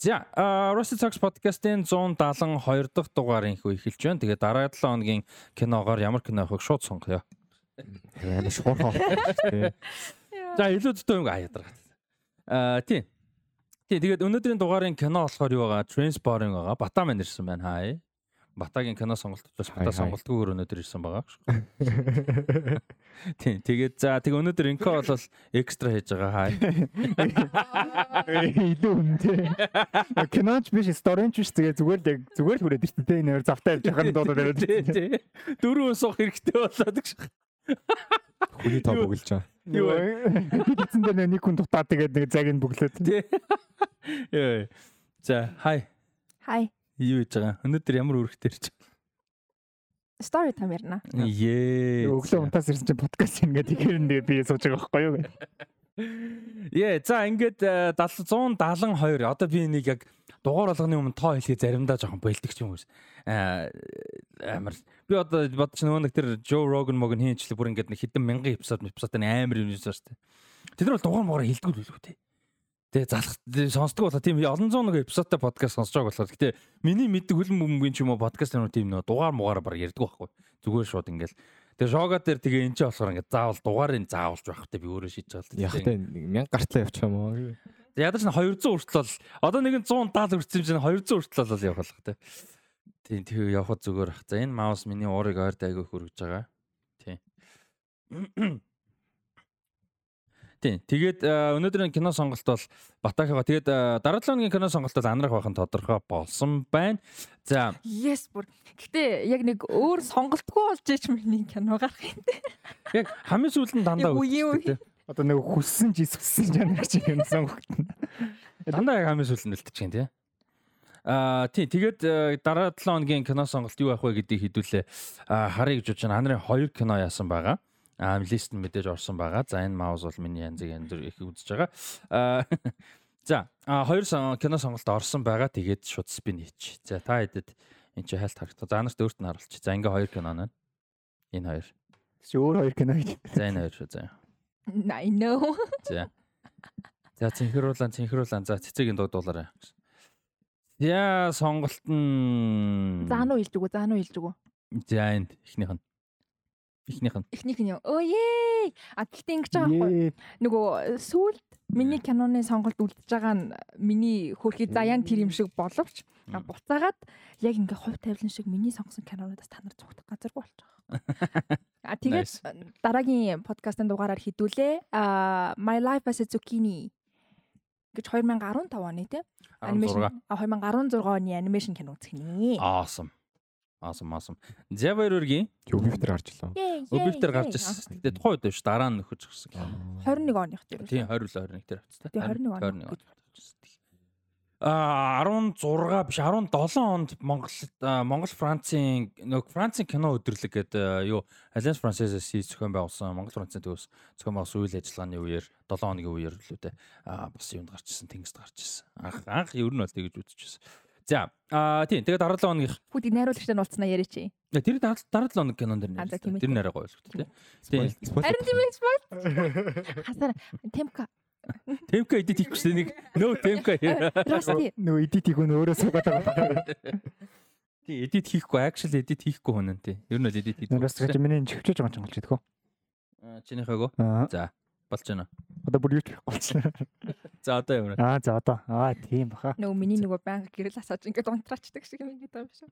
За, Rusty Talks podcast-ийн 172 дахь дугаарыг эхэлж байна. Тэгээ дараа 7 хоногийн киногоор ямар кино авахыг шууд сонгоё. Яа шуурхаа. За, илүү дөтөө юм аяадраа. Аа, тийм. Тий, тэгээд өнөөдрийн дугаарын кино болохоор юу байгаа? Transporting байгаа. Батаман ирсэн байна. Хаа. Батагийн кино сонголт учраас Бата сонголтгүйгээр өнөөдөр ирсэн байгаа шүү. Тийм. Тэгээд за тэг өнөөдөр инко бол экстра хийж байгаа хаа. Илүү үнэтэй. Киноч биш, сторинч биш тэгээ зүгээр л яг зүгээр л хүрээд ирсэн тэ нэр завтай явж байгаа нь дуудаад байна. Тий. Дөрөв суух хэрэгтэй болоод гэж. Хүний тоо бүгэлж байгаа. Юу вэ? Би эцэн дээр нэг хүн дутаа тэгээд нэг цаг нь бүглээд. Тий. Яа. За, хай. Хай. Юу хийж байгаа? Өнөөдөр ямар үүрэгтэй ирж байгаа? Story time ярина. Ее. Өглөө унтаас ирсэн чинь подкаст ингээд ихээр нэг би сууж байгаа байхгүй юу? Яа, за ингээд 172 одоо би нэг яг дугаар болгоны өмнө тоо хэлхий заримдаа жоохон бэлдэг ч юм уу. Аа амар би одоо бодож нөгөө нэг тэр Joe Rogan могон хийнчлээ бүр ингээд нэг хэдэн мянган эпизод эпизод амар юм юм шүү дээ. Тэд нар бол дугаар муугаар хилдэг л үү те. Тэгээ залах сонсдог болоо тийм олон зуун нэг эпизодтай подкаст сонсож байгаа болохоор гэтээ миний мэддэг хөлн бөмбөгийн ч юм уу подкаст нэр тийм нөө дугаар муугаар бар ярьдаг байхгүй. Зүгээр шууд ингээл Тэгээ шога дээр тэгээ энэ ч болохоор ингээд заавал дугаарыг заавалж байх хэрэгтэй би өөрөө шийдэж байгаа л. Яг тэ 1000 гартлаа явчих юм уу? Ядаж нь 200 хүртэл одоо нэг 170 хүрсэн юм чинь 200 хүртэл бол явах л тэ. Тийм тэгээ явхад зүгээр ах. За энэ маус миний уурыг ойрд айгүй хөргөж байгаа. Тийм. Тийм. Тэгээд өнөөдрийн кино сонголт бол Батахага. Тэгээд дараа 7 өдрийн кино сонголт бол анрах байхын тодорхой болсон байна. За. Yes бүр. Гэтэ яг нэг өөр сонголтгүй болж ич миний кино гарах юм дээ. Яг хамгийн сүүлд нь дандаа үгүй. Одоо нэг хүссэн ч эсвсэн жанр чи юм сонгогдно. Дандаа яг хамгийн сүүлд нь үлдчих юм тий. Аа тий тэгээд дараа 7 өдрийн кино сонголт юу авах вэ гэдгийг хэдүүлээ. Харъя гэж бодож байна. Анрын 2 кино яасан байгаа. Аа лист нь мэдээж орсон байгаа. За энэ маус бол миний янзыг янз бүр их үзэж байгаа. Аа за хоёр кино сонголт орсон байгаа. Тэгээд шууд спин хийч. За та хэдэд энэ чи хайлт харагдав. За нарт өөрт нь харуулчих. За ингээ хоёр кино байна. Энэ хоёр. Чи өөр хоёр кино хийж. За энэ хоёр шүү. За. I know. За. За цэнхруулан цэнхруулан за цэцэгийн дуудуулаарай. За сонголт нь Заануу илж өгөө, заануу илж өгөө. За энд эхнийх нь. Эхнийх нь. Эхнийх нь юу? Өө ээ. А гэхдээ ингэж байгаа байхгүй. Нөгөө сүүлд миний киноны сонголт үлдэж байгаа нь миний хөрхий заяан тэр юм шиг боловч буцаагаад яг ингээ хувь тавилан шиг миний сонгосон кинонуудаас та нар зүгтэх газаргүй болж байгаа. А тэгээд дараагийн подкастын дугаараар хідүүлээ. А My Life as a Zucchini гэж 2015 оны тийм анимашн 2016 оны анимашн кино үзэх нэ. Awesome. Awesome awesome. Zevir-гийн Obifter гарч илаа. Obifter гарч ирсэн. Гэтэ тухайн үед биш дараа нь нөхөж гисэн. 21 оных дээр. Тийм 20 л 21 дээр авчихсан. Тийм 21 он. А 16 биш 17 онд Монгол Монгол Францын нөгөө Францын кино өдрлөг гэдэг юу Alliance Française зохион байгуулсан Монгол Францын төвөөс зохион байгуулсан үйл ажиллагааны үеэр 7 хоногийн үеэр л үү те а бас юунд гарч ирсэн тэнгист гарч ирсэн. Анх анх ер нь бол тэгэж үзчихсэн. За аа тийм тэгээд дараа 7 хоногийн Хүүтийг найруулагчтай нь уулцнаа яриач. Тэр дараа дараа 7 хоног кинон дэр нэр. Тэр нэрээ гоё л үү. Тийм. Харин тийм ээ спорт. Хасаар темка Темка эдит хийх гэсэн нэг нөө темка нөө эдит хийх нь өөрөө суугаад байгаа. Тий эдит хийхгүй actually эдит хийхгүй хүн нь тий. Ер нь л эдит хийдэг. Бас гэж миний чивчэж байгаа ч болж идэх үү? Аа чинийхээгөө. За болж байна. Одоо бүр ч болчихлоо. За одоо ямар. Аа за одоо. Аа тийм баха. Нөгөө миний нөгөө байнга гэрэл асааж ингээд унтраачдаг шиг юм ингээд байгаа шүү.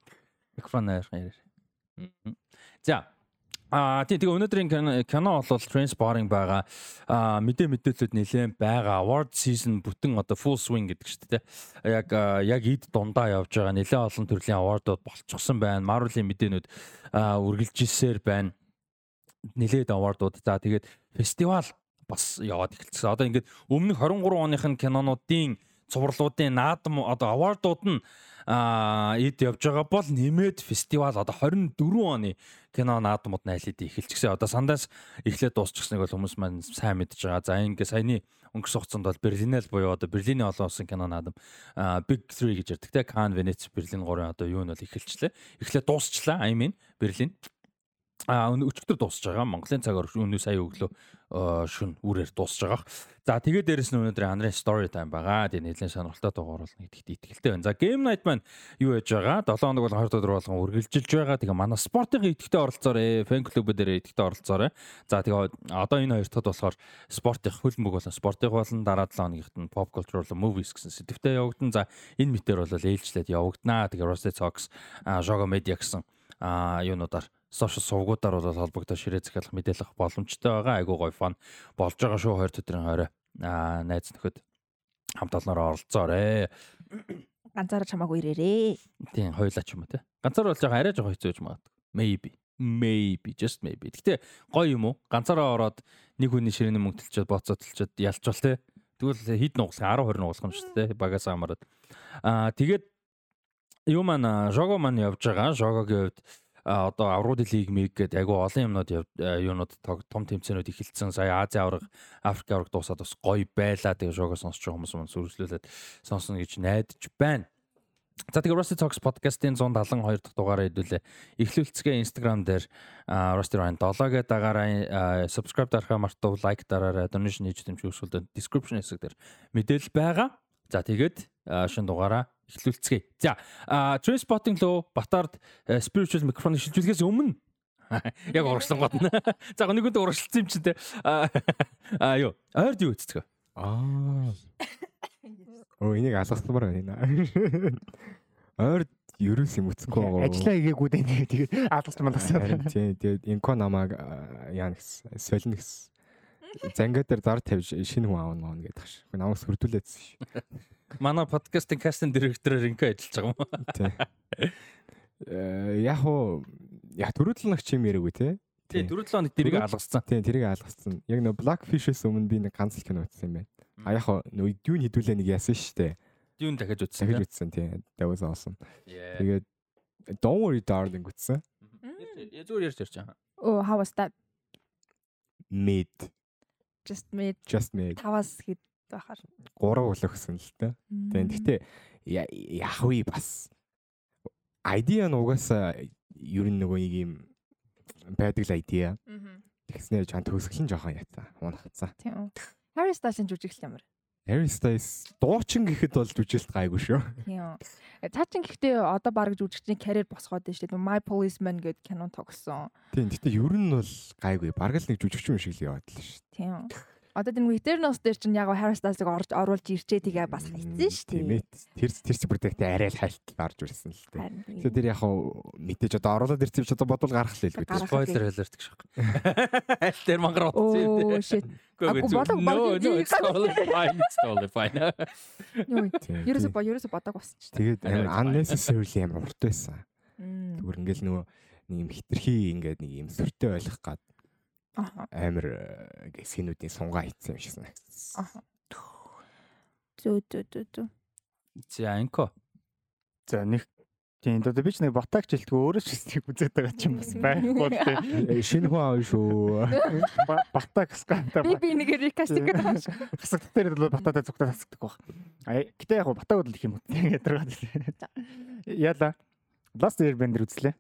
Микрофон нээр. За А тий тэгээ өнөөдрийн кино бол Transporting байгаа. А мэдээ мэдээлэлүүд нэлээд байгаа. Award season бүтэн одоо full swing гэдэг шүү дээ. Яг яг эд дундаа явж байгаа. Нэлээд олон төрлийн awardууд болчихсон байна. Marvel-ийн мэдээнүүд үргэлжилжсээр байна. Нэлээд awardууд. За тэгээд фестивал бас яваад эхэлсэн. Одоо ингээд өмнөх 23 оных нь кинонуудын цувралуудын наадам одоо awardууд нь эд явж байгаа бол нэмээд фестивал одоо 24 оны кино наадмууд найлид эхэлчихсэн. Одоо сандаас эхлээд дуусчихсныг бол хүмүүс маань сайн мэдж байгаа. За ингээ саяны өнгөрсөн хугацаанд бол Берлинэл буюу одоо Берлийн олон улсын кино наадам Big 3 гэж ярьдаг те Cannes, Venice, Берлин гурван одоо юу нь бол эхэлчлээ. Эхлээд дуусчлаа. I mean Берлин. А өчигдөр дуусж байгаа. Монголын цагаар өнөө сая өглөө шүн үрээр дуусж байгаа. За тэгээд дээрэс нь өнөөдөр Андрын story time байгаа. Тэгээд нэлээд сонирхолтой дугаар болно гэдэгт итгэлтэй байна. За game night маань юу яж байгаа? 7 хоног бол 20 өдөр болгон үргэлжилж байгаа. Тэгээ манай спортын идэвхтэй оролцоорой. Фэн клубүүдээр идэвхтэй оролцоорой. За тэгээ одоо энэ хоёр дахь болохоор спортын хөлбөмбөг болон спортын болон дараа 7 хоногт нь pop culture болон movies гэсэн сэдвтэй явагдана. За энэ мэтэр бол ээлжлээд явагданаа. Тэгээ Rusty Talks, Jogo Media гэсэн а юунуудаар сошиал сувгуудаар бол холбогдож ширээ захиалах мэдээлэх боломжтой байгаа. Айгуу гоё фан болж байгаа шүү 20 өдрийн хорой. Аа найз нөхөд хамт олноороо оролцоорой. Ганцаараа чамаагүй ирээрээ. Тийм хоёулаа ч юм уу те. Ганцаар бол жоохон арай жоохон хэцүү гэж магадгүй. Maybe. Maybe just maybe. Гэтэ гоё юм уу? Ганцаараа ороод нэг хүний ширээний мөнгө төлчөөд боцоо төлчөөд ялчвал те. Тэгвэл хэд нугасах 10 20 нугасах юм шүү дээ. Багаас хамаарат. Аа тэгээд юу маань жого маань явж байгаа. Жогогийн хувьд одоо аврууд лиг миг гэдэг айгүй олон юмнууд юунууд том тэмцээнүүд эхэлсэн. Сая Азийн авраг, Африк авраг дуусаад бас гоё байлаа. Тэгээ шоугаа сонсч байгаа хүмүүс маань сүрслүүлээд сонсно гэж найдаж байна. За тэгээ Rusty Talks podcast-ийн 172 дахь дугаараа хэдүүлээ. Эхлүүлцгээ Instagram дээр Rusty Ryan 7 гэдэг дагаараа subscribe дарахаа мартав, like дараарай, donation хийж дэмжих хүсвэл description хэсэг дээр мэдээлэл байгаа. За тэгээд шин дугаараа эхлүүлцгээе. За Trainspotting лөө Батард э, spiritual microphone шилжүүлэхээс өмнө яг урагшлан гот. За нэг үндэ урагшлсан юм чинь те. Аа юу? Ойрд юу вэ? Аа. Оо энийг алгасламаар байна. Ойрд ерөөс юм үцэхгүй байгаа. Ажлаа игээгүй дээ тэгээд алгасч малгасан. Тийм тэгээд инко намайг яа гэсэн солино гэсэн. Зангаа дээр зар тавьж шинэ хүн аавна маавна гэдэг ш. Намайг сүрдүүлээдсэн ш. Манай подкастын кастинг директороор инкэ ажиллаж байгаа юм. Тий. Э яг уу яг төрөлд нэг чим яриаггүй те. Тий, дөрөв хоног тэрийг алгассан. Тий, тэрийг алгассан. Яг нөө Blackfish-с өмнө би нэг ганц л кино үзсэн юм байна. А яг нөө Dune хідүүлээ нэг яасан штэ. Dune дахиж үзсэн. Дахиж үзсэн тий. That was awesome. Тэгээд Don't worry darling үзсэн. Зүгээр ярьж ярьж байгаа. Oh, how was that? Mid. Just mid. Just mid. Таваас хэд байхаар. 3 өглөө гэсэн л дээ. Тэгээд гэхдээ яах вэ бас idea нь угаасаа ер нь нөгөө нэг юм байдаг л idea. Тэгснээр чан төгсгөл нь жоохон ятаа. Унахцсан. Тийм. Harry Styles-ын жүжиглэл ямар? Harry Styles дуучин гэхэд бол жүжиглэлт гайгүй шүү. Тийм. Цаачин гэхдээ одоо баг жүжигчний карьер босгоод байна шүү дээ. My Policeman гэдэг кино тогсон. Тийм. Гэтэ ер нь бол гайгүй. Бараг л нэг жүжигч юм шиг л яваад л шүү. Тийм. Одоо тэр Eternals дээр чинь яг Harry Styles-ыг орж оруулж ирчээ тэгээ бас хайцсан шүү дээ. Тэр тэр чигээр арай л хайлтал орж ирсэн л дээ. Тэгэхээр тэр яг мэдээж одоо оруулаад ирсэн ч одоо бодвол гарах л хэлгүй. Spoiler alert гэж байна. Аль тэр мангар утсан юм. Оо shit. Агу болог болог. It's totally fine. Юу. Ерөөсө бо ерөөсө бодог болсон ч. Тэгээд unnecessarily амар урт байсан. Зүгээр ингээл нөгөө нэг юм хитрхи ингээд нэг юм сүртэй ойлгох гад амар э, синүүдийн сунгаа хийсэн юм шиг санагдсан. Аа. Зөө зөө зөө зөө. За инко. За нэг тийм одоо би ч нэг ботагч хэлтгөө өөрөө ч стик үзээд байгаа ч юм бас байхгүй тийм. Шинэ хүн аав шүү. Батагс ганта. Би би нэг рекастик гэдэг юм шиг. Хасагт дээр бол бататай зүгтээ хасагддаг баг. А гэтээ яг батаг бол их юм уу. Ядаргаад. Яла. Last Airbender үзлээ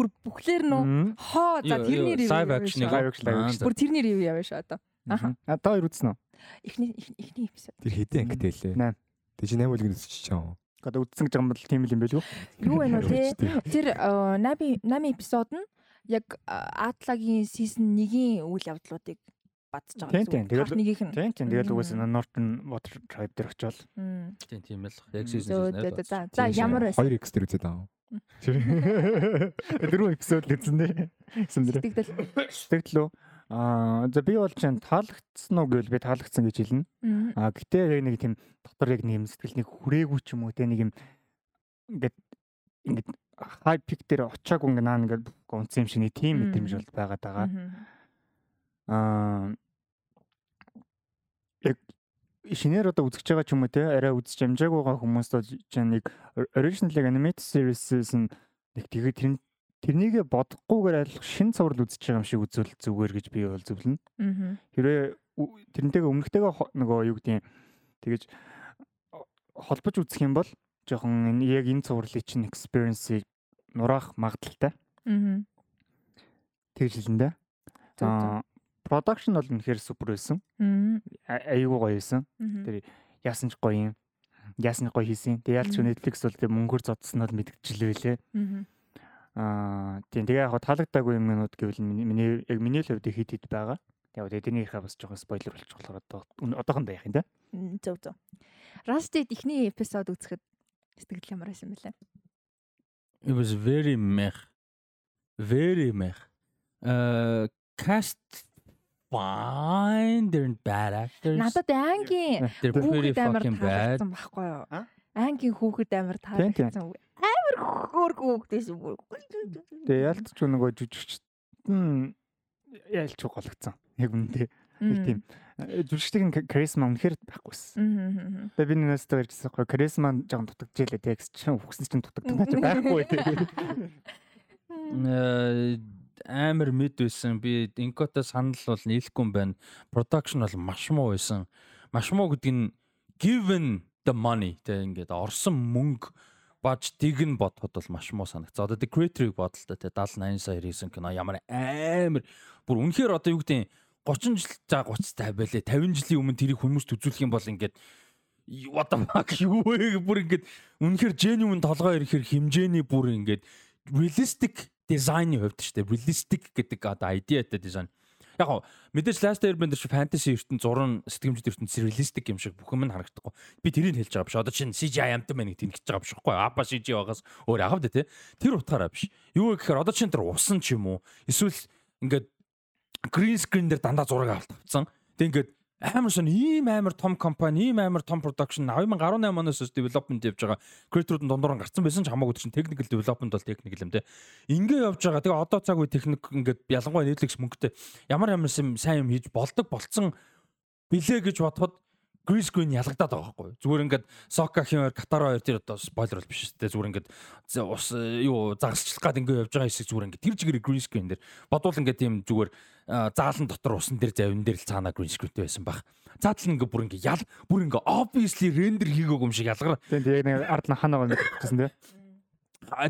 бүр бүхлээр нөө хоо за тэрний ревю live action live action бүр тэрний ревю яваа шүү одоо. Аха. Та хоёр үзсэн үү? Эхний эхний эпизод. Тэр хэдэн ангитай лээ? 8 тэг чи 8 үлгэн үзчих чам одоо үзсэн гэж юм бол тийм л юм байл үү юу вэ нөө те тэр 8 8 эпизод нь яг Атлагийн season 1-ийн үйл явдлуудыг бадж байгаа тийм тэгэл нэгийнх нь. тийм тийм тэгэл угаасаа Norton Water Tribe дээр очивол. Тийм тийм л яг season за за ямар байсан 2x дээр үзээд аа Дөрөв эпизод үзсэн дээ. Эсвэл сэтгэл үү? Аа за би бол чинь таалагдсан уу гэвэл би таалагдсан гэж хэлнэ. Аа гэтээ яг нэг тийм дотор яг нэг юм сэтгэл нэг хүрээгүй ч юм уу те нэг юм ингээд ингээд хай пик дээр очиагүй ингээд наа ингээд гонцсон юм шиг нэг тийм мэдрэмж бол байгаад байгаа. Аа яг шинээр одоо үзэж байгаа ч юм уу те арай үзэж амжааг байгаа хүмүүст чинь нэг original animated series-с нэг тэгээд тэр тэрнийг бодохгүйгээр аль шин цуврал үзэж байгаа юм шиг үзвэл зүгээр гэж би бол зөвлөнө. Хэрвээ тэрнтэйгээ өмнөхтэйгээ нөгөө юу гэдэг тэгэж холбож үзэх юм бол жоохон яг энэ цувралын чинь experience-ийг нураах магадaltaй. тэгж хэлэн дээ. Аа production бол үнэхээр супер байсан. Аюу гоё байсан. Тэр яасан ч гоё юм. Яасан ч гоё хийсэн. Тэгээ ялч Netflix бол тэг мөнгөөр зодсон нь мэдгдчихлээ лээ. Аа тийм тэгээ яг таалагдаагүй юмнууд гэвэл миний яг миний хувьд хит хит байгаа. Тэгээ эднийхээ бас жоохон спойлер болчих болохоор одоо одоохондоо яах юм да. Зөв зөв. Rusted ихний эпизод үзэхэд сэтгэл ямар байсан бэлээ? It was very meh. Very meh. Uh cast fine. They're bad actors. Надад ангийн They're pretty fucking bad. байхгүй юу? Ангийн хүүхэд амар таалагдсан. Амар хөөргөө хүүхдээс юм. Тэгээ ялцч нөгөө жүжигчт нь ялч гологцсон. Яг үнэндээ. Нэг тийм жүжигчдийн каризма үнэхээр байхгүйсэн. Тэгээ би нээс төгөрчсөн байхгүй каризма жоохон дутагдчихлээ текст чинь үхсэн чинь дутагдсан ч байхгүй тэгээ. Амар мэд байсан. Би инкота санал бол нийлэхгүй юм байна. Production бол маш муу байсан. Маш муу гэдэг нь given the money тэг ингээд орсон мөнгө баж дигэн бодоход бол маш муу санагцаа. Одоо The Creator-ыг бодлоо те 70 80 сая хийсэн кино ямар амар бүр үнэхээр одоо юу гэдэг 30 жил за 30 тай байлээ 50 жилийн өмнө тэрийг хүмүүст үзүүлэх юм бол ингээд what the fuck юу вэ бүр ингээд үнэхээр genuine толгой ирэхэр хэмжээний бүр ингээд realistic дизайны хувьд шүү дээ realistic гэдэг одоо идеатай дизайн яг гоо мэдээж last airbender чи fantasy ертөнд зурн сэтгэмжид ертөнд realistic юм шиг бүх юм нь харагдахгүй. Би тэрийг хэлж байгаа биш. Одоо чинь CGI амтан байна гэж тэнэгч байгаа биш байхгүй апа CGI байгаас өөр яхав дээ тэр утгаараа биш. Юу гэхээр одоо чинь тэр усан ч юм уу? Эсвэл ингээд green screen дээр дандаа зураг авалт авцсан. Тэг ингээд амар сон ийм амар том компани, ийм амар том production 2018 оноос development явж байгаа creator-ууд нь дундуур гарцсан байсан ч хамаагүй чинь technical development бол technical юм те. Ингээ явж байгаа. Тэгээ одоо цаг үе техник ингээд ялангуяа Netflix мөнгөтэй ямар ямар сайн юм хийж болдог болцсон билээ гэж бодоход screen ялгадаад байгаа байхгүй зүгээр ингээд Сока химээр Катар хоёр тэр одоо спойлер бол биш шүү дээ зүгээр ингээд ус юу загасчлах гад ингээд явж байгаа хэсэг зүгээр ингээд тэр green screen дээр бодвол ингээд тийм зүгээр заалан дотор усан дээр завин дээр л цаана screenтэй байсан баг цаатал ингээд бүр ингээд ял бүр ингээд obviously render хийгээгүй юм шиг ялгар тийм тийм нэг ард нь хана байгаа гэсэн тийм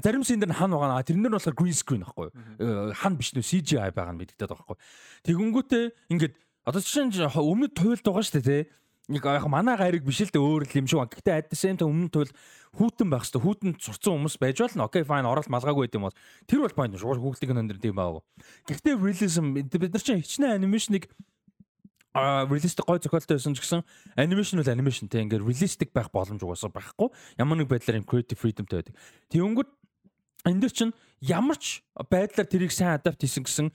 зарим шин дээр хан байгаа. Тэрнэр болохоор green screen байхгүй юу? Хан биш нөө CGI байгаа нь мэддэгдээд байгаа байхгүй. Тэгэнгүүтээ ингээд одоо жишээ нь өмнөд туйлд байгаа шүү дээ тий яг яг манай гариг биш л дээ өөр л юм шиг. Гэхдээ at the same time өмнө туйл хүүтэн байх хэвээр хүүтэн сурцсан хүмүүс байж болно. Окей fine орол малгаагүй гэдэм бол тэр бол point шүү. Хүүхдийн өндөр тийм баа. Гэхдээ realism бид нар чинь хичнээн анимашныг а реалистик гой зохиолтой байсан ч гэсэн анимашн бол анимашн те ингээд реалистик байх боломж угаасаа байхгүй ямар нэг байдлаар юм creative freedomтэй байдаг. Тэнгүүд энэ дэр чинь ямар ч байдлаар тэрийг сайн адапт хийсэн гэсэн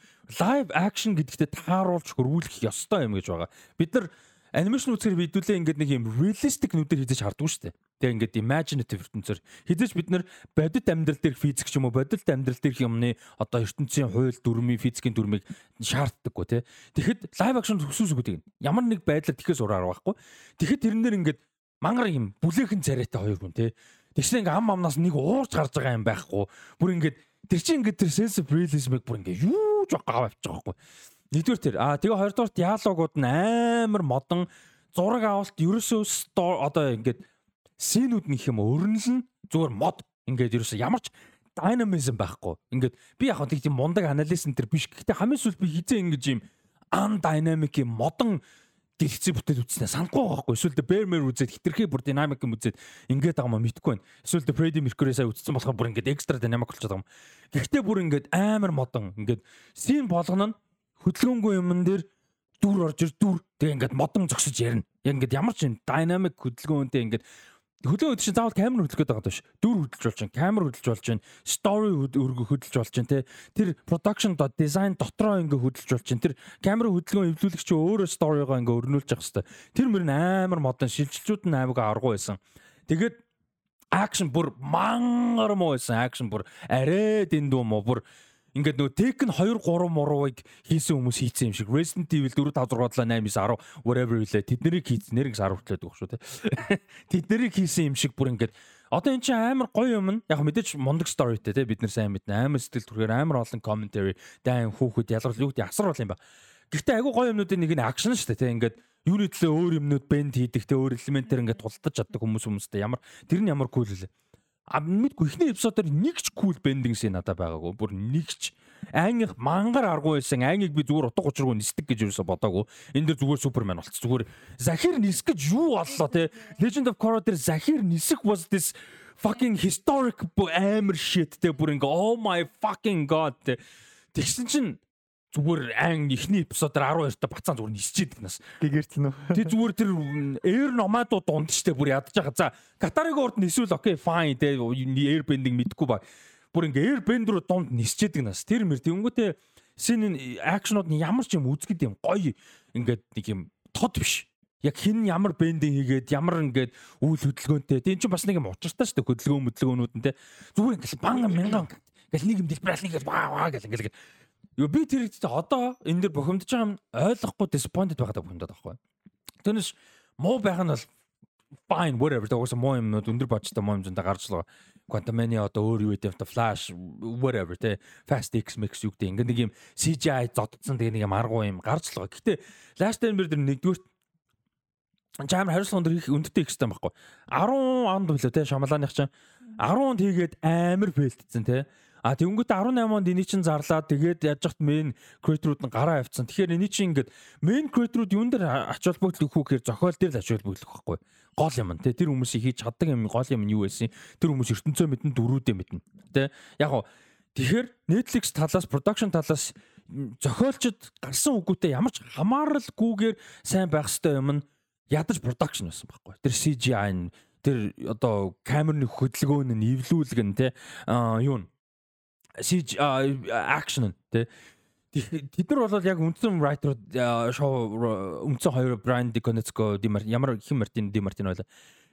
live action гэдэгтээ тааруулж хөрвүүлэх ёстой юм гэж байгаа. Бид нар анимашн үзэхээр бидүүлээ ингээд нэг юм realistic нүдээр хийж хардггүй шүү дээ. Тэгээ ингээд imaginative ертөнцөөр хизээч бид нар бодит амьдрал дээрх физик ч юм уу бодит амьдрал дээрх юмны одоо ертөнцийн хууль дүрмийн физикийн дүрмийг шаарддаггүй тий. Тэгэхэд live action төсөөс үгдэг. Ямар нэг байдлаар тэхээс ураар байхгүй. Тэгэхэд тэрнэр ингээд мангар юм бүлээхэн царайтай хоёр хүн тий. Тэгсэн ингээд ам амнаас нэг уурж гарч байгаа юм байхгүй. Бүр ингээд тэр чинь ингээд тэр sense of realism-ыг бүр ингээд юу жоо гав авчих байхгүй. Нэгдүгээр тэр. Аа тэгээ хоёрдугаар диалогууд нь амар модон зураг авалт ерөөсөө одоо ингээд синүүд нэг юм өрнөлн зүгээр мод ингээд ерөөсөө ямар ч динамизм байхгүй. Ингээд би яг тийм мундаг анализ энэ төр биш. Гэхдээ хамгийн сүүлд би хизээ ингэж юм undynamic юм модон дэлгэцээ бүтээл үтснээ санахгүй байхгүй. Эсвэл mer үзээд хитрхи бүр динамик юм үзээд ингээд байгаа юм мэдгүй байна. Эсвэл Freddie Mercury сая үзсэн болохоор бүр ингээд экстра динамик болчиход байгаа юм. Гэхдээ бүр ингээд амар модон ингээд син болгоно нь хөдөлгөөнгүй юмн дээр дүр орж ир дүр тэгээ ингээд модон зогсож ярина. Яг ингээд ямар ч юм динамик хөдөлгөөнтэй ингээд хөдөлгөөн чинь заавал камер хөдөлгөөд байгаа даа ш. Дүр хөдөлж болж чинь, камер хөдөлж болж story өргө хөдөлж болж чинь те. Тэр production доо дизайн дотроо ингээ хөдөлж болж чинь. Тэр камер хөдөлгөөн эвлүүлэх чинь өөрөө story-гоо ингээ өрнүүлж явах хэвээр. Тэр мөр нь амар модон шилжилтүүд нь аймаг аргу байсан. Тэгээд акшн бүр мангар муу байсан. Акшн бүр арай дэндүү муу бүр ингээд нөгөө Tekken 2 3 мурууыг хийсэн хүмүүс хийцэн юм шиг. Resident Evil 4 5 6 7 8 9 10 whatever үлээ тэднийг хийсэн нэрийг 10 хүртлээд байгаа шүү те. Тэднийг хийсэн юм шиг бүр ингээд. Одоо эн чинь амар гоё юм яг мэдээж мундаг storyтэй те бид нар сайн мэднэ. Амар сэтгэл түрхээр амар олон commentary дан хүүхэд ялгар юу гэдэг асар бол юм ба. Гэхдээ айгүй гоё юмнуудын нэг нь action шүү дээ те ингээд юуны төлөө өөр юмнууд бенд хийдэг те өөр элементээр ингээд тултаж чаддаг хүмүүс хүмүүстэй. Ямар тэр нь ямар cool лээ а мэдгүй ихний эпизодоор нэг ч кул бендинг син надад байгаагүй. Бүр нэг ч ангих мангар аргу байсан. Ангиг би зүгээр утга учиргүй нисдэг гэж юусо бодоагүй. Энэ дэр зүгээр супермен болц. Зүгээр захир нисэх гэж юу боллоо те? Legend of Korra дээр захир нисэх was this fucking historic амар shit те? Бүр ингээ oh my fucking god те? Тэгсэн чинь зүгээр ан ихний эпизодоор 12 та бацаан зүгээр нисчихэд нас. Гэгэрцэн үү. Тэг зүгээр тэр air nomad-ууд дунд штэ бүр ядаж байгаа. За Катарыг урд нисвэл окей fine те air bending мэдгүй ба. Бүр ингээ air bend руу дунд нисчихэд нас. Тэр мэр тэнгүүтээ син акшнууд нь ямар ч юм үзгэд юм гоё ингээд нэг юм тод биш. Яг хин ямар бендинг хийгээд ямар ингээд үйл хөдөлгөөнтэй. Тин чинь бас нэг юм учиртай дээ хөдөлгөөн хөдөлгөөнүүд нь те. Зүгээр ингээд банга мянган ингээл нэг юм дэлбэрэл нэг ваа ваа гэл ингээл Юу би тэр ихтэй одоо энэ дэр бухимдаж байгаа юм ойлгохгүй disappointed байгаад бухимдаад байхгүй. Тэрнээс муу байх нь бол fine whatever тогоос муу юм өндөр бажтай муу юмжинд гарч л Quantum Mania одоо өөр юу гэдэг вэ Flash whatever те Fast X Max юу гэдэг ингээ нэг юм CGI зоддсон тэгээ нэг юм аргуу юм гарч л байгаа. Гэтэ Last Ember дэр нэгдүгээр Жамар хариуцлага өндөр их өндөртэй их систем байхгүй. 10 онд билүү те Шамалааных чинь 10 онд хийгээд амар фейлдсэн те. А тэгэнгүүт 18 онд эний чинь зарлаа. Тэгээд яаж яхад мен креаторууд нь гараа авцсан. Тэгэхээр эний чинь ингээд мен креаторууд юун дээр ач холбогдол өгөх гэхээр зохиол дээр л ач холбогдол өгөхгүй. Гол юм те тэр хүмүүсийг хийж чаддаг юм гол юм нь юу байсан? Тэр хүмүүс ертөнцөө мэдэн дөрүүдээ мэднэ. Тэ яг гоо тэгэхээр Netflix талаас production талаас зохиолчд гарсан үгүүтээ ямар ч хамааралгүйгээр сайн байх хэвээр юм нь ядаж production байсан байхгүй. Тэр CGI нь тэр одоо камерны хөдөлгөөн нь эвлүүлгэн а юу CG action тий Тэд нар бол яг үндсэн writer шоу үндсэн хоёр Brian DiConezco ямар хэм Мартин Ди Мартин байла.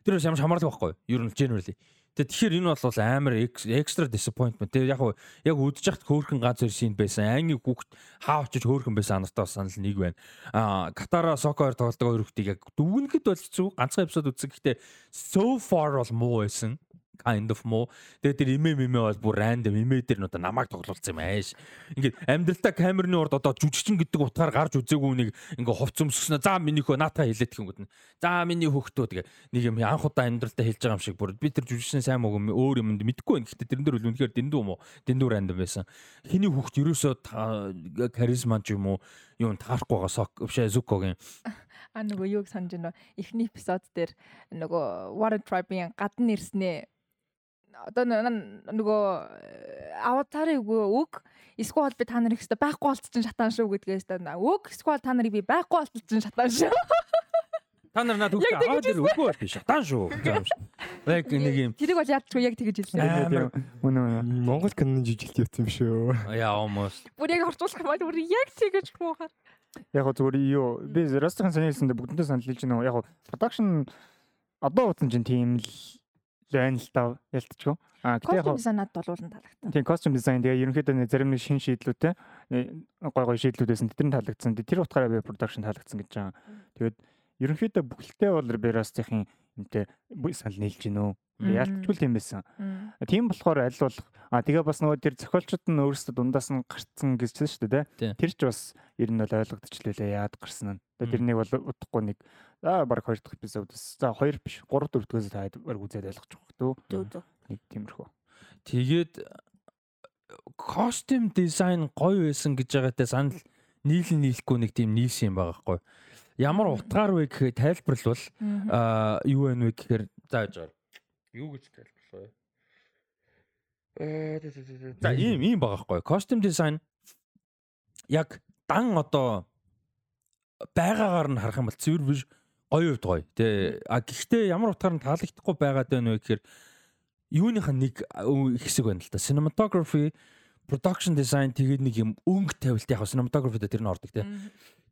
Тэр бас ямар хамаарлаг байхгүй? Ер нь generally. Тэгэхээр энэ бол амар extra disappointment. Тэгээ яг яг үдчих хат хөөхөн ганц зэр шин байсан. Анги хүүхд хаа очиж хөөхөн байсан анартаа санал нэг байна. Аа Катара Сокоор тоглодог хоёр хүүхдийг яг дүгнэхэд бол зүг ганцхан эпизод үзсэн. Гэхдээ so far бол муу байсан kind of муу. Тэгээд тэр имэ мимэ бол бүр random имэ дээр нь одоо намайг тоглуулсан юм ааш. Ингээд амьдралтаа камерны урд одоо жүжигчин гэдэг утгаар гарч үзээгүй нэг ингээ хувц өмсгснө. За минийхөө наатаа хэлээд гингүүд нь. За миний хөхтөө тэгээ нэг юм анх удаа амьдралтаа хэлж байгаа юм шиг бүр би тэр жүжигчин сайн мөг өөр юмд мэдгүй байх. Гэхдээ тэрэн дээр үл үнэхээр дэндүү уу? Дэндүү random байсан. Хиний хөхт ерөөсөө каризма ч юм уу юм таарахгүй байгаа сок бишээ зүкогийн А нөгөө юуг санаж байна. Эхний эпизод дээр нөгөө Water Tribe-ийн гадна ирснээ одоо нөгөө аватарын үг эсвэл би та нарыг хэвээр байхгүй болцсон шатаан шүү гэдгээс та үг эсвэл та нарыг би байхгүй болцсон шатаан шүү. Та нар надад үгүй аваад ир үгүй бол би шатаан шүү. Яг нэг юм. Тэрийг бол яадчгүй яг тэгэж хэлсэн. Үнэ үнэ. Монгол киноны жижиглэл явсан юм шүү. Яа almost. Бүр яг орчуулах юм бол бүр яг тэгэж хуухаар. Яг зүгээр юу би Ростгийн санаа хэлсэндээ бүгднээ санал хэлж байна. Яг production одоо утсан чинь тийм л байна л та ялтчихв. А гэтээ яг дизайнад болуулан таалагдсан. Тийм костюм дизайн тэгээ ерөнхийдөө зарим нэг шин шийдлүүдтэй гой гой шийдлүүдээс нь тэр нь таалагдсан. Тэр утгаараа би продакшн таалагдсан гэж байгаа. Тэгээд ерөнхийдөө бүхэлдээ бол Berast-ийн юмтэй санал нийлж гинөө. Ялтчгүй тийм байсан. Тийм болохоор аль болох а тэгээ бас нөгөө тэр зохиолчд нь өөрсдөө дундаас нь гарцсан гэжсэн шүү дээ. Тэр ч бас ер нь бол ойлгогдчихлээ яад гарсан нь. Тэгээ тэрнийг бол удахгүй нэг аа баг хоёр дахь эпизодс. За хоёр биш 3 4 дэх та баг үзээд ойлгож байгаа хөөх. Нэг тиймэрхүү. Тэгээд костюм дизайн гоё байсан гэж байгаатай санал нийлэн нийлэхгүй нэг тийм нийлсэн юм байгаа хгүй. Ямар утгаар вэ гэхээр тайлбарлал аа юу вэ вэ гэхээр зааж байгаа. Юу гэж тайлбарлая? Э за ийм ийм байгаа хгүй. Костюм дизайн яг дан одоо байгаагаар нь харах юм бол цэвэр биш гоё хувьд гоё. Тэ а гэхдээ ямар утгаар нь таалагдахгүй байгаад байна вэ гэхээр юуных нь нэг хэсэг байна л да. Cinematography, production design тэгээд нэг юм өнгө тавилт яг cinematography дээр тэр нь ордог те.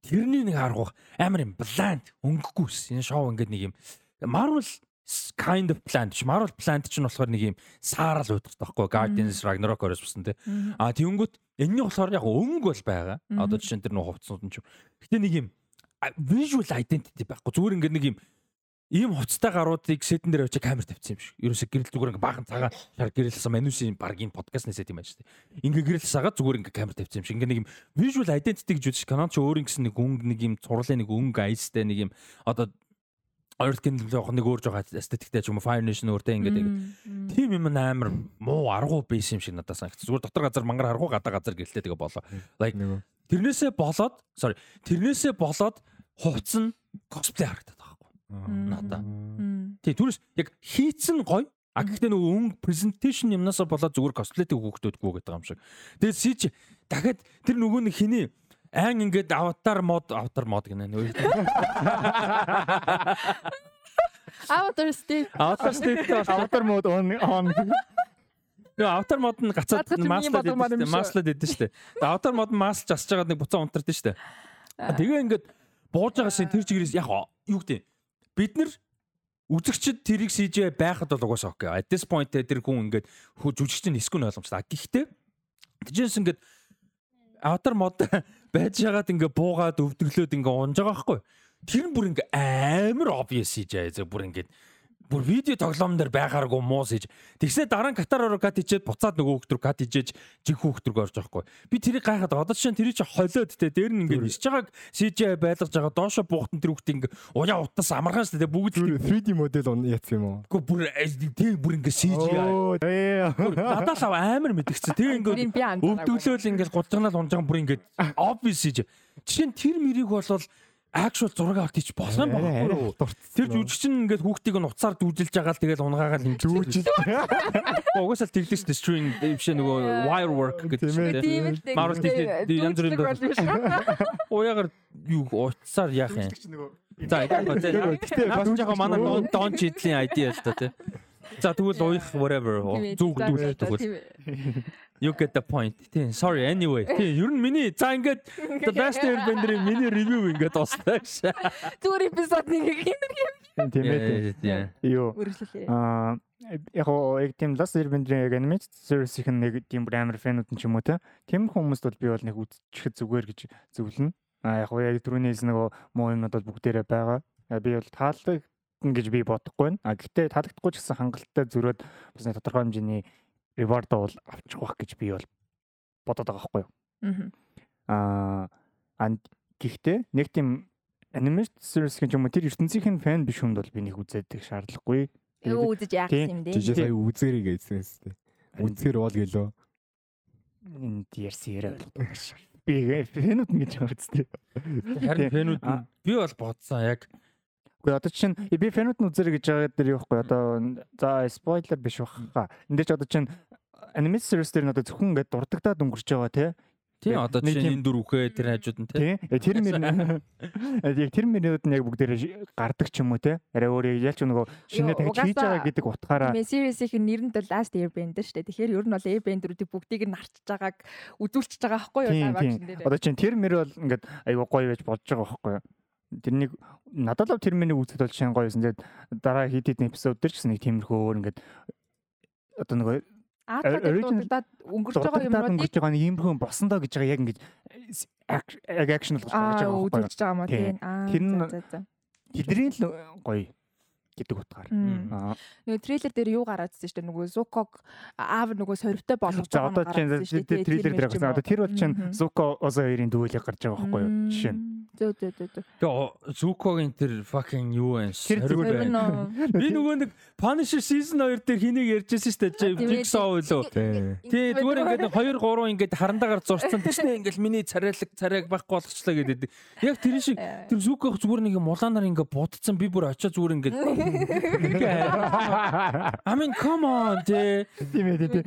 Тэрний нэг аргах амар юм bland өнгөгүйс. Энэ шоу ингээд нэг юм Marvel kind of plant ш Marvel plant ч нь болохоор нэг юм саарал уудах таахгүй Guardians Ragnarok орос басан те. А тэгэнгүүт энэний болохоор яг өнгө бол байгаа. Одоо жишээ нь тэр нөх хувцсууд нь ч. Гэтэ нэг юм visual identity байхгүй. Зүгээр ингээд нэг юм ийм хуцтай гаруудыг сетэн дээр авчи камер тавьсан юм шиг. Ерөөсө гэрэл зүгээр ингээ баахан цагаан шар гэрэлсэн манусын багийн подкаст нэсэт юм байна шүү дээ. Ингээ гэрэл сагаад зүгээр ингээ камер тавьсан юм шиг. Ингээ нэг юм visual identity гэж үзэж Canon ч өөр ингэсэн нэг өнгө нэг юм цурлын нэг өнгө айстай нэг юм одоо Earth Kingdom жоох нэг өөр жоох эстетиктэй ч юм уу Fire Nation өөртөө ингээд тийм юм амар муу аргу байсан юм шиг надад санагдсан. Зүгээр дотор газар мангар аргу гадаа газар гэлтэй тэгээ болоо. Like тэрнээсээ болоод sorry тэрнээсээ болоод хувц нь cosplay харагдаад байхгүй. Надаа. Тий түрээс яг хийцэн гоё А гэхдээ нөгөө өнгө презентацийн юмнасаа болоод зүгээр косплейтэй хөөхтөдгөө гэдэг юм шиг. Тэгээд сич дахиад тэр нөгөө нэг хиний айн ингээд аватар мод аватар мод гэнэ нөө. Avatar state. Аватар state аватар мод on on Нөгөө аватар мод нь гацаад маслаад идэв. Маслаад идэв штэ. Аватар мод нь маслж асж байгаад нэг буцаа унтардаг штэ. Тэгээ ингээд бууж байгаа шин тэр чигээрээс яг юу гэдэг бид нар үзэгчд тэрийг CGI байхад бол угаасаа окей. At this point тэр хүн ингээд жүжигчдийн хэсгүн ойлгомжтой. Гэхдээ тийчээс ингээд аватар мод байж ягаад ингээ буугаад өвдөглөөд ингээ унж байгаа байхгүй. Тэр нь бүр ингээ амар obvious CGI зөв бүр ингээ бүр видео тоглоом дээр байгааргүй муус хийж. Тэгснэ дараа нь катар ороо кат хийчээд буцаад нөгөө хөлтөр кат хийжээж жиг хөлтөр орж байгаа хгүй. Би тэрийг гайхаад одоо чинь тэрий чи холиод те дээр нь ингээд нисэж байгааг CGI байлгаж байгаа доошо буухтан тэр хөлт ингээ уяа утас амархан шүү дээ бүгд 3D модель он яц юм уу? Гэхдээ бүр тийм бүр ингээ CGI. Надад л амар мэдгцэн. Тэгээ ингээ өвдөглөөл ингээ гудагнаал унж байгаа бүр ингээ obvious CGI. Жишээ нь тэр мэрийг болвол actual зураг авт хийж болсон юм байна. Тэр жүжигч нь ингээд хүүхдийг нь уцаар дүүжилж байгаа л тэгэл унгаагаад юм дүүжил. Угсаал тэглэж дээ string бишээ нөгөө wire work гэдэг тийм үү. Марвел янз бүрийн уяагаар юу уцаар яах юм. За гэхдээ бас жоохон манай дон чидлийн ID л та тий. За тэгвэл уях whatever зүгдүүл тэгвэл You get the point. Тийм sorry anyway. Тийм ер нь миний за ингээд The Last Airbender-ийн миний review ингээд дуусна гэж. Зүгээр эпизод нэг юм. Тийм ээ. Юу. Аа яг яг тийм Last Airbender-ийн яг animated series их нэг тийм бүр амар фэнүүд нь ч юм уу те. Тийм хүмүүст бол би бол нэг үзчихэхэд зүгээр гэж зөвлөнө. Аа яг яг түрүүнээс нөгөө муу юмнууд бол бүгдээрээ байгаа. Би бол таалдаг гэж би бодохгүй байна. А гэхдээ таалагдахгүй ч гэсэн хангалттай зөрөөд бас нэг тодорхой хэмжээний reward бол авчих واخ гэж би бол бодоод байгаа байхгүй юу. Аа аа гэхдээ нэг тийм animated series гэж юм уу тэр ертөнцийн фэн биш хүнд бол би нэг үзээдэг шаардлагагүй. Юу үзэж яах юм бэ? Жижиг сая үзээрэй гэсэн юм. Үзээр бол гэлөө. Энд ярьсан яриа ойлгохгүй. Би фэнүүд гэж байгаа үстэй. Харин фэнүүд би бол бодсон яг Гэхдээ одоо чинь би фэнүүд нь үзэрэй гэж байгаа дээр юу вэ? Одоо за спойлер биш баха. Энд ч одоо чинь аниме series дээр нь одоо зөвхөн ингээд дурддагдаад өнгөрч байгаа тий. Тийм одоо чинь энэ дүр үхээ тэр хажууд нь тий. Тэр мөр яг тэр мөрөд нь яг бүгдээр гардаг ч юм уу тий. Арай өөрөө ялч нөгөө шинэ дахиж хийж байгаа гэдэг утгаараа. Series-ийн нэр нь бол Last Airbender шүү дээ. Тэгэхээр ер нь бол Airbender-үүдийг бүгдийг нь нарчж байгааг үзүүлчихэж байгаа байхгүй юу. Одоо чинь тэр мөр бол ингээд аюу гоё байж болж байгаа байхгүй юу. Тэрнийг надад л тэр мэнийг үзэхэд бол шин гоё юмсэн. Тэгээд дараа хит хит эпизод дээр ч гэсэн нэг тиймэрхүү өөр ингээд одоо нөгөө дуудаад өнгөрч байгаа юмнуудыг өнгөрч байгаа нэг иймэрхүү босон доо гэж байгаа яг ингэж акшн болгож байгаа юм байна. Үзэж байгаа мó тийм. Тэр нь тэдний л гоё гэдэг утгаар. Нөгөө трейлер дээр юу гараадсэн шүү дээ. Нөгөө Зуког аав нөгөө сорвтой болгож байгаа шүү дээ. Трейлер дээр гарсан. Одоо тэр бол чинь Зуко Озо хоёрын дүүлэг гарч байгаа байхгүй юу? Жишээ нь. Зөө зөө зөө. Тэгээ Зукогийн тэр fucking юу вэ? Би нөгөө нэг Punisher season 2 дээр хэнийг ярьжсэн шүү дээ. Jigsaw үлөө. Тий, зүгээр ингээд 2 3 ингээд харандаагаар зурцсан. Тэснэ ингээд миний царайлаг царайг байхгүй болгочлаа гэдэг. Яг тэр шиг тэр Зуког зүгээр нэг мулаанаар ингээд будцсан би бүр очиод зүгээр ингээд I mean come on тий. Тийм ээ тий.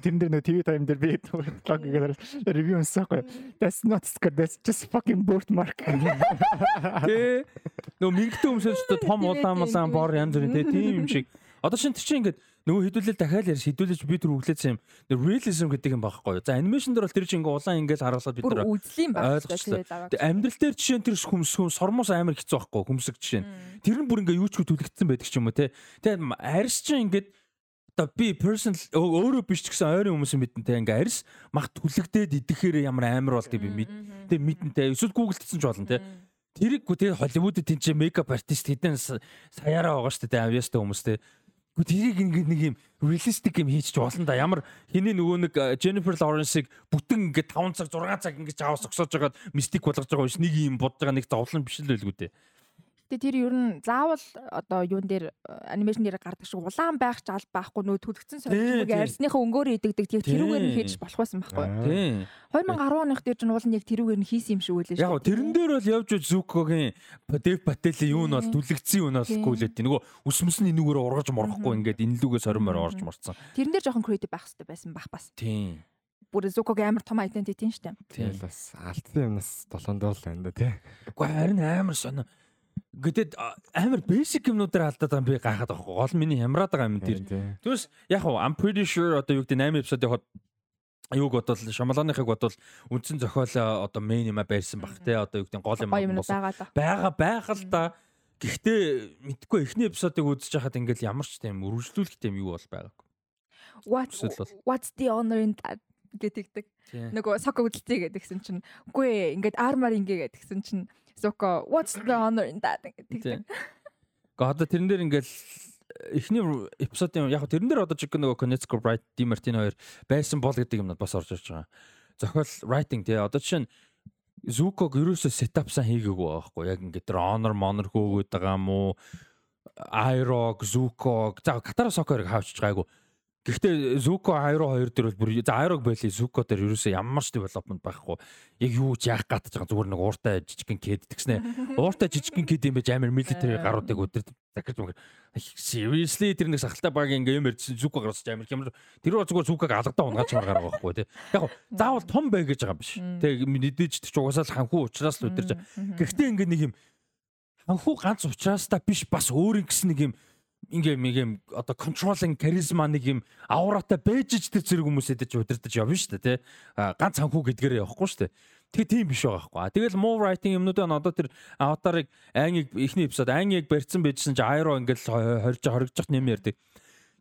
Тэрэн дээр нөө TV time дээр би блог гэдэг ревю унсахгүй. That's not scar that's just fucking birthmark. Тий. Нөө мингтэн өмсөж том улаан улаан бор янз бүрийн тий тийм юм шиг. Одоо шин тэр чинь ингээд нөгөө хідүүлэл дахиад ярьж хідүүлж би түр өглөөсөн юм. Realism гэдэг юм багхгүй юу. За анимашн дээр бол тэр чинь ингээ улаан ингээл харуулаад бид нар үзлийн ойлгочлаа. Амьдрал дээр жишээ нь тэр хүмсгүн сормос амар хэцүү байхгүй хүмсэг жишээ нь. Тэр нь бүр ингээ юу ч төлөгдсөн байдаг ч юм уу те. Тэгээ арьс чинь ингээд одоо би personal өөрөө биш ч гэсэн ойрын хүмүүс мэдэнтэй ингээ арьс мах түлэгдээд идэхээр ямар амар болдгийг би мэд. Тэгээ мэдэнтэй. Эсвэл Google гэсэн ч болно те. Гү тэгээ Холливуудд тэнцээ мейкап артист хэдэн саяараа байгаа шүү дээ авьяастай хүмүүс те. Гэхдээ тэрийг ингээд нэг юм реалистик юм хийчих болно да. Ямар хэний нөгөө нэг Jennifer Lawrence-ыг бүтэн ингээд 5 цаг 6 цаг ингээд аваас зогсоож байгаад мистик болгож байгаа биш нэг юм бодож байгаа нэг зовлон биш л байлгүй дээ. Гэтэ тэр ер нь заавал одоо юун дээр анимашн дээр гардаг шиг улаан байх ч аль байхгүй нөө түлхсэн сольжмыг арьсныхаа өнгөөр идэгдэг тэр тэрүүгээр нь хийж болох байсан байхгүй. Тийм. 2010 оных дээр чинь уул нь яг тэрүүгээр нь хийсэн юм шиг үлээ шүү. Яг тэрэн дээр бол явж Зукогийн Дэв Пателийн юу нь бол түлэгдсэн юу нь болохгүй лээ. Нөгөө үсмэс нь энүүгээр ургаж моргохгүй ингээд энэлүүгээ сорин морь орж морцсон. Тэрэн дээр жоохон креатив байх хэрэгтэй байсан бах бас. Тийм бүр Зукогийн амар том identity нь шүү дээ. Тийм бас алдсан юмнаас долоондоо л байна да тий. Уу харин амар сонио Гэтэд амар basic юмнуудаар алдаад байгаа юм би гайхаад байгаа. Гол миний хямраад байгаа юм дээр. Түүнээс яг хуу I'm pretty sure одоо юу гэдэг 8 эпизод явахад юуг бодвол Шамаланыхыг бодвол үндсэн зохиолоо одоо main юма байрсан бах те. Одоо юу гэдэг гол юм байгаа байх л да. Гэхдээ мэдгүй эхний эпизодыг үзэж хахад ингээл ямар ч тийм үргэлжлүүлэх тийм юу бол байгаагүй. What's what's the honor in that? Гэтэгдэг. Нөгөө соко үзэлцээ гэдгсэн чинь. Үгүй ингээд армар ингээ гэдгсэн чинь Zuko what's the honor in that? Гэдэг. Гэхдээ одоо тэрэн дээр ингээл эхний эпизодын яг тэрэн дээр одоо чиг нөгөө Konetsko Bright Di Martino хоёр байсан бол гэдэг юмнууд бас орж ирж байгаа. Зохиол writing тий. Одоо жишээ нь Zuko-г ерөөсөө setup сан хийгээгүй байхгүй. Яг ингээд тэр honor monor хөөгөөд байгаа юм уу? Airo, Zuko, за Катара Сокорыг хаавчж байгаагүй Гэхдээ Zuko 22 дээр бол бүр за Airog байли Zuko дээр ерөөсөө ямар ч development байхгүй. Яг юу ч яах гатж байгаа зүгээр нэг ууртай жижигхэн кэд тэгснэ. Ууртай жижигхэн кэд юм байж амар military гаруудыг өдөр захирч мөнгө. Seriously тэр нэг сахалтай баг ингээм юм ярьж Zuko гарч амар ямар тэр зүгээр Zuko-г алгадаа унгааж байгаа байхгүй тий. Яг заавал том бай гэж байгаа юм биш. Тэг мэдээж ч угаасаа л ханхуу учраас л өдөрж. Гэхдээ ингээ нэг юм ханхуу ганц учраас та биш бас өөр юм гэсэн нэг юм ингээм ингээм одоо controlling charisma нэг юм ауратай бэжж тэр зэрэг хүмүүсэд ч удирдах явна шүү дээ тий. Ганц санхүү гэдгээрээ явахгүй шүү дээ. Тэгээ тийм биш байгаа байхгүй. Тэгэл move writing юмнуудаа одоо тэр аватарыг ангиг эхний эпизод ангиг барьсан байжсэн чи Airo ингээл хорж хоригдчих нэм ярьдаг.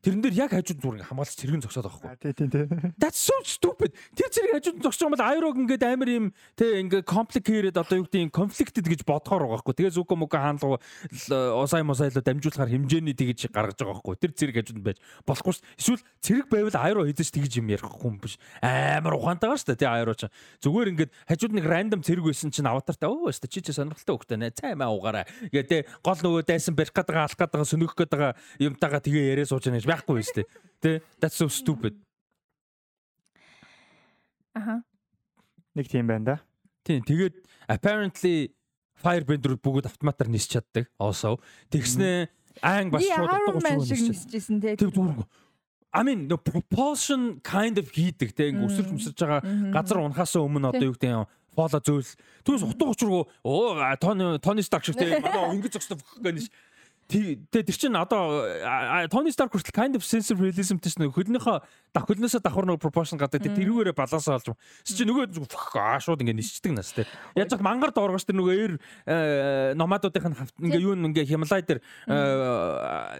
Тэрэн дээр яг хажууд зүгээр хамгаалж цэргэн зогсоод байгаа байхгүй. Тий, тий, тий. That's so stupid. Тэр зэрэг хажууд зогсож байгаа бол Айрог ингээд амар юм тий ингээд complicated одоо юу гэдэг conflicted гэж бодохоор байгаа байхгүй. Тэгээ зүгөө мөкө хаанлага усай мосайло дамжуулахаар хэмжээний тэгж гаргаж байгаа байхгүй. Тэр зэрэг хажууд байж болохгүй шүү. Эсвэл цэрэг байвал Айро хэдэж тэгж юм ярихгүй юм биш. Амар ухаантай байгаа шүү тий Айро ч. Зүгээр ингээд хажууд нэг random цэрэг байсан чинь аватартай өө өстө чи чи сонирхолтой хөхтэй нэ цай маа угаараа. Гээ тий гол нөгөө дайсан барих байгаа алах байгаа сөнөх байгаа юмтайгаа тэгээ яриа сууж байгаа байхгүй шүү дээ. Тэ that's so stupid. Аха. Нэг тийм байна да. Тийм тэгээд apparently Firebender бүгд автоматар нисч чаддаг. Also тэгснэ айн бас шууд утга учир нисчихсэн тий. Тэг зүгээр. I mean the propulsion kind of хийдэг те ингээ өсөрч өсөрж байгаа газар унахаас өмнө одоо юу гэдэг юм фоло зөөл түүнээс утга учиргүй оо Тони Тони Старк шиг те манай ингэж зогсдог гэнэ Тэгээ тэр чинь одоо Tony Stark хүртэл kind of of realism гэж нэг хөлнийхөө дах хөлнөөсөө давхар нэг proportion гадаг тэр тэрүүгээрээ баланс олж. Чи нөгөө аа шууд ингэ нисчдэг нас те. Яаж ч мангар дооргош тэр нөгөө air номадуудын хавт ингээ юу ингээ Himalaya дээр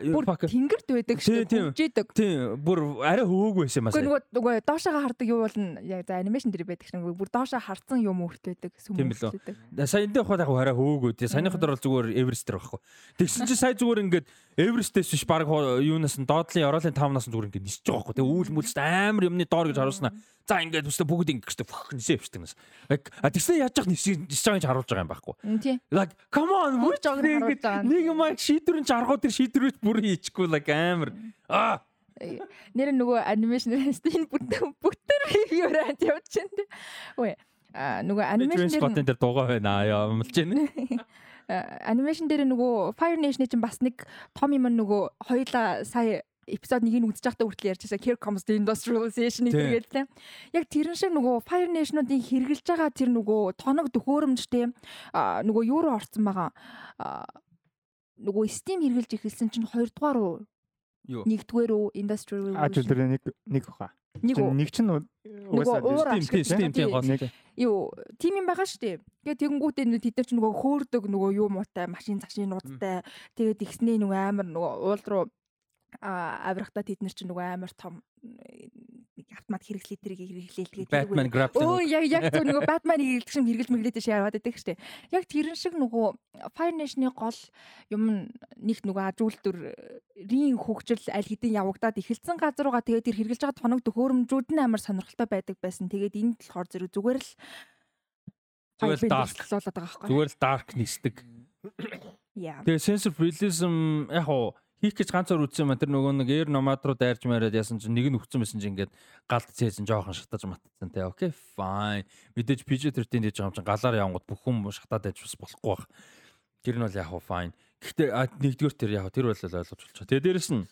бүр тэнгэрд байдаг шүү дээ. Хөвжээдэг. Тийм бүр арай хөвөөгүй байсан юм аа. Нөгөө нөгөө доошоо хардаг юу бол яг за анимашн дээр байдаг шүү. Бүр доошоо харцсан юм өөрт байдаг. Сүмэлдэг. Сая энэ хаваа яг арай хөвөөгүй. Тэгээ саяны ходор бол зүгээр Everest дээр байхгүй. Тэгсэн чи сая зүгээр ингээд Эверестээс биш баг юунаас нь доотлын Оролын 5-наас зүгээр ингээд нисэж байгаа байхгүй. Тэгээ үүл мүлст амар юмны доор гэж харуулснаа. За ингээд төстэй бүгд ингээд гэжтэй нисээ явчихдаг нас. А тэгснэ яаж яах нисэж нисэж байгааг харуулж байгаа юм байхгүй. Like come on бүр жог ингээд нэг юм шийдвэрэн чаргуу тэр шийдвэрч бүр хийчихгүй like амар. Аа нэр нөгөө анимашн стен бүтэн бүтэн байна те. Ой а нөгөө анимашн дээр дуугаа байна аа юмлж байна. анимашн дээр нөгөө Fire Nation-ийн чинь бас нэг том юм нөгөө хоёулаа сая эпизод 1-ийг үзэж байхдаа хүртэл ярьжсэн Here comes the industrialization гэдэг тийм. Яг тэрэн шиг нөгөө Fire Nation-уудын хэрглэж байгаа тэр нөгөө тоног дөхөөрөмжтэй нөгөө юу руу орцсон байгаа. Нөгөө Steam хэрглэж эхэлсэн чинь 2 дугаар уу? Нэгдүгээр үү industrial А тэр нэг нэг баха. Нэг нэг чинь угаасаа Steam тийм гол. Юу тим юм байгаа шүү дээ. Тэгээд тэгэнгүүтээ тэд нар ч нөгөө хөөрдөг нөгөө юу муутай машин цашинуудтай тэгээд ихснээ нөгөө амар нөгөө уул руу авирахтаа тэд нар ч нөгөө амар том автомат хэрэглээ тэрийг хэрэглээл тэгээд Batman grappling. Өө яг яг зөв нөгөө Batman хэрэглэх шиг хэрэглэж мэглээд тийш яваад байдаг штэ. Яг тэрэн шиг нөгөө Fire Nation-ы гол юм нэг нөгөө ажуултүрийн хөгжил аль хэдийн явагдаад эхэлсэн газар руугаа тэгээд тэр хэрэглэж байгаа тоног төхөөрөмжүүд нь амар сонирхолтой байдаг байсан. Тэгээд энд болохоор зэрэг зүгээр л зүгээр л dark болоод байгаа байхгүй. Зүгээр л dark нисдэг. Yeah. Тэгээ sense of realism яг уу хийх гэж ганцаар үтсэн юм тэр нөгөө нэг air nomad руу дайрж мараад яасан чинь нэг нь өгцөн байсан чинь ингээд галд цээжин жоохон шатаж матцсан те. Окей fine. Мэдээж PG-13 дэж байгаа юм чинь галаар явангууд бүх хүн шатаад байж бас болохгүй бах. Тэр нь бол яг fine. Гэхдээ нэгдүгээр тэр яг тэр бол ойлгож болчихоо тэгээ дээрэс нь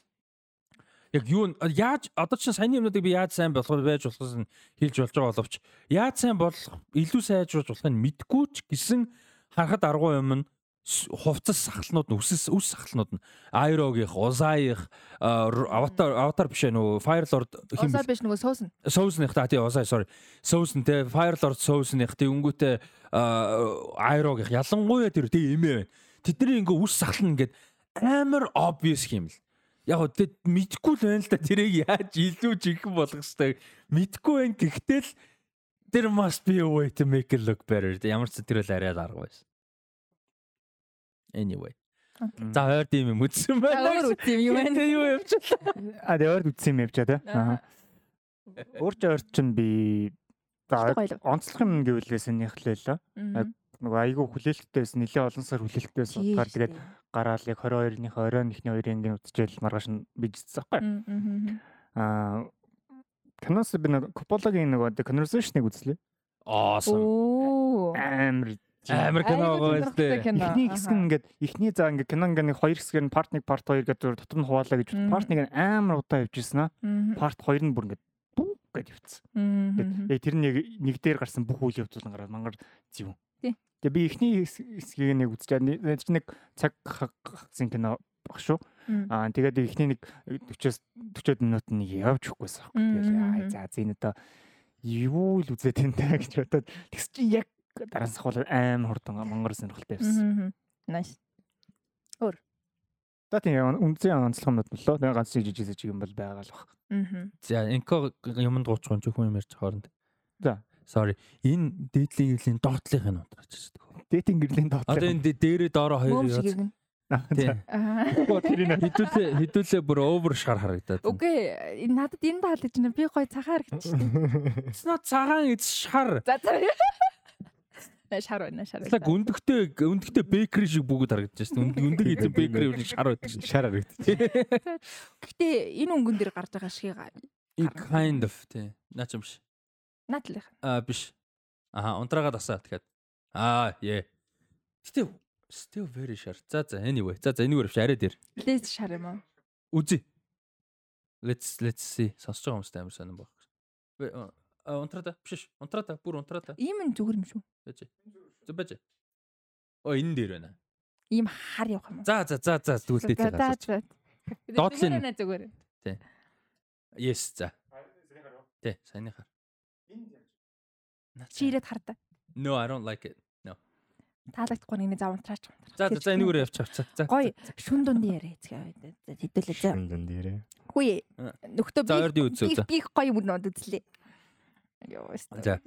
яг юу яаж одоо чинь саяны юмнуудыг би яаж сайн болгох байж болохоос нь хэлж болж байгаа боловч яаж сайн болох илүү сайжруулж болохыг мэдгүй ч гэсэн харахад аргу юм нь хувцас сахалнууд нь үсэс үс сахалнууд нь Айрогийнх, Узаих, Аватар Аватар биш ээ нөгөө Fire Lord хим Узаа биш нөгөө Соусэн. Соусных та тий Узай sorry. Соусэн те Fire Lord Соусных тий өнгөтэй Айрогийнх ялангуяа тэр тий эмээ байна. Тэдний ингээ үс сахална ингээд амар obvious юм л. Яг гоо тэд мэдгүй л байна л да тэрийг яаж илүү жинхэнэ болгох хэвээр мэдгүй байх гэхдээ л there must be a way to make it look better. Ямар ч бол арай арга байсан. Anyway. За ойр тийм юм үзсэн байна. Өөр үт юм байна? Тэ юу явчихлаа. А тэгээ ойр үтсэн юм явчаа тий. Аа. Өөр ч ойр чинь би онцлох юм гэвэл сонирхлоо. Нөгөө айгүй хүлээлттэй байсан. Нилээ олон сар хүлээлттэй байсан. Тэгэхээр тэгээд гараал яг 22-ны оройн ихний хоёрын ангийн үтчихэл маргааш нь бичсэн байхгүй. Аа Канаас би нэг Копполагийн нэг conversation-ыг үзлээ. Awesome. Амар Амар кино гоё өстэй. Эхний хэсэг нь ингээд эхний заа ингээд кино ингээд хоёр хэсгээр нь part 1 part 2 гэдэг дотор нь хуваалаа гэж part 1 нь амар удаа явжсэн аа. Part 2 нь бүр ингээд гэд явцсан. Тэгээд тэр нэг нэг дээр гарсан бүх үйл явдлын гараад мангар зэв. Тэгээ би эхний хэсгийг нэг үзчихээ. Нэг цаг хагсын кино баг шүү. Аа тэгээд эхний нэг 40-оос 40 минут нь явж өгөхгүйсэн. Тэгээд за зин одоо юу л үзээд энэ гэж бодоод тэгс чи яг дараас хавал аим хурдан монгол сонирхолтой байсан. Nice. Өөр. Тийм үнцэн онцлогомнод боллоо. Тэгээ ганц жижиг жижиг юм бол байгаа л баг. За энко юмд 30 хүн хүн юм ярьж хооронд. За. Sorry. Энэ дээдлийн гэрлийн доотлих нь унтраач шүү дээ. Дээдийн гэрлийн доотлих. Одоо энэ дээрээ доороо хоёр яз. Тийм. хідүүлээ хідүүлээ бүр овер шар харагдаад. Үгүй надад энэ таалж байна. Би гоё цагаан харагдаж байна. It's not цагаан it's шар. За за. Шар байна шар. Яг өндөгтэй өндөгтэй бэкри шиг бүгд харагдаж байна. Өндөг эзэн бэкри шиг шар байдаг шин. Шар харагдаж. Гэхдээ энэ өнгөн дээр гарч байгаа шиг kind of тий. Наач юм шиг. Наадлах. Аа биш. Аха унтраагаа тасаа тэгэхээр. Аа яа. Гэтэ still very sharp. За за anyway. За за энэгээр биш арай дээр. Let's шар юм уу? Үзье. Let's let's see. Сонсож байгаа хүмүүст амар сонирн баг. Унтраад биш унтраад бүр унтраад. Ийм нь зүгээр юм шүү. Байж. Зүг байж. Оо энэ дээр байна. Ийм хар явах юм? За за за за зүйлдээ за за. Доотлын зүгээр. Тий. Yes за. Тий, саяныхаар. Чи ирээд хардаа. No, I don't like it. No. Таалагдахгүй нэг зав унтраач. За за энэгээр явчих. За. Гой шүн дунд яриа згээ. Хэдүүлээ за. Шүн дунд яриа. Хүй. Нөхдөө би. Би гоё юм нод үзлээ.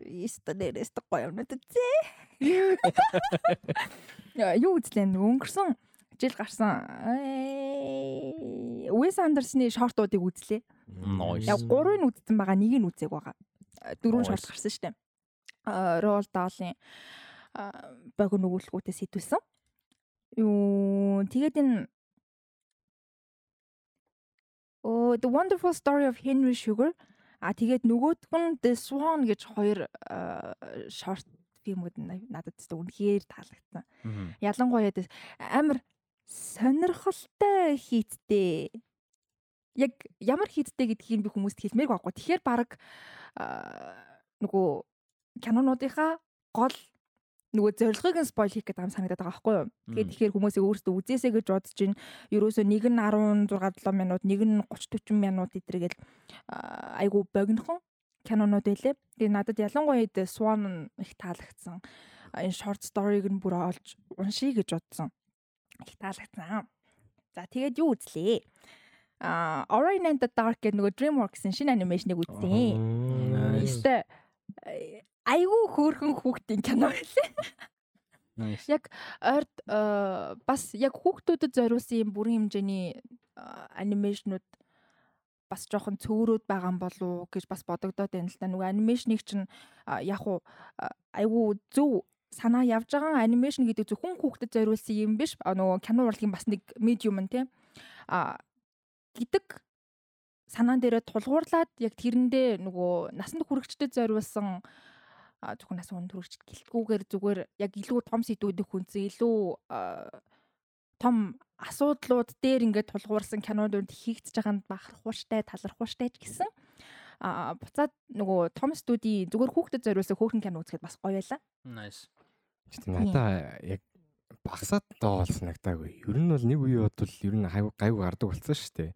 Иста нэрээс гоё юм үзээ. Яа, юу үзлээ өнгөрсөн жил гарсан Уэс Андерсны шортуудыг үзлээ. Яг гурыг нь үзсэн байгаа, нэг нь үзег байгаа. Дөрвөн шорт гарсан шүү дээ. Рол Даалын богино нөгөөлгүүдээс сэтүүлсэн. Юу тэгээд энэ Oh, The Wonderful Story of Henry Sugar А тэгээд нөгөөдг нь The Swan гэж хоёр short фильмүүд надад үнэхээр таалагдсан. Ялангуяа амар сонирхолтой хийдтэй. Яг ямар хийдтэй гэдгийг би хүмүүст хэлмээр байхгүй. Тэгэхээр баг нөгөө кинонуудынхаа гол нөгөө зорилгыг нь спойл хийх гэдэг юм санагдаад байгаа байхгүй юу. Тэгээд тэгэхээр хүмүүсээ өөрсдөө үзээсэй гэж бодож чинь ерөөсөө нэг нь 16 7 минут, нэг нь 30 40 минут идэргээл айгу богинохон кинонууд байлээ. Тэгээд надад ялангуяа дэ Swan их таалагдсан. Энэ short story-г нь бүр олж уншия гэж бодсон. Их таалагдсан. За тэгээд юу үзлээ? А Orion and the Dark гэдэг нөгөө DreamWorks-ын шинэ анимашныг үзсэн. Эсвэл айгүй хөөрхөн хүүхдийн кино байлээ. Яг ойрд бас яг хүүхдүүдэд зориулсан юм бүрэн хэмжээний анимашнууд бас жоохон цөөрөөд байгаа юм болов уу гэж бас бодогдоод байна л да. Нөгөө анимашныг чинь яг уу айгүй зөв санаа явж байгаа анимашн гэдэг зөвхөн хүүхдэд зориулсан юм биш. Нөгөө кино урлагийн бас нэг медиум нь тийм а гэдэг санаан дээрээ тулгуурлаад яг тэрэндээ нөгөө насанд хүрэгчдэд зориулсан зөвхөн нас хүн төрөгч гэлтгүүгээр зүгээр яг илүү том сэдвүүдийг хүнсэн илүү том асуудлууд дээр ингээд тулгуурсан кинонууд хийгдэж байгаа нь бахархууштай талархууштай ч гэсэн а буцаад нөгөө том студийн зүгээр хүүхдэд зориулсан хөөхөн кино үзэхэд бас гоё байлаа. Nice. Надаа яг багсаад доо санагдаагүй. Ер нь бол нэг үе бодвол ер нь гайгүй гардаг болсон шүү дээ.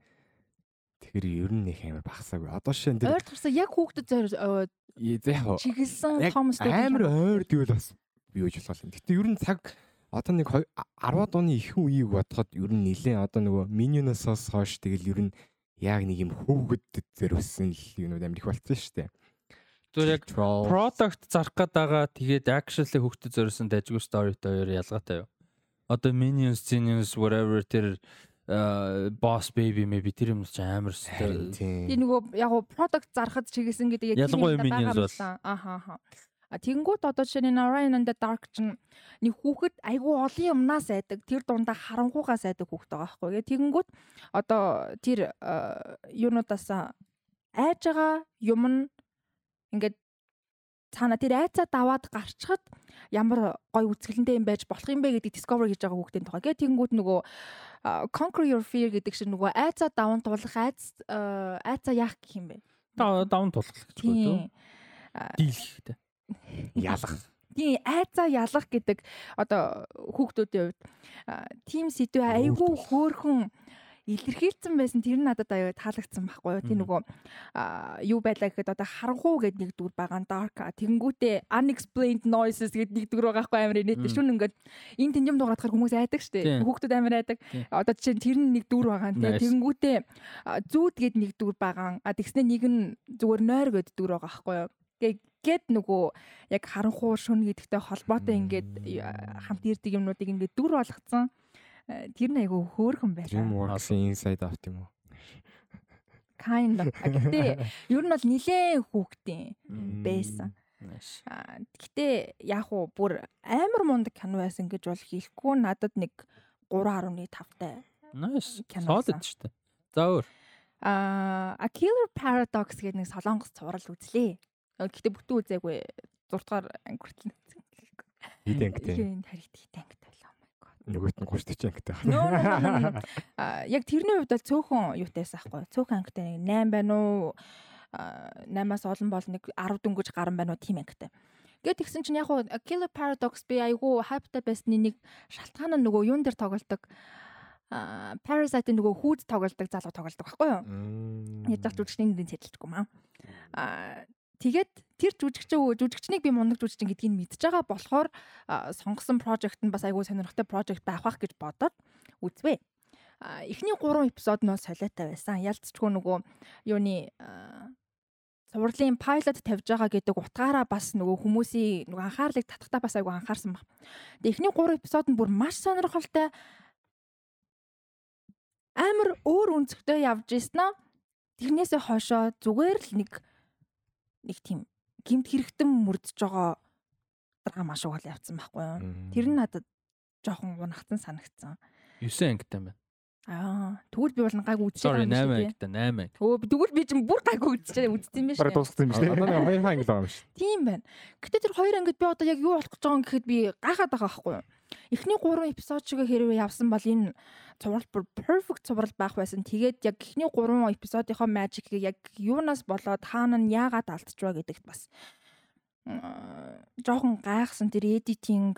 Тэгэхээр ер нь их амар багсаагүй. Одоо шин дээр ойр турсаа яг хүүхдэд зориулсан чиглэсэн том студийн амар ойр гэвэл бас би үеж болох юм. Гэтэ ер нь цаг одоо нэг 10-аад оны ихэнх үеийг бодоход ер нь нилээн одоо нөгөө миньоноосоос хойш тэгэл ер нь яг нэг юм хүүхэд зэрвсэн л юмуд амар их болцсон шүү дээ. Зүгээр яг product зарах гээд байгаа тэгээд actually хүүхдэд зориулсан дайггүй storyтой хоёр ялгаатай юу? Одоо Minions, Genius whatever тэр boss baby maybe тэр юм ч амар шүү. Тийм нөгөө яг product зарахад чиглэсэн гэдэг яг ялангуяа Minions бол ааха ааха. А тэгэнгүүт одоо жишээ нь Orion and the Dark чинь нэг хүүхэд айгүй олон юмнаас айдаг. Тэр дундаа харанхуугаас айдаг хүүхэд байгаа байхгүй. Гэ тэгэнгүүт одоо тэр юунуудаас айж байгаа юм нь ингээд цаана тэр айцаа даваад гарчхад ямар гой үзгэлэнтэй юм байж болох юм бэ гэдэг discover хийж байгаа хүүхдийн тухай. Гэ тэгэнгүүт нөгөө conquer your fear гэдэг шиг нөгөө айцаа даван тулах айц айцаа яах гэх юм бэ? Даван тулах гэж үү? Дийлхтэй ялах. Тийм айцаа ялах гэдэг одоо хүүхдүүдийн хувьд тийм сэдв айгүй хөөхөн илэрхийлсэн байсан тэр нь надад аюу таалагдсан байхгүй юу. Тийм нөгөө юу байлаа гэхэд одоо харанхуу гэдэг нэг дүр байгаа dark тэгэнгүүтээ unexplained noises гэдэг нэг дүр байгаа байхгүй амар нийт шүн ингээд энэ тэнцэм дугаадахаар хүмүүс айдаг штэ. Хүүхдүүд амар айдаг. Одоо жишээ нь тэр нь нэг дүр байгаа нэ. Тэгэнгүүтээ зүүд гэдэг нэг дүр байгаа. А тэгснэ нэг нь зүгээр нойр гэдэг дүр байгаа байхгүй юу гэд нөгөө яг харанхуу шүн гэдэгтэй холбоотой ингээд хамт ирдэг юмнуудыг ингээд дүр болгоцсон. Э, тэр нь айгүй хөөрхөн байлаа. Dreamworks-ийн inside out юм уу? Kind of. Гэтэ ер нь бол нилээн хүүхдийн байсан. Гэтэ яг уу бүр амар мундаг кино байсан гэж бол хэлэхгүй надад нэг 3.5 таа. Nice. Solid шүү дээ. За өөр. Аа, A Killer Paradox гэдэг нэг солонгос цуврал үзлээ. Гэхдээ бүтэн үзээгүй 6 дугаар анги хүртэл үзсэн. Хэд ангитай? Энэ харигд хэд ангитай байлаа. Oh my god. Нөгөөт нь 30 40 ангитай байна. Аа яг тэрний хувьд бол цөөхөн юутайс ахгүй. Цөөхөн ангитай 8 байна уу? 8-аас олон бол нэг 10 дөнгөж гарan байна уу тийм ангитай. Гэт тэгсэн чинь яг хуу Killer Paradox би айгүй hypeтай байсны нэг шалтгаан нь нөгөө юун дээр тоглолдог а Parasite нөгөө хүүд тоглолдог залуу тоглолдог байхгүй юу? Яаж ч жүжигчний нэрийг цэдэлчихгүй маа. А Тэгээд тэр жүжигчин жүжигчнийг би мундаг жүжигчин гэдгийг мэдж байгаа болохоор сонгосон прожект нь бас айгүй сонирхолтой прожект байх бах гэж бодоод үзвэ. Эхний 3 эпизод нь солиотой байсан. Ялцчгүй нөгөө юуны цувралын пайлот тавьж байгаа гэдэг утгаараа бас нөгөө хүмүүсийн нөгөө анхаарлыг татахтаа бас айгүй анхаарсан баг. Тэгээ эхний 3 эпизод нь бүр маш сонирхолтой амар өөр өнцгтэй явж ийсэн аа. Тэрнээсээ хойшоо зүгээр л нэг нэг тийм гимт хэрэгтэн мөрдөж байгаа драма шиг бол явцсан байхгүй юу. Тэр нь надад жоохон унагцсан санагдсан. 9 ангитай байна. Аа, тэгвэл би бол гайг үзчихсэн шиг. 8 ангитай, 8 анги. Өө тэгвэл би чинь бүр гайг үзчихээ үзсэн юм биш. Бараг дууссан юм. Одоо нэг 2 анги л байгаа юм шүү. Тийм байна. Гэтэ тэр 2 ангид би одоо яг юу болох гэж байгаа юм гэхэд би гайхаад байгаа байхгүй юу. Эхний 3 эпизод шиг хэрвээ явсан бол энэ цуврал бүр perfect цуврал байх байсан. Тэгээд яг эхний 3 эпизодынхоо magic-ийг яг юунаас болоод хаана нь яагаад алдчихваа гэдэгт бас жоохон гайхсан тэр editing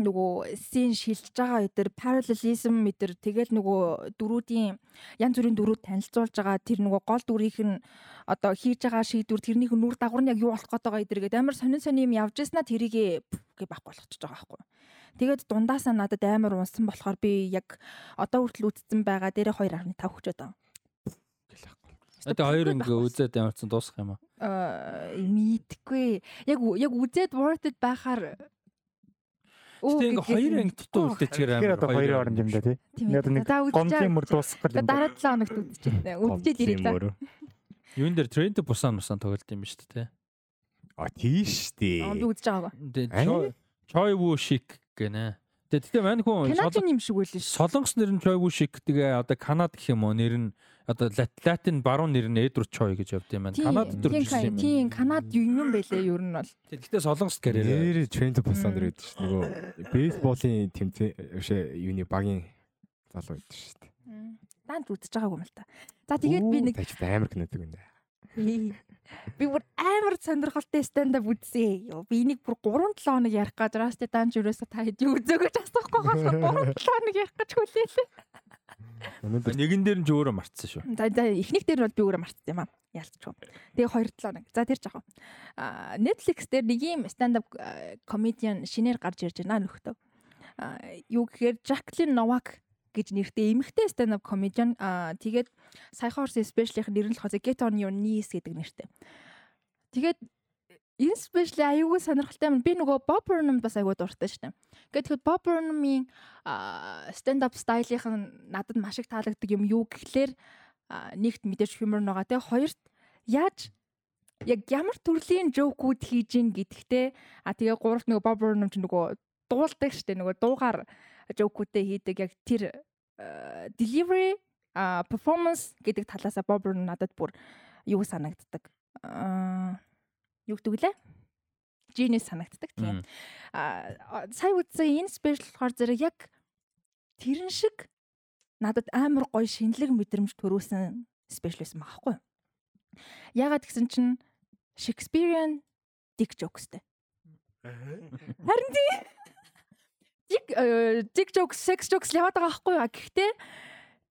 нөгөө сцен шилжиж байгаа өдр parallelism өдр тэгэл нөгөө дөрүүдийн янз бүрийн дөрүүд танилцуулж байгаа тэр нөгөө гол дүрийнх нь одоо хийж байгаа шийдвэр тэрнийх нүр дагавар нь яг юу болох гээд байгаа өдр гэдэг амар сонин сонин юм явж яснаа тэрийг гэ бах болгочихж байгаа байхгүй. Тэгээд дундаасаа надад амар унсан болохоор би яг одоо хүртэл үтцсэн байгаа дээрээ 2.5 хүчээд байгаа. Тэгээ хоёр ингээ үзээд ямарсан дуусах юм аа. Аа мэдгүй. Яг яг үзээд worth it байхаар Тэгээ ингээ хоёр анги дутуу үлдээчихээр амар. Тэгэхээр одоо хоёрын оронд юм да тий. Нэг гомдын мөр дуусах юм. Дараа 7 хоногт үзчихээ. Үзчихээд ирээ та. Юун дээр тренд бусан бусан тоглолт юм ба шүү дээ. А тийш дээ. Аа би үзэж байгаагаа. Choi Woo Shik гэнэ. Тэгээ мань хүн Канадын юм шиг шүү. Солонгос нэр нь Choi Woo Shik тэгээ одоо Канад гэх юм уу нэр нь одоо латин баруун нэр нь Эдвард Choi гэж явд юм байна. Канад төр тийм тийм Канад юм юм байлээ ер нь бол. Тэгтээ солонгос карьер. Нэр Trent Bosander гэдэг чинь нөгөө бейсболын тэмцээн өшөө юуны багийн залуу гэдэг шүү дээ. Даанч үзэж байгаагүй юм л та. За тэгээд би нэг амар кинодаг юм даа. Би бүр амар сонирхолтой stand up үзсэн. Йоо би энийг бүр 3 7 хоног ярих гэж Rusty Dunge юусаа та хэд үзөөгөөч асуухгүй болохоор 3 7 хоног ярих гэж хүлээлээ. Нэгэн дээр нь ч өөрөө мартсан шүү. За за эхнийх дээр бол би өөрөө мартсан юм аа. Ялцчихв. Тэгээ 2 7 хоног. За тэр жахав. А Netflix дээр нэг юм stand up comedian шинээр гарч ирж байна нөхдөв. А юу гэхээр Jacqueline Novak гэж нэртэй эмэгтэй stand up comedian аа тэгээд саяхан орсон special-ийн нэр нь л хоо Get on your knees гэдэг нэртэй. Тэгээд энэ special аюулгүй сонирхолтой юм. Би нөгөө Bob Burnham бас аюул дуртай шнэ. Гэхдээ Bob Burnham-ийн stand up style-ийн надад маш их таалагддаг юм юу гэхлээр нэгт мэдээж humor байгаа те хоёрт яаж яг ямар төрлийн жоокууд хийж ин гэдэгтэй а тэгээ гуравт нөгөө Bob Burnham ч нөгөө дуулдаг штэ нөгөө дуугаар жоокуудээ хийдэг яг тэр э, delivery performance гэдэг талаасаа Бобер надад бүр юу санагддаг. Аа юу гэдэг лээ? Genius санагддаг тийм. Аа сая үзсэн энэ special болохоор зэрэг яг тэрэн шиг надад амар гоё шинэлэг мэдрэмж төрүүлсэн special байсан байхгүй юу? Ягаад гэсэн чинь Shakespearean dick jokesтэй. Харин тийм dick э, dick jokes, sex jokes яваад байгаа байхгүй юу? Гэхдээ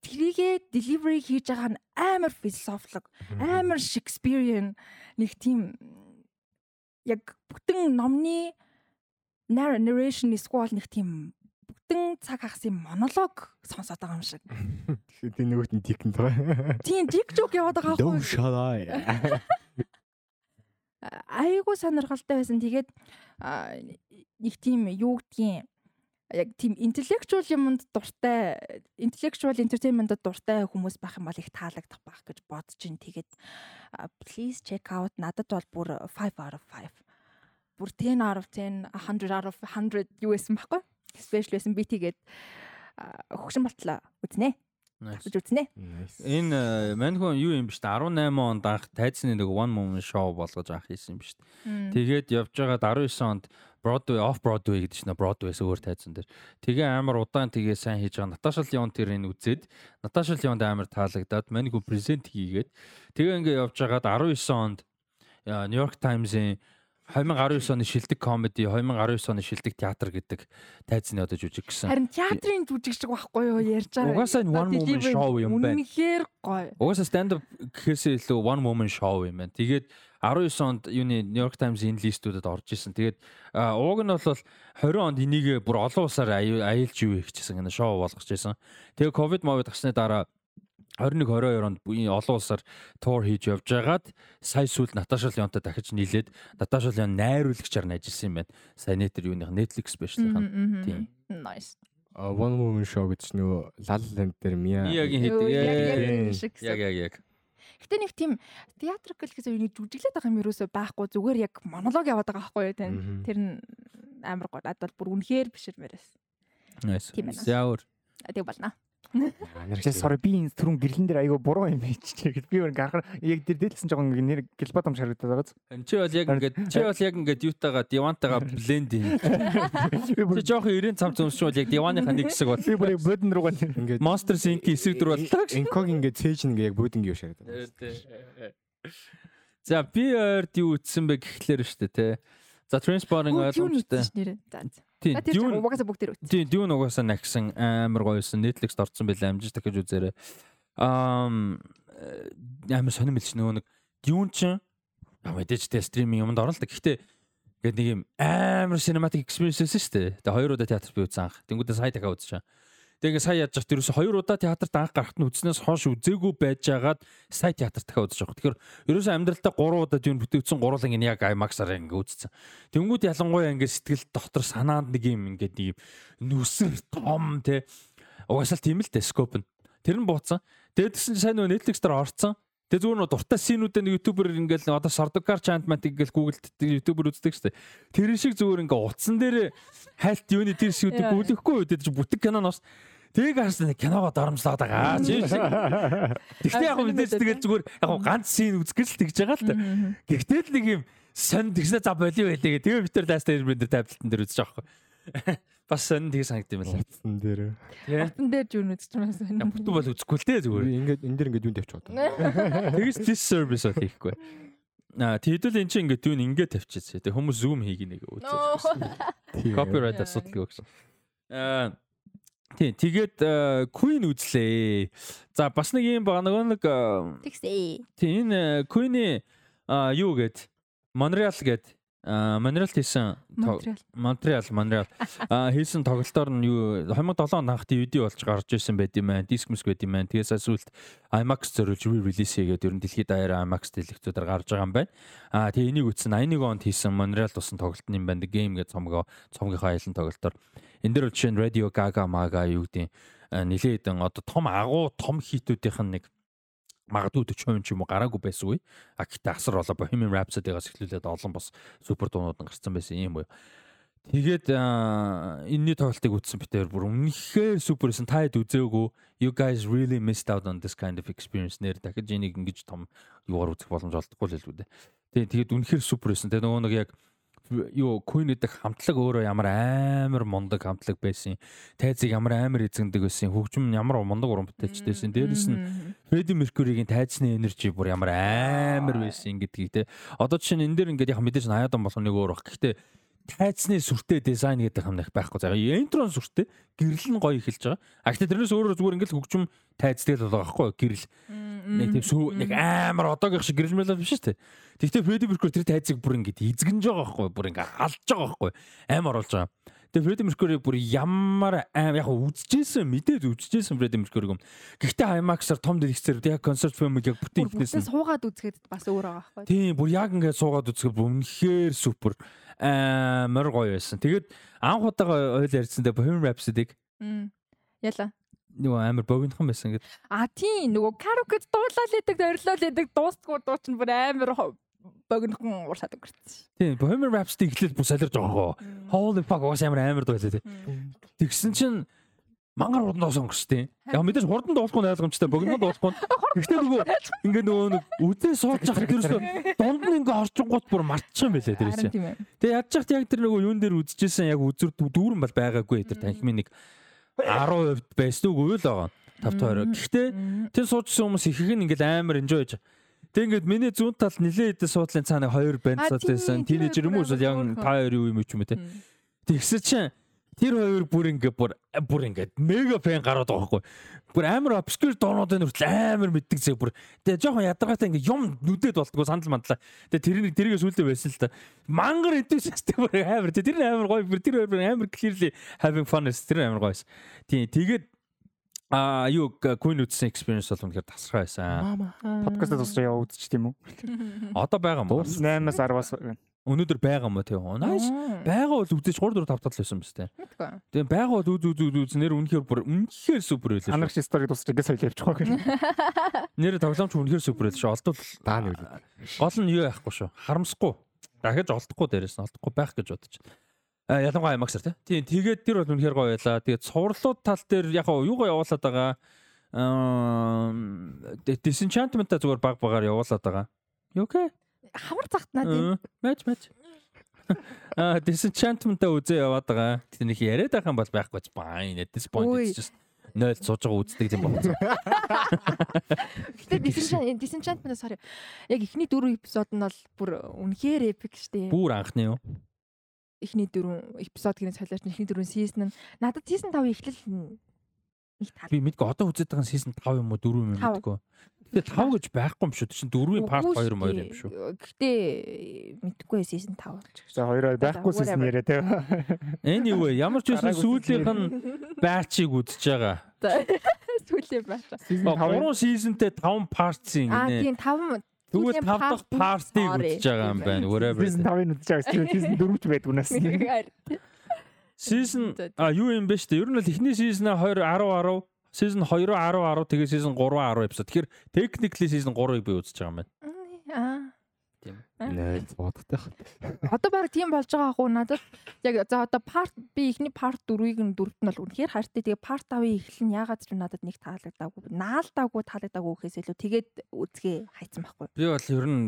тэрийгэ delivery хийж байгаа нь амар философик, амар Shakespearean нэг тийм яг бүтэн номны narration эсвэл нэг тийм бүтэн цаг хагасын монолог сонсоод байгаа юм шиг. Тэгэхээр тийм нөгөөт нь dick байгаа. Тийм dick joke яваад байгаа байхгүй. Айгуу сонирхолтой байсан. Тэгээд нэг тийм юу гэдгийг яг тийм intellectual юмд дуртай intellectual entertainment-д дуртай хүмүүс байх юм бол их таалагдах байх гэж бодож ин тэгээд please check out. Надад бол бүр 5 out of 5 бүр 10 out of 10 100 out of 100 юу байсан байхгүй? Special байсан би тэгээд хөгшин болтлоо. Үзнэ Авч үзнэ. Энэ маньхун юу юм биш та 18 онд анх тайзны нэг one moment show болгож анх хийсэн юм биш. Тэгээд явж байгаад 19 онд Broadway off Broadway гэдэг чинь Broadway-с өөр тайзан дээр. Тэгээ амар удаан тэгээ сайн хийж байгаа. Наташа Леон тэр энэ үзээд Наташа Леонд амар таалагдаад манайг презент хийгээд тэгээ ингээ явж байгаад 19 онд New York Times-ийн 2019 оны шилдэг комеди 2019 оны шилдэг театр гэдэг тайзны одоо жүжиг гэсэн. Харин театрын жүжигчг байхгүй юу ярьж байгаа. Угаасаа one woman show юм байна. Үнэхээр гоё. Угаасаа stand up гэхээс илүү one woman show юм байна. Тэгээд 19 онд юуны New York Times энэ листүүдэд орж исэн. Тэгээд ууг нь бол 20 онд энийг бүр олон улсаар аялж юу хийчихсэн гэнэ шоу болгож байсан. Тэгээд ковид мовид гарсны дараа 21 22 онд олон улсаар тур хийж явж байгаад сая сүүл Наташа Леонтой дахиж нийлээд Наташа Леон найруулагчаар ажилласан юм байна. Сая нэтер юуных Netflix спешиалын. Тийм. Nice. One Woman Show гэж нөгөө Lal Land дээр Мия Миягийн хийдэг. Яг яг яг. Гэтэ нэг тийм театрикл гэсэн үнийг жүжиглээд байгаа юм ерөөсөө байхгүй зүгээр яг монолог яваад байгаа байхгүй юу тань. Тэр нь амар гоо надад бүр үнэхээр бишэрмээрээс. Nice. Яавар. Тэг болно. Чи sorry би энэ түрүүн гэрлэн дээр айгаа буруу юм хийчихээ гэж би өөр гарахаар яг тэр дээдлсэн жоохон нэр гэлбатам шарагдаад байгаа. Чи бол яг ингээд чи бол яг ингээд юутаага дивантайгаа бленд юм. Чи жоохон 90 цамц өмсч бол яг диваныхаа нэг хэсэг бол. Би бүр бодон руугаа ингээд Monster Sync эсрэг дүр боллоо. Инког ингээд цээж нэг яг бөөдөнгөө шарагдаад. За би ойрд юу ütсэн бэ гэхлээр штэ те. За Transporting ойлгомжтой. Тийм. Дune угаасаа бүгд үт. Тийм, Dune угаасаа нагсан амар гоёсэн. Netflix-д орсон байлаа амжиж дахиж үзээрэй. Аа амар сонирм билч нөгөө нэг Dune чинь мэдээж тэ стриминг юмд орно л да. Гэхдээ ингээд нэг юм амар cinematic experience байсан шүү дээ. Тэгээ хоёр удаа театр би үзсэн анх. Тэнгүүдээ сая дахиад үзчихээн. Тэгээ сая яаж яхад ерөөсө хоёр удаа театрт анх гарахт нь үзснээс хойш үзээгүй байжгаад сая театрт дахиад үзэж байгаа. Тэгэхээр ерөөсө амьдралдаа 3 удаа юу бүтээвсэн гурлан ингэ яг IMAX-аар ингэ үзсэн. Тэнгүүд ялангуяа ингэ сэтгэл дотор санаанд нэг юм ингэ нэг нүсэр том те угаасаа тийм л дээ скоп нь. Тэр нь бууцсан. Тэгээд тэгсэн чинь сайн нөгөө Netflix дээр орцсон. Тэгээ зүгээр нөө дуртай синүүдээ нэг ютубер ингээл одоо Sardukar Chantmatic ингээл Google-д ютубер үздэг штэ. Тэр шиг зүгээр ингээ утсан дээр хайлт юуны тэр шүүдийг гүйлэхгүй үед чи бүтэг киноноос Тийг харсан киногоо доромжлоод байгаа. Чи шиг. Гэхдээ яг мэдээж тэгэл зүгээр яг ганц син үзгэл л тэгж байгаа л та. Гэхдээ л нэг юм сонь тэгснэ за болио байлээ гэ. Тэгээ битэр last airbender таблетэн дээр үзэж байгаа байхгүй. Бас сонь тийг санагдсан юм байна. Утсан дээр. Утсан дээр юу үзэж байгаа сонь. Бүтэн бол үзэхгүй л дээ зүгээр. Ингээд энэ дээр ингээд юунд тавьчих одоо. Тэгээс this service бол хийхгүй. Аа тэгвэл эн чинь ингээд юу ингээд тавьчихсан. Тэг хүмүүс zoom хийгий нэг үзэж. Copyright асуудал гэсэн. Аа Тийм тэгээд Queen үзлээ. За бас нэг юм байгаа нөгөө нэг Тэгсээ. Тийм энэ Queen-ийн юу гээд Montreal гээд Монреал хийсэн Монреал Монреал хийсэн тоглолтоор нь юу 2007 онд анх DVD болж гарч ирсэн байт юм байна. Диск мс байт юм байна. Тэгээс сүүлд IMAX зориулж re-release хийгээд ер нь дэлхийд даяар IMAX дэлгэцүүдээр гарч байгаа юм байна. Аа тэгээ энийг үтсэн 81 онд хийсэн Монреал тусан тоглолт юм байна. Game гэж цомгоо цомгийнхаа аялын тоглолтоор энэ дээр жишээ нь Radio Gaga Maga юу гэдэг нилээд одоо том агуу том хитүүдийнх нь нэг магадгүй 40% ч юм уу гараагүй байсгүй. А гэхдээ асар болоо Bohemian Rhapsody-гаас эхлүүлээд олон бас супер дуунууд гарсан байсан юм уу. Тэгээд энэний тоглолтыг үзсэн битээр бүр үнэхээр суперсэн та хэд үзээгүй you guys really missed out on this kind of experience нэр дахиж энийг ингэж том юугаар үзэх боломж олдохгүй л хэлбүү дээ. Тэгээд тэгээд үнэхээр суперсэн. Тэгээд нөгөө нэг яг юу Queen-ийн хамтлаг өөрөө ямар амар мундаг хамтлаг байсан. Тайзыг ямар амар эзэгдэг байсан. Хөгжим ямар мундаг уран бүтээлчтэйсэн. Дээрээс нь Freddie Mercury-гийн тайзны энержи бүр ямар амар байсан гэдгийг те. Одоо жишээ нь энэ дээр ингээд яг мэдээж 80-аад он болох нэг өөр баг. Гэхдээ тайцны сүртэй дизайн гэдэг их байхгүй. За интрон сүртэй гэрэл нь гоё эхэлж байгаа. А гэхдээ тэрнээс өөрөө зүгээр ингээл хөгжим тайцтай л байгаа байхгүй гэрэл. Нэг тийм сүү нэг амар одоогийнх шиг гэрэл мэлээ биш шүү дээ. Тэгвэл Фредди Меркури тэр тайцыг бүр ингээд эзэгнж байгаа байхгүй. Бүр ингээд алж байгаа байхгүй. Амар болж байгаа. Тэгээ Фредди Меркури бүр ямар аим яг үзчихсэн мэдээд үзчихсэн Фредди Меркуриг юм. Гэхдээ IMAX-аар том дэлгэцээр яг концерт фильмийг яг бүтэн ихнээс суугаад үзэхэд бас өөр байгаа байхгүй. Тийм бүр яг ингээд суугаад үзэхэд үнэхээр супер амар гоё байсан. Тэгээд анх удаага ойл ярьсан дээр Bohemian Rhapsody-г. Яла. Нөгөө амар богинохон байсан гэдэг. А тийм нөгөө караокед дуулаад лээдэг, зориулаад лээдэг, дуустгүй дуу чинь бүр амар богинохон уурсаад өнгөрсөн. Тийм Bohemian Rhapsody эхлээд бүр солирж байгаа хоо. Holy fuck уус амар амар дуу лээ. Тэгсэн чинь мангар хурдан дуусан өнгөрчтэй. Яг мэдээж хурдан дуулахгүй ойлгомжтой, богино дуулахгүй. Гэхдээ нөгөө ингээ нөгөө нэг үдээ сууж явах тэрөөсөө дунд нь ингээ орчингууд бүр мартчих юм байлээ тэрээс. Тэгээ яаж ч яг тэр нөгөө юун дээр үзчихсэн яг үзүр дүүрэн бол байгаагүй тэр танхимын нэг 10% байсан үгүй л байгаа. 5 20. Гэхдээ тэр суужсан хүмүүс их их ингээл амар enjoy хийж Тэг ингээд миний зүүн тал нилээ хэдэн суудлын цаана хоёр банд сууд байсан. Тинейжер юм уу эсвэл яг та хоёр юу юм ч юм уу те. Тэгсэн чинь Тэр хоёр бүр ингээ бүр бүр ингээ мега фэн гараад байгаа байхгүй. Бүр амар obscure доонуудын хүртэл амар мэддэг зэг бүр. Тэгээ жоохон ядаргаатай ингээ юм нүдэд болтгоо сандал мандлаа. Тэгээ тэрийг тэрийгээ сүлдээ байсан л та. Мангар enthusiastic бүр амар. Тэр амар гоё бүр тэр амар clearly having fun тэр амар гоёс. Тийм тэгээд А юу Queen үзсэн experience бол үнэхээр тасраа байсан. Подкастд тусраа яваа үзчих тийм үү? Одоо байгаа юм уу? 8-аас 10-аас байна. Өнөөдөр байгаа юм тий. Nice. Байгаа бол үзэж 3 4 5 тал байсан юм байна. Тэгээ байгаа бол үз үз үз үз нэр үнэхээр бүр үнэхээр супер байлаа. Анарч стори дуусч ингээс соёл явчих واخ. Нэр тоглоомч үнэхээр супер байлаа шүү. Олдвол даа нэг үү. Гол нь юу яахгүй шүү. Харамсахгүй. Дахиж олдохгүй дээрээс нь олдохгүй байх гэж бодож байна. Ялангуяа IMAX-аар тий. Тэгээд тэр бол үнэхээр гоё байлаа. Тэгээд цувралууд тал дээр яг юугаа явуулаад байгаа. Аа Disenchantment-а зүгээр баг багаар явуулаад байгаа. Юу окей хавар загтнаа тийм. Мэж мэж. А disenchantment-а үзээ яваад байгаа. Тэг нэг яриад байх юм бол байхгүй ч at this point it's just нойл сууж байгаа үздэг юм байна. Гэтэ disenchantment sorry. Яг эхний дөрөв эпизод нь бол бүр үнэхээр epic штэ. Бүр анхны юу? Эхний дөрөв эпизод гэрээ солиоч эхний дөрөв season нь надад season 5 эхлэл нэг тал. Би мэдгүй одоо үзээд байгаа season 5 юм уу 4 юм мэдгүй. Тэгээ 5 гэж байхгүй юм шүү. Тэчин 4-ийн part 2 мөр юм шүү. Гэхдээ мэдгүй season 5 болж байгаа. За хоёроо байхгүй season яриа те. Anyway, ямар ч үсэн сүүлийнх нь байчийг үдчихэж байгаа. Сүүлийн байч. 3 seasonтэй 5 parts-ийн нэ. Аа тийм 5 Тэгвэл 5 дахь part-ийг үдчихэж байгаа юм байна. Whatever. Season 5-ыг үдчихэж байгаа. Season 4 ч байдаг унаас. Season а юу юм бэ штэ? Ер нь л эхний season 20 10 10 Season 2-10 10 тэгээ season 3 10 episode. Тэгэхээр technically season 3-ыг би үзэж байгаа юм байна. Аа. Нэ бодохтой хат. Одоо баг тийм болж байгаа хөө надад яг за одоо part би ихний part 4-ийг нь дөрөвт нь бол үнэхээр хайртай. Тэгээ part 5-ыг эхлэн ягаад ч надад нэг таалагдаагүй. Наалдаагүй таалагдаагүй гэхээс илүү тэгээд үзгээ хайцсан байхгүй. Би бол ер нь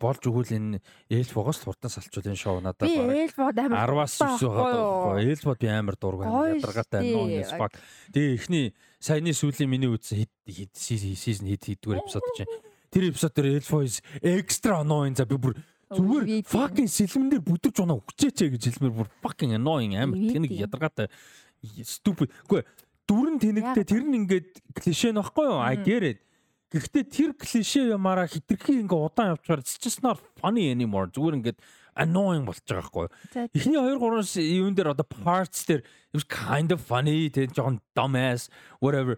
болж өгвөл энэ Эльфогоос хурдан салчвал энэ шоу надад амар 10-аас 9 байгаа. Эльфод би амар дург байна. Ядаргаатай ногоос баг. Тэгээ эхний саяны сүүлийн миний үзсэн хэд season хэд хэдгээр эпизод чинь тэр эпизод дээр Elfois extra annoying за би бүр зүгээр fucking сэлмэн дээр бүдэрч унаа өгчээч гэж хэлмээр бүр fucking annoying амар тэнэг ядаргаатай stupid. Үгүй дүрэн тэнэгтэй тэр нь ингээд клишэ нөхгүй юу? I get it. Гэхдээ тэр клишэ ямаараа хитрхи ингээ удаан it's just not funny anymore. Зүгээр ингээд annoying болж байгаа байхгүй юу? Эхний 2 3 юун дээр одоо parts дээр it was kind of funny тэг жоохон dumbass whatever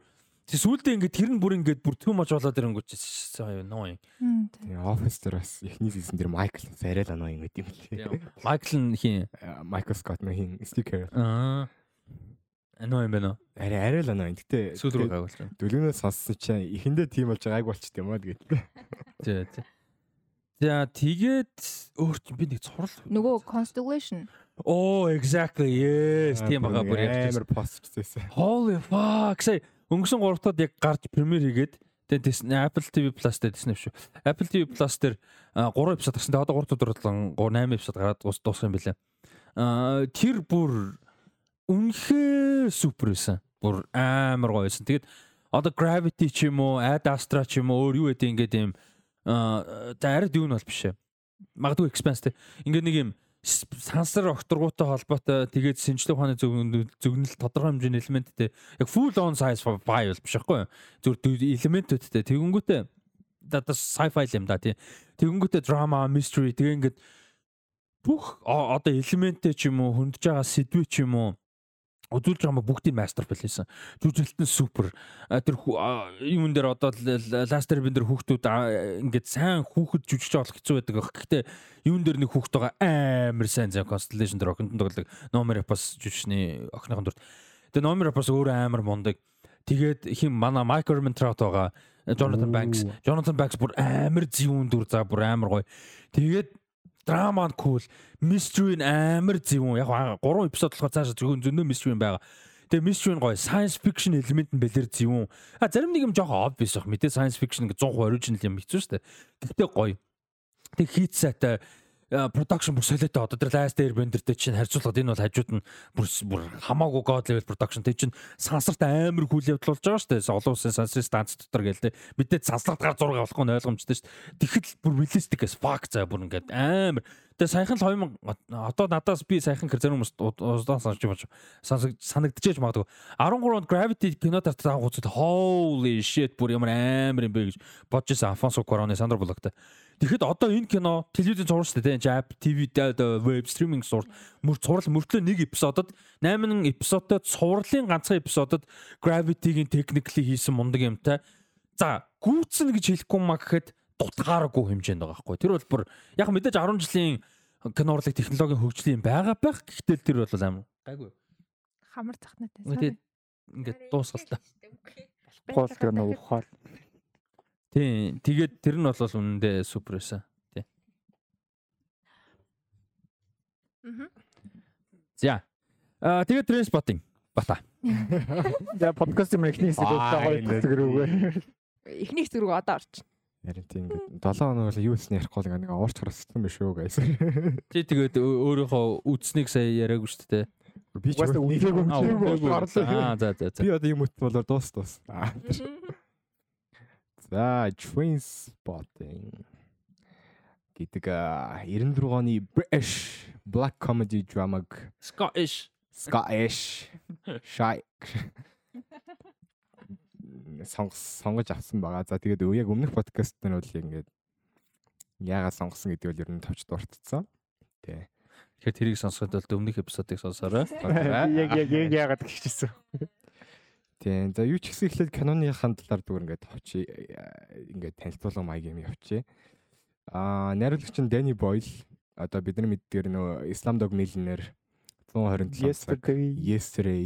Тэг сүүлдээ ингээд тэр нь бүр ингээд бүр too much болоод ирэнгүүч аа ноо юм. Тэгээ офис дээр бас эхний сизон дээр Майкл арай л анаа юм гэдэм лээ. Майкл нь хин Майкл Скот мэн хин стикер. Аа. Анаа юм байна уу? Арай арай л анаа. Гэтэ сүүл рүү гайвуулж байна. Дөлгөнөөс сонссон чинь эхэндээ тийм болж байгааг болчт юм аа тэгээд. Тий, тий. За тэгээд өөр чинь би нэг цурал нөгөө constellation Oh exactly yes тийм байгаа бүр яг амар постчихсэн. Holy fuck say өнгөрсөн 3 дахад яг гарч премьер хийгээд тэгээд Apple TV Plus дээр Disney шүү. Apple TV Plus дээр 3 эпизод гарсан. Тэгээд одоо 3 өдөр болон 8 эпизод гараад дуусах юм билээ. Аа тэр бүр үнэхээр супер байсан. Бүр амар гоё байсан. Тэгээд одоо Gravity ч юм уу, Ad Astra ч юм уу өөр юу гэдэг ингээд юм аа арай дүүн бол биш ээ. Магадгүй Expanse те. Ингээд нэг юм сансар окторгуутай холбоотой тэгээд сэнчлэг ухааны зөвгнөл тодорхой хэмжээний элементтэй яг full on size file биш байхгүй зүгээр элементүүдтэй. Тэгэнгүүтээ одоо sci-fi юм да тий. Тэгэнгүүтээ drama mystery тэгээ ингээд бүх одоо элементтэй ч юм уу хөндөж байгаа сэдвээ ч юм уу үзүүлж байгаа бүгдийн masterpiece хийсэн. Жүжиглэлт нь супер. Тэр юун дээр одоо ластер бин дээр хүүхдүүд ингээд сайн хүүхэд жүжигч болох хэцүү байдаг. Гэхдээ юун дээр нэг хүүхд байгаа амар сайн зэн constellation дээр охинд тоглог номер бас жүжигчний охиныхон дүрт. Тэгээ номер бас өөр амар мундаг. Тэгээд хин мана Майкл Ментрат байгаа. Jonathan Banks. Jonathan Banks бүр амар зүүн дүр за бүр амар гоё. Тэгээд драма нь cool, mystery нь амар зөвүүн. Яг 3 эпизод болохоор цаашаа зөвхөн зөндөө mystery байгаа. Тэгээ mystery нь гоё, science fiction элемент нь бэлэр зөвүүн. А зарим нэг юм жоохон obvious баг. Мэдээ science fiction ингээ 100% original юм хэцүү шүү дээ. Гэхдээ гоё. Тэг хийц сайтай production бүр солиотой одоо тэр last airbender-тэй чинь харьцуулахад энэ бол хажууд нь бүр бүр хамаагүй god level production тэг чинь сансарт амар хүл явдал болж байгаа шүү дээ. Олон улсын сансрын станц дотор гээл тэ. Мэдээд сансарт гар зураг авахгүй нь ойлгомжтой шүү дээ. Тэгэхэд бүр realistic as fuck заа бүр ингээд амар Тэгээ саяхан л 2000 одоо надаас би саяхан хэр зарим удаан сонсч болж санагдчихэж магадгүй 13 онд Gravity кино татсан гуцад holy shit бүр ямар амар юм бэ гэж бодож байсан Alfonso Cuarón Sandra Bullock-тай. Тэгэхэд одоо энэ кино телевизэн зурж штэ тийм app TV веб стриминг сур мөр цуврал мөртлөө нэг эпизодод 8 эпизодод цувралын ганцхан эпизодод Gravity-гийн technically хийсэн мундаг юмтай. За гүйцэн гэж хэлэхгүй маа гэхэд дутгааргүй хэмжээнд байгаа байхгүй. Тэр бол бүр яг мэдээж 10 жилийн кино урлаг технологийн хөгжлийн байгаа байх. Гэхдээ тэр бол амар гайгүй. Хамар захнатай. Тэгээд ингээд дуусгалтай. Гол кино ухаал. Тийм. Тэгээд тэр нь бол үнэндээ супер байсан. Тий. Мм. За. Аа тэгээд Trainspotting бата. За подкаст юм эхний хэсэг байгаа хэсэг рүүгээ. Эхний хэсэг рүү одоо орчих. Ярин тийм ингээд 7 хоног бол юу хийсний ярихгүй л нэг уурч харсан биш үү гайс. Чи тэгээд өөрийнхөө үдснийг сая яриаггүй шүү дээ. Би ч үгүй үгүй Аа за за за. Би одоо юм утмалаар дуус дуус. За, Train Spotting гэдэг 96 оны British black comedy dramаг Scottish Scottish shy сонгож авсан байгаа. За тэгээд яг өмнөх подкаст нь бол ингээд яагаад сонгосон гэдэг бол ер нь товч дуртцсан. Тэ. Тэгэхээр тэрийг сонсоход бол өмнөх эпизодыг сонсоорой. Яг яг яг яагаад гихчихсэн. Тийм. За юу ч гэсэн эхлээд киноны хандлаар зүгээр ингээд товч ингээд танилцуулга маяг юм явчих. Аа, найруулагч нь Danny Boyle одоо бидний мэддгээр нөө Islam Dog Millionaire 127 Yesterday. Yesterday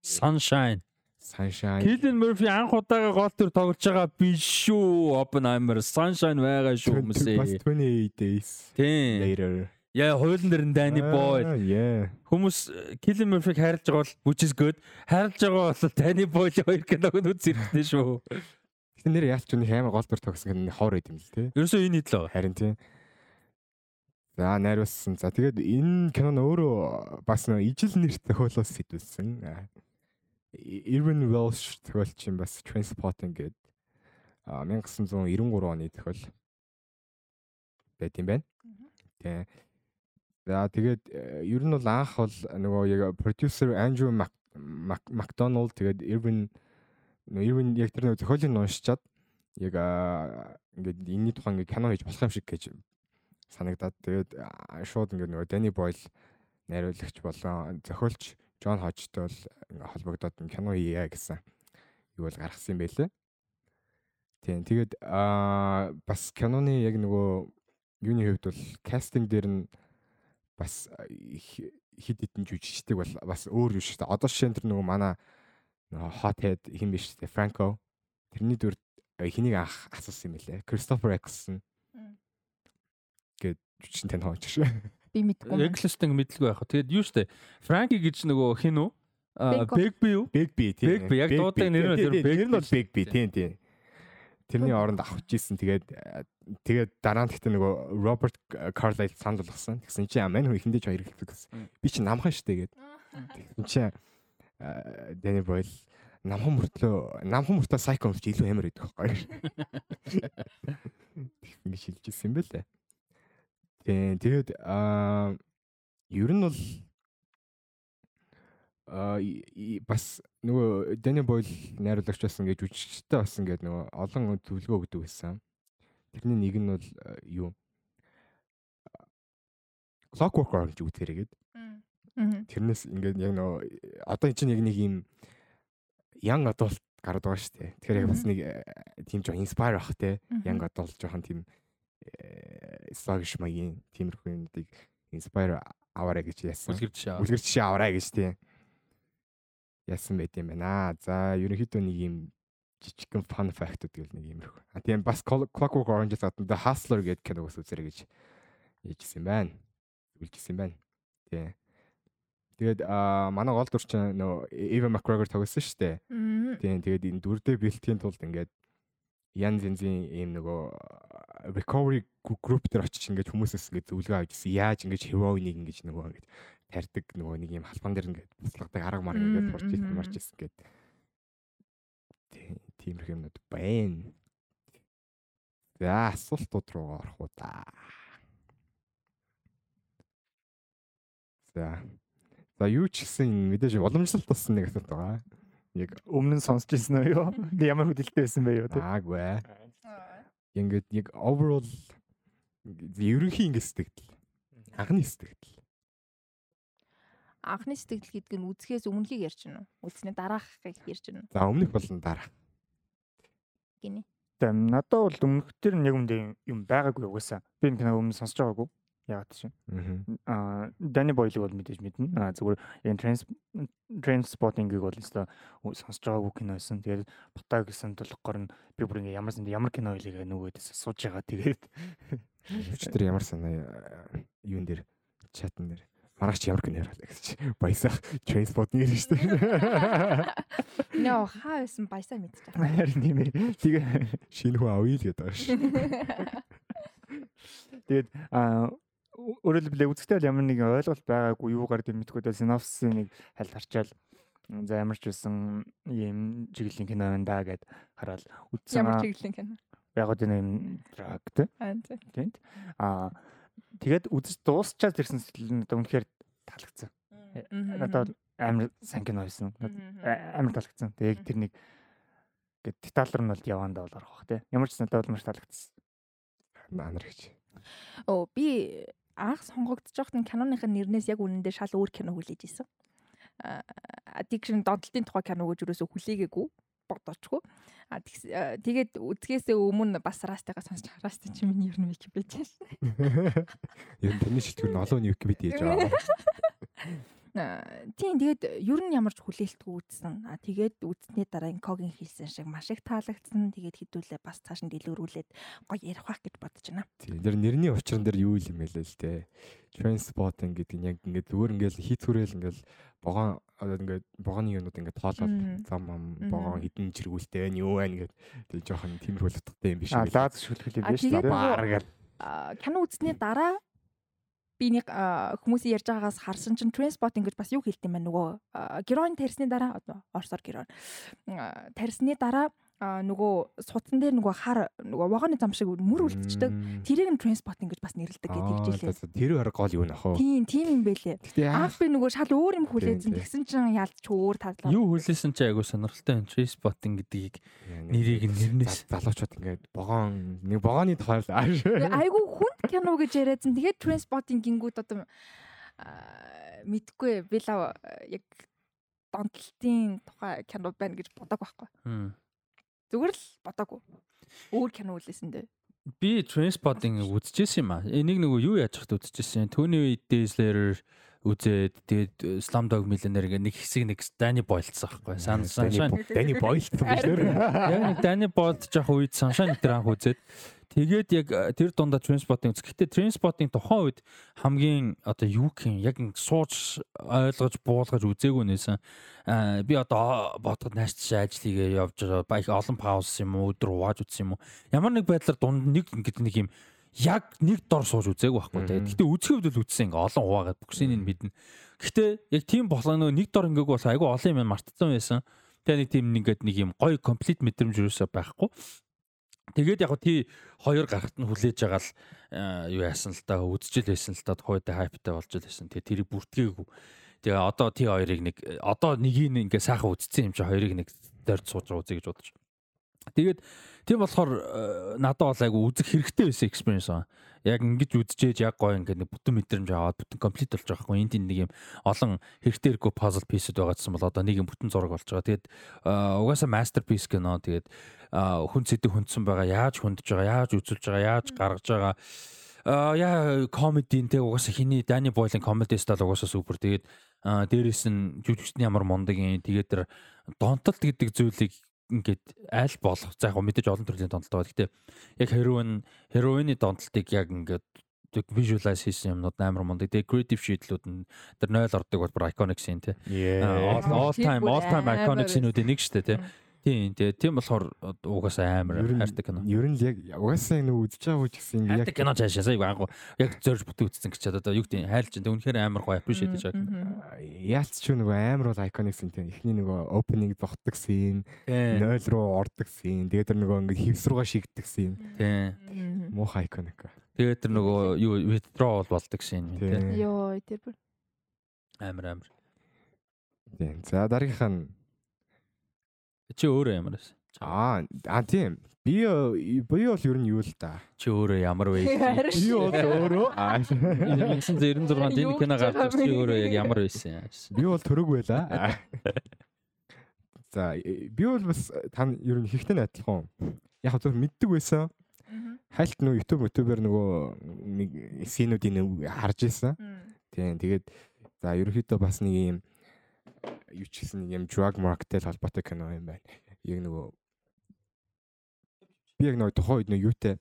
Sunshine Sunshine. Килин Морфи анх удаага гол төр тоглож байгаа биш шүү. Oppenheimer Sunshine байгаа шүү Бас хүмүүсээ. 28 days Тийм. later. Яа хуулийн дээр нь Danny Boyle. Аа, Yeah. Хүмүүс Килин Морфиг хайрлаж байгаа бол which is good. Хайрлаж байгаа бол Danny Boyle хоёр киног нь үз хэрэгтэй шүү. Гэтэ нэр яалч нэг амар гол төр тогсон гэнэ хоор юм л те. Ерөөсөө энэ идэл байгаа. Харин тийм. За найруулсан. За тэгээд энэ кинон өөрөө бас нэг ижил нэртэй хөлөөс сэтүүлсэн. Irwin Welsh тохиолч юм бас Transporting гэдэг а 1993 оны тохиол байт юм байна. Тий. За тэгээд э, ер нь бол анх бол нөгөө яг продюсер Andrew McDonald тэгээд нөгөө Irwin яг тэр нөгөө зохиолыг нь уншичаад яг ингээд энэний тухай ингээд кино хийж болох юм шиг гэж санагдаад тэгээд шууд ингээд нөгөө Danny Boyle найруулагч болон зохиолч John Hodge-тэй бол ингээд холбогдоод кино хийе гэсэн юу бол гаргасан юм байлээ. Тийм тэгээд аа бас киноны яг нөгөө юуны хувьд бол кастинг дээр нь бас хид хідэн жүжигчдэг бол бас өөр юм шиг та. Одоо жишээ нь тэр нөгөө манай нөгөө hothead хин биш тэ Franco тэрний дүр хэнийг анх асуусан юм бэлээ. Christopher Eccleston гээд жүжигчин тань хооч шүү. Би мэдгүй. юм. Эглстинг мэдлгүй байх. Тэгээд юу штэ Франки гэж нөгөө хин үү? Big- Бэг би юу? Big B тийм. Big B, яг дуудаг нэр нь тэр Big Big нь бол B тийм тийм. Тэрний оронд авч ийсэн тэгээд тэгээд дараа нь гэхдээ нөгөө Роберт Carlyle санал болгосон. Тэгсэн чи аман хөө ихэндээ ч хоёр хэлдэг гэсэн. Би чи намхан штэ гээд. Тэгсэн чи Danny Boyle намхан мөртлөө намхан мөртлөө psycho өмч илүү амар байдаг байхгүй. Тэгсэн шилжиж ирсэн юм байлээ. Тийм тэгээд аа ер нь бол бас нөгөө Danny Boyle найруулагч байсан гэж үжигчтэй бас ингээд нөгөө олон зөвлөгөө өгдөг байсан. Тэрний нэг нь бол э, юу Clockwork Orange үзээрэй гэд. Мгм. Тэрнээс ингээд яг нөгөө одоо энэ чинь яг нэг юм young adult гараад байгаа шүү дээ. Тэгэхээр яг бас нэг э, тийм жоо inspire ах те. Young adult жоохон тийм sluggish маягийн тиймэрхүү юмнуудыг inspire аваарай гэж яасан. Үлгэр жишээ. Аваарай гэж тийм яасан байт юм байна. За ерөнхийдөө нэг юм жижигхэн fun fact гэдэг нэг юмрх. А тийм бас Clock- Clockwork Orange-с гадна The Hustler гэдэг киног ус үзэрэй гэж юм байна. Үлжсэн байна. Тийм. Тэгээд аа манай гол дүрчин нөө Eva McGregor тогсон шүү дээ. Тийм тэгээд энэ дүрдээ бэлтгэхийн тулд ингээд янз янзын ийм нөгөө recovery gr- group дээр очиж ингээд хүмүүсээс ингээд зөвлөгөө авч ирсэн. Яаж ингээд heroin-ыг ингээд нөгөө ингээд тарьдаг нөгөө нэг ийм халбан дээр ингээд буцлагдаг арга марга ингээд сурч ирсэн мм, марч ирсэн гээд тийм тиймэрхүү юмнууд байна. За асуултууд руу орох уу да. За. За юу ч гэсэн мэдээж уламжлалт болсон нэг асуулт байгаа. Яг Өмнө нь сонсч ирсэн үү ямар хөдөлтэй байсан бэ юу те? аагүй. Ингээд яг overall ерөнхий ингээд сэтгэл. Анхны сэтгэл. Анхны сэтгэл гэдэг нь үзэхээс өмнөхийг ярьж байна уу? Үзснээ дараахыг ярьж байна уу? За өмнөх болон дараа. Гинэ. Тэм надад бол өмнөх төр үндэ юм байгаагүй угаасаа. Би энэ киног өмнө сонсож байгаагүй. Яагаад чинь? Аа Дани Бойлыг бол мэдээж мэднэ. Аа зүгээр энэ транс транспортингийг бол өстой сонсож байгаагүй кино байсан. Тэгээд Бутаа гэсэн толгоор нь би бүр ингээ ямар ямар кино байлыг нөгөөдөөс сууж байгаа. Тэгээд Өчтөр ямар санаа юун дээр чатан дээр маргач ямар гэнэ яриа гэж баясах transport нэр дээ. Нөө хаа байсан баясаа мэдчихэж байгаа. харин тийм ээ. Тэгээ Шинэ хүн авъя л гэдэг шүү. Тэгээд аа өөрөөр хэлбэл үзэгтэй бол ямар нэгэн ойлголт байгаагүй юугаар тийм мэдгүй дээ синопсисыг нэг хальт харчаал за ямар ч байсан ийм чиглэлийн кино байна да гэд хараад үзсэн. Ямар чиглэн кино. яг одоо юм драг тэ Аа за. тийм аа тэгээд үзэж дуусчаад ирсэн сэтгэл нь одоо үнэхээр таалагдсан. Мгм. Надад амар сайн кино байсан. Амар таалагдсан. Тэгээд яг тэр нэг гэд деталлар нь бол явандаа бол орох бах те. Ямар ч надад бол маш таалагдсан. Нанар гэж. Оо би анх сонгогдож байхад нь киноныхын нэрнээс яг үнэндээ шал өөр кино хүлээж исэн. Addiction донтолтын тухай кино гэж юусоо хүлээгээгүй бодоочгүй. А аа, тэгээд үзгээсээ өмнө бас растайгаа сонсч растай чи миний ер нь Википедиа шин. Ер нь тэрний шилтгэр нь олон Википедиа хийж байгаа. Тийм тэгээд ер нь ямар ч хүлээлтгүй үзсэн. А тэгээд үзсний дараа инкогийн хийсэн шиг маш их таалагдсан. Тэгээд хідүүлээ бас цааш нь дэлгэрүүлээд гоё ярих байх гэж бодож байна. Тийм. Тэр нэрний учран дээр юу юм бэ л л те. Transpotting гэдэг нь яг ингээд зүгээр ингээд хийцгүүрэл ингээд богоон одоо ингээд богооны юмнууд ингээд тоолоод зам ам богоон хідэн чиргүүлтэй байна юу байна гэд тэг жоохон тиймэрхүү утгатай юм биш үү? Лаз шүлхэл юм биш үү? Баар гэл. Кино үзсний дараа би нэг хүмүүсийн ярьж байгаагаас харсан чинь transpotting гэж бас юу хэлдэм бэ? Нөгөө героин тарсны дараа орсоор героин тарсны дараа нөгөө судсан дээр нөгөө хар нөгөө вагоны зам шиг мөр үлдчихдэг. Тэрийг нь транспортинг гэж бас нэрлэдэг гэдэг хэлээ. Тэр хоёр гол юу нөх вэ? Тийм, тийм юм бэлээ. Анх би нөгөө шал өөр юм хүлээсэн. Тэгсэн чинь ялч өөр тадлаа. Юу хүлээсэн чи айгуу сонирхолтой юм. Транспортинг гэдгийг нэрийг нэрнээс залуучууд ингээд богоон нэг богооны тойл айгуу хүнд кино гэж яриадсан. Тэгээд транспортинг гингүүд одоо мэдгүй би л яг донтолтын тухай кино байна гэж бодог байхгүй. Зүгээр л бодоагүй. Өөр кино үлээсэн дээ. Би Transpotting үзчихсэн юм аа. Энийг нөгөө юу яаж хат үзчихсэн. Түүний үед Slayer үзээд тэгээд Slumdog Millionaire гэх нэг хэсэг нэг Danny Boyle-сан байхгүй. Sunshine Danny Boyle шүү. Яг нэг Danny Boyle жоох үед Sunshine дээр анх үзээд Тэгээд яг тэр дундаа Transpotting үз. Гэхдээ Transpotting тухайн үед хамгийн одоо юу гэх юм яг сууж ойлгож буулгаж үзээгүй нээсэн. Аа би одоо бодоход нааштай ажлыгээ явж байгаа баях олон пауз юм уу өдөр ууж үзсэн юм уу. Ямар нэг байдлаар дунд нэг ингэдэг нэг юм яг нэг дор сууж үзээгүй байхгүй те. Гэхдээ үзэх үед л үзсэн ингээ олон хуваагаад бүксийн нь мэднэ. Гэхдээ яг тийм нөгөө нэг дор ингээгүй бол айгүй олон юм мартцсан байсан. Тэгээ нэг тийм нэгэд нэг юм гоё комплит мэдрэмж юусаа байхгүй. Тэгээд яг тий хоёр гарахт нь хүлээж байгаа л юу яасан л та үдчихэл байсан л та тухайд хайптай болж л байсан. Тэгээд тэрийг бүртгээгүй. Тэгээ одоо тий хоёрыг нэг одоо нэгийг ингээ сайхан үдцсэн юм чи хоёрыг нэг дорд сууж байгаа үзье гэж бодож. Тэгээд тийм болохоор надад бол айгу үзэх хэрэгтэй байсан experience аа яг ингэж үдчихэж яг гоё ингээд нэг бүтэн мэдрэмж аваад бүтэн комплит болж байгаа хгүй энд нэг юм олон хэрэгтэйргүй puzzle piece-уд байгаадсан бол одоо нэг юм бүтэн зураг болж байгаа. Тэгээд угаасаа masterpiece кино тэгээд хүн цэдэ хүндсэн байгаа яаж хүндэж байгаа яаж үзүүлж байгаа яаж гаргаж байгаа а яа комедийн тэг угаасаа хиний Дани Бойлын комеди стайл угаасаа супер. Тэгээд дээрэс нь жүжигчний ямар мундаг юм. Тэгээд тэр донтолт гэдэг зүйлийг ингээд аль болох за яг мэдээж олон төрлийн донтолт байгаа. Гэхдээ яг heroin heroin-ы донтолтыг яг ингээд visualize хийсэн юмнууд амар мундаг. Тэгээ creative sheet-лүүд нь тэр 0 ордог бол iconic scene тий. All all time all time iconic scene-үүдийн нэг шүү дээ тий. Тийм тийм тийм болохоор угаасаа амар хайртай кино. Ер нь яг угаасаа нэг үзэж байгаа ч гэсэн яг кино цаашаа яг агуу яг зорж бүтэн үзсэн гэж чадаад юу гэдэг хайлж энэ үнэхээр амар гоё appreciate хийж байгаа. Яалц ч нөгөө амар бол iconic scene тийм. Эхний нөгөө opening зогтдаг scene, 0 руу ордог scene, тэгээд тэр нөгөө ингээ хевс руугаа шигддэг scene. Тийм. Муухай iconic. Тэгээд тэр нөгөө юу withdraw болдог scene тийм. Йоо тэр бүр амар амар. Тийм. За дараагийнх нь Чи өөрөө ямар байсан? Аа, а тийм. Би би бол ер нь юу л да. Чи өөрөө ямар вэ? Би бол өөрөө аа 1996 энэ кино гарч чи өөрөө яг ямар байсан юм? Би бол төрөг байла. За, би бол бас та ер нь ихтэй адилхан. Яг зөв мэддэг байсан. Хайлт нөгөө YouTube YouTube-ээр нөгөө нэг синүүдийн харж исэн. Тийм. Тэгээд за ерөөхдөө бас нэг юм юу ч гэсэн юм drug market-тэй холбоотой кино юм байна. Яг нөгөө би яг нөгөө тухайн үед нөгөө юутай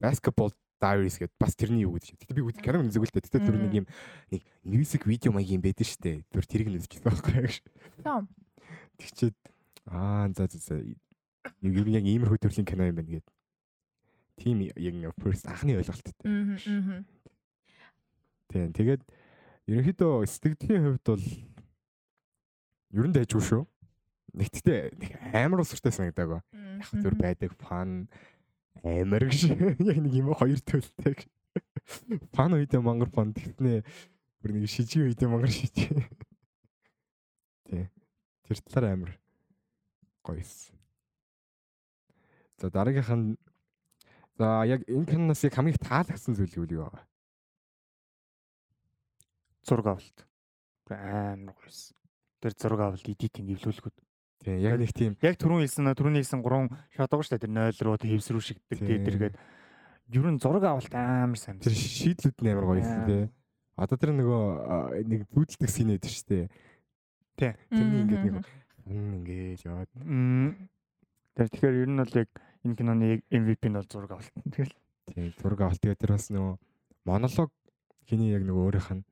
basketball diaries гэдэг бас тэрний юу гэдэг. Тэгтээ би үзэх кино үзэг л дээ. Тэгтээ тэр нэг юм нэг music video маягийн байдаг шүү дээ. Тэр тэрийг нь үзчихсэн байхгүй яг шүү. Тэгчээд аа за за за юу яг иймэрхүү төрлийн кино юм байна гэдэг. Тим яг нэг first анхны ойлголттой. Аа. Тийм тэгээд ерөнхийдөө сэтгэлийн хувьд бол Ер нь дайжгүй шүү. Нэгтдээ нэг амар усртай санагдааг. Яг зүр байдаг фан амар гэж яг нэг юм хоёр төлтэй. Фан үедээ мангар фан тэгтнэ бүр нэг шижиг үедээ мангар шижиг. Тий. Тэр талаар амар гоёс. За дараагийнх нь за яг энэ киноноос яг хамгийн таалагдсан зүйл юу вэ? Зураг авалт. Амар гоёс тэр зураг авалт эдитинг эвлүүлгүүд. Тийм яг нэг тийм яг түрүүн хэлсэн түрүүний хэлсэн 3 шот байгаа шүү дээ тэр 0 руу хэвс рүү шигддэг тийм тэргээд ер нь зураг авалт амар сайн. Тэр шийдлүүд нь амар гоё юм тий. Одоо тэр нөгөө нэг зүүдэлдэг син байдаг шүү дээ. Тий. Тэрний ингээд нэг ингээд яваад. Тэр тэгэхээр ер нь бол яг энэ киноны MVP нь бол зураг авалт. Тэгэл тийм зураг авалт тэгээд тэр бас нөгөө монолог хиний яг нөгөө өөрийнх нь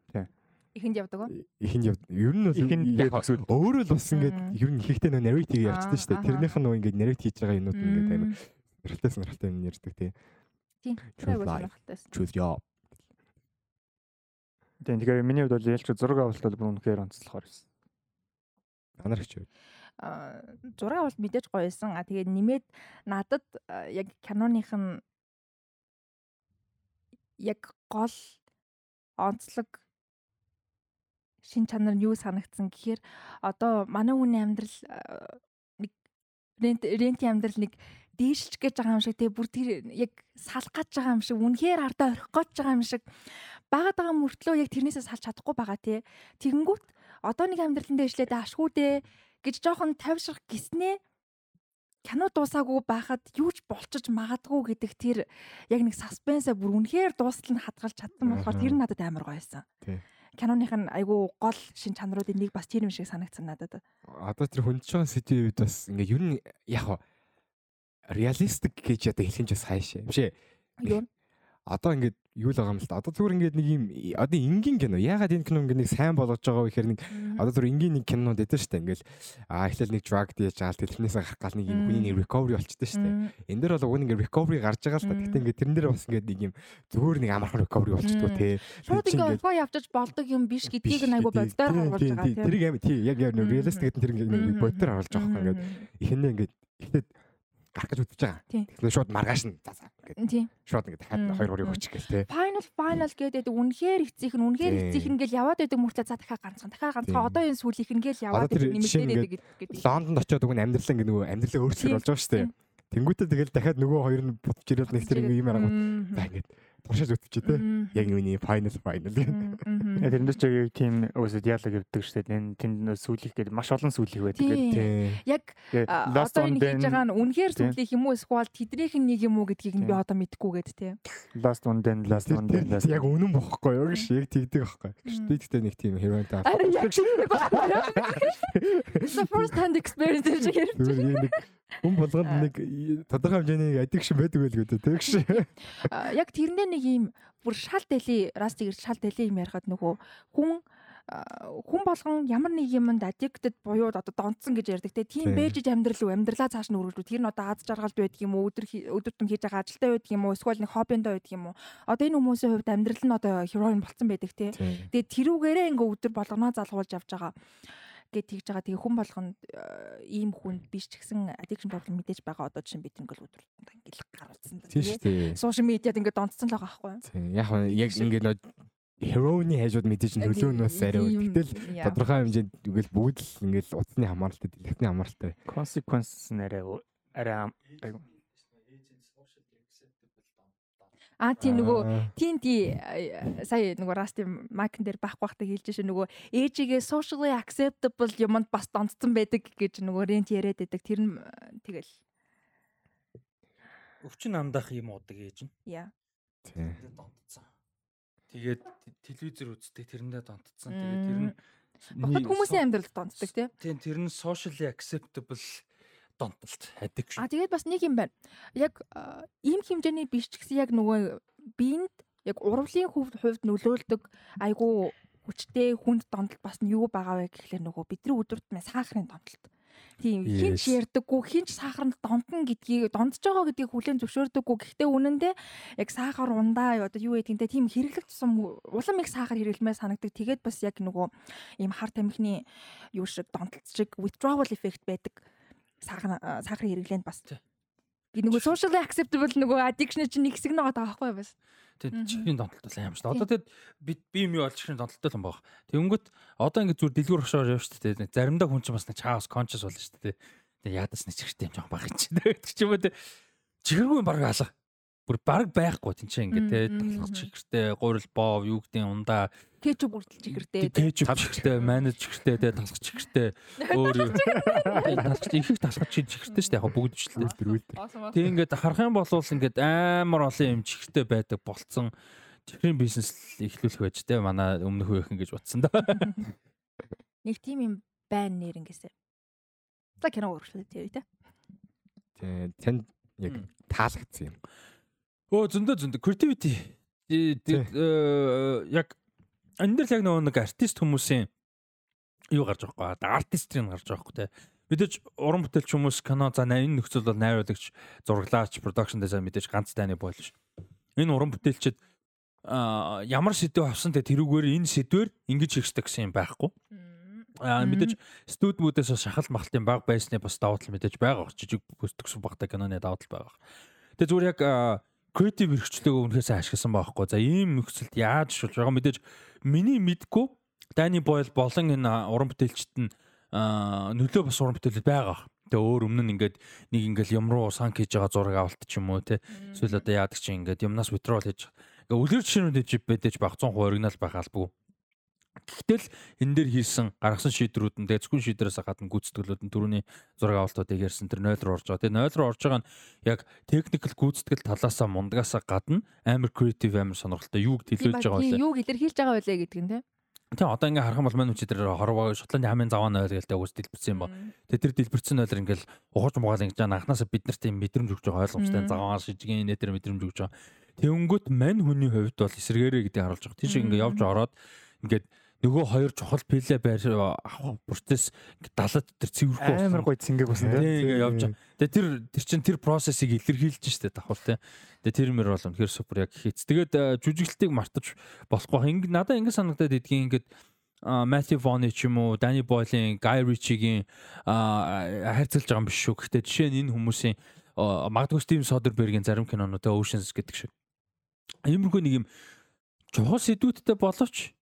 Ихэнд явдаг уу? ихэнд яв ер нь бол Ихэнд төсөөл. өөрөө л бас ингээд ер нь ихтэй наррейт хийгээ явчихсан шүү дээ. Тэрнийх нь нөгөө ингээд наррейт хийж байгаа юмнууд ингээд амар сонирхолтой сонирхолтой юм ярьдаг тий. Тийм. Choose job. Тийм тэгэхээр миний хувьд бол ялч зураг авалт бол бүр үнэхээр онцлохоор байсан. Анар гэж байна. Аа, зураг авалт мэдээж гоё байсан. А тэгээд нэмээд надад яг киноных нь яг гол онцлог шин чанар нь юу санагдсан гэхээр одоо манай хүний амьдрал а, нэг рент рентийн амьдрал нэг дээшч гэж байгаа юм шиг тэгээ бүр тэр яг салах гэж байгаа юм шиг үнэхээр ардаа орхих гэж байгаа юм шиг байгаад байгаа мөртлөө яг тэрнээсээ салж чадахгүй байгаа тий. Тэгэнгүүт одоо нэг амьдралын дээшлээд ашгүй дээ гэж жоохон тавьшрах гиснээ кино дуусаагүй байхад юу ч болчих магадгүй гэдэг тэр яг нэг саспенсаа бүр үнэхээр дуустал нь хадгалж чадсан болохоор тэр надад амар гоё байсан. Тий. Киноных нь айгүй гол шин чанаруудын нэг бас тэр юм шиг санагдсан надад. Одоо тэр хүндж байгаа сэдвийн үед бас ингээд ер нь яг реалистик гэж одоо хэлэх юм чи сайшаа. Биш ээ. Юу? Одоо ингээд юу л байгаа юм л та. Одоо зүгээр ингээд нэг юм одоо энгийн кино. Ягаад энэ кино ингээд нэг сайн болгож байгаа вэ гэхээр нэг одоо зүгээр энгийн нэг кинонууд эдэр штэ ингээд аа эхлээл нэг drug дээж байгаа л тэрнээс гарах гал нэг юм хүний нэг recovery болчихдээ штэ. Энд дээр бол уг ингээд recovery гарч байгаа л та. Гэхдээ ингээд тэрэн дээр бас ингээд нэг юм зүгээр нэг амархан recovery болчихдээ те. Шууд ингээд- өнгөө явж болдог юм биш гэдгийг айгүй боддоор тийм, байгаа тийм. Тэрийг амар тий яг яг нэг реалистик гэдэг тэр ингээд нэг боддоор харуулж байгаа юм ингээд ихэндээ ингээд ихтэй гарах гэж үзэж байгаа. Тэгэхээр шууд маргааш нь за за ингээд шууд ингээд дахиад хоёр хоёрыг хүчих гээл те. Final final гэдэг үнэхээр эцсийнх нь үнэхээр эцсийнх нь гэл яваад байдаг мөртөө за дахиад ганцхан дахиад ганцхан. Одоо энэ сүүлийнх нь гэл яваад байдаг нэмэгдээд гэдэг. Лондонд очиод уг нь амьдралаа ингээд нөгөө амьдралаа өөрчлөлт Тийм, болж байгаа шүү дээ. Тэнгүүтээ тэгэл дахиад нөгөө хоёр нь бутж ирээд нэг тэр юм арга за ингээд туршиж үтчихээ те. Яг нүуний final final гэх. Э, Тэрнээс ч яг тийм өсөд яалаг явдаг шүү дээ. Энэ тэнд нөө сүүлих гэдэг маш олон сүүлих байдаг. Тийм. Тийм. Яг одоо энэ хийж байгаа нь үнэхээр Тийм. сүлэх юм уу эсвэл тэднийх нь нэг юм уу гэдгийг нь би Тийм. одоо мэдэхгүй гээд тий. last one then last Тэр one then тэр last. яг үнэн бохгүй юу гэж яг тэгдэг байхгүй. Тэгтээ нэг тийм нэг байна. The first hand experience гэж хэрэг. Хүн болгонд нэг тодорхой хэмжээний addiction байдаг байл гэдэг тийм шүү. Яг тэрнээ нэг юм бүр шал дали растиг шал дали юм ярихад нөгөө хүн хүн болгон ямар нэг юмд addicted буюу одоо донцсон гэж ярьдаг тийм. бэжж амьдрал уу амьдралаа цааш нь өргөжлүү тэр нь одоо аз жаргалд байдаг юм уу өдөр өдөр тутам хийж байгаа ажилдаа байдаг юм уу эсвэл нэг хоббиндоо байдаг юм уу. Одоо энэ хүмүүсийн хувьд амьдрал нь одоо хероин болцсон байдаг Тийм. тэгээ тэрүүгээрээ ингээ өдөр болгоноо залгуулж явж байгаа гэт тэгж байгаа. Тэгээ хүн болгонд э, ийм хүнд биш ч гэсэн addiction problem мэдээж байгаа. Одоо жишээ бид ингээл тутам ингээл гаралцсан. Тийм шүү дээ. Сошиал медиад ингээд донцсон л байгаа байхгүй юу? Тийм. Яг яг ингээд нөө хероины хажууд мэдээж нөлөө нь бас арай Яа. тодорхой хэмжээнд үгээл бүгд л ингээл утасны хамааралтай, дэлгэцний хамааралтай. consequences нь арай арай ам- айгу. Аа тийм нөгөө тий э, сая нөгөө расти майкн дээр байхгүй байхдаа хэлж шээ нөгөө ээжигээ socially acceptable юмд бас донцсон байдаг гэж нөгөө рент яриад байдаг. Тэр нь э, тэгэл Өвчин амдаах юм удаг ээж нь. яа. Тийм. Тэрэндээ донтцсон. Тэгээд телевизэр үздэг тэрэндээ донтцсон. Тэгээд тэр нь Бохот хүмүүсийн амьдралд донцдог тий. Тийм тэр нь socially acceptable донтолт addiction. А тэгээд бас нэг юм байна. Яг ийм хэмжээний биш ч гэсэн яг нөгөө биед яг урвлын хувьд нөлөөлдөг айгу хүчтэй хүнд донтол бас нь юу байгаа вэ гэхлээр нөгөө бидний өдөр тутмын сахарын донтолт. Тийм хинч Yes. ярьдаггүй хинч сахарнд донтно гэдгийг дондж байгаа гэдгийг хүлээн зөвшөөрдөггүй. Гэхдээ үнэндээ яг сахар ундаа одоо юу гэдэг нь тийм хэрэглэх тусам улам их сахар хэрэглэмээр санагдаг. Тэгээд бас яг нөгөө ийм хар тамхины юу шиг донтолт шиг withdrawal effect байдаг сахар сахарын хэрэглээнд бас нөгөө socially acceptable нөгөө addiction чинь нэг хэсэг нэг байгаа байхгүй бас. Тэгээд чихний донтолт бол аим шүү дээ. Одоо тэгэд би би юм юу олж чихний донтолтой юм баг. Тэнгүүт одоо ингэ зүр дэлгүүр хөшөөр явж шүү дээ. Заримдаа хүн чинь бас нэг чаос conscious болно шүү дээ. Тэгээд ядас нэг чихтэй юм жоон баг юм чи. Тэгээд ч юм уу те. Чихэргүй баг алга. Бүр баг байхгүй тийм чи ингэ те. Мм. чихэртэй, гурил боо, юу гэдэг нь ундаа. Кетчуп бүрдэлж ихэртэй. Тав чихэртэй, манаж чихэртэй, те толгох чихэртэй. Өөр юу. Толгох их их толгох чихэртэй шүү дээ. Яг бүгд ч л дээ. Үлдэр үлдэр. Тэг ингээд харах юм бол ингээд амар олон юм чихтэй байдаг болцсон. чихрийн бизнес эхлүүлэх байж те манай өмнөх үеийнхэн гэж утсан да. Нэг тийм юм байна нэр ингэсэ. За кино урагшлаа тэр те. Тэ тань яг таалагдсан юм. Өө зөндөө зөндөө creativity яг энэ дэр яг нөгөө нэг артист хүмүүсийн юу гарч байгаа байхгүй артистрийн гарч байгаа байхгүй те мэдээж уран бүтээлч хүмүүс кино за энэ нөхцөл бол найруулагч зураглаач production design мэдээж ганц тайны бойл ш. Энэ уран бүтээлчд а ямар сэдв авсан те тэрүүгээр энэ сэдвэр ингэж хийхтэй гэсэн юм байхгүй. А мэдээж студиудээс шахал махалтын баг байсны бас давуу тал мэдээж байгаа. Жижиг төгсөн багтай киноны давуу тал байгаа. Тэгээ зүгээр яг креатив хэрэгчлээгөө үнэхээр сайн ашигласан байхгүй. За ийм нөхцөлд яаж шулж байгаа мэдээж миний мэдгүй Дани Бойл болон энэ уран бүтээлчд нь нөлөө бас уран бүтээлд байгаа. Тэгээ өөр өмнө нь ингээд нэг ингээд юм руу санк хийж байгаа зураг авалт ч юм уу те. Эсвэл одоо яадаг чи ингээд юмнаас витрол хийж. Ингээ үлгэр жишээнүүд хийж бэдэж баг 100% оригинал байх албагүй. Гэтэл энэ дээр хийсэн гаргасан шийдрүүд нь тэгээ зөвхөн шийдрээс гадна гүйцэтгэлүүд нь түрүүний зураг авалтуудыг ярьсан тэр 0 руу орж байгаа. Тэгээ 0 руу орж байгаа нь яг техникэл гүйцэтгэл талаасаа мундагаасаа гадна амар креатив амар сонирхолтой юуг төлөөж байгаа вэ? Юуг илэрхийлж байгаа байлээ гэдэг нь тийм. Тэгээ одоо ингээ харах юм бол мань үчи дээр хорвоо Шотландын хамгийн заваа нойл гэлтэй үгс дэлбэрсэн юм ба. Тэгээ тэр дэлбэрсэн нойлор ингээл ухаж муугаал ингэж анханасаа бид нарт тийм мэдрэмж өгч байгаа ойлгомжтой заваа шижгийн нэтэр мэдрэмж өгч байгаа. Тэнгүүт мань хүний хувьд бол эсэргээрээ гэдэг харуулж байгаа. Тийш ингээ явж ороод ингээд нөгөө хоёр чухал пилэ байр авах процесс далад тэр цэвэрхүү амар гоё цэнгэг басан тийм явж байгаа. Тэгээ тэр тэр чин тэр процессыг илэрхийлж штэ давхар тийм. Тэгээ тэр мөр бол үнэхээр супер яг хийц. Тэгээд жүжиглэлтийг мартаж болохгүй. Ингээ надаа ингэ санагдаад идгийн ингээд Матью Вони ч юм уу, Дани Бойлын, Гай Ричигийн харьцуулж байгаа юм биш шүү. Гэхдээ жишээ нь энэ хүмүүсийн магадгүй Стив Содербергийн зарим кинонууд Oceans гэдэг шиг. Иймэрхүү нэг юм чухал сэдвүүдтэй боловч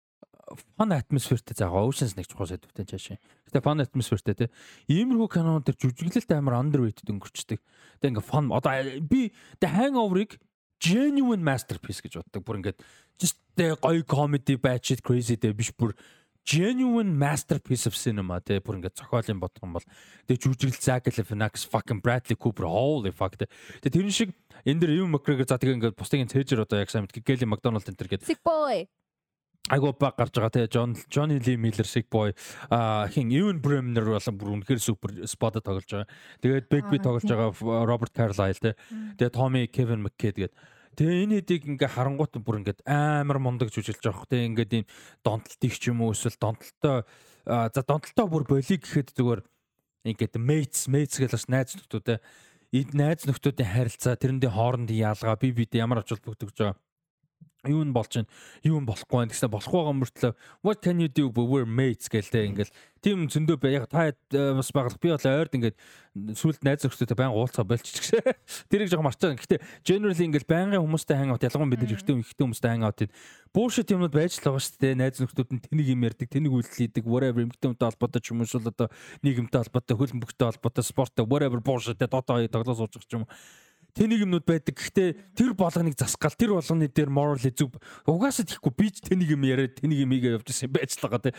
фан атмосфертэй заага Oceans нэг чухал сэдвтэй чаашаа. Гэтэ фан атмосфертэй те. Иймэрхүү кинонууд төр жүжиглэлт амар underrated өнгөрчдөг. Тэ ингээ фан одоо би The Hangover-ыг genuine masterpiece гэж боддог. Бүр ингээд just гоё comedy batshit crazy дэ биш бүр genuine masterpiece of cinema те бүр ингээд зохиолын бодох юм бол тэгээ жүжиглэл Zack Galifianakis fucking Bradley Cooper holy fuck те тэрэн шиг энэ дэр юм McGregor за тэгээ ингээд бусдын цээжэр одоо яг сайн мэд Gally McDonald энэ төр гэдэг Sick boy айгуу баг гарч байгаа те Джон Джонни Ли Миллер шиг бой. А хин Эвен Бремнер бол бүр үнэхээр супер спот тоглож байгаа. Тэгээд Бэгби тоглож байгаа Роберт Карлайл те. Тэгээд Томи Кевин Маккей тэгээд. Тэгээ энэ хэдийг ингээ харангуут бүр ингээд амар мундаг жүжилж байгаа хөх те. Ингээд ийм донтолт их ч юм уу эсвэл донтолтой за донтолтой бүр болиг гэхэд зүгээр ингээд mates mates гэж бас найз нөхдүүд те. Найз нөхдүүдийн харилцаа тэрэндээ хоорондын ялгаа бие биедээ ямар ач холбогдож байгаа юу нь болж байна? Юу нь болохгүй байна? Гэсэн болохгүй байгаа мөртлөө what can you do? But we're mates гэлтэй ингээл. Тийм зөндөө бай яг та бас байгалах би бол ойрд ингээд сүлд найз нөхдөдтэй баян уулзаа болчих гэсэн тэрийг жоо марцаа гэхдээ generally ингээл байнгын хүмүүстэй хангаут ялангуяа бид ихтэй ихтэй хүмүүстэй хангаут буушит юмнууд байж л байгаа шүү дээ. Найз нөхдөд нь тэнийг юм ярьдаг тэнийг үйлдэл хийдэг whatever хүнтэй холбоотой ч юм уу одоо нийгэмтэй холбоотой хөлбөмбөгтэй холбоотой спорттой whatever буушит дотоо тоглож сууж байгаа ч юм уу тэнийг юмнууд байдаг. Гэхдээ тэр болгоныг засгаал тэр болгоны дээр moral зүг угаасаа тийхгүй би ч тэнийг юм яриад тэнийг юм игээ явж л байгаа тий.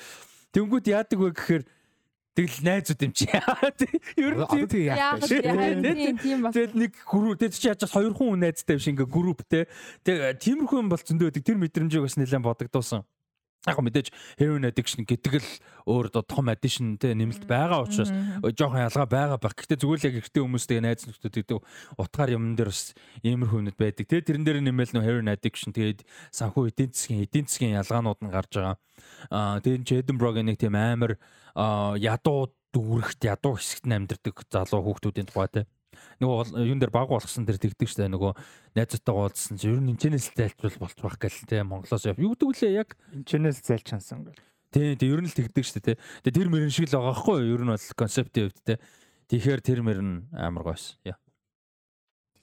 Тэнгүүд яадаг вэ гэхээр Тэгэл найзууд юм чи. Ер нь тийм яах вэ? Тэгэл нэг групп тэр чи яаж хоёр хүн найзтай биш ингээ групп те. Тэг тиймэрхүү юм бол зөндөө байдаг. Тэр мэдрэмжийг бас нэлээд бодогдуулсан яг мэдээж heroin addiction гэдэг л өөр том addiction те нэмэлт байгаа учраас жоохон ялгаа байгаа баг. Гэхдээ зүгээр л яг ихтэй хүмүүстэй найз нөхдөд гэдэг утгаар юмн дээр бас иймэрхүү юмнууд байдаг. Тэ тэрэн дээр нэмэл нөө heroin addiction тэгээд санхүү эдийн засгийн эдийн засгийн ялгаанууд нь гарч байгаа. Аа тэгээд Edinburgh нэг тийм амар ядуу дүүрэгт ядуу хэсэгт амьдардаг залуу хүүхдүүдийн тухай те нөгөө юун дээр баг болгосон дээр тэгдэг штэ нөгөө найзтайгаа уулзсан чи ер нь энэчнээс зайлчвал болчих байх гэл те Монголоос юу гэдэг вүлээ яг? Энэчнээс зайлчаансан гэл. Тий тий ер нь л тэгдэг штэ те. Тэгээ тэр мөрөн шиг л байгаа хгүй ер нь бол концептийн хувьд те. Тэгэхээр тэр мөрөн амар гойс яа.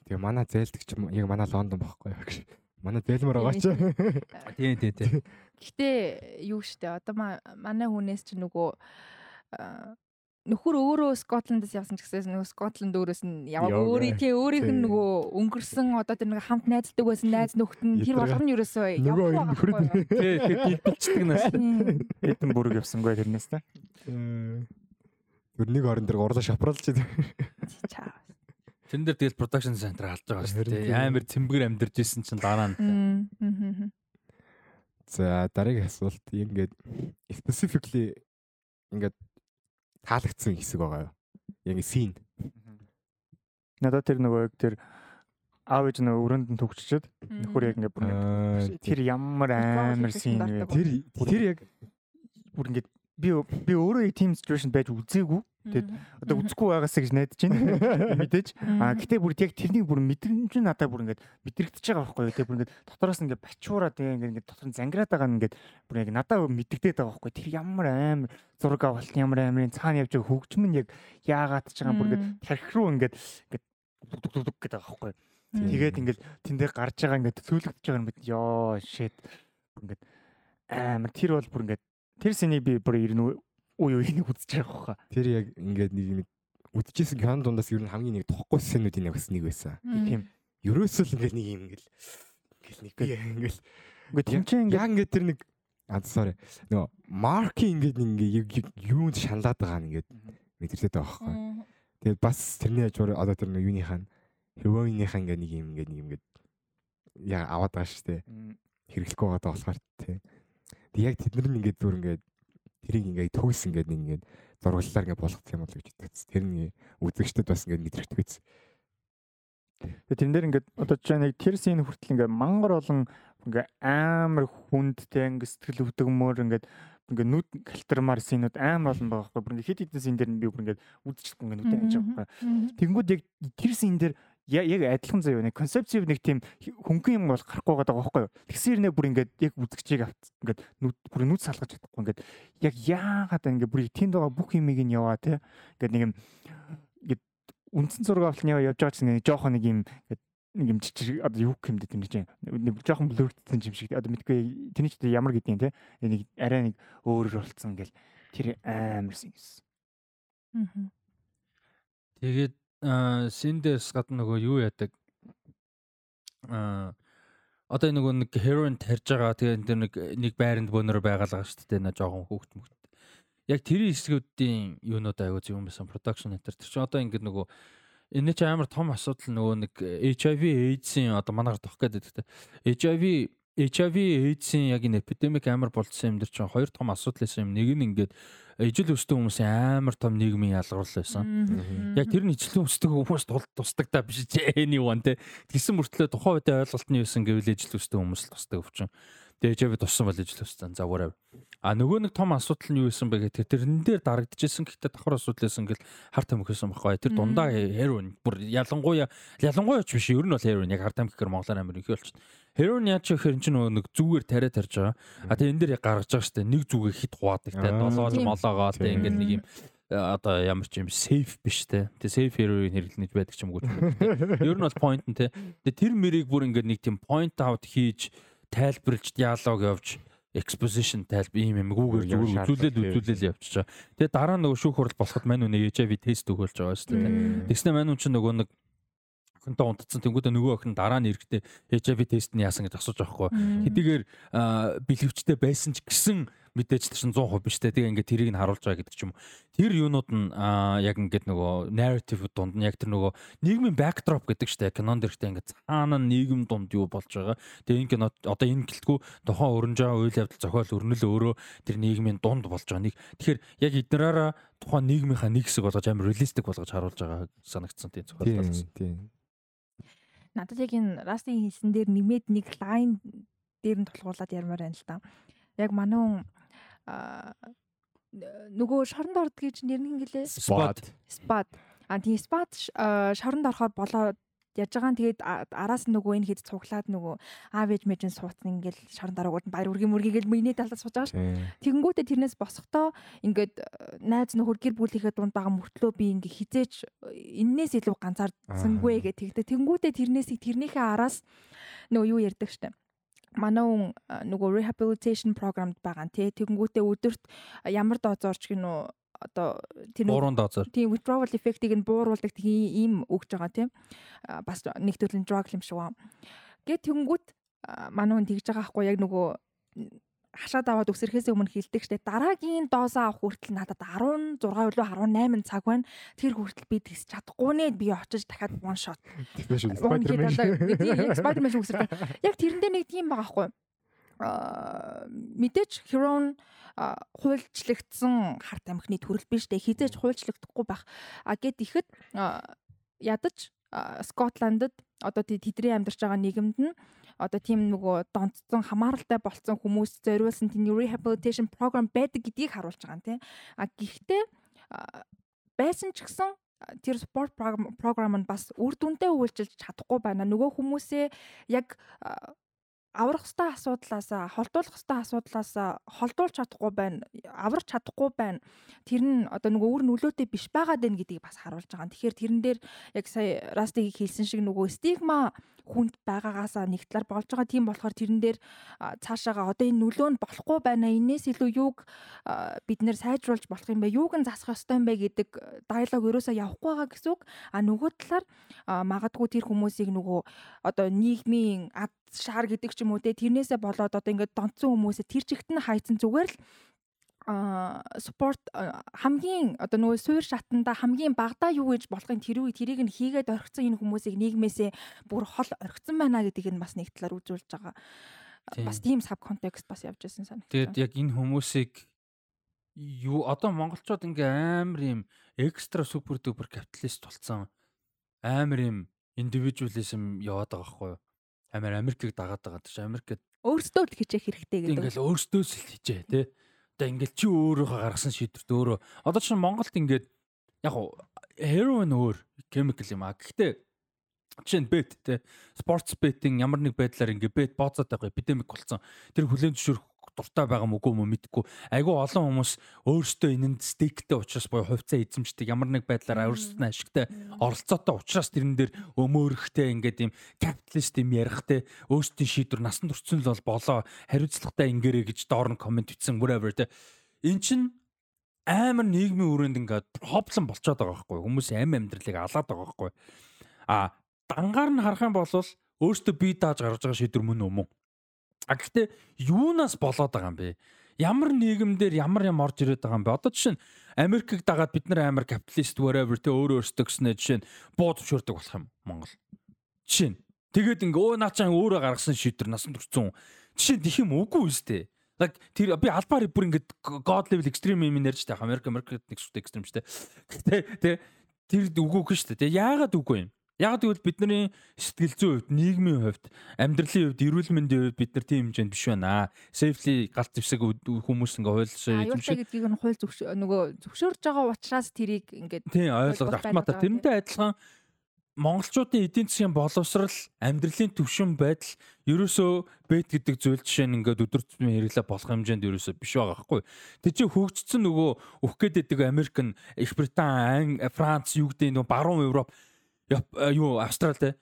Тэгээ манай зайлдаг ч яг манай Лондон байхгүй яг манай зайлмар байгаа ч. Тий тий тий. Гэтэ юу штэ одоо манай хүнээс ч нөгөө нөхөр өөрөө Скотландаас явсан ч гэсэн нөгөө Скотланд өөрөөс нь яваг. Өөрийн тий өөрийнх нь нөгөө өнгөрсөн одоо тэр нэг хамт найздаг байсан найз нөхд нь тэр болгоно нь ерөөсөө нөгөө нөхөр нь. тий хэлбэлцдэг нас хэдэн бүрэг явсангүй тэрнээс та. Тэр нэг орон дээр урлаа шапралж тий Тэн дээр тэгэл production center алж байгаа шүү дээ. Амар цэмбэр амьдарч исэн чинь дараа нь. За дараагийн асуулт. Ингээд specifically ингээд таалагдсан хэсэг байгаа юу? Яг scene. Надад тэр нөгөө яг тэр аав ээж нөгөө өрөөнд нь төгччихэд нөхөр яг ингээд бүр ингээд тэр ямар амар scene вэ? Тэр тэр яг бүр ингээд би би өөрөө team situation байж үзээгүй. Тэгэд одоо үзэхгүй байгаасаа гэж найдаж байна. Мэдээж. А гэтээ бүр яг тэрнийг бүр мэдрэмж нь надад бүр ингээд мэдрэгдэж байгаа байхгүй юу? Тэгээ бүр ингээд дотороос ингээд бачуураад ингээд ингээд дотор нь зангираад байгаа нь ингээд бүр яг надад мэддэгдээд байгаа байхгүй юу? Тэр ямар амар зураг авалт ямар амарын цаана явж байгаа хөгжим нь яг яагаад ч байгаа бүр ингээд тархи руу ингээд ингээд дуг гэдэг байгаа байхгүй юу? Тэгээд ингээд тэндээ гарч байгаа ингээд цөөлөгдөж байгаа юм бит. Йоо shit. Ингээд амар тэр бол бүр ингээд тэр сэнийг би бүр ирнэ үй үй нэг үзэж байгаа хаа. Тэр яг ингээд нэг нэг үдчихсэн кино дундаас ер нь хамгийн нэг тохгүй сценүүдийн нэг бас нэг байсан. Тийм. Ерөөсөө л ингээд нэг юм ингээл ингээл нэг ингээл Үгүй тийм ч ингээд яг ингээд тэр нэг аа sorry нөгөө марки ингээд ингээ юунд шаналаад байгаа нь ингээд байгаа байхгүй. Тэгээд бас тэрний хажуугаар одоо тэр нэг юуныхаа хервоныхаа ингээ нэг юм ингээ нэг юм ингээ яа аваад байгаа шүү дээ. Хэрэглэхгүй байгаа болохоор тий. Тэг яг тэд нар нь ингээ зүр ингээ тэрийг ингээ төгс ингээд нэг ингээд зурглалаар ингээ болгох юм бол гэж бодсон. Тэр нь үзэгчдэд бас ингээ мэдрэгдэх биз. Тэгээ тэрэн дээр ингээд одоо жишээ нэг тэр син хүртэл ингээ мангар олон ингээ амар хүндтэй ингээ сэтгэл өвдөгмөр ингээд ингээ нүд калтармаар синүүд амар олон байгаа байхгүй. Бүр ингээ хит хитэн син дээр би бүр ингээ үдчихгүй ингээ нүдэ анж байгаа байхгүй. Тэнгүүд яг тэр син дээр яг адилхан заяа нэг концепцив нэг тийм хөнгөн юм бол гарахгүй байгаа байхгүй юу. Тэгсэр нэ бүр ингээд яг үзэгчийг авт ингээд нүд бүр нүд салгаж чадахгүй ингээд яг яагаад ингээд бүр тэнд байгаа бүх юмыг нь яваа те. Ингээд нэг юм ингээд үндсэн зураг авалтны яваа явж байгаа чинь нэг жоохон нэг юм ингээд нэг юм жижиг одоо юу юм дээ тийм нэг жоохон блөрдсэн юм шиг одоо мэдгүй тэрний ч ямар гэдгийг те нэг арай нэг өөрөөр болцсон ингээл тэр амарсан гэсэн. Аа. Тэгээд синдээс гадна нөгөө юу яадаг? Аа одоо нөгөө нэг heroin тарьж байгаа. Тэгээ энэ нэг нэг байранд бөөнөр байгаалгаа шүү дээ. Нэ жоохон хөөхт мөхт. Яг тэр хэсгүүдийн юунууд аягүй зөв юм байсан? Production энэ тэр чинь одоо ингэ нөгөө энэ ч амар том асуудал нөгөө нэг HIV AIDS-ийн одоо манайгаар тох гэдэг. HIV HIV AIDS-ийн яг энэ эпидемик амар болцсон юм дэр чинь хоёр том асуудал байсан юм. Нэг нь ингээд ижил өссөн хүмүүсийн амар том нийгмийн ялгарл байсан. Яг тэр нь ижил өсдөг хүмүүс тусдаг та биш anyone те. Тэгсэн мөртлөө тухайн үедээ ойлголт нь юу байсан гэвэл ижил өсдөг хүмүүс л тусдаг өвчин. Тэгээ HIV туссан бол ижил өссөн. За whatever. А нөгөө нэг том асуудал нь юу байсан бэ гэхээр тэрэн дээр дарагдчихсэн гэхдээ давхар асуудал байсан гэл хар тамхисэн байхгүй. Тэр дундаа heroin бүр ялангуяа ялангуяа ч биш ер нь бол heroin яг хар тамхи гэхээр Монголын амар их болчихно. Heroin яаж ч гэхээр чинь нэг зүгээр тариа тарж байгаа. А тэгээ энэ дээр яг гаргаж байгаа штэ нэг зүгээ хит хуваадаг те. Долоож молоогоо те ингээд нэг юм одоо ямар ч юм safe биш те. Тэ safe heroin хэрэглэнэж байдаг ч юм уу. Ер нь бол point нь те. Тэгээ тэр мэрийг бүр ингээд нэг тийм point out хийж тайлбарлаж диалог явж exposition тайлбар ийм юм гүүгээр зүгээр үзүүлэл үзүүлэл явчихаа. Тэгээ дараа нөгөө шүүх хурал болоход мань үнэ HIV тест өгүүлж байгаа шүү дээ. Тэгснэ мань үн чинь нөгөө нэг охинтой унтцсан тэнгуүдээ нөгөө охин дараа нь эрэхтэй HIV тест нь яасан гэж асууж байгаа хгүй. Хэдийгээр бэлгэвчтэй байсан ч гэсэн мэдээж чинь 100% биш те. Тэгээ ингээд тэрийг нь харуулж байгаа гэдэг ч юм. Тэр юунууд нь яг ингээд нөгөө narrative дунд нь яг тэр нөгөө нийгмийн backdrop гэдэг штэ кинон дэрхтээ ингээд цаана нийгэм дунд юу болж байгаа. Тэгээ энэ кино одоо энэ гэлтгүү тухайн өрнж байгаа үйл явдал зохиол өрнөл өөрөө тэр нийгмийн дунд болж байгаа нэг. Тэгэхээр яг эднэраараа тухайн нийгмийнхаа нэг хэсэг болгож амар реалистик болгож харуулж байгаа санагдсан тийм зохиол болсон. Тийм. Надад яг энэ Растийн хийсэн дээр нэмээд нэг лайн дээр нь тулгуурлаад ярмаар байна л та. Яг манай нөгөө шоронд ордог гэж нэр нь гэлээ. Spot. Spot. А тийм spot шоронд орохоор болоод яж байгаа нь тэгээд араас нөгөө энэ хэд цуглаад нөгөө аав ээж мэж нь суудсан ингээл шорон дараагууд нь баяр үргийн мөргийгэл миний талдаа сууж байгаа ш. Тэгэнгүүтээ тэрнээс босохдоо ингээд найз нөхөр гэр бүлийнхээ дунд байгаа мөртлөө би ингээ хизээч эннээс илүү ганцаардсангүй гэх тэгтээ. Тэнгүүтээ тэрнээс тэрнийхээ араас нөгөө юу ярьдаг штэ. Манай хүн нөгөө rehabilitation програмд байгаа тий тэгэнгүүтээ өдөрт ямар дозорч гинөө одоо тэр буурын дозор тийм withdrawal effect-ийг нь бууруулдаг тийм ийм өгж байгаа тийм бас нэг төрлийн drug юм шиг байна. Гэт тэгэнгүүт манай хүн тэгж байгаа хгүй яг нөгөө хашаад аваад өсөрхөөс өмнө хилдэг штэ дараагийн доозаа авах хүртэл надад 16 үлээ 18 цаг байна. Тэр хүртэл би тэгс чадахгүй нэ би очиж дахиад one shot. Spider-Man. Spider-Man үсэрдэг. Яг тэрэндээ нэг тийм байгаа хгүй. Мэдээж Heron хуульчлагдсан харт амхны төрөл биш дээ хизээж хуульчлагдахгүй байх. А гэд ихэд ядаж Скотландд одоо тэдний амьдарч байгаа нийгэмд нь одоо тийм нөгөө донцсон хамааралтай болцсон хүмүүс зориулсан тийм rehabilitation program байдаг гэдгийг харуулж байгаа юм тийм. А гэхдээ байсан ч гэсэн тэр спорт програм нь бас үр дүнтэй үйлчилж чадахгүй байна. Нөгөө хүмүүсээ яг аврах хэвээр асуудлаас холдуулах хэвээр асуудлаас холдуулж чадахгүй байна аврах чадахгүй байна тэр нь одоо нөгөө өөр нөлөөтэй биш байгаад байна гэдгийг бас харуулж байгаа. Тэгэхээр тэрэн дээр яг сая Растиг хэлсэн шиг нөгөө стигма хүнд байгаагаасаа нэг талаар болж байгаа. Тийм болохоор тэрэн дээр цаашаага одоо энэ нөлөө нь болохгүй байна. Инээс илүү юуг бид нэр сайжруулж болох юм бэ? Юуг нь засах ёстой юм бэ гэдэг диалог ерөөсөө явахгүй байгаа гэсэн үг. А нөгөө талаар магадгүй тэр хүмүүсийг нөгөө одоо нийгмийн ад шаар гэдэг ч юм уу те тэрнээсээ болоод одоо ингээд донцсон хүмүүсээ тэр чигт нь хайцсан зүгээр л а спорт хамгийн одоо нөгөө суур шатанда хамгийн багадаа юу гэж болохын тэр үе тэрийг нь хийгээд орхисон энэ хүмүүсийг нийгмээсээ бүр хол орхисон байна гэдгийг нь бас нэг талаар үзүүлж байгаа. Бас тийм саб контекст бас явж байсан санагдав. Тэгээд яг энэ хүмүүсийг юу одоо монголчууд ингээм амар юм экстра супер дупер капиталист болцсон амар юм индивидуализм яваад байгаа байхгүй юу? Амар Америкийг дагаад байгаа гэж Америкт өөрсдөө л хичээх хэрэгтэй гэдэг. Ингээл өөрсдөөс л хичээ тий одоо ингээд чи өөрөөхөө гаргасан шийдвэрт өөрөө одоо чинь Монголд ингээд яг heroin өөр chemical юм а. Гэхдээ чинь бет те спортс бетинг ямар нэг байдлаар ингээд бет бооцоод байгаа эпидемик болсон. Тэр хүлэн зөвшөөрөх дуртай байгаа мөгүй мө мэдгүй. Айгүй олон хүмүүс өөрсдөө энэнд стейктэй учраас буюу хувьцаа эзэмшдэг ямар нэг байдлаар өөрсдөө нь ашигтай оролцоотой учраас тэрэн дээр өмөөрөхтэй ингээд юм капиталист юм ярихтэй өөрсдийн шийдвэр насан туршсан л бол болоо. Хариуцлагатай ингээрэй гэж доор нь комент бичсэн whatever те. Эн чин амар нийгмийн өрөөнд ингээд проблем болчиход байгаа байхгүй хүмүүс амь амьдралыг алаад байгаа байхгүй а дангаар нь харах юм бол өөртөө бие дааж гаргаж байгаа шийдвэр мөн өмнө А гэхдээ юунаас болоод байгаа юм бэ? Ямар нийгэмдэр ямар юм орж ирээд байгаа юм бэ? Одоо жишээ нь Америкийг дагаад бид нар амар капиталист whatever тэ өөрөө өөрсдөө гэснээр жишээ нь буу зөвшөөрдөг болох юм Монгол. Жишээ нь тэгээд ингээ өө наачаа өөрөө гаргасан шийдвэр насан туршсан. Жишээ нь тэх юм үгүй үстэй. Like тэр би албаар бүр ингээд god level extreme юм ярьж таах Америк Америк нэг шүт extreme дээ. Гэтэ тэ тэр үгүй шүү дээ. Яагаад үгүй юм? Яг тэгвэл бидний сэтгэл зүйн хувьд, нийгмийн хувьд, амьдралын хувьд, эрүүл мэндийн хувьд бид нар тийм хэмжээнд биш байна. Safely галт зэвсэг хүмүүс ингээ хуульшаа эзэмшиж гэдгийг нь хууль нөгөө зөвшөөрж байгаа учраас тэрийг ингээд тийм ойлгоод автоматар тэрнтэй адилхан монголчуудын эдийн засгийн боловсрал, амьдралын төвшин байдал ерөөсөө бэт гэдэг зүйл жишээ нь ингээд өдөр тутмын хэрэглээ болох хэмжээнд ерөөсөө биш байгаа байхгүй. Тэг чи хөгжсөн нөгөө үх гэдэг Америк, Их Британи, Ан, Франц, юу гэдэг нөгөө баруун Европ юу Австрал те.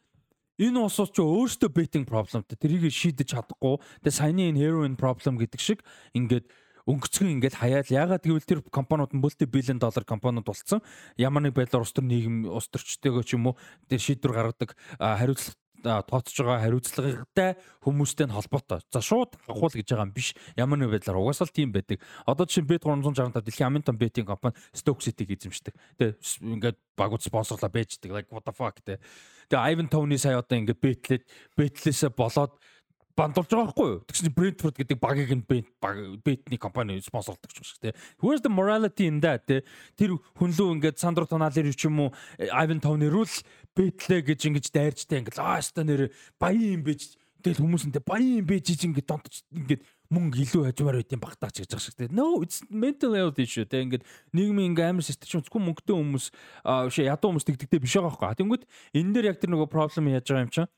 Энэ улсууд ч өөрсдөө betting problemтэй тэрийг шийдэж чадахгүй. Тэгээ саяны энэ heroin problem гэдэг шиг ингээд өнгөцгөн ингээд хаяал. Ягаад гэвэл тэр компаниуд нь multi billion dollar компаниуд болсон ямар нэг байдлаар улс төр нийгэм улс төрчтэйгөө ч юм уу тэр шийдвэр гаргадаг хариуцлага тооцож байгаа хариуцлагатай хүмүүстэй нь холбоотой. За шууд авахул гэж байгаа юм биш. Ямар нэг байдлаар угаасаа л тийм байдаг. Одоо жишээ Bet 365 дэлхийн амын том бетинг компани Stoke City-г эзэмшдэг. Тэгээ ингээд багууд спонсорлоо байждаг. Like what the fuck те. Тэгээ Ivan Toney сая одоо ингээд бетлээд бетлээсээ болоод бандулж байгаа байхгүй юу? Тэгсэн чинь Brentford гэдэг багийг нь бетний компани спонсорлдог ч шиг тий. Where's the morality in that тий? Тэр хүн лөө ингээд Сандро Тоналер ч юм уу Ivan Toney руу л бетлээ гэж ингэж дайрчтай ингээд аа ста нэр баян юм бэж тэгэл хүмүүс энэ баян юм бэж гэж ингээд донтож ингээд мөнгө илүү хажмаар байт юм багтаач гэж байгаа шиг тий. No it's mental health issue тий. Ингээд нийгмийн ингээ амар систем зөвхөн мөнгөтэй хүмүүс шээ ядуу хүмүүс тэгдэгтэй биш байгаа байхгүй. Тэнгүүд энэ дээр яг тэр нөгөө проблем яаж байгаа юм чинь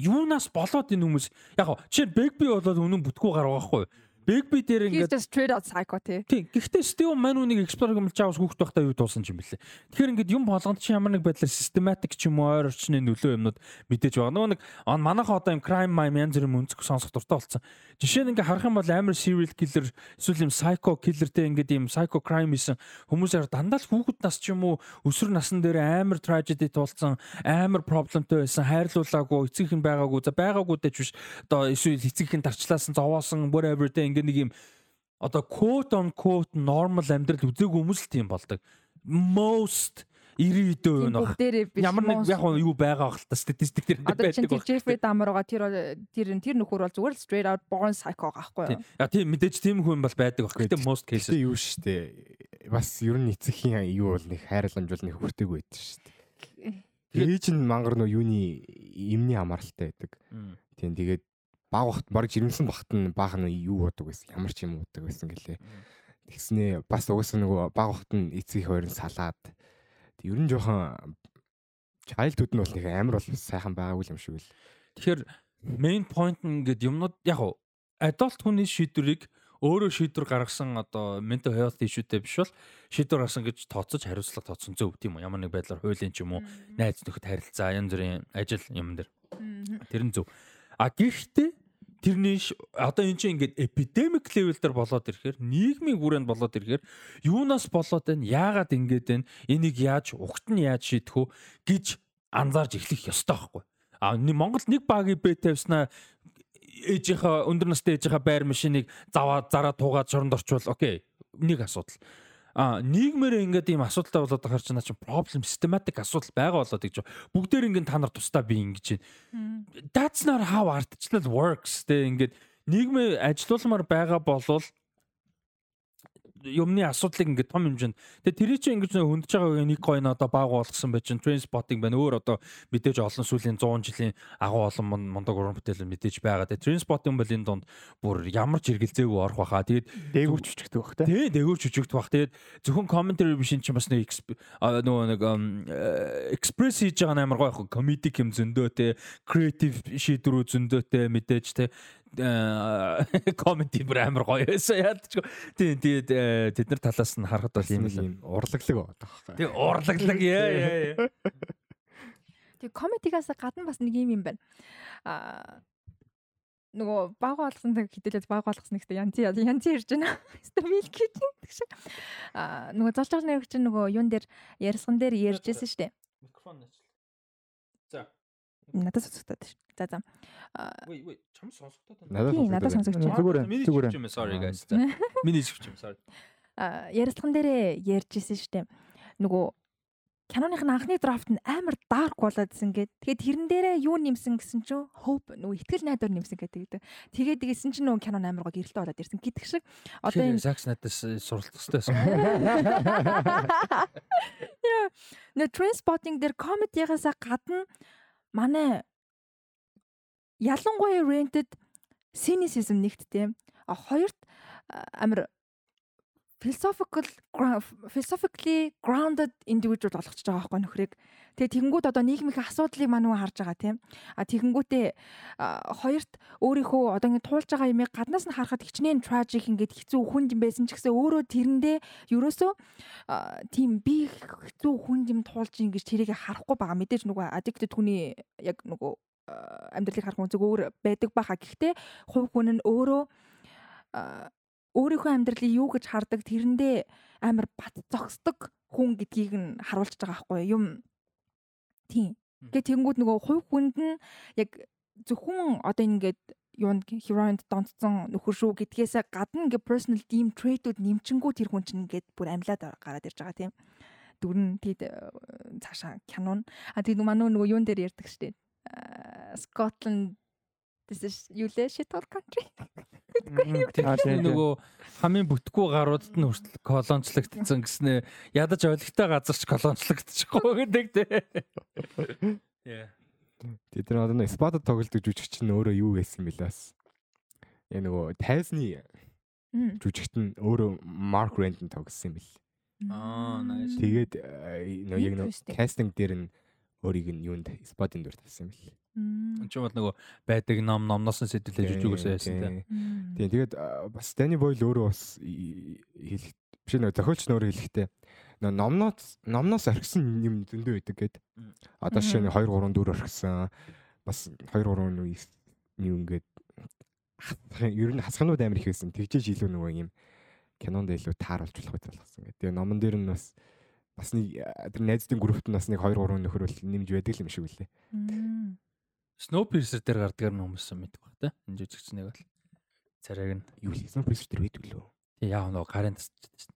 юунаас болоод энэ хүмүүс яг гоо чи бэгби болоод үнэн бүтгүү гараа байхгүй Bigby дээр ингээд straight out psycho тий. Тийм. Гэхдээ Steve Manu-ыг experiment авах хүүхд байхдаа юу туулсан юм бэлээ. Тэгэхээр ингээд юм болгонд чи ямар нэг байдлаар systematic ч юм уу ойр орчны нөлөө юмнууд мэдээж байгаа. Нөгөө нэг манайхаа одоо юм crime mime янз бүрийн өнцөг сонсох дуртай болсон. Жишээ нь ингээд харах юм бол амар serial killer эсвэл юм psycho killerтэй ингээд юм psycho crime исэн хүмүүсээр дандаа л хүүхэд нас ч юм уу өсвөр насн дээр амар tragedy туулсан, амар проблемтэй байсан, хайрлуулаагүй, эцэг нь байгаагүй, за байгаагүй дэч биш. Одоо эсвэл эцэг нь тарчлаасан, зовоосон, whatever тэ ингээ нэг юм одоо quote on quote normal амьдрал үзээгүй хүмүүс л тийм болдог. Most 90 юу нэг ямар нэг яг юу байгаа хэл та статистик дээр байдаг. Одоо Jeffrey Dahmer байгаа тэр тэр тэр нөхөр бол зүгээр л straight out born psycho gaахгүй юу? Ja тийм мэдээж тийм хүн бол байдаг баг. Гэтэ most cases юу шүү дээ. Бас ер нь эцэгхийн юу бол нэг хайрламж бол нэг хүртээг байдаг шүү дээ. Ээж нь мангар нөө юуны эмний амаралтай байдаг. Тийм тэгээд баг бахт баг жирэмсэн бахт нь баах нь юу бодог байсан ямар ч юм бодог байсан гэлээ. Тэгснээ бас угсаа нөгөө баг бахт нь эцгийн хоёр нь салаад. Ер нь жоохон childhood нь бол нэг амар бол сайхан байгаагүй юм шиг л. Тэгэхээр main point нь ингээд юмнууд яг уу adult хүний шийдвэрийг өөрөө шийдвэр гаргасан одоо mental health issue-тэй биш бол шийдвэр гаргасан гэж тооцож хариуцлага тооцсон зөв тийм үү? Ямар нэг байдлаар хуулийн ч юм уу? Найз нөхөд харилцаа янз бүрийн ажил юм дээр. Тэр нь зөв. А гэхдээ тэрний одоо эн чинь ингээд epidemic level дээр болоод ирэхээр нийгмийн хүрээнд болоод ирэхээр юунаас болоод байна? Яагаад ингээд байна? Энийг яаж угт нь яаж шийдэх үү гэж анзаарч эхлэх ёстой байхгүй а Монгол нэг багийн бэ тавьснаа ээжийнхээ өндөр настай ээжийнхээ байр машиныг заваа зараа туугаад шоронд орчвол окей нэг асуудал а нийгмээр ингээд ийм асуудалтай болоод байгаа чинь чинь проблем systematic асуудал байгаа болоод гэж. Бүгдээр ингээд та нар тусдаа би ингэж байна. That's not how artificial works тэ ингээд нийгмээ ажилуулмаар байгаа болвол юмны асуудлыг ингээд том хэмжээнд тэгээ тэрий чинь ингэж хөндөж байгааг нэг гоё н одоо баг болгосон бай чинь train spotting байна. Өөр одоо мэдээж олон сүүлийн 100 жилийн агуу олон мундаг уран бүтээл мэдээж байгаа. Тэгээ train spotting бол энэ донд бүр ямар ч хэрэгэлзээгүй орох баха тэгээд дээгүүр чүчгдэх бах тий дээгүүр чүчгдэх бах тэгээд зөвхөн commentary биш чинь бас нэг нөгөө нэг express хийж байгаа амар гоё comedic юм зөндөө те creative шийдвэрүүд зөндөө те мэдээж те комменти бүр амар гоё байсан яадч. Тийм тэгээд э, тэд нар талаас нь харахад бол ийм юм урлаглаг байдаг байхгүй. Тийм урлаглаг яа яа. Тэг комедигаас гадна бас нэг юм юм байна. Аа нөгөө баг болгосон хэдүүлээд баг болгосон гэхдээ янз янз ирж байна. Стабил гэж тэгш. Аа нөгөө золж байгаа нэр чинь нөгөө юун дээр ярьсган дээр ярьжсэн шүү дээ. Микрофон За. Надад сонсогдоод шүү. За за. Вэй вэй чам сонсогдоод байна. Тийм надад сонсогдож байна. Зүгээр зүгээр. Sorry guys. Миний хэлж юм sorry. А ярилцлаган дээрээ ярьжсэн штэ. Нөгөө Canon-ын анхны драфт нь амар dark болоодсэн гээд тэгээд тэрэн дээрээ юу нэмсэн гэсэн чинь hope нөгөө итгэл найдвар нэмсэн гэдэг. Тэгээд дээсэн чинь нөгөө Canon амар гоо гэрэлтэй болоод ирсэн гэдэг шиг одоо энэ Sax надаас суралцах хэрэгтэйсэн. Яа. Нэ transpotting дээр comedy-гаас гадна манай ялангуяа rented cynicism нэгт тийм а хоёрт амир philosophical philosophically grounded individual болгочихж байгаа байхгүй нөхрийг. Тэгээ тэгэнгүүт одоо нийгмийн асуудлыг мануу харж байгаа тийм. А тэгэнгүүтээ хоёрт өөрийнхөө одоо ингэ туулж байгаа юмыг гаднаас нь харахад хичнээн tragic ингээд хэцүү хүнд юм байсан ч гэсэн өөрөө тэрэндээ ерөөсөө тийм би хэцүү хүнд юм туулж ин гэж тэрийг харахгүй байгаа. Мэдээж нөгөө addicted хүний яг нөгөө амьдралыг харах үнцэг өөр байдаг баха. Гэхдээ хувь хүн нь өөрөө өөрийнхөө амьдралыг юу гэж хардаг тэрэндээ амар бат зогсдог хүн гэдгийг нь харуулж байгаа байхгүй юм. Тийм. Тэгээ тэгэнгүүт нөгөө хувь хүнд нь яг зөвхөн одоо ингээд юунд хероинд донцсон нөхөр шүү гэдгээс гадна ингээд personal team trade-үүд нэмчингүү тэр хүн чинь ингээд бүр амьлаад гараад ирж байгаа тийм. Дүрн тийд цаашаа кинон а тэгээд мануу нөгөө юун дээр ярьдаг штеп? Scotland this is юу лээ shithole country. Нөгөө хамгийн бүтггүй гаруудад нь хүртэл колончлогдсон гэснээ ядаж ойлгохтой газар ч колончлогдчихгүй гэдэг тий. Яа. Тэд нар одоо спадад тоглолдог жүжигч нь өөрөө юу гэсэн бэлээс. Яг нөгөө тайзны жүжигт нь өөрөө Mark Rand-ын тоглосон юм бэл. Аа, nice. Тэгээд нөгөө яг нөгөө кастинг дээр нь өөрийг нь юунд спадын дүр тавьсан юм бэл. Энд ч бол нөгөө байдаг ном номноос нь сэтэл жижиг үгээс яасан тийм. Тийм тэгээд бас Дани Бойл өөрөө бас хэлэх биш нөгөө зохиолч нь өөрөө хэлэхдээ нөгөө номноос номноос орхисон юм зөндөө байдаг гэд. Одоо жишээ нь 2 3 4 орхисон. Бас 2 3 юу юу ингээд ер нь хасханууд амар их байсан. Тэгжээж илүү нөгөө юм кинонд илүү тааруулж болох байх болсон гэдэг. Тэгээ номон дээр нь бас бас нэг тэр найзтын группт нь бас нэг 2 3 нөхөр бол нэмж байдаг юм шиг үлээ. Snowpiercer дээр гардаг юм хүмүүс мэддэг баг та. Энэ жижигчнийг бол царайг нь юу л Snowpiercer дээр байдаг лөө. Тий яа нөгөө гарын тасчдаг шин.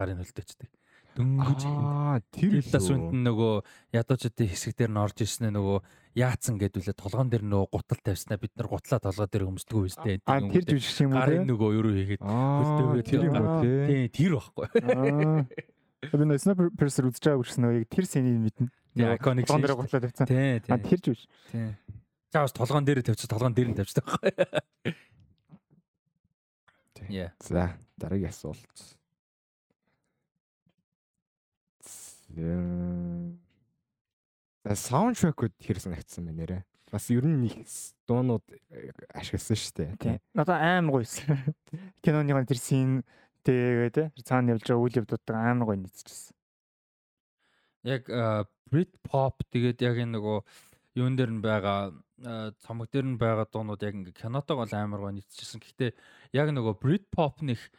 Гарын хөлтөөчдөг. дөнгөж Аа тэр Tilda Swinton нөгөө ядуучдын хэсэг дээр нь орж ирсэн нөгөө яатсан гэдүүлээ толгоон дээр нөгөө гутал тавьснаа бид нар гутлаа толгой дээр өмсдгөө үстэй А тэр жүжигч юм уу? гарын нөгөө юу хийгээд Аа хөлтөөрөө тэр юм уу Аа. тий. тий тэр баггүй Аа. Би нэ Sniper Piercer үзэж байгаа гэсэн нөгөө яг тэр сценийг мэднэ. тий iconic шин дээр гутлаа тавьсан. дээ. тий А тий тэр жүжиг. тий Чаас толгоон дээр тавьчих толгоон дээр нь тавьчих байхгүй яа За дараагийн асуулт. За саундтрекуд хэр санагдсан бэ нэрэ? Бас ер нь их дуунууд э, ашигласан шүү дээ. Тий. Надад амар гойсон. Киноны тэр син тэгээд те цаана явж байгаа үйл явдлуудаа амар гоё нийцчихсэн. яг Brit pop тэгээд яг энэ нөгөө юун дээр нь байгаа цомог дээр нь байгаа дуунууд яг ингээ кинотойгоо л амар гоо нийцчихсэн. Гэхдээ яг нөгөө Brit pop нэх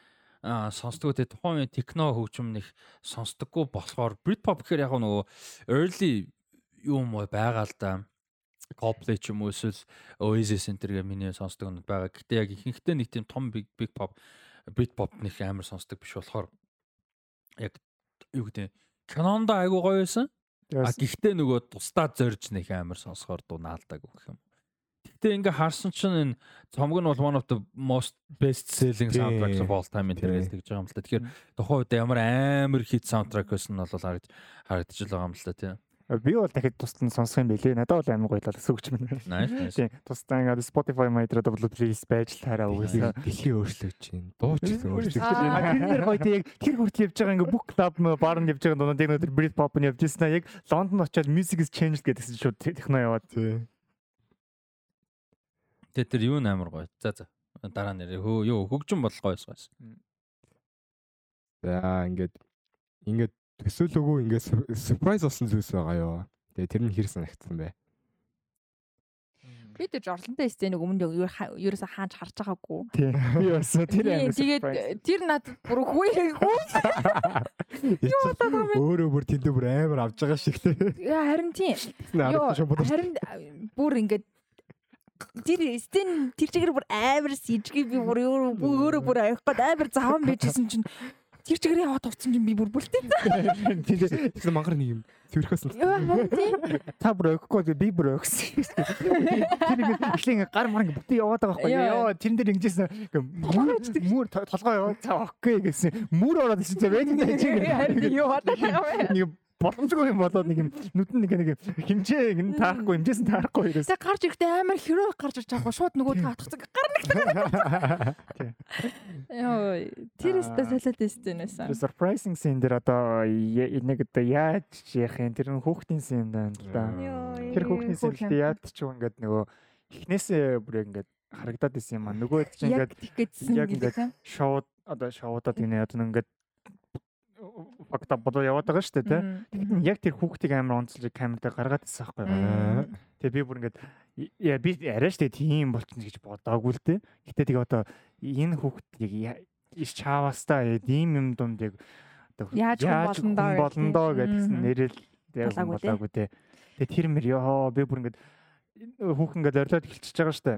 сонсдгоо те тухайн үеийн техно хөгжим нэх сонсдоггүй болохоор Brit pop гэхээр яг нөгөө early юм байгаа л да. Coldplay ч юм уу эсвэл Oasis Center гэх миний сонсдог нь байгаа. Гэхдээ яг ихэнхдээ нэг тийм том big big pop Brit pop нэх амар сонсдог биш болохоор яг юу гэдэг кинонд айгуу гоё байсан. А гэхдээ нөгөө тусдаа зорж нэг амар сонсохоор дунаалдаг гэх юм. Гэхдээ ингээ харсан чинь энэ цомог нь бол one of the most best selling soundtracks of all time гэж тэгж байгаа юм л та. Тэгэхээр тухайн үед ямар амар хит soundtrack байсан нь бол харагд харагдаж байгаа юм л та тий. Би бол дахиад тусад нь сонсох юм бэлээ. Надад бол амар гоё талаас өгч минь. Nice. nice. Тийм. Тусдаа ингээд Spotify майдраа double playlist байж л хараа угаасаа. Дэлхий өөрчлөж байна. Дуу ч гэсэн өөрчлөж Аа. байна. А тэр тийм яг тэр хүртэл явж байгаа ингээд book club бар нь явж байгаа дунд яг нэг Brit pop нь явж ирсэн аа яг Лондон очиад music is changed гэдэгсэн шууд техно яваад. Тий. Тэгээ тэр юу амар гоё. За за. Дараа нэр хөө юу хөгжим бол гоё байсан. За ингээд ингээд төсөөлөөгүй ингээд surprise болсон зүйлс байгаа юу. Тэгээ тэр нь хэр санагдсан бэ? Би тэр жорлонтой сценыг өмнө юу ерөөсө хааж харж байгаагүй. Тийм. Би бас тэр Тийм, амар. Тэгээд тэр надад бүр хүү хүү Юу болоод юм бэ? Өөрөө бүр тэндээ бүр амар авж байгаа шиг тий. Яа, харин тийм. Йоо, Харин бүр ингээд тэр стен тэр чигээр бүр амар сижиг би бүр өөрөө бүр гээд амар заван байжсэн чинь тэр чигээр яваад орсон чинь би бүр бүлтэй. тэгсэн мангар нэг юм цэвэрхээс нь. Яа, тийм. та бүр өгөхгүй би бүр өгсөн. Тэр ингээд ихлэн гар мар ингээд бүтэн яваад байгаа байхгүй ёо тэрэн дээр ингэжсэн мөр толгой яваад цаа окей гэсэн мөр ороод ирсэн байж Харин юу вэ? нэг боломжгүй юм болоод нэг юм нүдэн нэг нэг хэмжээ ингэ таарахгүй хэмжээс нь таарахгүй ерөөс. Тэг гарч ирэхдээ амар хөрөө гарч ирж байгаа шууд нөгөө таатгацсан гар нэг. Яа, тэр өстө солиод стенээс. Тэр surprising scene дээр одоо нэг одоо яаж яах юм тэр нь хүүхдийн scene байна л да. Тэр хүүхдийн scene дээр яад ч юм ингээд нөгөө эхнээсээ бүр ингээд харагдаад исэн юм а. Нөгөө чинь ингээд яг гэдэг. ингээд шоуд одоо шоудад гинэ одоо ингээд факта бодоо яваад байгаа шүү дээ тий. Тэгэхдээ яг тэр хүүхдийг амар онцлж камер дээр гаргаад ирсэн байхгүй юу? Тэгээ би бүр ингээд яа би арай штэ тийм болчихно гэж бодоагүй л дээ. Гэтэ тэгээ одоо энэ хүүхд яг чаавастаа ийм юм дунд яг Яаж болно доо гэдгсэн нэрэл Болоогүй дээ. дээ. Тэгээ тэр мэр ёо би бүр ингээд хүүхэн ингээд орилоод эхэлчихэж байгаа штэ.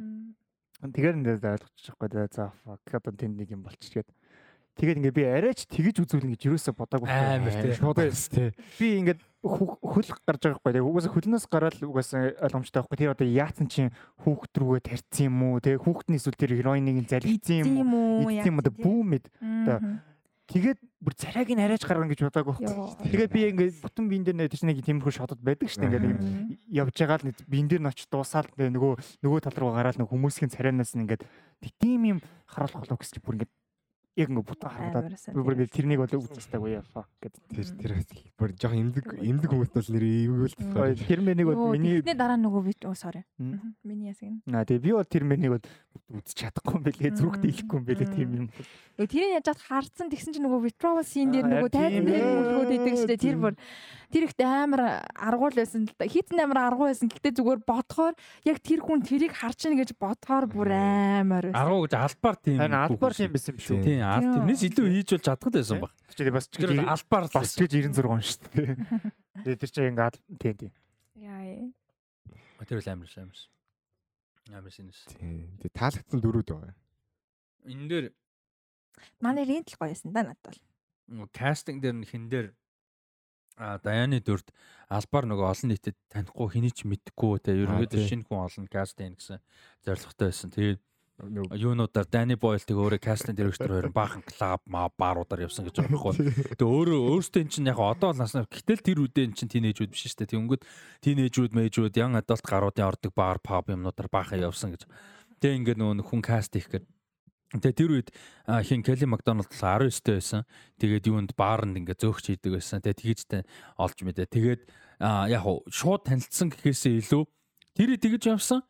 Тэгэхээр ингээд ойлгочих байхгүй дээ. За fuck одоо тэнд нэг юм болчих гээд. Тэгээд ингээд би арайч тэгэж үзүүлнэ гэж юусоо бодоагүй. Тий. Би ингээд хөх- хөл гарч байгаа байхгүй. Угаасаа хөлнөөс гараад угаасаа ойлгомжтой байхгүй. Тэр одоо яатсан чинь хүүхд рүүгээ тарьсан юм уу? Тэгээ хүүхдний эсвэл тэр героиныг залгицсан юм уу? Эцсийн юм одоо бүүмэд. Тэгээд бүр царайг нь арайж гаргана гэж бодоагүй. Йоо. Тэгээд би ингээд бүтэн биен дээр чинь нэг тиймэрхүү шотод байдаг шүү дээ. Ингээд явж байгаа л биен дээр нь очиж дуусаад нөгөө нөгөө тал руу гараад нэг хүмүүсийн царайнаас нь ингээд тийм юм харуулах болов гэж бүр ингээд яг ингээд бүтэн харагдаад би бүр ингээд тэрнийг бол үзчихдэг үе fuck гэдэг. Тэр тэр бүр жоох имдэг имдэг хүмүүс бол нэр эйгүүл Ой, Тэр мэнийг бол миний Миний дараа нөгөө би оо sorry. Миний ясаг нь. наа тэгээ би бол тэр мэнийг бол үзэж чадахгүй юм бэлээ зүрхт ийлэхгүй юм бэлээ тийм юм. Нөгөө тэрийг яаж харцсан тэгсэн чинь нөгөө withdrawal scene дээр Аа, нөгөө тийм дээр ээ. мөлгөөд идэг штэ тэр бүр тэр ихтэй амар аргуул байсан л да. Хитэн амар аргуу байсан. Гэтэ зүгээр бодохоор яг тэр хүн тэрийг харж ийн гэж бодохоор бүр амар. Аргуу гэж албаар тийм. Харин албаар тийм байсан юм шүү. шүү. Тийм, Тийм. тэрнээс илүү хийж болж чаддаг байсан баг. Чи бас ч Тэр гэж албаар л бас гэж 96 шүү дээ. Тэгээ тэр чинь ингээд тийм тийм. Яа. яа. Тэр л амар амар. Амар синэс. тий. Таалагдсан дөрүүд байгаа. Энэ дээр Манай рент л гоё байсан да надад бол. кастинг дээр нь хин дээр а Даяны дүрд албаар нөгөө олон нийтэд танихгүй хэний ч мэдхгүй те ерөнхийдөө шинэ хүн олон каст ийн гэсэн зорилготой байсан. Тэгээд юунуудаар Дани Бойлтыг өөрөө кастинг директор хоёр баахан клаб ма бааруудаар явсан гэж байгаа байхгүй. Тэгээ өөрөө өөртөө эн чинь яг одоо л наснаа гэтэл тэр үедээ эн чинь тинейжүүд биш шүү дээ. Тэнгүүд тинейжүүд мэйжүүд ян адалт гаруудын ордог баар паб юмнуудаар баахан явсан гэж. Тэгээ ингээд нөгөө хүн каст их гэдэг Тэгээ тэр үед хин Келли Макдоналд 19 дэх байсан. Тэгээд юунд баарнд ингээ зөөгч хийдэг байсан. Тэгээд тгийжтэй олж мэдээ. Тэгээд яг шууд танилцсан гэхээсээ илүү тэр тэгэж явсан.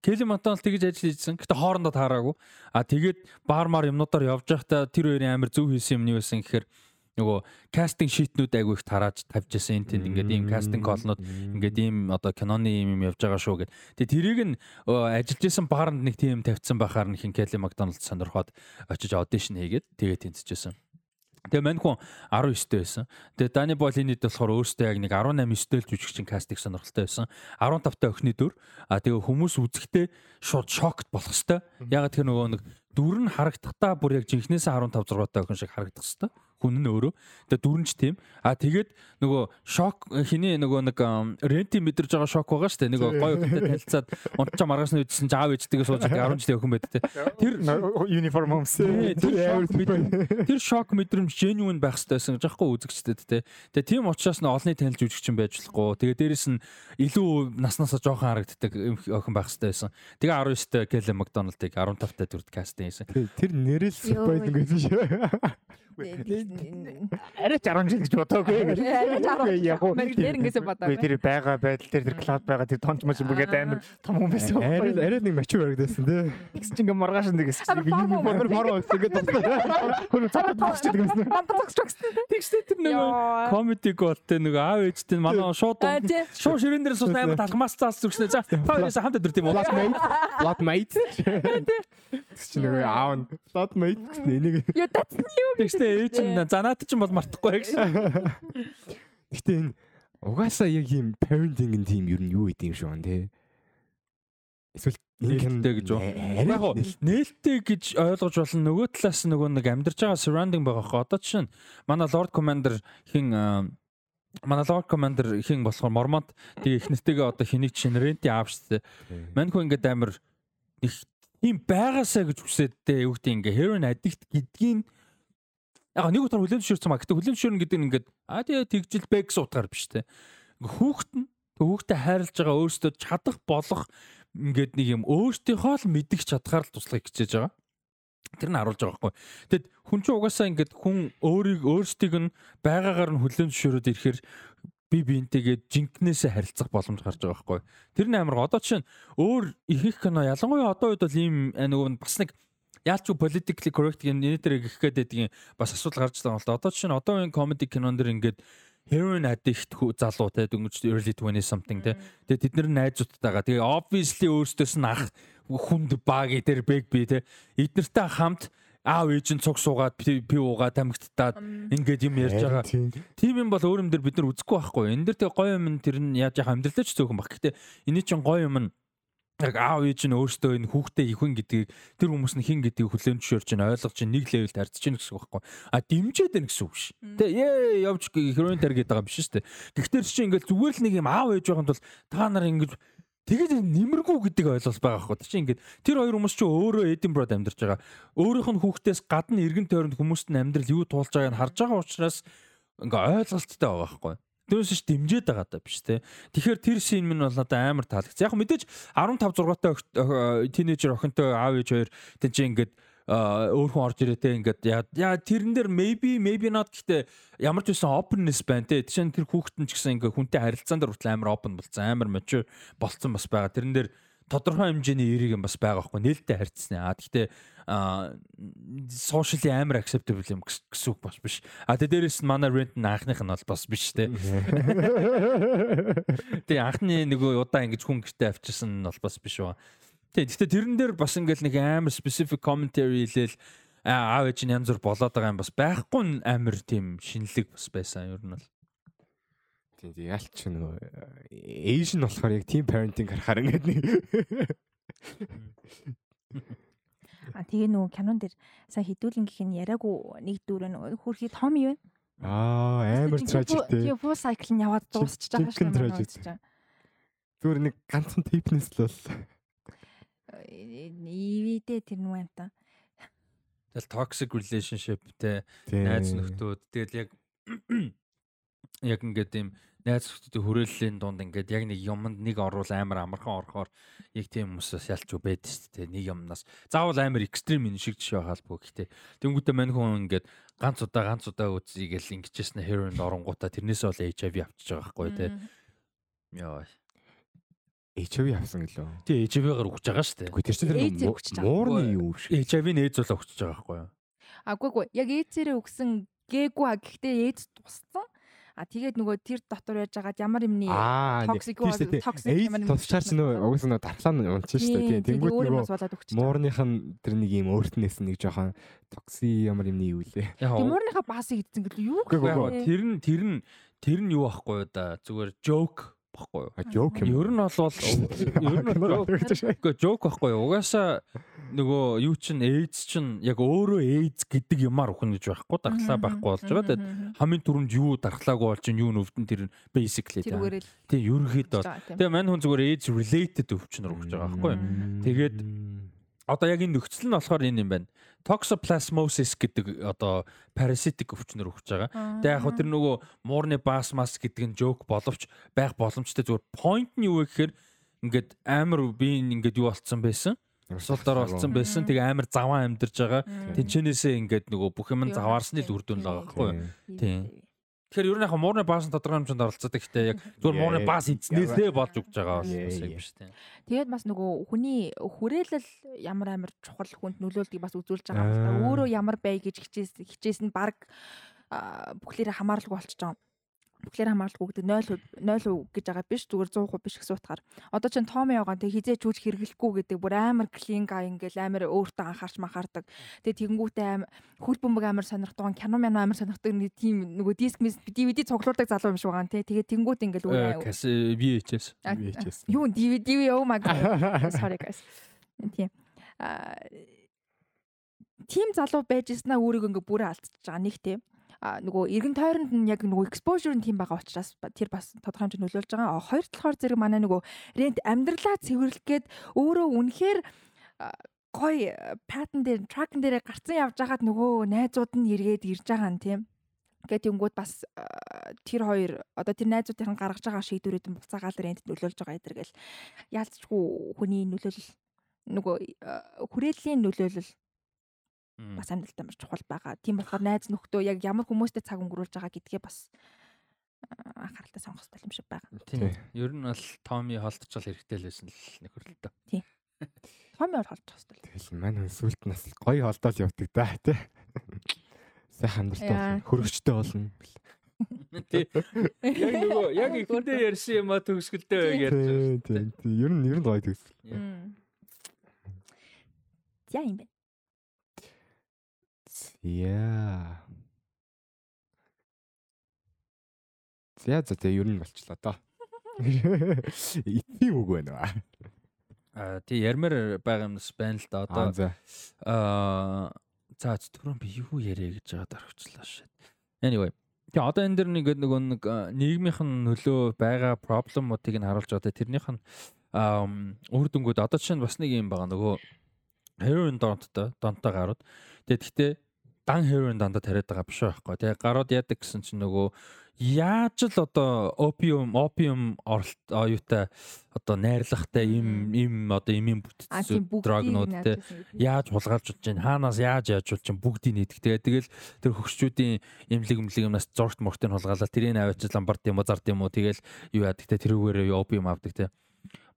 Келли Макдоналд тэгэж ажил хийжсэн. Гэтэ хоорондоо таараагүй. А тэгээд баармаар юмнуудаар явж байхдаа тэр хоёрын амир зөв хийсэн юм нь юу байсан гэхээр нөгөө кастинг шитнүүд айгүй их тарааж тавьж байсан энэ тэнд ингээд ийм кастинг колнууд ингээд ийм одоо киноны ийм юм явж байгаа шүү гэд. Тэгээ тэрийг нь ажиллаж исэн бааранд нэг тийм тавьсан байхаар хин Келли Макдоналд сонирхоод очиж аудишн хийгээд тэгээ тэнцэжсэн. Тэгээ мань хүн 19 дэх байсан. Тэгээ Дани Болинид болохоор өөртөө яг нэг 18 9 дэх жүжигчин кастинг сонирхолтой байсан. 15 та охины дүр. А тэгээ хүмүүс үзэхдээ шууд шокт болох хэвээр. Яг тэр нөгөө нэг дүр нь харагдахтаа бүр яг жинхнээсээ 15 6 та охин шиг харагдах хэвээр хүн нь өөрөө. Тэгээ дүрнч тийм. А тэгээд нөгөө шок хиний нөгөө нэг ренти мэдэрж байгаа шок байгаа шүү дээ. Нөгөө гоё өхөнтэй танилцаад унтчаа маргааш нь үдсэн жаав ээжтэйгээ сууж 10 жилийн өхөн байдаг те. Тэр uniform өмс. Тэр шок мэдрэмж genuine байх хэрэгтэй байсан гэж аахгүй үзэгчдэд те. Тэгээ тийм учраас нь олонний танилж үжигчин байж болохгүй. Тэгээ дээрэс нь илүү наснасаа жоохон харагддаг охин байх хэрэгтэй байсан. Тэгээ 19 та Келли Макдоналдыг 15 та дүрд кастинг хийсэн. Тэр нэрэл спойл гэсэн шүү. Арай 10 жил гэж бодоогүй. Яг уу. Тэр ингэсэ бодоогүй. Тэр байгаа байдал тэр тэр клауд байгаа тэр тонч мож бүгээд амар том хүн байсан. Арай арай нэг мачур харагдсан тий. Тэгс чинь ингээ маргааш нэг хэсэг юм мөр мөр ингээ тусаа. Хөр цаад тагсчихэд гэсэн. Тэгстэй тэр нэг комеди голтэй нэг аав ээжтэй манай шууд шууд ширэн дээр суусан амар талхмаас цаас зүгснэ. За хоёроос хамт өдөр тийм үү? Lot mate. Тэгс чинь нэг аав lot mate гэсэн энийг. Яа татсан юу? Тэгстэй ээж нь занаад чинь бол мартахгүй гэсэн. Гэтэ энэ угаасаа яг юм parenting-ийн team ер нь юу идэм шүү ан тий. Эсвэл нээлттэй гэж байна. Нээлттэй гэж ойлгож болно. Нөгөө талаас нөгөө нэг амьдарч байгаа surrounding байгаа хөө. Одоо чинь манай Lord Commander хин манай Lord Commander хин болохоор Мормонт тэгээ их нэртэйгээ одоо хэнийг чинь ренти аав штэ. Маньхүү ингээд амар их ийм байгаасаа гэж хүсэдтэй юу гэдэг ингээ heroin addict гэдгийг Яг нэг удаа хүлэн зөвшөөрсөн ба. Гэтэ хүлэн зөвшөөрнө гэдэг нь ингээд аа тэгээ тэгжил бэ гэсэн утгаар биш те. Хүүхэд нь хүүхдэд хайрлаж байгаа өөртөө чадах болох ингээд нэг юм өөртөөхөө л мэдих чадхаар л туслахыг хичээж байгаа. Тэр нь харуулж байгаа байхгүй. Тэгэд хүн чинь угаасаа ингээд хүн өөрийг өөрсдийг нь байгаагаар нь хүлэн зөвшөөрөд ирэхээр би биентэйгээ жинкнээсээ харилцах боломж гарч байгаа байхгүй. Тэр нь амар одоо чинь өөр их их кино ялангуяа одоо үед бол ийм нөгөө бас нэг яалч politically correct гэх энэ дээр гэх гээд байдгийн бас асуудал гарч байгаа юм л да. Одоо чинь одоо энэ comedy кинон дэр ингээд heroin addict залуу те дөнгөж early 20 something те. Тэгээ тэд нар найзуудтайгаа тэгээ obviously өөрсдөөс нь ах хүнд баг дээр бэг би те. Эднэртэй хамт аав ээж нь цуг суугаад пи уугаад тамигттаад ингээд юм ярьж байгаа. Тийм юм бол өөр юм дээр бид нар үзэхгүй байхгүй. Энэ дэр тэгээ гоё юм тэр нь яаж яхаа амьдралаач цөөхөн баг. Гэтэ энэ чинь гоё юм нь яг аав ээж нь өөртөө энэ хүүхдээ ихүн гэдгийг тэр хүмүүс нь хин гэдгийг хүлээн зөвшөөрч чинь ойлгож чинь нэг левелд харьцаж чинь гэсэн үг байхгүй. А дэмжээд байна гэсэн үг ш. Тэ ээ явж хероин таргээд байгаа биш шүү дээ. Гэхдээ чи ингээл зүгээр л нэг юм аав ээж байханд бол та нар ингэж тэгээд нэмэргүй гэдэг ойлголт байгаа байхгүй. Чи ингээд тэр хоёр хүмүүс чи өөрөө Эдинброд амьдарч байгаа. Өөрийнх нь хүүхдээс гадна эргэн тойронд хүмүүст нь амьдрал юу туулж байгааг нь харж байгаа учраас ингээ ойлголттой байгаа байхгүй. Тэрөөс ш дэмжиж байгаа даа биш те. Тэгэхээр тэр шин минь бол надад амар таалагдсан. Яг мэдээж 15 6 таа тинейжер охинтой аав ээж хоёр тэн чи ингээд өөр хүн орж ирээ те ингээд яа тэрэн дээр maybe maybe not гэхдээ ямар ч үсэн openness байна те тийш тэр хүүхдэн ч гэсэн ингээд хүнтэй харилцаан дээр хүртэл амар open болсон амар mature болцсон бас байгаа тэрэн дээр тодорхой хэмжээний эерэг юм бас байгаа хгүй нээлттэй харьцсан аа гэхдээ socially амар acceptable юм гэсэн үг бас биш. А тэ дээрэс нь манай rent анхных нь бол бас биш те. Тэгээ анхны нөгөө удаа ингэж хүн гэртээ авчирсан нь бол бас биш ба. Тэг. Гэтэ тэрэн дээр бас ингээл нэг амар specific commentary хэлээл аав ээж нь янз бүр болоод байгаа юм бас байхгүй амар тийм шинэлэг бас байсан ер нь бол. Тийм тийм ялч нөгөө Asian болохоор яг team parenting харахаар ингээд нэг А тэгээ нөгөө кинон дээр сая хідүүлэн гэх нь яриаггүй нэг дүүрэн нөгөө хөрхий том вэ? Аа амар тий. Тийм full cycle нь яваад дуусчих байгаа жинхэнэ tragic. Зүгээр нэг ганцхан типнес л бол. Ивидэ тэр нүгэн та. Тэгэл toxic relationship те найз нөхдүүд тэгэл яг яг ингээд юм найз нөхдүүдийн хүрээллийн дунд ингээд яг нэг юмд нэг орвол амар амархан орохоор яг тийм хүмүүсээс ялч юу байдаг шүү дээ нэг юмнаас. Заавал амар экстрим энэ шиг жишээ хаалбгүй гэхдээ тэнгуүтэ мань хүн ингээд ганц удаа ганц удаа үзье гэл ингэжсэн heroin оронгуудаа тэрнээсээ бол HIV авчиж байгаа байхгүй те. Яа. HIV авсан гэлөө. тий HIV-гаар өгч байгаа шүү дээ. Үгүй тэр чинь муурны юу шиг. HIV-ны ээж бол өгч байгаа байхгүй юу? Аггүй гоо яг ээцээрээ өгсөн гээгүй а гэхдээ ээц туссан. А тэгээд нөгөө тэр дотор яж байгаад ямар юмны Аа toxic тийм шүү дээ. toxic AIDS ямар тусчаар ч нөө угсаа нөө тархлаа нь унчих шүү дээ. Тийм тэнгуут нөгөө нөгөө муурных нь тэр нэг юм өөртнээс нэг жоохон токси ямар юмны юу лээ. яг Тэмуурныхаа басыг идсэн гэл юу үгүй, гэхгүй. тэр нь тэр нь тэр нь юу байхгүй да зүгээр joke байхгүй юу joke юм. Ер нь бол ер нь Гэхдээ joke байхгүй юу? Угаасаа нөгөө юу чин AIDS чин яг өөрөө AIDS гэдэг юмар өхөн гэж байхгүй дархлаа байхгүй болж байгаа. Тэгээд хамгийн түрүүнд юу дархлаагүй бол чин юу нөвдөн тэр basically тийм. тэрүүгээр л Тийм ерөнхийдөө. тийм. Тэгээ мань хүн зүгээр AIDS related өвчнөр өгч байгаа байхгүй юу? Тэгээд одоо яг энэ нөхцөл нь болохоор энэ юм байна. Toxoplasmosis гэдэг одоо parasitic өвчнөр өгч байгаа. Тэгээ яг хөө тэр нөгөө муурны бас мас гэдэг нь joke боловч байх боломжтой зүгээр point нь юу вэ гэхээр ингээд амар би ингээд юу болцсон байсан. Сулдаар болцсон байсан. Тэгээ амар заваа амьдарч байгаа. Тэнчэнээсээ ингээд нөгөө бүх юм заваарсны л үр дүн л байгаа байхгүй юу? Тийм. Тэгэхээр ер нь яг муурны баас нь тодорхой хэмжээнд оролцдог. Гэхдээ яг зүгээр муурны баас эзнээсээ болж өгч байгаа бас юм биш тийм. Тэгээд бас нөгөө хүний хүрээлэл ямар амар чухал хүнд нөлөөлтгийг бас үзүүлж байгаа юм. Аа. Өөрөө ямар бай гэж хичээс хичээс нь баг бүхлээрээ хамааралгүй болчихж байгаа. Бүхлээр хамааралгүй гэдэг 0% 0% гэж байгаа биш зүгээр 100% биш гэсэн утгаар. Одоо чинь Томи яваа тэг хизээ чүүж хэрэглэхгүй гэдэг бүр амар клин гай ингээл амар өөртөө анхаарч махаардаг. Тэгээ тэгэнгүүтээ аим хөл бөмбөг амар сонирхдаг, кино мэн амар сонирхдаг нэг тийм нөгөө диск мис DVD цуглуулдаг залуу юм шиг байгаа те. Тэгээ тэнгүүт ингээл өөр VHS. VHS. Юу DVD oh my god. Sorry guys. Тийм. Аа тим залуу байж яснаа өөрийгөө ингээ бүрээ алдчихж байгаа нэг тийм. Нөгөө эргэн тойронд нь яг нөгөө exposure нь тийм байгаа учраас тэр бас тодорхой хэмжээнд нөлөөлж байгаа. Хоёр талаар зэрэг манай нөгөө рент амьдралаа цэвэрлэх гээд өөрөө үнэхээр гой патен дээр тракн дээр гарцсан явж байгаад нөгөө найзууд нь эргээд ирж байгаа нь тийм. Гэт юмгууд бас тэр хоёр одоо тэр найзуудын гаргаж байгаа шийдвэрүүд нь буцаагаал рент нөлөөлж байгаа эдэр гэл яалцчгүй хүний нөлөөлөл нөгөө а, хүрээллийн нөлөөлөл бас амьдралд амар чухал байгаа. Тийм болохоор найз нөхдөө яг ямар хүмүүстэй цаг өнгөрүүлж байгаа гэдгээ бас а, анхааралтай сонгох хэрэгтэй юм шиг байгаа. Тийм. Ер нь бол Томи холтчол хэрэгтэй л байсан л нөхөрлөлтөө. Том яар холдох хэрэгтэй. Тэгэл мань хүн сүлт нас гоё холдоол явдаг да тий. Сайхан амьдралтай Яа. болно. Хөргөчтэй болно. Тий. Яг нөгөө яг ихэндээ ярьсан юм а төгсгөлдөө яг ярьж байгаа. Тий. Ер нь ер нь гоё. Мм. За юм байна. Яа. За за тэгээ ер нь болчлоо доо. Итний үг байна аа. Аа тий ярмаар байгаа юмс байна л да. Одоо Аа за. түрүүн би юу яриа гэж байгаад орхичлаа шээ. Anyway. Тэгээ одоо энэ дэр нэг нэг аа, нийгмийнх нь нөлөө байгаа проблемуудыг нь харуулж байгаа. Тэрнийх нь аа үр дүнгууд одоо чинь бас нэг юм байгаа нөгөө heroin донттой донтой гарууд. Тэгээ гэхдээ дан heroin дандаа тариад байгаа биш байхгүй. Тэгээ гарууд яадаг гэсэн чинь нөгөө яаж л одоо опиум опиум оролт оюутай одоо найрлахтай им им одоо имийн бүтцүүд дрогнууд те. яаж хулгайлж болж чинь хаанаас яаж яаж болж чинь бүгдийг нийтг тэгээ тэгэл тэр хөгшчүүдийн имлэг имлэг юмнаас зургт мөртөг хулгаалаа. Тэрийг аваачил ламбард юм уу зард юм уу? Тэгэл юу яадаг те? Тэрүүгээр опиум авдаг те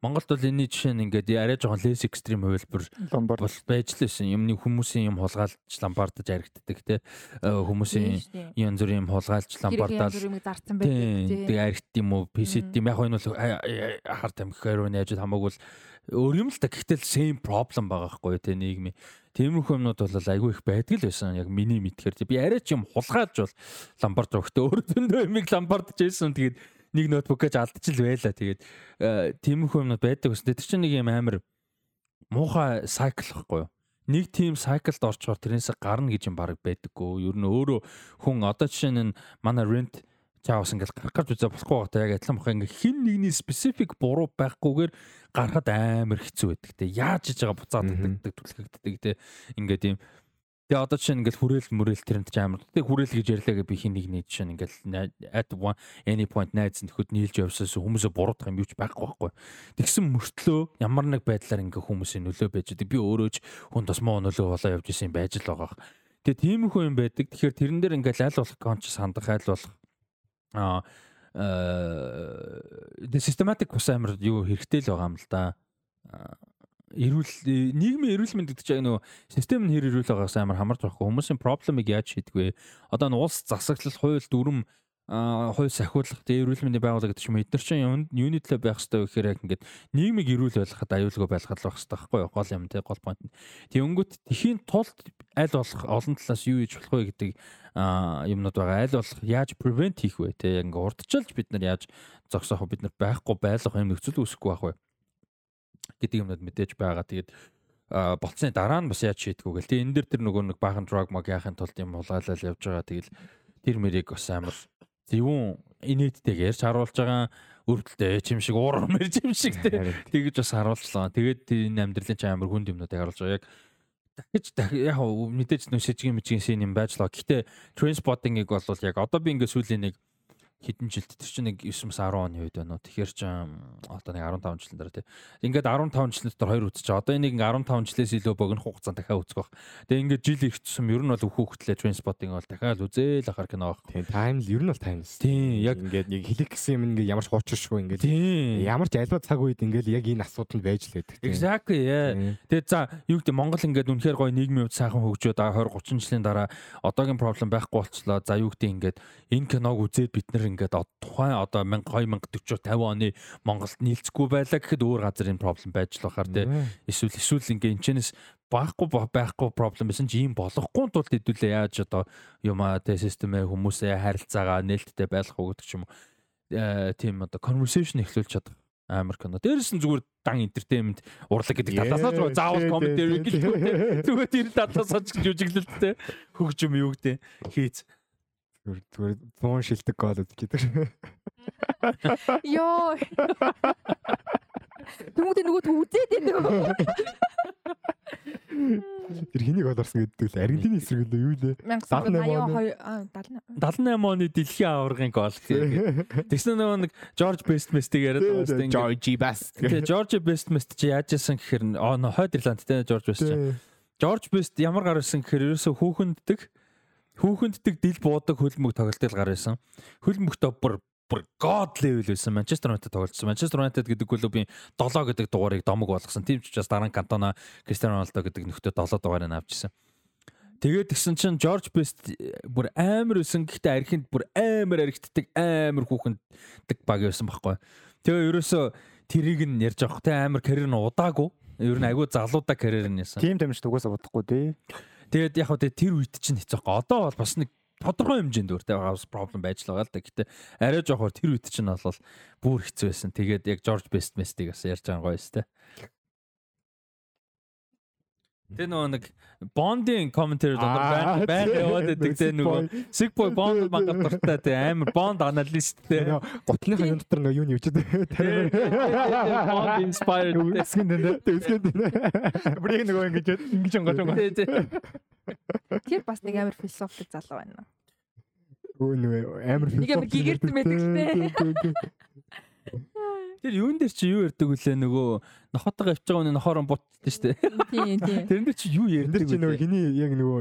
Монголд бол энэний жишээ нь ингээд арай жоохон less extreme хувилбар бол байж л байсан. Юмны хүмүүсийн юм хулгайлж ламбардаж аригддаг те Э, хүмүүсийн янз бүрийн юм хулгайлж ламбардаал юм. Тэгээ аригт юм уу, PC тийм яг энэ бол хар тамхи хэрвээ яаж хамаагүй л өөр юм л та гэхдээ same problem байгаа байхгүй тий нийгмийн. Тиймэрхүү юмнууд бол айгүй их байдаг л байсан. Яг миний мэдхээр тий. би арай ч юм хулгайлж бол ламбард өгтөө өөр зөндөө юмыг ламбардж байсан. Тэгээд нэг ноутбук гэж алдчих л байла. Тэгээд э, тиймэрхүү юмнууд байдаг гэсэн. Тэр чинь нэг юм амар муухай cycle байхгүй юу? нэг тийм cycled орчоор тэрнээс гарна гэж юм баг байдаггүй. Ер нь өөрөө хүн одоо жишээ нь манай rent чаавс ингээл гарах гэж үзээ болохгүй байгаа. Яг адилхан бах ингээ хин нэгний specific буруу байхгүйгээр гарахад амар хэцүү байдаг те. Яаж иж байгаа буцаад дагдаг түлхэгддэг те. Ингээ тийм Тэгээ одоо чинь ингээл хүрээл мөрөөл тэрэнд ч амар. Тэгээ хүрээл гэж ярьлаа гэ би хин нэгний жишээ ингээл at one any point найз нөхөд нийлж явсаас хүмүүсээ буруудах юм юу ч байхгүй байхгүй. Тэгсэн мөртлөө ямар нэг байдлаар ингээ хүмүүсийн нөлөө байж байгаа. Би өөрөө ч хүнд бас муу нөлөө болоо явж исэн байж л байгаа. Тэгээ тийм их юм байдаг. Тэгэхээр тэрэн дээр ингээл аль болох конч сандах аль болох аа э систематик бас амар юу хэрэгтэй л байгаа юм л да эрүүл нийгмийн эрүүл мэнд гэдэг чинь нөгөө систем нь хэр эрүүл байгаагаас амар хамарч байхгүй хүмүүсийн проблемыг яаж шийдэх вэ? Одоо н улс засаглал, хууль, дүрм хууль сахиулах, тэгээ эрүүл мэндийн байгууллага гэдэг чинь эдгээр чинь юуны төлөө байх хэрэгтэй гэхээр яг ингээд нийгмийг эрүүл байлгахад аюулгүй байлгахад байх хэрэгтэй байхгүй юу? Гол юм те гол point нь. Тэнгүүт тэхийн тулд аль болох олон талаас юу хийж болох вэ гэдэг юмнууд байгаа. Аль болох яаж prevent хийх вэ яг ингээд урдчилж бид нар яаж зогсоох вэ? Бид нар байхгүй байлгах юм нөхцөл үүсэхгүй байх вэ? Гэдэг юмнууд мэдээж байгаа. Тэгээд болцсны дараа нь бас яаж шийдэх вэ гэл. Тэгээ энэ дэр тэр нөгөө нэг баахан drug mag яахын тулд юм хулгайлал явж байгаа. Тэгэл тэр мэрийг бас амар зөвүүн инээдтэйг ярьж харуулж байгаа өрдөлтэй эч юм шиг уур мэрж юм шиг тэгэж бас харуулчлаа. Тэгээд энэ амьдралын ч амар хүнд юмнуудыг харуулж байгаа. Яг дахиж яг мэдээж нөө шижгийн мижгийн шин юм байж лаа. Гэтэ transporting-ыг бол яг одоо би ингээ сүүлийн нэг хэдэн жилд тэр чинь нэг 9 10 оны үед байна уу. Тэгэхээр ч одоо нэг 15 жилийн дараа тий. Ингээд 15 жилийн дотор хоёр үтчих. Одоо энийг 15 жилээс илүү богино хугацаанд дахиад үзэх байх. Тэгээ ингээд жил ирчихсэн ер нь бол хүүхдлээ транспортинг бол дахиад үзээл ахаар кино байх. Тийм тайм л ер нь бол тайм. Тийм яг ингээд яг хэлэх гэсэн юм ингээд ямар ч хуучршгүй ингээд ямар ч альва цаг үед ингээд яг энэ асуудал байж л байдаг. Exactly яа. Тэгээ за юу гэдэг Монгол ингээд үнэхээр гоё нийгмийн хувьд сайхан хөгжөөд 20 30 жилийн дараа одоогийн проблем байхгүй болчлоо. За юу гэдэг ингээд энэ киног үзээд бид нэр ингээд тухайн одоо 2040 50 оны Монголд нийлцэхгүй байлаа гэхэд өөр газар энэ проблем байж л бахаар тий. Эсвэл эсвэл ингээ энэчнээс байхгүй байхгүй проблем байсан чи ийм болохгүй тулд хэдүүлээ яаж одоо юм аа тий системээ хүмүүсээ харилцаагаа нээлттэй байлгах уу гэдэг ч юм уу. Э, тийм одоо conversation эхлүүлж чадах амар кино. Дээрээс нь зүгээр дан entertainment урлаг гэдэг талаас нь заавал commentary гэлээ. Зүгээр тэр талаас нь жүжиглэлттэй хөгжим юу гэдэг хийц. Зүгээр 100 шилдэг гол үзчихдэг. Йоо. Тэмүүтэ нөгөө түүзээд байна. Тэр хэнийг олорсон гэдэг л Аргентины эсрэг л юу лээ? 78 оны дэлхийн аваргын гол гэх. Тэгсэн нөгөө нэг George Bestmest-ийг яриад байгаа шүү дээ. George Best. Тэгээ George Bestmest чи яаж яасан гэхээр оо хойд Ирланд те Best чи. George Best ямар гар ирсэн гэхээр ерөөсө хүүхэнддэг Хүүхэнддэг дил буудаг хөлбөмбөг тоглолтыг гар байсан. Хөлбөмбөгтөө бүр бүр god level байсан. Манчестер Юнайтед тоглолцсон. Манчестер Юнайтед гэдэг клубын 7 гэдэг дугаарыг домог болгосон. Тийм ч учраас дараа нь Кантона Кристиано Роналдо гэдэг нөхдөд 7 дугаарыг авчихсан. Тэгээд тэгсэн чинь Жорж Бест бүр амар өсөн гэхдээ архинд бүр амар архитдаг амар хүүхэнддэг баг байсан байхгүй. Тэгээ ерөөсөө тэрийг нь ярьж авах те амар карьер нь удаагүй. Ер нь агүй залуудаа карьер нь яасан. Тим дамжт угаасаа бодохгүй тий. Тэгээд яг хөө тэр үед чинь хэцүү байхгүй. Одоо бол бас нэг тодорхой хэмжээнд өөртөө хаус проблем байж л байгаа л да. Гэтэ арай жоохоор тэр үед чинь бол бүр хэцүү байсан. Тэгээд яг George Best Mest-ийг бас ярьж байгаа гоё өстэй. Тэр нөгөө нэг Bond-ийн commentary дотор байна байна яваад байдаг те нөгөө Sick Boy Bond мангар дуртай те амар Bond analyst те. Гутныхаа юм дотор нөгөө юу нь явчихад? Bond inspired үсгэн дээ үсгэн дээ бүрийг нөгөө ингэж ингэж онгож онгож Тэр бас нэг амар философик залуу байна. Өө нөгөө амар философик. Нэг амар байдаг те. Тэр юун дээр чи юу ярьдаг вүлээ нөгөө нохотоо авч байгаа нь нохорон бутдаг шүү дээ. Тийм тийм. Тэрэн дээр чи юу ярьдаг чи нөгөө хиний яг нөгөө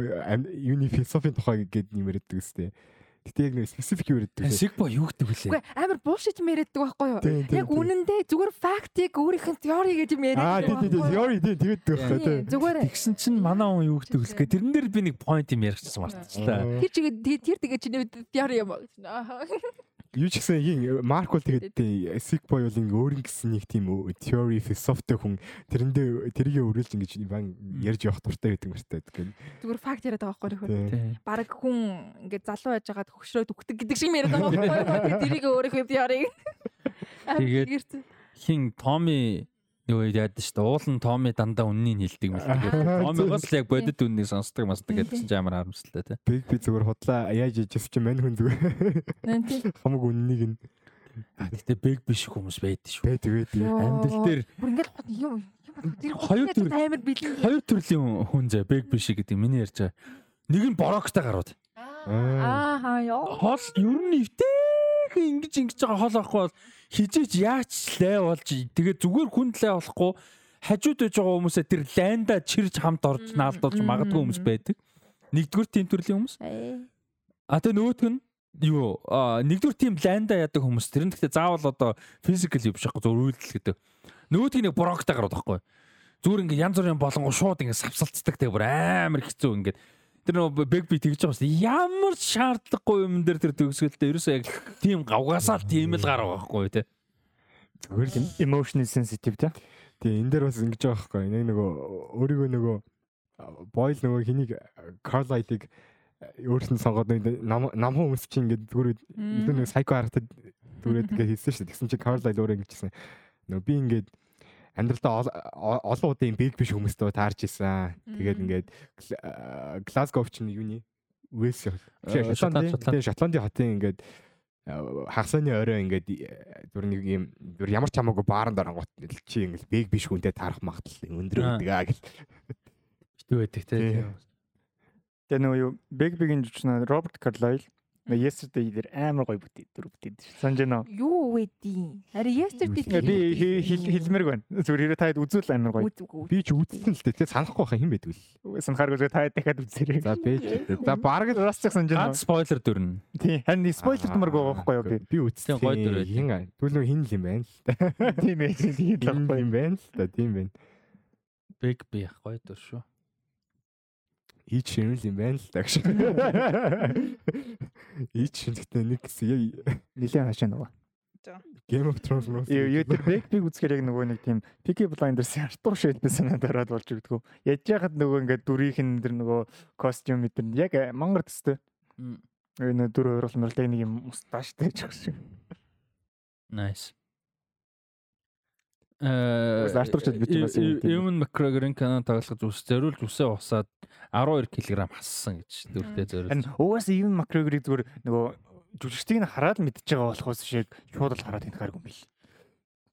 юуны философийн тухай гээд юм ярьдаг үстэй. Гэтэ яг нэг специфик юу ярьдаг вэ? Сигбо юу гэдэг вүлээ? Үгүй амар юм ярьдаг байхгүй юу? Яг үнэндээ зүгээр фактыг өөрийнх нь теори гэж юм ярьдаг. Аа тийм тийм теори тийм тэгээд байхгүй тийм. Зүгээр. Тэгсэн чинь манай хүн юу гэдэг вүлээ? Тэрэн дээр би нэг point юм ярихчихсан мартчихлаа. Тэр чигээ тэр тэгээ чиний теори юм аа юу ч гэсэн ийн Марк бол тэгээд Sick Boy бол ингээ өөр ингэсэн нэг тийм theory philosophy хүн тэрэндээ тэрийг өрөөлж ингэж бан ярьж явах дуртай байдаг мэртэй гэдэг. Зүгээр факт яриад байгаа байхгүй нөхөр. Бараг хүн ингээ залуу байж байгаад хөвшрөөд үхдэг гэдэг шиг яриад байгаа байхгүй. Тэрийг өөрийнхөө theory. Тэгээд хин Томи Нөгөө яад шүү дээ. Уул нь Томи дандаа үннийг хэлдэг мэл. Томигоос л яг бодит үннийг сонсдог масдаг гэдгсэн чи амар харамсалтай тий. Биг би зүгээр худлаа яаж ижив чи мань хүн зүгээр. Хамаг үннийг нь Гэтэ бэг биш хүмүүс байдаг шүү. бай тэгээд Амьдрал дээр бүр ингээл юм Хоёр төр- амар бэлэн. хоёр төрлийн хүн зэ бэг биш гэдэг миний ярьж байгаа. Нэг нь бороктой гарууд. Аа хаа ёо. Хол ер нь эвтэйх ингэж ингэж байгаа хол авахгүй бол хижээж яач лай болж тэгээ зүгээр хүн лай болохгүй хажууд байж байгаа хүмүүсээ тэр лайнда чирж хамт орж наалдуулж магадгүй хүмүүс байдаг. Нэгдүгээр тийм төрлийн хүмүүс. А тэгээ нөгөөх нь юу нэгдүгээр тийм лайнда яадаг хүмүүс тэр нь гэхдээ заавал одоо физикал юм биш байхгүй зөв үйлдэл гэдэг. Нөгөөх нь нэг броктой гарууд байхгүй. Зүгээр ингээ янз бүрийн болонгоо шууд ингээ савсалцдаг тэгээ бүр амар хэцүү ингээ тэр нөгөө бэг би тэгж байгаа шүү. Ямар шаардлагагүй юм дээр тэр төгсгөлтэй ерөөсөө яг тийм гавгасаа тийм л гар байгаа байхгүй тий. Зүгээр л emotional sensitive те. Тэгээ энэ дээр бас ингэж байгаа байхгүй. Нэг нөгөө өөрийгөө нөгөө бойл нөгөө хэнийг Карлайлыг өөрснөө сонгоод нэг нам нам хүмүүс чинь ингээд зүгээр илүү нэг сайко харагдаад түрээд ингээд хэлсэн шүү дээ. Тэгсэн чинь Карлайл өөрөө ингэж хэлсэн. Нөгөө би ингээд амьдралдаа олон удаа юм биг биш хүмүүстэй таарч исэн. Тэгээд ингээд Глазгов чинь юуны Уэлс Э, Шотландын Шотландын хотын ингээд хагасны орой ингээд э, зүр нэг юм зүр ямар ч хамаагүй бааранд орангууд чи ингээд биг биш хүнтэй таарах магадлал өндөр Аа. байдаг аа гэл. Битүү байдаг. Тий. Тэгээ нөгөө юу Big Big-ийн жүжигч Роберт Карлайл Yesterday дээр амар гоё бүтээ дүр бүтээд шүү. Санаж байна уу? Юу вэ? Харин yesterday Ингээ, Би хэлмэрг байна. Зүгээр хэрэг таад үзүүл амар гоё. Би ч үзсэн л дээ тэгээ санахгүй байхаа хэн байдгүй л. Санахааргүй зүгээр таад дахиад үзээрэй. За бэж. За бараг л ч санаж байна. Ганц спойлер дүрнэ. Тийм. Харин спойлер байгаа байхгүй юу би. Би үзсэн. Гоё дүр байд. Хин аа. Түл нөө хин л юм байна л та. Тийм ээ. Тийм л Хин юм байна л та. Тийм байна. Бэг би гоё дүр шүү. Ийч шинэл юм байна л гэж. Ийч шинэлтэй нэг хэсэг Нилийн хашаа нөгөө. Game of Thrones мөн. Юу юу тэр Big Big үзэхээр яг нөгөө нэг тийм Peaky Blinders-ийн артур шилбэ санаад ороод болж өгдөгөө. Яж яхад нөгөө ингээд дүрийнх нь тэр нөгөө костюм мэдэр яг мангар төстэй. Энэ дүр ойрлол мөрлөг нэг юм мусташтай гэж байгаа шиг. Nice. Э Бас артурчд бит юм байна. Эвен Макгрегорын канон тоглож ус зориулж усаа усаад 12 кг хассан гэж дүртэй зориулж. Харин угаас Even McGregor-ыг зүгээр нөгөө жүжигчдийг нь хараад мэдчихэж байгаа болохоос шиг шууд л хараад тэнхааргүй юм бил.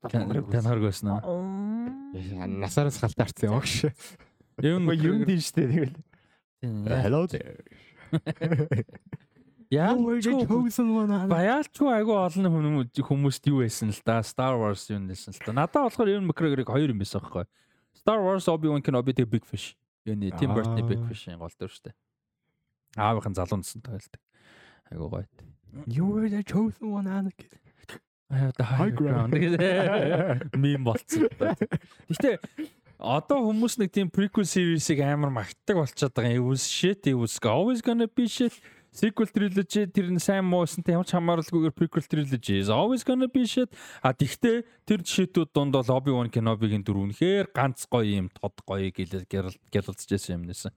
Тань харгүйсэн аа. Насараас халтаарсан юм агш. Эвен юм тийм штэ тэгэл. Hello there. Яа chosen one. Баяалчгүй айгүй олон хүмүүс хүмүүст юу байсан л да Star Wars юу нэлсэн л да. Надад болохоор Ewan McGregor-ыг хоёр юм байсан байхгүй. Star Wars Obi-Wan Kenobi the Big Fish. Юуны Tim Burton-ы Big Аа. Fish-ийн гол дүр штэ. Аавынхан залуунсан тойлдог. Айгүй гоё. You were the chosen one Anakin. Have the high ground. Мим болцсон. Гэтэ одоо хүмүүс нэг тийм prequel series-ийг амар магтдаг болчиход байгаа. It was shit, it was always gonna be shit. Sequel trilogy тэр нь сайн муусантай ямар ч хамааралгүйгээр prequel trilogy is always gonna be shit. А тэгтээ тэр жишээтүүд донд бол Obi-Wan Kenobi-гийн дүр үнэхээр ганц гоё юм, тод гоё гялалцж байсан юм нэсэн.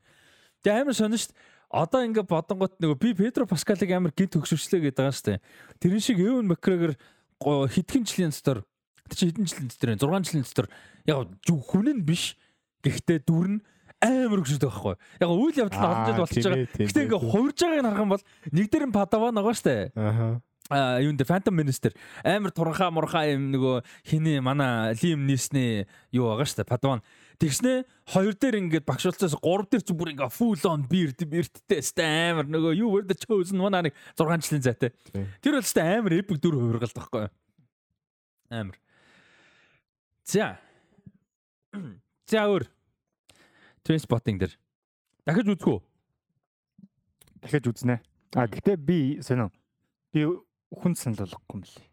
Тэгээ амар сонир шүү дээ. Одоо ингээ бодонгот нөгөө би Педро Паскалыг амар гинт төгсөвчлээ гэдэг байгаа шүү дээ. Тэрэн шиг McGregor го- хэдхэн жилийн дотор тэр чи хэдэн жилийн дотор вэ? 6 жилийн дотор яг хүн нь биш. Гэхдээ дүр нь амар байгаа байхгүй. Яг үйл явдал нь олон жил болчихж байгаа. Гэхдээ ингээ хувирж байгааг харах юм бол нэг дээр нь Падаван байгаа дээ. Аха. А юунд Phantom Minister амар туранхаа мурхаа юм нөгөө хиний манай Liam Neeson-ы юу байгаа шүү дээ Падаван. Тэгснэ хоёр дээр ингээд багшуулцаас гурав дээр зү бүр ингээ full on beard beardтэй сте амар нөгөө юу were the chosen one нэг 6 жилийн зайтай. Тэр бол сте амар epic дүр хувиргалт байхгүй юу? Амар. За. За өөр. Trainspotting дээр. Дахиж үзэх үү? Дахиж үзнэ. А гэтээ би сонио. Би хүн санал болгохгүй юм лээ.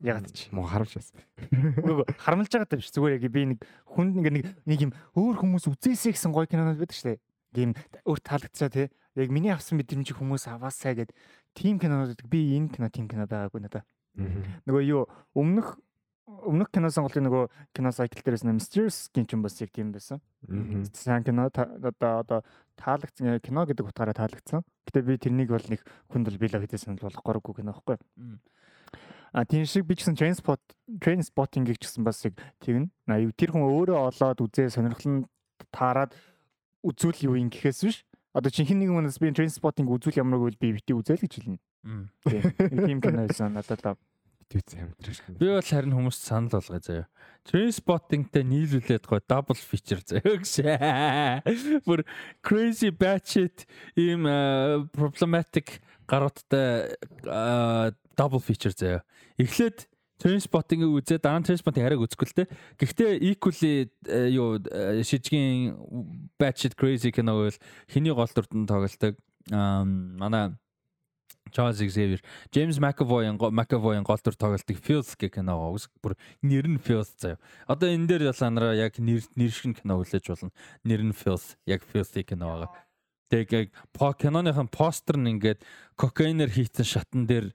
Ягаад ч. Муу харамж бас. Үгүй харамлж байгаа юм шиг зүгээр яг би нэг хүн ингээ нэг нэг юм өөр хүмүүс үзээсэй гэсэн гоё кинонод байдаг шүү дээ. Тийм өөр таалагдсаа тий. Яг миний авсан мэдрэмж хүмүүс аваасаа гэд тим кинонод байдаг. би энэ кино тим кино байгаагүй надаа. Нөгөө юу өмнөх өмнөх кино сонголтын нөгөө кино сайкл дээрээс нэ Mysterious гин ч юм бас яг тийм байсан. Сайн кино одоо одоо таалагдсан кино гэдэг утгаараа таалагдсан. Гэтэ би тэрнийг бол нэг хүнд бол билээ хэдээс санал болгохгүйгүй кино байхгүй. А тийм шиг би ч гэсэн train spot train spotting-ийг ч гэсэн бас яг тэгнэ. Тэр хүн өөрөө олоод үзээ сонирхол нь таарад үзүүл юу юм гэхээс биш. Одоо чихэн нэг хүнээс би train spotting үзүүл ямаргүй би бити үзэл гэж хэлнэ. Тийм кино байсан надад битүүц хамтраш. Би бол харин хүмүүст санал болгоё заяа. Train spotting-тэй нийлүүлээд гоо double feature заяа гэж. Бүр crazy batshit ийм problematic гаруудтай double feature заяа. Эхлээд Trainspotting-ыг үзээд дараа нь Trainspotting хараг үзэхгүй л те. Гэхдээ equally юу шижгийн batshit crazy кино бол хэний гол дүртэн тоглолдог. Аа манай Charles Xavier, James McAvoy-ын McAvoy-ын гол дүр тоглолтыг Filth гэх кино үз. Бүр нэр нь Filth заяа. Одоо энэ дээр ялаанараа яг нэр нэр шиг кино хүлээж болно. Нэр нь Filth, яг Filth кино байгаа. Тэгээ киноныхын постэр нь ингээд кокаинер хийсэн шатан дээр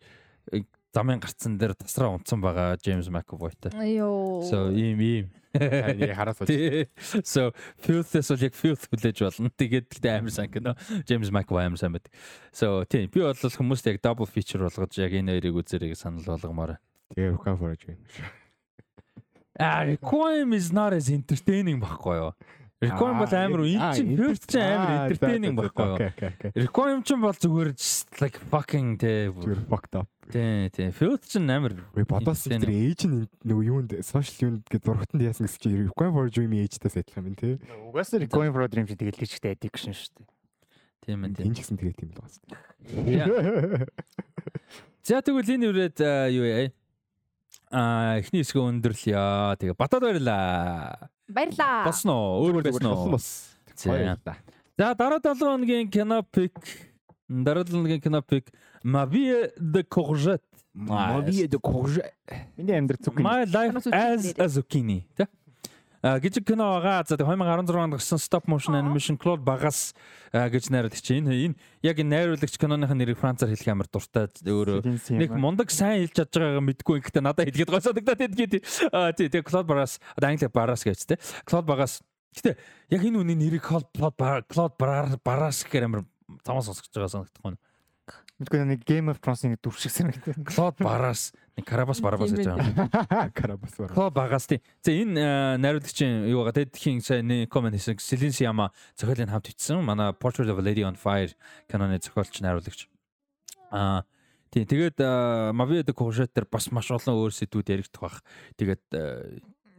замын гарцсан дээр тасраа унтсан байгаа Джеймс Макэвойтой. Йоо. So ийм ийм. Хараас So Filth-с бол яг Filth хүлээж болно. Тэгээд тэгтээ амар сан кино. Джеймс Макэвой амар сан байд. So тийм би бол хүмүүст яг double feature болгож яг энэ хоёрыг үзэрэй санал болгомоор. Тэгээ Rukan Forge юм. Ah, Requiem is not as entertaining байхгүй юу? Requiem бол амар? Энэ чинь First чинь амар entertaining байхгүй юу? Requiem чинь бол зүгээр like fucking те fucked up. Тий, тий. First чинь амар бодоос тэр ээж нь нөгөө юунд social юунд гээд зургатанд яасан гэсэн чинь Requiem for Dream ээжтээс адилхан юм тий. Угаасаа Requiem for Dream чинь тэгэл личтэй addiction шүү дээ. Тийм ээ. Энэ ч гэсэн тэгээд тийм л байна. За тэгвэл энэ үрээд юу яа? Аа, эхний хэсгээ өндөрлөё. Тэгээ батад баярлаа. Баярлаа. Босно уу? Өөр байсан уу? За. За дараа 7 хоногийн кино пик дараа 7 хоногийн кино пик Ma vie de courgette. Ma vie de courgette. Миний амьдрал зүг. My life as a zucchini. Тэ? Гэж кино байгаа. За 2016 онд гарсан stop motion animation Claude Багаас гэж найруулагч чинь энэ яг энэ найруулагч киноныхын нэрийг францаар хэлэх амар дуртай өөрөө нэг мундаг сайн хэлж чадж байгаагаа мэдгүй гэхдээ надад хэлгээд гой санагдаад. А тий тэгээ Claude одоо англи Багаас гэж тэ. Claude Багаас гэтээ яг энэ үний нэрийг Claude Claude Багаас гэхээр амар цамаас сонсож байгаа санагдахгүй. Мэдгүй нэг Game of Thrones-ийн дүр шиг санагдав. Claude нэг Карабас Барабас гэж байгаа. Карабас Барабас. Claude Багаас тий. За энэ найруулагчийн юу байгаа тэдхийн сайн нэг комент хийсэн Celine Sciamma зохиолын хамт бичсэн. Манай Portrait of a Lady on Fire киноны зохиолч найруулагч. Аа тий тэгээд Mavie de Courgette дээр бас маш олон өөр сэдвүүд яригдах бах. Тэгээд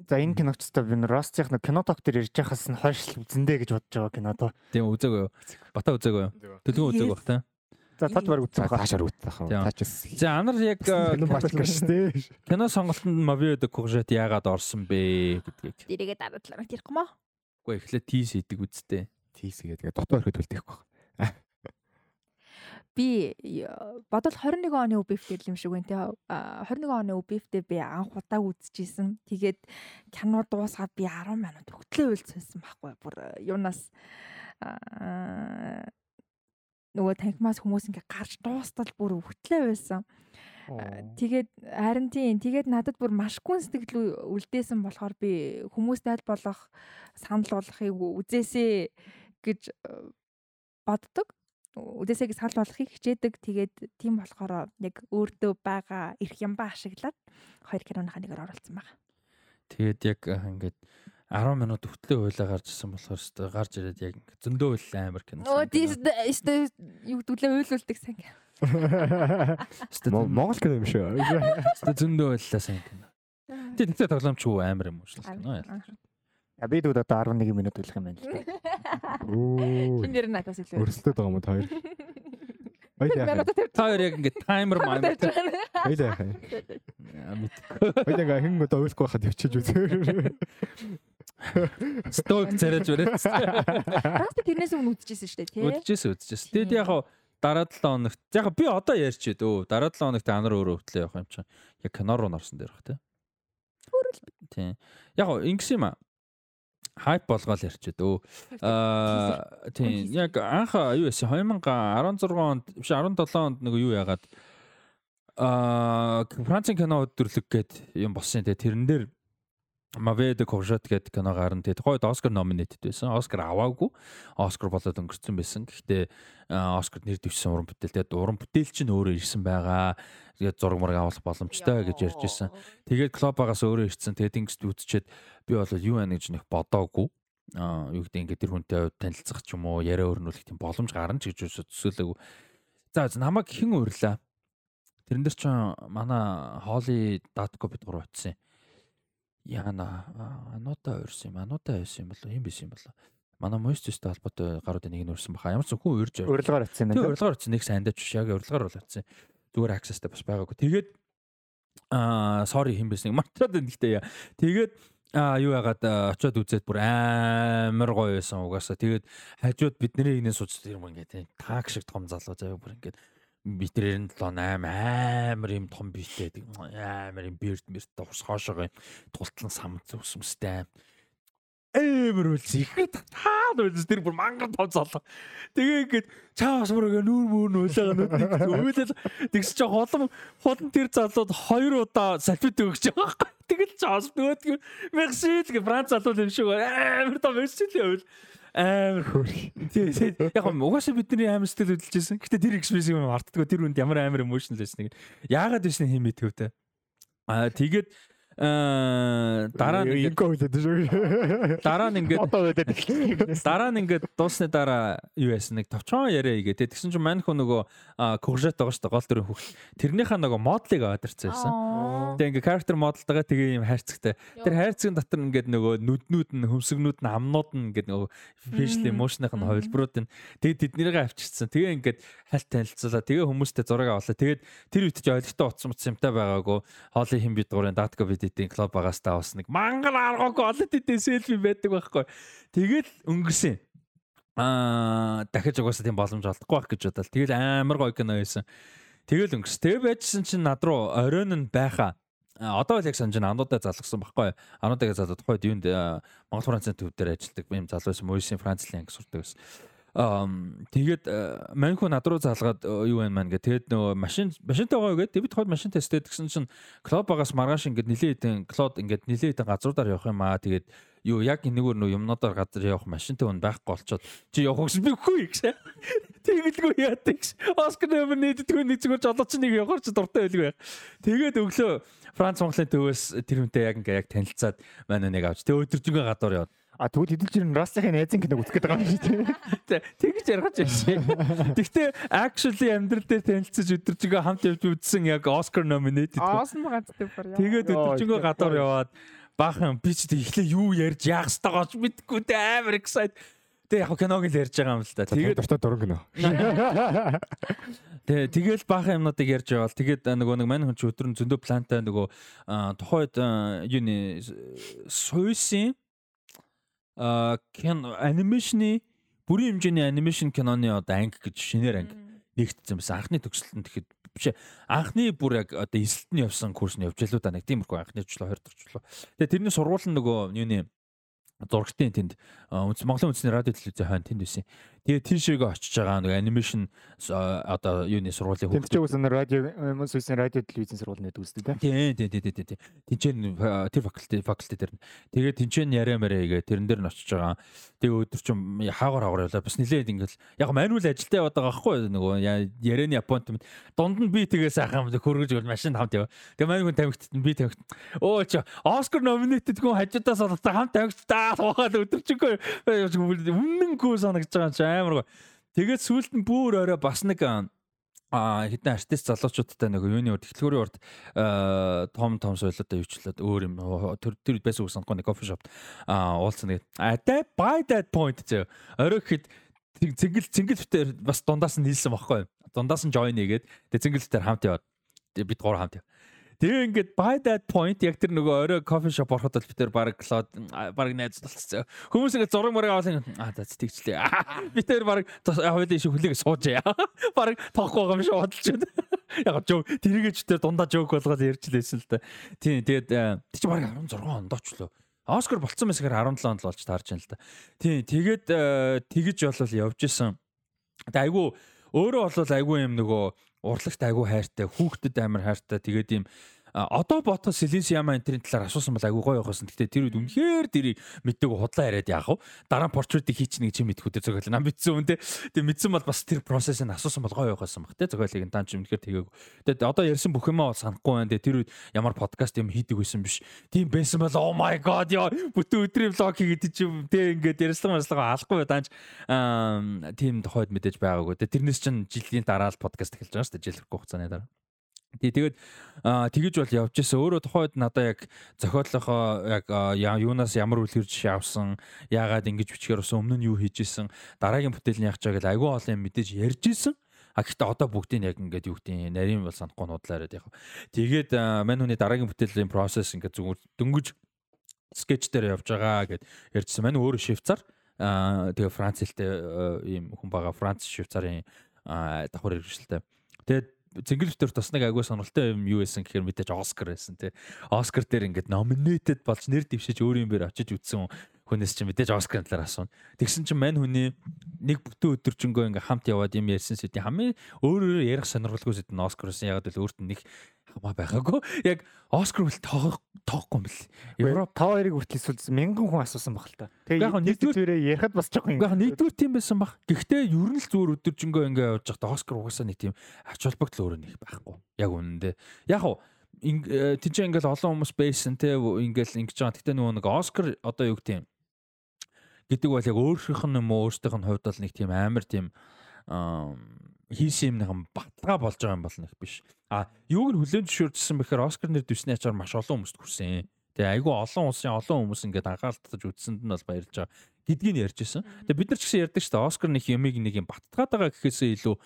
За энэ киногчтой би Ростих нэг кино ток дээр ярьж байхаас нь хойш үзэндээ гэж бодож байгаа кино доо. Тийм үзээгүй юу? Бата үзээгүй юу? Төлгөө үзээгүй бах та. За тад баг үзсэн байгаа. Таашаар үзсэн байгаа. Таач. За анар яг кино дээ. Кино сонголтонд Mavie de Courgette яагаад орсон бэ гэдгийг. Дэрээгээ дараа талаар ярьах юм аа. Үгүй эхлээд тийс хийдэг үсттэй. Тийс гэдэг дотоо өрхөд үлдэхгүй байна. Би бодол 21 оны үбэфтэй юм шиг байна те 21 оны үбэфтэй би анх удаа үзчихсэн. Тэгээд кино дуусгаад би 10 минут хөтлөө үйлцсэн байхгүй бүр юунаас нөгөө танхимаас хүмүүс ингээ гарч дуустал бүр өвтлээ байсан. Тэгээд харин тийм тэгээд надад бүр маш гүн сэтгэл үлдээсэн болохоор би хүмүүст аль болох санал болгохыг үзээсэй гэж боддог. Үдээсээ гэж санал болгохыг хичээдэг. Тэгээд тийм болохоор яг өөртөө байгаа эрх ямбаа ашиглаад хоёр киноныхаа нэгээр оролцсон байгаа. Тэгээд яг ингээд 10 минут өвтлөө хуйлаа гарч ирсэн болохоор өстой гарч ирээд яг зөндөө хөл амар кино. Оо тийм өстой юу гэдүүлээ уйлуулдаг сан. Монгол кино юм шүү. Өстой зөндөө хуйлаа сайн кино. Тийм тэгтээ тоглоомч уу амар юм уу шүү кино. Я би дүүд одоо 11 минут үлэх юм байна л да. Оо. Шинээр надаас илүү. Өрсөлдөд байгаа юм уу хоёр? Та хоёр яг ингэ таймер маймер. Баяа. Баяа хин гоо ойлохгүй хахад явчихж үзээ. Сток царайж барай. Раст тэрнээс өмнө үзчихсэн шүү дээ тий. Үзчихсэн үзчихсэн. Тэгэд яг дараа 7 хоногт яг би одоо ярьчихэд өө дараа 7 хоногт анар өөрөө хөтлөө явах юм чинь. Яг кино руу норсон дээр бах тий. Тийм. Яг ингэс юм аа хайп болгоол ярьчихэд өө. Аа тийм яг анх юу яасан? 2016 онд биш 17 онд нэг юу яагаад? Аа Францын кино өдөрлөг гээд юм болсон те тэрэн дээр Maved Courgette гэдэг кино гарна. Тэгээд тухайд Оскар номинетэд байсан. Оскар аваагүй. Оскар болоод өнгөрцөн байсан. Гэхдээ Оскар нэр дэвшсэн уран бүтээл. Тэгээд уран бүтээл чинь өөрөө ирсэн байгаа. Тэгээд зураг мураг авах боломжтой гэж ярьж ирсэн. Тэгээд клубагаас өөрөө ирсэн. Тэгээд ингэж үзчихэд би бол юу байна гэж нэг бодоогүй. Аа юу гэдэг ингээд тэр хүнтэй танилцах ч юм уу, яриа өрнүүлэх тийм боломж гарна ч гэж төсөөлөөгүй. За намайг хэн урьлаа? Тэрэн дээр ч манай Датко бид гур очсон яана ануудаа урьсан юм ануудаа байсан юм болоо юм биш юм болоо манай моисттэй холбоотой гарууд нэг нь урьсан баха. Ямар ч хүн урьж урилгаар атсан юм тийм урилгаар атсан нэг сандаж биш яг урилгаар бол атсан зүгээр accessтэй бас байгаагүй. Тэгээд аа sorry хэм байсан мартаад байна гэхдээ тэгээд а юу ягаад очиод үзээд бүр амар гоё байсан угаасаа. Тэгээд хажууд бидний игнээ сууж тэр юм ингээд тааг шиг том залуу заяа бүр ингээд битрээр нь 7 8 амар юм том битэй амар юм бирд мэрт ус хоошоо юм тултлан самц өсөмстэй амар үлс ихэд таад үлс тэр бүр мангар тав залуу. Тэгээ ингээд бүр ингээ нүүр мөр нүүлээ нүүдэл тэгс чи холон холон тэр залууд хоёр удаа салфит өгч байгаа тэгэл чаавас нөгөөдг мерси тэгээ франц залуу юм шиг. Амар том мерси л явал амар хөөрхи. Тийм. Яг нь угаасаа бидний амар сэтгэл хөдлөж байсан. Гэтэ тэр экспресив юм артдаггүй тэр үнд ямар амар эмошнл байсныг. Яагаад биш нэг юм мэдвэвтэй. Аа тэгээд Аа дараа нь инко хэлээд шүү. Дараа нь ингээд дараа нь ингээд дуусны дараа юу яасан нэг товчхон яриа игээ. Тэгсэн чинь мань хүн нөгөө куржат байгаа шүү дээ гол дөрөв хөх. Тэрнийхээ нөгөө модлыг аваад ирсэн байсан. Тэгээ ингээд character модалтайгаа тэгээ юм хайрцагтай. Тэр хайрцагын дотор ингээд нөгөө нүднүүд нь хөмсгнүүд нь амнууд нь ингээд нөгөө facial emotion-ын хувилбарууд нь тэгээ тэднийгээ авчирсан. Тэгээ ингээд хальт танилцуулаа. Тэгээ хүмүүстэй зураг авлаа. Тэгээд тэр үед ч ойлгохтой утсан утсантай байгаагүй. Хоолын хин бид гурын датка бид эдийн клуб багаас та бас нэг мангар аргаагүй олд эдийн селфи байдаг байхгүй. Тэгэл өнгөрсөн. Аа дахиж угаасаа тийм боломж олдохгүй байх гэж бодлоо. Тэгэл амар гоё кино байсан. Тэгэл өнгөрс. Тэгээ байжсэн чинь над руу оройн нь байхаа одоо л яг санаж ануудаа залгсан байхгүй. Ануудаа залгаад тухайд юунд Монгол Францын төв дээр ажилладаг юм залуу байсан. Мойсын Францлын анги сурдаг байсан. Тэгээд э, маньху над руу залгаад э, юу байна маань гэ. Тэгээд нөгөө машин машинтай байгаа гэдэг. Бид хойд машин тесттэй гэсэн чинь клуб багаас маргааш ингээд нилээ хэдэн клод ингээд нилээ хэдэн газруудаар явах юм аа. Тэгээд юу яг энэгээр нөө юмнуудаар газар явах машинтай хүн байхгүй болчоод чи явах гэсэн би үгүй гэсэн. Тэгэлгүй яадаг гэсэн. Оскар нэмэр нийтдэггүй нэг зүгээр жолооч нэг явахар чи дуртай байлгүй. Тэгээд өглөө Франц Монголын төвөөс тэр хүнтэй яг ингээ яг танилцаад манай нэг авч. Тэгээ өдөржингөө гадуур яваад А тэгвэл хэдүүлж ирэн Растахын найзын киног үзэх байгаа юм шүү дээ. Тэгж яргаж байна. Гэхдээ actually амьдрал дээр танилцаж өдөржингөө хамт явж үзсэн яг Oscar nominated. Awesome ганцтай бүр яа. Тэгээд өдөржингөө гадуур яваад баахан би ч ихлэ юу ярьж яах ёстойгоо ч мэдэхгүй те амар excited. Тэг яг киног л ярьж байгаа юм л да. Тэгээд дуртай дуран кино. Тэг тэгэл баахан юмнуудыг ярьж яваал. Тэгээд нөгөө нэг мань хүн чи өдөр нь зөндөө плантай нөгөө тухайд юуны суйсын кино анимашны бүрийн хэмжээний анимашн киноны одоо анги гэж шинээр анги нэгтсэн байсан. Анхны төгсөлтөнд тэгэхэд биш анхны бүр яг одоо эсэлт нь явсан курс нь явж ялуу да нэг тиймэрхүү анхны жиглөө 20 дахь жиглөө. Тэгээ тэрний сургууль нь нөгөө юуны зурагтын тэнд Монголын үндэсний радио телевизийн хойно тэнд байсан. Тэгээ тийшээ очиж байгаа нэг анимашн одоо юуны сургуулийн хүүхд. Тэнд ч үсэн радио сүсийн радио телевизийн сургуулийн дэд үздэг тийм. Тийм тийм тийм тийм. Тинчэн тэр факультет факультет дээр. Тэгээ тинчэн яриа мэрэ гээ тэрэн дээр нь очиж байгаа. Тэгээ өдөр чинь хаагар хаагар явлаа. Бас нилээд ингээл яг мануул ажилдаа яваад байгаа байхгүй нөгөө ярианы аппонтмент. Дунд нь би тэгээ сайхан хөргөж гол машин хамт яв. Тэгээ мануул тамхит би тамхит. Оо чи Оскар номинетэд хүн хажуудаас олоо хамт тамхит таа тухайд өдөр чинь үнэнгүй санагдаж байгаа юм амар гоо. Тэгээд сүүлд нь бүр орой бас нэг а хэдэн артист залуучуудтай нэг юуны урд тэглүүрийн урд том том соёлоотой юучлаад өөр юм тэр тэр байсан үг санахгүй нэг кофе шопт а уулзсан нэг that by that point зөө орой гэхэд цэнгэл цэнгэл битэр бас дундаас нь нийлсэн баггүй дундаас нь join нэгээд тэг цэнгэл битэр хамт яваад бид гур хамт яваа Тэгээ ингээд by that point яг тэр нөгөө орой кофе шоп ороход л битэр баг клод баг найз болцсон. Хүмүүс ингээд зураг мөрөг аваад аа за тэгчлээ. Битэр баг хоёулын шиг хүлээг суужээ. Баг тоохгүй байгаа юм шиг бодолч байна. Яг жоо тэрийгэж тэр дундаа жоок болгоод ярьж лээсэн л да. Тийм тэгээд тий чи баг 16 ондооч лөө. Оскар болцсон мэсгээр 17 онд л болж таарч байна л да. Тийм тэгээд тэгэж болол явж исэн. Тэгээд айгүй өөрөө бол айгүй юм нөгөө урлагт айгүй хайртай, хүүхдэд амар хайртай. Тэгээд ийм одоо ботхо Silencio-яма энтрийн талаар асуусан бол айгүй гоё байхсан. Гэтэ тэр үед үнэхээр тэрийг мэддэг худлаа яриад яах вэ? Дараа нь портрет хийчихнэ гэж мэдэх үдэ зөглөө. Нам мэдсэн үн тэ. Тэг мэдсэн бол бас тэр процессыг асуусан бол гоё байхсан баг тэ. Нь дан ч үнэхээр тэгээг. Тэг одоо ярьсан бүх юмаа бол санахгүй байна. Тэг тэр үед ямар подкаст юм хийдэг байсан биш. Тийм байсан бол oh my god яа бүтэн өдрийн влог хийгээд чи тэ ингээд ярьслага марслага алахгүй даанч тийм тохойд мэдээж байгаагүй. Тэрнээс чинь жилийн дараа л подкаст эхэлж байгаа шүү дээ. Жил хэрэггүй хугацааны дараа. Тий тэгээд тэгэж бол явж ирсэн. Өөрөө тухайд надаа яг зохиолынхоо яг юунаас ямар үлгэр жишээ авсан, яагаад ингэж бичгээр усан өмнө нь юу хийж исэн, дараагийн бүтээл нь яах чагаа гэл айгүй олон юм мэдээж ярьж исэн. А гэхдээ одоо бүгдийг яг ингээд юу гэдэг нарийн бол санахгүй нуудлаа яриад яг. Тэгээд мань хүний дараагийн бүтээлийн процесс ингээд зүгээр дөнгөж скетч дээр явж байгаа гэд ярьжсэн. Мань өөрөө швейцар. Аа тэгээ Франц хэлтэй ийм хүн байгаа. Франц швейцарын давхар хэрэгжилтэй. Тэгээд зингэл битэр туснаг агуу сонирхолтой юм юу байсан гэхээр мэдээж Оскар байсан тий. Оскар дээр ингээд номинетэд болж нэр дэвшиж өөр юм бэр очиж үтсэн хүнээс чинь мэдээж Оскарын талаар асууна. Тэгсэн чинь мань хүний нэг бүтэн өдөржингөө ингээд хамт яваад юм ярьсан сэдвийн хамгийн өөр өөр ярих сонирхолтой сэдв нь Оскар байсан. Ягаад гэвэл өөрт нь нэг хамаа байгаагүй. Яг Оскар хүртэл тоох тоохгүй юм бэл. Европ 5-2-ыг хүртэл эсвэл мянган хүн асуусан баг л та. Тэгээ яг нэгдүгээр ярихад бас жоохон юм. Яг нэгдүгээр тийм байсан баг. Гэхдээ ер нь л зүгээр өдөржингөө ингээ явж байхдаа Оскар угаасаа нэг тийм ач холбогдол өөрөө нэг байхгүй. Яг үнэндээ. Яг уу тийч ингээл олон хүмүүс байсан те ингээл ингэж байгаа. Гэтэ нөгөө нэг Оскар одоо юу гэдэм гэдэг бол яг өөрийнх нь юм уу өөрсдийнх нь хувьд бол нэг тийм амар тийм хийсэн юмныхан баталгаа болж байгаа юм бол нэг биш. А юуг нь хүлэн зөвшөөрсөн бэхээр Оскар нэр дэвсний ачаар маш олон хүмүүст хүрсэн. Тэгээ айгүй олон улсын олон хүмүүс ингээд анхаарал татаж үзсэнд нь бол баярлж байгаа гэдгийг ярьж ирсэн. Тэгээ бид нар ч гэсэн ярьдаг шүү дээ. Оскар нэг юмыг нэг юм баталгаад байгаа гэхээсээ илүү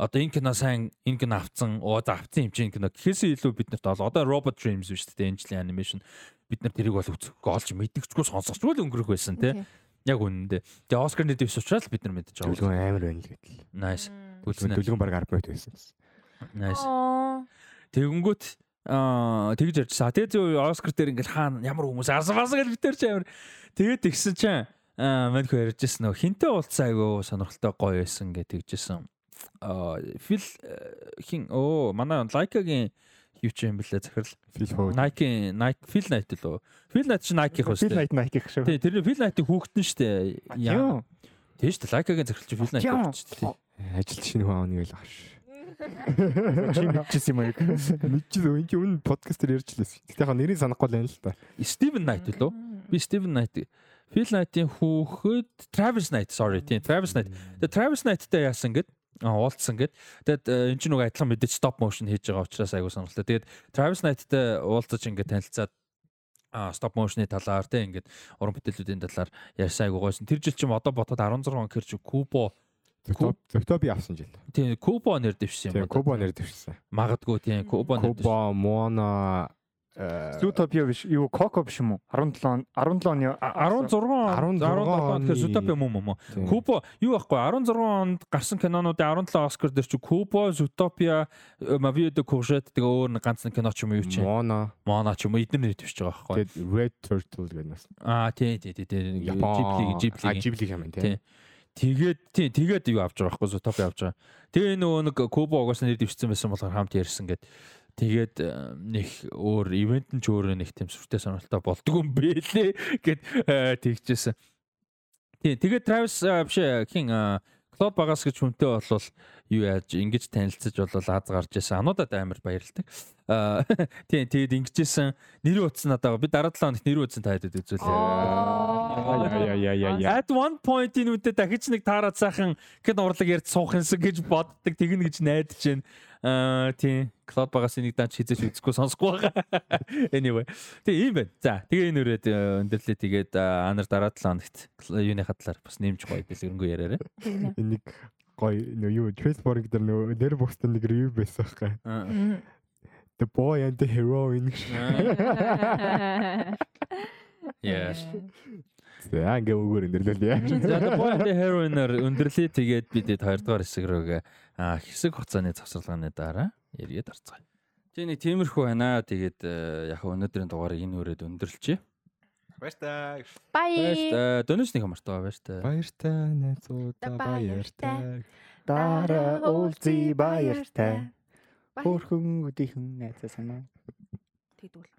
одоо энэ кино сайн энэ кино авцсан оо за авцсан юм чинь кино гэхээсээ илүү бид нарт одоо Robot Dreams биш үү энэ жилийн анимашн бид нар тэрийг бол үзэхгүй олж мэдгчгүй сонсгочгүй л өнгөрөх байсан тий. Яг үнэндээ. Тэгээ Оскарны дэвс учраас бид нар мэдэж байгаа. Дүлгэн амар байна л гэдэл. Nice. Дүлгэн дүлгэн баг 10 минут байсан. Nice. Тэгэнгүүт аа тэгж ярьжсан. Тэгээ зөв Оскар дээр ингээл хаана ямар хүмүүс арсан басан гэж битэр чи амар. Тэгээд тэгсэн чинь аа маньхүү ярьжсэн нөө хинтээ уулзсан айгу сонирхолтой гоё байсан гэж тэгжсэн. Аа фил хин оо манай лайкагийн юу ч юм бэлээ захирал. Phil Hood. Nike Nike Phil Knight лөө. Phil Knight чи Nike-х шүү дээ. Phil Knight Nike-х шүү. Тий, тэр Phil Knight-ийг хүүхдэн шүү дээ. Яа. Дээ. Nike-гийн захирал чи Phil Knight шүү дээ. Ажилт шинэ хүн аавны гэл ааш. Чи мэдчихсэн юм аа. Мэдчихсэн. Энд өмнө подкаст дээр ярьж лээс. Гэтэ яг нэрийг санахгүй л байна л та. Steven Knight лөө. Би Steven Knight Phil Knight-ийн хүүхэд Travis Knight sorry тийм Travis Knight. Тэгээ Travis Knight-тай яасан гэд уулзсан гэд. Тэгээд эн чинь нөгөө адилхан мэдээж stop motion хийж байгаа учраас айгуу сонирхолтой. Тэгээд Travis Knight-тай уулзаж ингээд танилцаад а стоп моушны талаар те ингээд уран бүтээлүүдийн талаар ярьсан айгуу гойсон. Тэр жил чим одоо ботод 16 он гэрч Кубо Зөтоби авсан жил. Тийм Кубо нэр дэвшсэн юм байна. Кубо нэр дэвшсэн. Магадгүй тийм Кубо нэр дэвшсэн. Кубо Мона Zootopia биш юу Coco биш юм уу? 17 17 оны 16 17 тэгэхээр Zootopia юм уу Kubo юу байхгүй 16 онд гарсан кинонуудын 17 Оскар дээр чи Kubo Zootopia Ma Vie de Courgette тэгээ өөр нэг ганц нэг кино ч юм юу чи Moana Moana ч юм уу эдгээр нэрт биш байгаа байхгүй тэгээд Red Turtle гэдэг нас аа тий тий тий Ghibli Ghibli Ghibli юм тий Тэгээд тий тэгээд юу авч байгаа байхгүй Zootopia авч байгаа тэгээ нөгөө нэг Kubo угаасаа нэр дэвшсэн байсан болохоор хамт ярьсан гэдэг Тэгээд э, нэг өөр ивент нь ч өөрөө нэг тийм сүртэй сонирхолтой болдгоо юм бэлээ гэд э, тэгчихсэн. Тийм тэгээд Travis э, биш хин Клод багаас гэж хүнтэй болвол юу яаж ингэж танилцаж болвол аз гарч ирсэн. Ануудад амар баярлалдаг. Аа тийм тэгээд ингэжсэн нэр утсан надаа би дараа 7 хоногт нэр утсан таад үзүүлээ. Яа яа яа. At one point энэ үедээ дахиж нэг таараад сайхан хэд урлаг ярьж суух юмсан гэж боддог тэгнэ гэж найдаж байна. Аа тийм Cloud багаас нэг дач хизээч үзэхгүй сонсохгүй байгаа. Anyway. Тэгээ ийм байна. За тэгээ энэ үрээд э, өндөрлөө тэгээд анар дараа 7 хоногт юуны хадлаар бас нэмж гоё дэлгэрэнгүй яриараа. Нэг гоё нөө юу Traceborg дээр нөө нэр бухтан нэг review байсан байхгүй. The boy and the heroine. Yes. За ингээ өгөр өндөрлөө. За The boy and the heroine-аар өндөрлөө тэгээд бид 2 дугаар хэсэг рүүгээ хэсэг хугацааны завсарлагын дараа эргээд арцгаая. Тэ нэг тиймэрхүү байна. Тэгээд яг өнөөдрийн дугаарыг энэ үрээд өндөрлөчээ. Баяртай. Баяр. Дөнөс нэг хамартай баяртай. Баяртай найзуудаа баяртай. Дараа уулзъя баяртай. Хөөрхөн өдийхөн найзаа санаа. тэгдэг бол.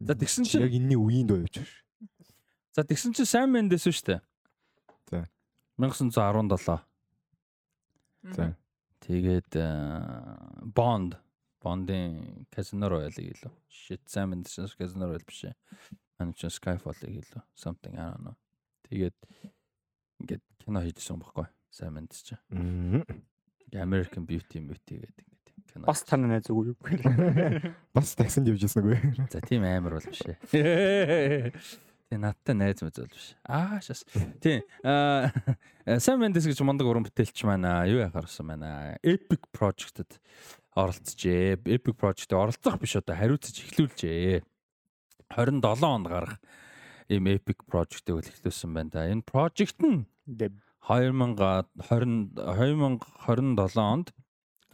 За тэгсэн чинь яг энэний дуу явж байна. За тэгсэн чинь сайн мэндээс шүү дээ. За. 1917. За. Тэгээд Bond Bond-ын Casino Royale-ийг илүү. Shit сайн мэндээс Casino Royale биш. Аны чинь Skyfall-ыг илүү. Something I don't know. Тэгээд ингээд кино хийжсэн байхгүй сайн мэндс чи. American Beauty Beauty гэдэг ингээд кино. Бас тань найз үгүй юу? Бас таксинд явж байсан үгүй. За тийм амар бол биш ээ. Тэгээ надтай найз мэз бол биш. Аа шас. Тийм. Аа Sam Mendes гэж мундаг уран бүтээлч маань юу яхаар болсон байна. Epic Project-д оролцжээ. Epic Project-д оролцох биш одоо хариуцж эхлүүлжээ. 27 онд гарах ийм Epic Project-ийг эхлүүлсэн байна да. Энэ project нь 2020 2027 онд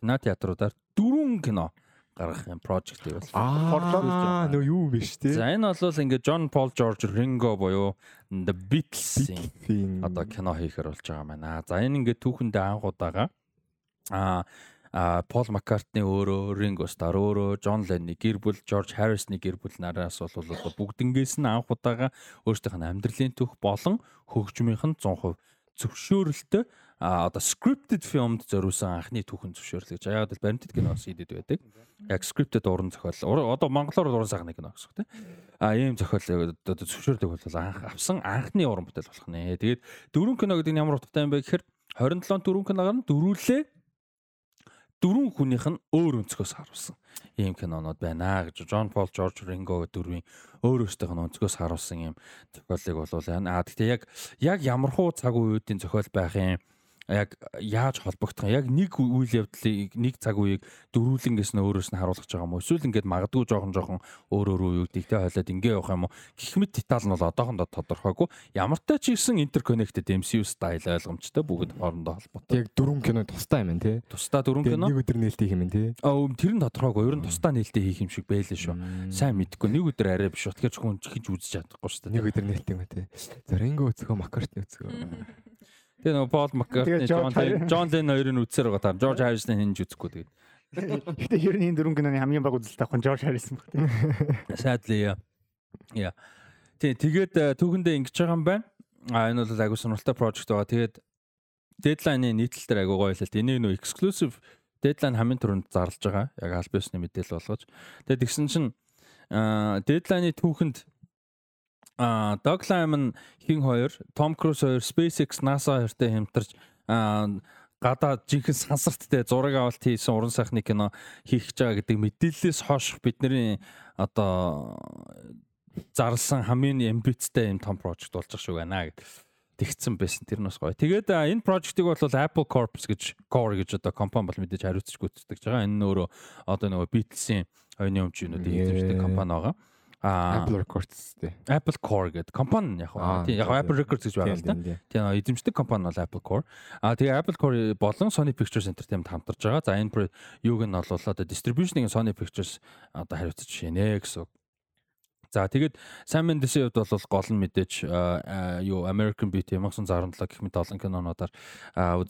кино театруудаар дөрвөн кино гаргах юм project юм бол. Аа нөө юу биш тий. За энэ бол ингээд John Paul George Ringo буюу The Beatles-ийн одоо кино хийхээр болж байгаа маань. За энэ ингээд түүхэндээ анх удаага аа а Пол Маккартны өөрөө, Ringo Starr өөрөө, John Lennon гэр бүл, George Harrison-ы гэр бүл нараас бол бүгднгээс нь анх удаага өөрсдийнх нь амьдралын түүх болон хөгжмийнх нь 100% зөвшөөрөлтөй а одоо scripted filmд зориулсан анхны түүхэн зөвшөөрөл гэж. Яг л баримтат киноос идэд байдаг. Яг scripted уран зохиол. Одоо монголоор уран сайхны кино гэсэн үг тийм. А ийм зохиол одоо зөвшөөрдөг бол анх авсан анхны уран бүтээл болох нэ. Тэгээд дөрвөн кино гэдэг нь ямар утгатай юм бэ гэхээр 27 дөрвөн киногаар нь дөрвөлээ дөрвөн хүнийх нь өөр өнцгөөс харуулсан ийм кинонууд байна гэж Джон Пол Жорж Ринго дөрвийн өөр өөртөөх нь өнцгөөс харуулсан ийм зохиолыг болов яана. А гэхдээ яг яг ямархуу цаг үеүүдийн зохиол байх юм яг яаж холбогдох яг нэг үйл явдлыг нэг цаг үеийг дөрвөлнгээс нь өөрөөс нь харуулж байгаа юм уу? Эсвэл ингээд магадгүй жоохон жоохон өөр өөр үеүүдийг тэ хойлоод ингээ явах юм уу? Гэх мэт деталь нь бол одоохондоо тодорхойгүй. Ямар ч ч гэсэн interconnected MCU style ойлгомжтой бүгд хоорондоо холбоотой. Яг дөрвөн кино тустай юм тий тусдаа дөрвөн кино? нэг өдөр нээлттэй хийх юм тий аа тэр нь тодорхойгүй. Ер нь тусдаа нээлттэй хийх юм шиг байлээ шүү. Сайн мэдгүй. Нэг өдөр арай биш тэгэхээр хүн хинж үзэж чадахгүй шүү дээ нэг өдөр нээлттэй юм тий Заринго өцгөө Маккартны өцгөө Тэгээ нөгөө Пол Маккартны Джон Джон Ленн хоёрын үдсээр байгаа. Жорж Харрисон хинж үзэхгүй тэгээд. Гэтэ ер нь энэ дөрвөн киноны хамгийн баг үзэлтэй авах нь Жорж Харрисон баг тийм. Sadly яа. Яа. Тий, тэгээд түүхэндээ ингэж байгаа юм байна. А энэ бол агуу сонирхолтой project байгаа. Тэгээд deadline-ы нийтлэл дээр агуу гоё л энийг нөө exclusive deadline хамгийн түрүүнд зарлж байгаа. Яг аль биесны мэдээлэл болгож. Тэгээд тэгсэн чинь deadline-ы түүхэнд а Doug Lyman хин хоёр, Tom Cruise хоёр, SpaceX, NASA хоёртой хямтарч гадаа жинхэнэ сансарттай зураг авалт хийсэн уран сайхны кино хийх гэж байгаа гэдэг мэдээллээс хойш бидний одоо зарласан хамгийн амбицтай юм том прожект болж байгаа шүү байна гэд тэгсэн байсан тэр нь бас гоё. Тэгээд энэ прожектыг бол Apple Corps гэж Core гэж одоо компани бол мэдээж хариуцж гүйцэтгэж байгаа. Энэ нь өөрөө одоо нөгөө Beatles-ийн оюуны өмчнүүдийн эзэмшдэг компани байгаа. Apple Records тий. Apple Core гэдэг компани яг хаа. Тийм яг Apple Records гэж байгаа л да. Тийм эзэмшдэг компани бол Apple Core. А тэгээ Apple Core болон Sony Pictures Entertainment хамтарч байгаа. За энэ юуг нь бол одоо distribution-ыг Sony Pictures одоо хариуцж шийнэ гэсэн. За тэгээд Simon Mendes-ийн хувьд бол гол нь мэдээж юу American Beauty 1967 гэх мэт олон кинонуудаар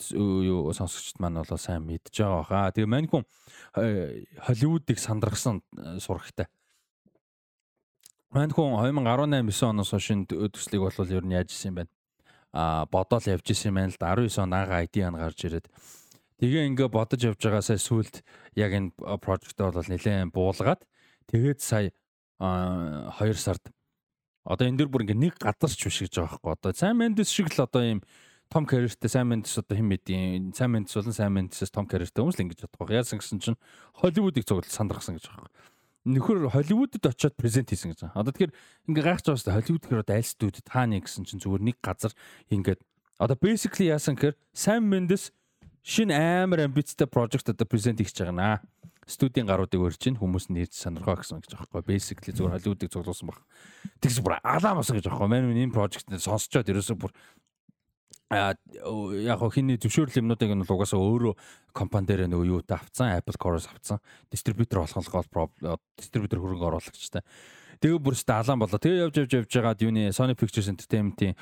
юу сонсогчд маань бол сайн мэдж байгаа баха. Тэгээ мань хүн Холливуудыг сандрагсан сурагтай. Мань хүн 2018 9 оноос хойш төслийг бол ер нь яаж исэн юм байна. Аа бодоол явж исэн юм байна л да. 19 он ага ID ан гарч ирээд. Тэгээ ингээ бодож явж байгаасаа сүулт яг энэ прожектоо бол нэлээд буулгаад тэгээд сая 2 сард. Одоо энэ дэр бүр ингээ нэг гадарч биш гэж байгаа байхгүй. Одоо сайн Mendes шиг л одоо ийм том карьертэй сайн Mendes одоо хэн мэдийн сайн Mendes болон сайн Mendes-с том карьертэй хүмүүс л ингэж бодох. Яасан гэсэн чинь Холливуудыг цуглал сандрахсан гэж байгаа нөхөр Холливуудад очиод презент хийсэн гэж. Одоо тэгэхээр ингээ гайхаж байгаа шүү дээ. Холливуд гэхээр одоо аль студид тааны гэсэн чинь зүгээр нэг газар ингээд одоо basically яасан гэхээр Sam Mendes шинэ амар амбицтай project одоо презент хийж байгаа наа. Студийн гаруудыг өрж ийн хүмүүс нэрж сонирхоо гэсэн гэж аахгүй. Basically зүгээр Холливуудыг цуглуулсан баг. Тэгс бүр алаа маса гэж аахгүй. Мань энэ project сонсчоод ерөөсөө бүр яг хиний зөвшөөрөл юмнуудыг нь угаасаа өөрөө компани дээр нөгөө юутай авцсан Apple Core-с авцсан дистрибьютор болох гол дистрибьютор хөрөнгө оруулагчтай. Тэгээ бүрстэ алаан болоо. Тэгээ явж явж явж байгаад юуны Sony Pictures Entertainment-ийн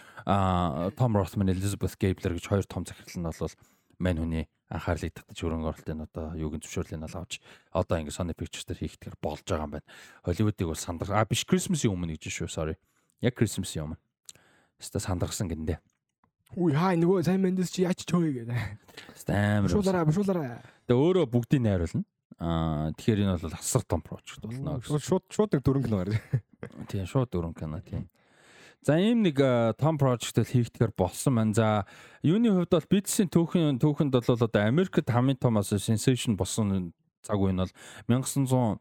Tom Rothman, Elizabeth Gabler гэж хоёр том захирал нь бол мань хүний анхаарлыг татаж хөрөнгө оруулалтын одоо юугийн зөвшөөрлийг нь авч одоо ингэ Sony Pictures дээр хийхдгээр болж байгаа юм байна. Холливуудыг бол сандар а биш Christmas-ийн өмнө гэж шүү sorry. Яг Christmas-ийн өмнө. Хэвээ сандарсан гиндэ. Үгүй хаа нөгөө сайн мэндээс чи яач чөөе гэдэг. Амар. Бушуулаараа бушуулаараа. Тэгээ өөрөө бүгдийг найруулна. Аа тэгэхээр энэ бол асар том прожект болно гэсэн. Шууд шууд нэг дөрөнгө гарна. Тийм шууд дөрөнгө кино тийм. За ийм нэг том прожектыг хийхдгээр болсон маань. За юуны хувьд бол бизнесийн түүхэн түүхэнд бол одоо Америкт хамгийн том сенсашн болсон цаг үе нь бол 1900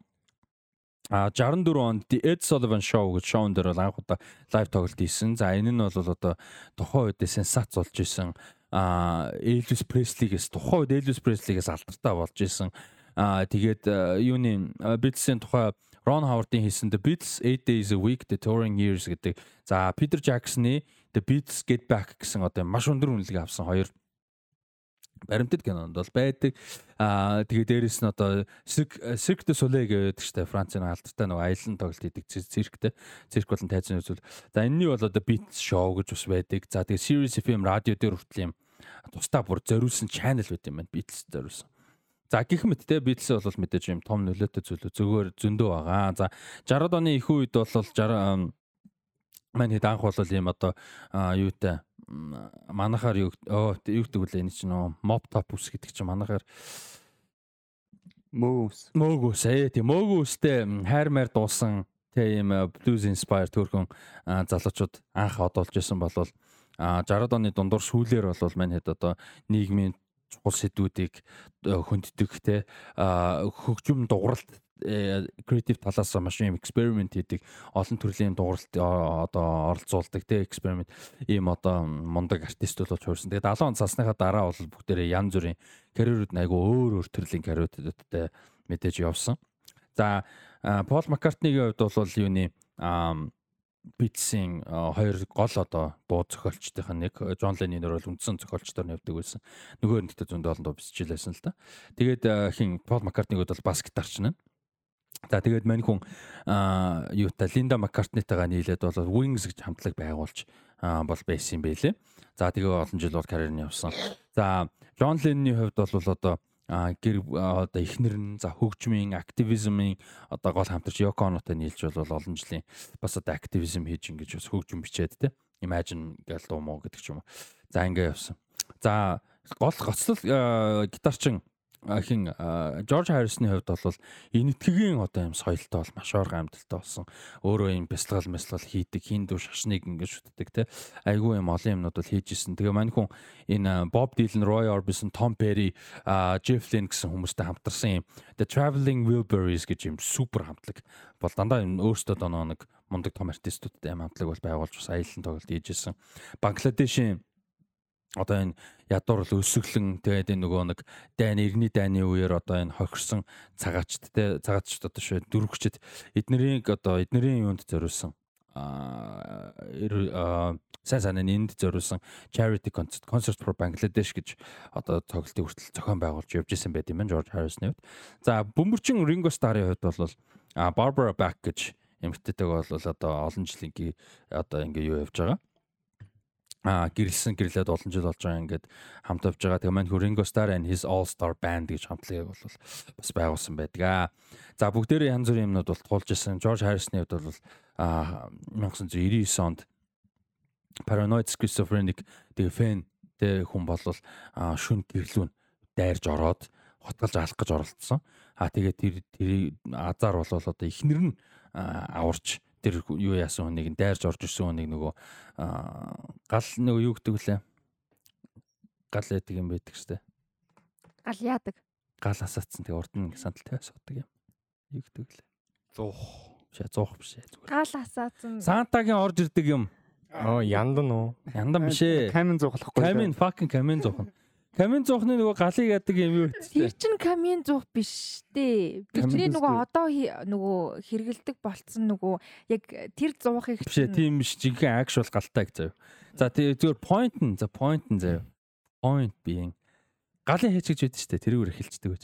А 64 онд The Ed Sullivan Show гэж шоун дээр бол анх удаа лайв тоглолт хийсэн. За энэ нь бол одоо тухайн үед сенсац болж исэн. А Elvis Presley-гээс тухайн үед Elvis Presley-гээс алдартай болж исэн. А тэгээд юуны Beatles-ийн тухай Ron Howard-ийн хийсэн The Beatles 8 Days a Week The Touring Years гэдэг. За Peter Jackson-ы The Beatles Get Back гэсэн одоо маш өндөр үнэлгээ авсан хоёр баримтат кинонд бол байдаг. Аа тэгээ дээрэс нь одоо Cirque du Soleil гэдэг чинь Францын алдартай нэг аялан тоглолт хийдэг цирктэй. Цирк болон тайзны үзүүл. За энэний бол одоо Beat Show гэж бас байдаг. За тэгээ Series FM радио дээр хүртэл юм тусдаа бүр зориулсан channel байт юм байна. Beatles зориулсан. За гэх мэт те Beatles бол мэдээж юм том нөлөөтэй зүйлүүд зөвхөн зөндөө байгаа. За 60-аад оны их үед бол 60 маань хэд анх бол ийм одоо юутай манахаар юу оо юу гэдэг үлээ энэ чинь нөө mob top ус гэдэг чинь манахаар мөөс мөөгөөс ээ тийм мөөгөөстэй хайр маяр дуусан тийм blues inspired төрхөн залуучууд анх одолж исэн болвол 60-аад оны дундуур сүүлээр бол мань хэд одоо нийгмийн чухал сэдвүүдийг хөнддөг те хөгжим дугааралт креатив талаас маш юм эксперимент хийдэг олон төрлийн дууралт одоо оролцуулдаг те эксперимент ийм одоо мундаг артистууд болж хуурсан. Тэгээд 70 он цасныхаа дараа бол бүгдээрээ янз бүрийн карьерүүд айгу өөр өөр төрлийн карьеруудтай мэдээж явсан. За Пол Маккартнигийн хувьд бол юуны Beatles-ийн хоёр гол одоо дуу зохиолчдынх нь нэг Джон Леннер бол үндсэн зохиолчдоор нь явдаг байсан. Нөгөө нь гэхдээ зөндөө олон дуу биччихлээсэн л да. Тэгээд хин Пол Маккартниг бол бас гитарч нь. За тэгээд мань хүн аа юутай Линда Маккартнитайгаа нийлээд бол Wings гэж хамтлаг байгуулж бол байсан юм байлээ. За тэгээ олон жил бол карьер нь явсан. За Джон Ленний хувьд бол одоо гэр одоо ихнэр нь за хөгжмийн активизмын одоо гол хамтарч Йоко Онотой нийлж бол олон жилийн бас одоо активизм хийж ингэж бас хөгжим бичээд те Imagine гэл дуу мó гэдэг ч юм уу. За ингэ явсан. За гол гоцлол гитарчин хин Жорж Харрисны хувьд бол энэ итгэгийн одоо юм соёлтой бол маш орхон амьдалтай болсон. Өөрөө юм бясалгал мэсгал хийдэг, хиндүү шашныг ингээд шүтдэг те. Айгүй юм олон юмнууд бол хийж исэн. Тэгээ мань хүн энэ Bob Dylan, Roy Orbison, Tom Petty, Jeff Lynne гэсэн хүмүүстэй хамтарсан юм The Traveling Wilburys гэж юм супер хамтлаг бол дандаа юм өөрсдөө доноо нэг мундаг том артистуудтай юм хамтлаг бол байгуулж бас аялан тоглолт хийж исэн. Бангладешийн одоо энэ ядуур л өсөглөн тэгээд энэ нөгөө нэг дайн иргэний дайны үеэр одоо энэ хохирсон цагаачд те цагаачд одоо шүү дөрвөгчд эднэрийг одоо эднэрийн юунд зориулсан а сайн сайн энд зориулсан charity concert concert for Bangladesh гэж одоо тоглолтын хүртэл зохион байгуулж явж исэн байт юм байна George Harrison-ы хувьд. За бөмбөрчин Ringo Starr-ын хувьд бол Barbara Bach гэж эмэгтэйтэйг бол одоо олон жилийн одоо ингээ юу явж байгаа а гэрэлсэн гэрлээд олон жил болж байгаа ингээд хамт авж байгаа. Тэгээ маань Ringo Starr and his All Star Band гэж хамтлагийг бол бас байгуулсан байдаг. Аа. За бүгдээрээ янз бүрийн юмнууд бол туулж исэн. George Harrison-ы хувьд бол а 1999 онд Paranoid Schizophrenic тэгээ фэн тэ хүн бол шүн гэрлүүн дайрж ороод хотголж алах гэж оролцсон. А тэгээ тэр тэр азар бол одоо ихнэр нь аварч тэр юу яасан хүнийг дайрж орж ирсэн хүнийг нөгөө гал нөгөө юу гэдэг вүлээ гал яадаг юм байдаг штэ. Гал яадаг? Гал асаацсан. Тэг урд нь сандал тавиа суудаг юм. Юу гэдэг вүлээ 100 биш 100 биш зүгээр. Гал асаацсан. Сантагийн орж ирдэг юм. Оо яндан уу? Яндан биш ээ камин зуухлахгүй камин fucking камин зуухна Камин зуухны нөгөө галыг яадаг юм юу вэ? Тэр чин камин зуух биш дээ. Бидний нөгөө одоо нөгөө хэрэгэлдэг болцсон нөгөө яг тэр зуухыг биш тийм биш жинхэнэ actual галтай гэж заяа. За тэр зүгээр point нь за point нь заяа. Point being галын хайч гэж байдаг шүү дээ. Тэрүүгээр эхэлцдэг гэж.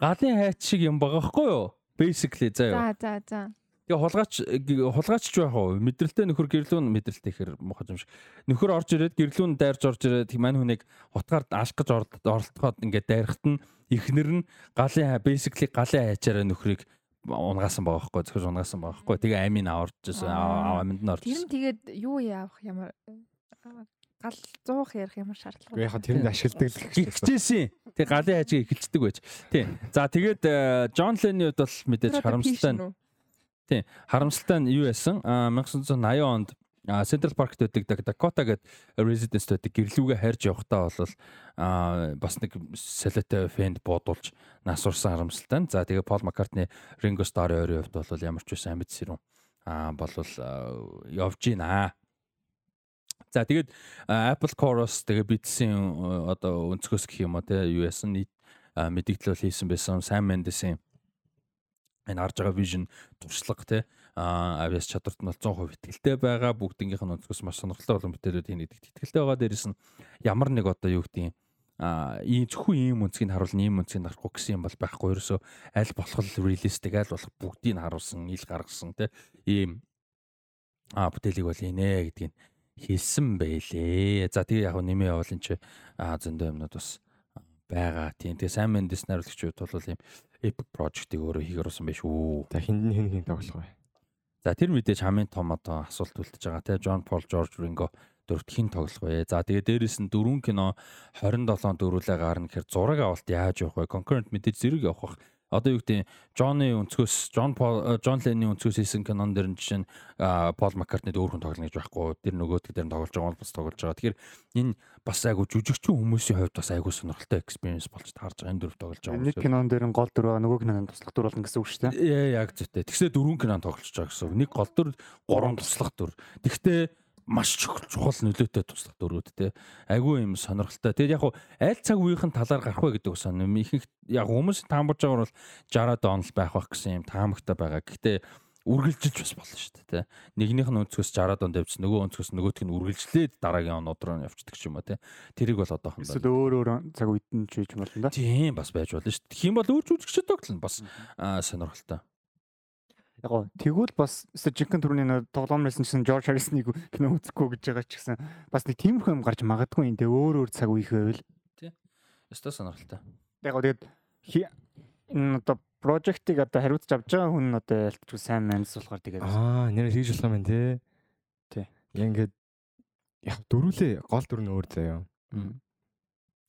Галын хайч шиг юм байгаа хгүй юу? Basically заяа. За за за. Тэгээ хулгаач хулгаачч байх уу? Мэдрэлтэй нөхөр гэрлүүн мэдрэлтэй ихэр мохож юм шиг. Нөхөр орж ирээд гэрлүүн дайрж орж ирээд мань хүнийг утгаар алах гэж оролдоход ингээд дайрахт нь ихнэр нь галын basically галын хайчаараа нөхрийг унгаасан байгаа байхгүй зөвхөн унгаасан байгаа байхгүй тэгээ амийн аварч аминд нь орж Тэр нь тэгээд юу яавах ямар гал 100х ярих ямар шаардлага вэ? Яг тэрэнд ашигладаг л ихжээсэн. Тэг галын хажиг эхэлцдэг байж. Тийм. За тэгээд Джон Ленни хувьд бол мэдээж харамсалтай нь Тийм. Харамсалтай нь юу яасан? А 1980 онд Central Park төдөг Dakota гэдэг residence төдөг гэрлүүгээ харьж явахдаа бол бас нэг солиотой фэнд буудуулж насурсан харамсалтай. За тэгээ Paul McCartney Ringo Starr өөрийн хувьд бол ямар ч байсан амьд сэрүүн а болвол явж гинэ. За тэгээд Apple Chorus тэгээ Beats-ийн одоо өнцгөөс гэх юм уу те юу яасан нийт мэдээлэл хийсэн байсан Sam Mendes-ийн энэ харж байгаа vision туршлага те. Авиас чадварт нь 100% ихтэй байгаа. Бүгднгийнх нь өнцгөөс маш сонирхолтой болон бүтээлүүд хийнэ гэдэгт ихтэй байгаа дээрээс нь ямар нэг одоо юу гэдэг а ийм зөвхөн ийм үнцгийг харуулна ийм үнцгийг харахгүй гэсэн юм бол байхгүй. Ерөөсөө аль болох реалистик аль болох бүгдийг харуулсан ил гаргасан те. Ийм а бүтээлийг бол инэ гэдгийг хэлсэн байлээ. За тэгээ яг нэмээ явуул энэ чи. Зөндөө юмнууд бас байгаа. Тийм тэгээ сайн мэндээс найруулагчуд бол ийм Epic Project-ийг өөрөө хийгэр усан байх шүү. За хинд нь хэн хэн тоглох вэ? За тэр мэдээж хамгийн том одоо асуулт үлдэж байгаа те John Paul George Ringo дөрөвт хин тоглох вэ? За тэгээ дээрэс нь дөрвөн кино 27 дөрвөлээ гарна гэхээр зураг авалт яаж явах вэ? Concurrent мэдээж зэрэг явах одоо юу гэдэг Джонны өнцгөөс Джон Джон Ленни өнцгөөс хийсэн кинон дэр нь жишээ нь Пол Маккартнид өөр хүн тоглоно гэж байхгүй. Тэр нөгөөдг дээр нь тоглож байгаа бол бас тоглож байгаа. Тэгэхээр энэ бас айгу жүжигчүүн хүмүүсийн хувьд бас айгу сонирхолтой experience болж таарж байгаа энэ дөрөв тоглож байгаа. Нэг кинон дээр нь гол дөрөв нөгөө кинонд туслах дүр болно гэсэн үг шүү дээ. Яа яг зүйтэй. Тэгсээ дөрвөн кинонд тоглож байгаа гэсэн үг. Нэг гол дүр, гурван туслах дүр. Тэгтээ маш чухал нөлөөтэй туслах дөрүүд те айгүй юм сонирхолтой. Тэгээд яг аль цаг үеийнхэн талаар гарах вэ гэдэг ус юм ихэнх яг хүмүүс таамбарж байгаа бол 60-аад он л байх байх гэсэн юм таамагтай байгаа. Гэхдээ үргэлжилж бас болно шүү дээ те. Нэгнийх нь өнцгөөс 60-аад онд явж нөгөө өнцгөөс нөгөөх нь үргэлжлээд дараагийн онод руу явцдаг ч юм уу те. Тэрийг бол одоохон эсвэл өөр өөр цаг үед нь ч хийж болно да. Тийм бас байж болно шүү дээ. Юм бол өөр жүжигчд тоглоно бас сонирхолтой яг гоо тэгвэл бас жинхэнэ төрний тоглоом байсан чинь Жорж Харрисныг кино үзэхгүй гэж байгаа ч гэсэн бас нэг тиймэрхүү юм гарч магадгүй энэ өөр өөр цаг үеийнхээ байл. Тий. Өстой сонирхолтой. Яг гоо тэгээд энэ одоо прожектыг одоо хариуцж авч байгаа хүн одоо ялтчгүй сайн манс болохоор тэгээд аа нэр хийж болох юм байна те. Тий. Яг ингээд яг дөрүлээ гол дөрөв нь өөр заяа.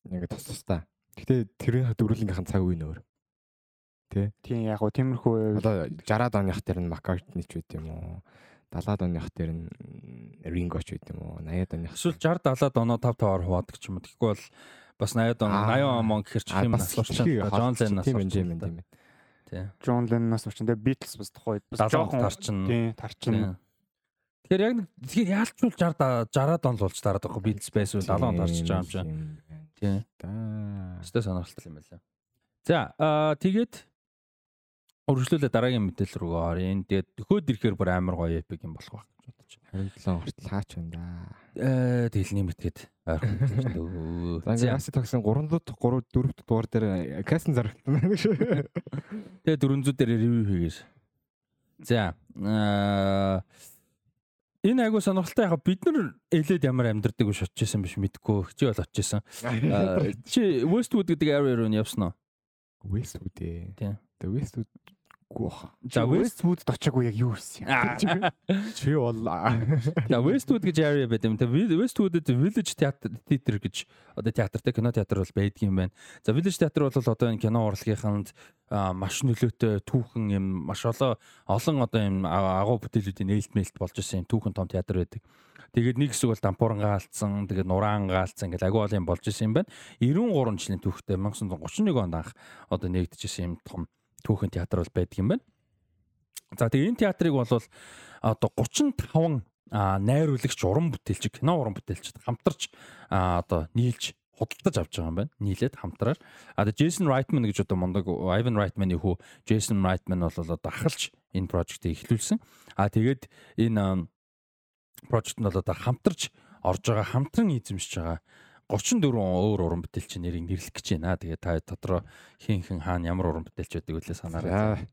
Ингээд тус тус та. Гэтэ тэрийн дөрүлийнхээ цаг үе нь өөр. Тэ. Тийм яг гоо тиймэрхүү одоо 60-аад оных дээр нь Маккартни ч байт юм уу? 70-аад оных дээр нь Ринго ч байт юм уу? 80-аад оных. Эсвэл 60 70-аад оноо 5 5-аар хуваадаг ч юм уу. Тэгэхгүй бол бас 80-ад он 80 он гэхэр ч юм асуурч Джон Леннаас тийм юм тийм юм. Тий. Джон Леннаас урчин тэгээ Beatles бас тухайд бас жоохон тарчин. Тий, тарчин. Тэгэхээр яг нэг тэгэхээр яалчгүй 60 60-аад он л болж дараад байгаа Beatles байсан 70 он тарчиж байгаа юм чинь. Тий. Да. Өстой сонирхолтой юм байна. За аа тэгээд Үргэлжлүүлээ дараагийн мэдээлэл рүү оръё. Тэгээд төхөөд ирэхээр бүр амар гоё эпик юм болох байх гэж бодож байна. 27 хүртэл хаач байна да. Э тэгэл нэмэтгээд ойрхон. За яси тогсон 3 дот 3 4 дугаар дээр кастинг зарагдсан байна шүү. Тэгээд 400 дээр ревю хийгээс. За аа Энэ айгуу сонирхолтой яг бид нар элед ямар амьдардаг гэж бодож байсан биш мэдгүй. Чи бол очижсэн. Чи Westwood гэдэг area руу явсан уу? Westwood ээ. Тэгээ Westwood Үгүй баха. За Westwood очоогүй яг юу ирсэн юм. Чи бол За Westwood гэж area байт юм. Тэгээ Westwood-д Village Theatre театр гэж одоо театртай кино театр бол байдаг юм байна. За Village театр бол одоо энэ кино урлагийнханд маш нөлөөтэй түүхэн юм маш олон олон одоо юм агуу бүтээлүүдийн нээлтмэлт болж исэн юм түүхэн том театр байдаг. Тэгээд нэг хэсэг бол дампууран гаалцсан, тэгээд нураан гаалцсан ингээл агуу олон болж исэн юм байна. 93 жилийн түүхтэй 1931 онд анх одоо нэгдэжсэн юм том түүхэн театр бол байдаг юм байна. За тэгээ энэ театрыг бол одоо 35 найруулагч уран бүтээлч кино уран бүтээлчд хамтарч одоо нийлж худалдаж авч байгаа юм байна. Нийлээд хамтраар. А Джейсон Райтман гэж одоо мундаг Ivan Reitman-ы хүү Джейсон Райтман бол одоо ахалж энэ прожектыг эхлүүлсэн. А тэгээд энэ прожект нь бол одоо хамтарч орж байгаа хамтран эзэмшиж байгаа 34 өөр уран бүтээлч нэрийг нэрлэх гэж байна. Тэгээ та дотроо хин хин хаана ямар уран бүтээлч байдаг үлээ санаарай.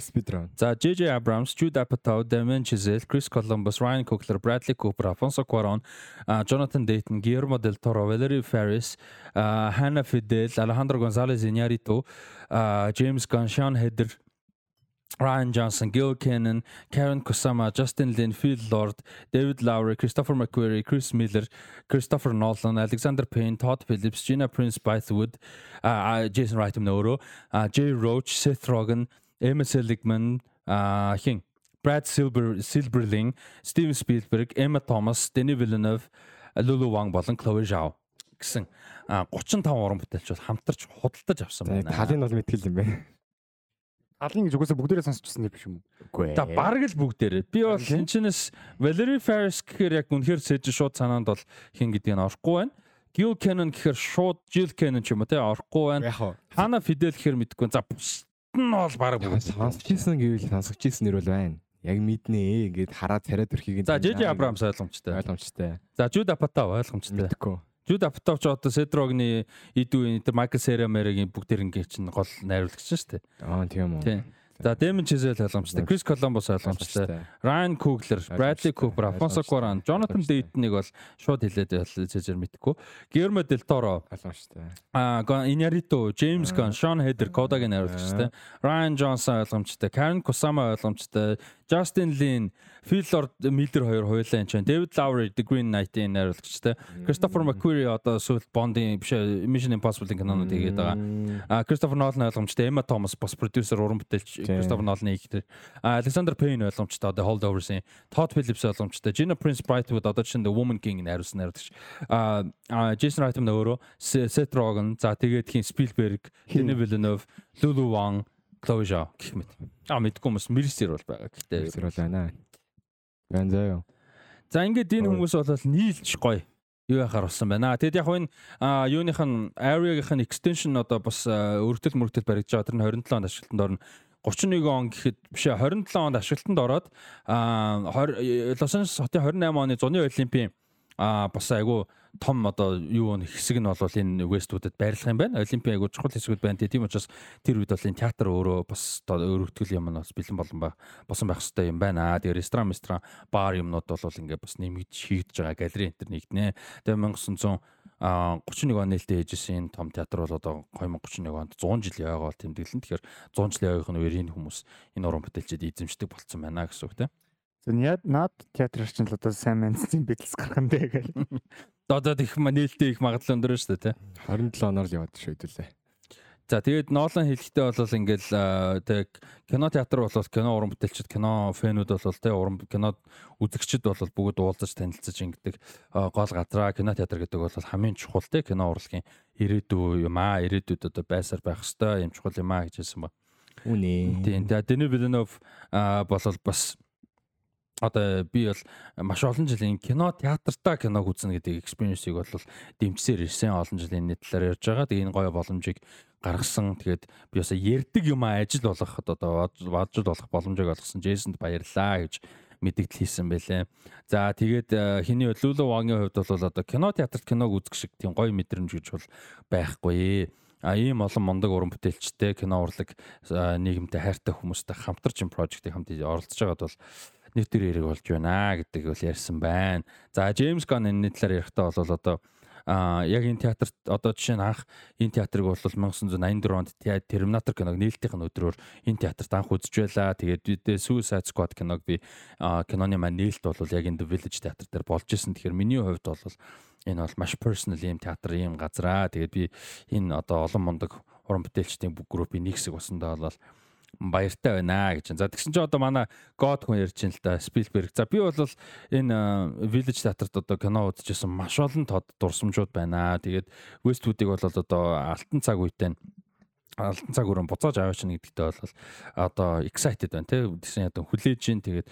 Speedrun. За JJ Abrams, Jude Apatow, Damien Chazelle, Chris Columbus, Ryan Coogler, Bradley Cooper, Alfonso Cuarón, Jonathan Dayton, Guillermo del Toro, Valerie Faris, Hannah Fidel, Alejandro Gonzalez Iñárritu, James Gunn, Sean Heder, Ryan Johnson, Gil Cannon, Karen Kusama, Justin Lin, Phil Lord, David Lowry, Christopher McQuarrie, Chris Miller, Christopher Nolan, Alexander Payne, Todd Phillips, Gina Prince Bythewood, uh, Jason Wright нөөрөө, uh, Jay Roach, Seth Rogen, Emma Seligman, uh, хин Brad Silver, Silberling, Steven Spielberg, Emma Thomas, Denis Villeneuve, Lulu Wang болон Chloe Zhao гэсэн 35 уран бүтээлч бол хамтарч худалдаж авсан байна. Талын бол мэтгэл юм байна. Талын гэж угаасаа бүгдээрээ сонсчихсан юм биш? Үгүй ээ. За бараг л бүгдээрээ. Би бол чинээс Valerie Faris гэхээр яг үнэхээр сэж шууд санаанд бол хин гэдгийг нь орохгүй байна. Gil Cannon гэхээр шууд Jill Cannon ч юм уу те орохгүй байна. Hana Fidel гэхээр мэдгүй. За бусд нь бол бараг бүгд. Сонсчихсэн гэвэл сонсчихсэн нэр бол байна. Яг мэднэ ингээд хараад царайд өрхийг За JJ Abrams ойлгомжтой. ойлгомжтой. За Jude Apatow ойлгомжтой. Мэдхгүй. Jude Apatow ч одоо Cedrog-ны идүү энэ Michael Cera-Mera-гийн бүгдэр ингээд чинь гол найруулагч шүү дээ. Аа тийм үү. Тийм. За Damon Chazelle ойлгомжтой. Chris Columbus ойлгомжтой. Ryan Coogler, Bradley Cooper, Alfonso Cuarón, Jonathan Dayton-ыг бол шууд хэлээд зэжэр мэдхгүй. Guillermo del Toro, Ойлгомжтой. а Iñárritu, James Gunn, Sean Heder, Kodak-ийн найруулагчтай. Ryan Johnson ойлгомжтой. Karen Kusama ойлгомжтой. Justin Lin, Phil Lord Miller хоёр хоёулаа энэ чинь. David Lowry, The Green Knight-ийн найруулагчтай. Christopher McQuarrie одоо сүүлд Bond-ийн биш Mission Impossible-ийн кинонууд хийгээд байгаа. А Christopher Nolan ойлгомжтой. Emma Thomas бас продюсер уран бүтээлч Christopher Nolan-ийн ихтэй. А Alexander Payne ойлгомжтой. Одоо Holdovers-ийн. Todd Phillips ойлгомжтой. Gina Prince Brightwood одоо чинь The Woman King найруулсан найруулагч. А Jason Reitman өөрөө Seth Rogen, за тэгээд хин Spielberg, Denis Villeneuve, Lulu Wang, Zhao гэх мэт. А мэдгүй хүмүүс Mercer бол байгаа. Гэхдээ Тэр бол байна. Байна заяа. За ингээд энэ хүмүүс бол нийлж гоё юу яхаар болсон байна. Тэгэд яг энэ юуных нь area-гийнх нь extension одоо бас өргөдөл мөргөдөл баригдаж байгаа. Тэр нь 27 онд ашиглалтанд орно. 31 он гэхэд биш ээ 27 онд ашиглалтанд ороод Лос Анжелес хотын 28 оны зуны олимпийн бас айгу том одоо юу нэг хэсэг нь бол энэ Westwood-д байрлах юм байна. Олимпийн айгу чухал хэсгүүд байна. Тийм учраас тэр үед бол энэ театр өөрөө бас одоо өргөтгөл юм нь бас бэлэн болон ба босон байх хэрэгтэй юм байна. Тэгээ ресторан, ресторан, бар юмнууд бол ингээд бас нэмэгдэж хийгдэж байгаа галерей энэ төр нэгднэ. Тэгээ 1900 а 31 он нээлттэй ээжсэн энэ том театр бол одоо 2031 онд 100 жил яваагаа бол тэмдэглэн. Тэгэхээр 100 жил яваагын үеэр энэ хүмүүс энэ уран бүтээлчид эзэмшдэг болцсон байна гэсэн үг тийм. За наад театрч нь л одоо сайн мэдсэн бидлс гарах юм бэ гэл. Одоо их нээлттэй их магадлал өндөр шүү дээ тий. 27 оноор л яваад шүү хэдүүлээ. За тэгээд Нолан хэлэхдээ бол ингээл тэг кино театр бол кино уран бүтээлчд кино фэнүүд бол тэг уран кино үзэгчд бол бүгд уулзаж танилцаж ингэдэг гол газраа кино театр гэдэг бол хамгийн чухал тэг кино урлагийн ирээдүй юм аа ирээдүйд одоо байсаар байх хэвээр юм чухал юм аа гэж хэлсэн ба. Үнэ. Тийм. Тэгээд Denis Villeneuve болол бас одоо би бол маш олон жилийн кино театртаа киног үзнэ гэдэг experience-ийг бол дэмжсээр ирсэн олон жилийн нэг талаар ярьж байгаа. Тэгээ энэ гоё боломжийг гаргасан. Тэгээд би бас ярддаг юм ажил болгох одоо баажууд болох боломжийг олгосон. Джейсонд баярлаа гэж мэдээлэл хийсэн байлээ. За тэгээд хиний Лүлө Вагийн хувьд бол одоо кино театрт киног үзэх шиг тийм гоё мэдрэмж гэж бол байхгүй. А ийм олон мундаг уран бүтээлчтэй кино урлаг нийгэмтэй хайртай хүмүүстэй хамтарч юм прожектыг хамт оролцож байгаад бол нэг төр хэрэг болж байна гэдэг бол ярьсан байна. За Джеймс Ган энэ талаар ярихдаа бол одоо а яг энэ театрт одоо жишээ нь анх энэ театрыг бол 1984 онд Терминатор киног нээлтийнх нь өдрөөр энэ театрт анх үзэж байлаа. Тэгээд Suicide Squad киног би киноны маань нээлт бол яг энэ Village театр дээр болж исэн. Тэгэхээр миний хувьд бол энэ бол маш personal юм театр юм газраа. Тэгээд би энэ одоо олон мундаг уран бүтээлчдийн группийн нэг хэсэг басандаа бол баяртай байна гэж. За тэгсэн чинь одоо манай God хүн ярьж ин л да Spielberg. За би бол энэ Village театрт одоо кино үзчихсэн маш олон тод дурсамжууд байна. Тэгээд Westwood-ыг бол одоо алтан цаг үедээ алтан цаг өрөө буцааж аваач нь гэдэгтээ бол одоо excited байна тийм гэсэн ядаа хүлээж ин тэгээд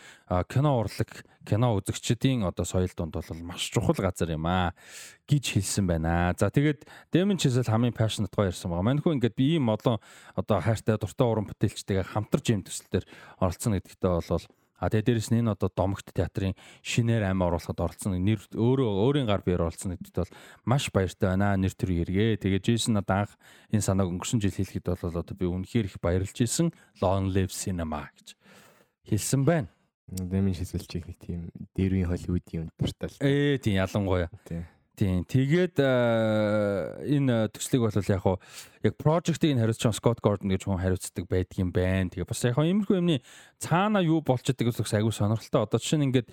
кино урлаг кино үзэгчдийн одоо соёл донд бол маш чухал газар юм аа гэж хэлсэн байна. За тэгээд Дэмэн Чизэл хамгийн passionate гоё ярьсан байгаа. Манайхуу ингээд би ийм олон одоо хайртай дуртай уран бүтээлчтэйгээ хамтарч юм төсөл дээр оролцсон гэдэгтээ бол А тэгээ дээрэс нь энэ одоо домогт театрын шинээр ам оруулахад оролцсон нэр өөрөө өөрийн гар биеэр оролцсон гэдэгт бол маш баяртай байна. Нэр төр эргээ. Тэгээ Джейсон одоо анх энэ санааг өнгөрсөн жил хэлэхэд бол одоо би үнэхээр их баярлж исэн. Long live cinema гэж хэлсэн байна. Дэмин шисэлч их нэг тийм дэрвийн Холливуудын юм дуртай л. Ээ тийм ялангуяа. Тийм. Тийм. Тэгээд энэ төслийг бол яг хуу яг project-ийг хариуцсан Scott Gordon гэж хүн хариуцдаг байдгийн байна. Тэгээ бас яг хуу иймэрхүү юмны цаана юу болж байгаа гэсэн айгүй сонирхолтой. Одоо жишээ нь ингээд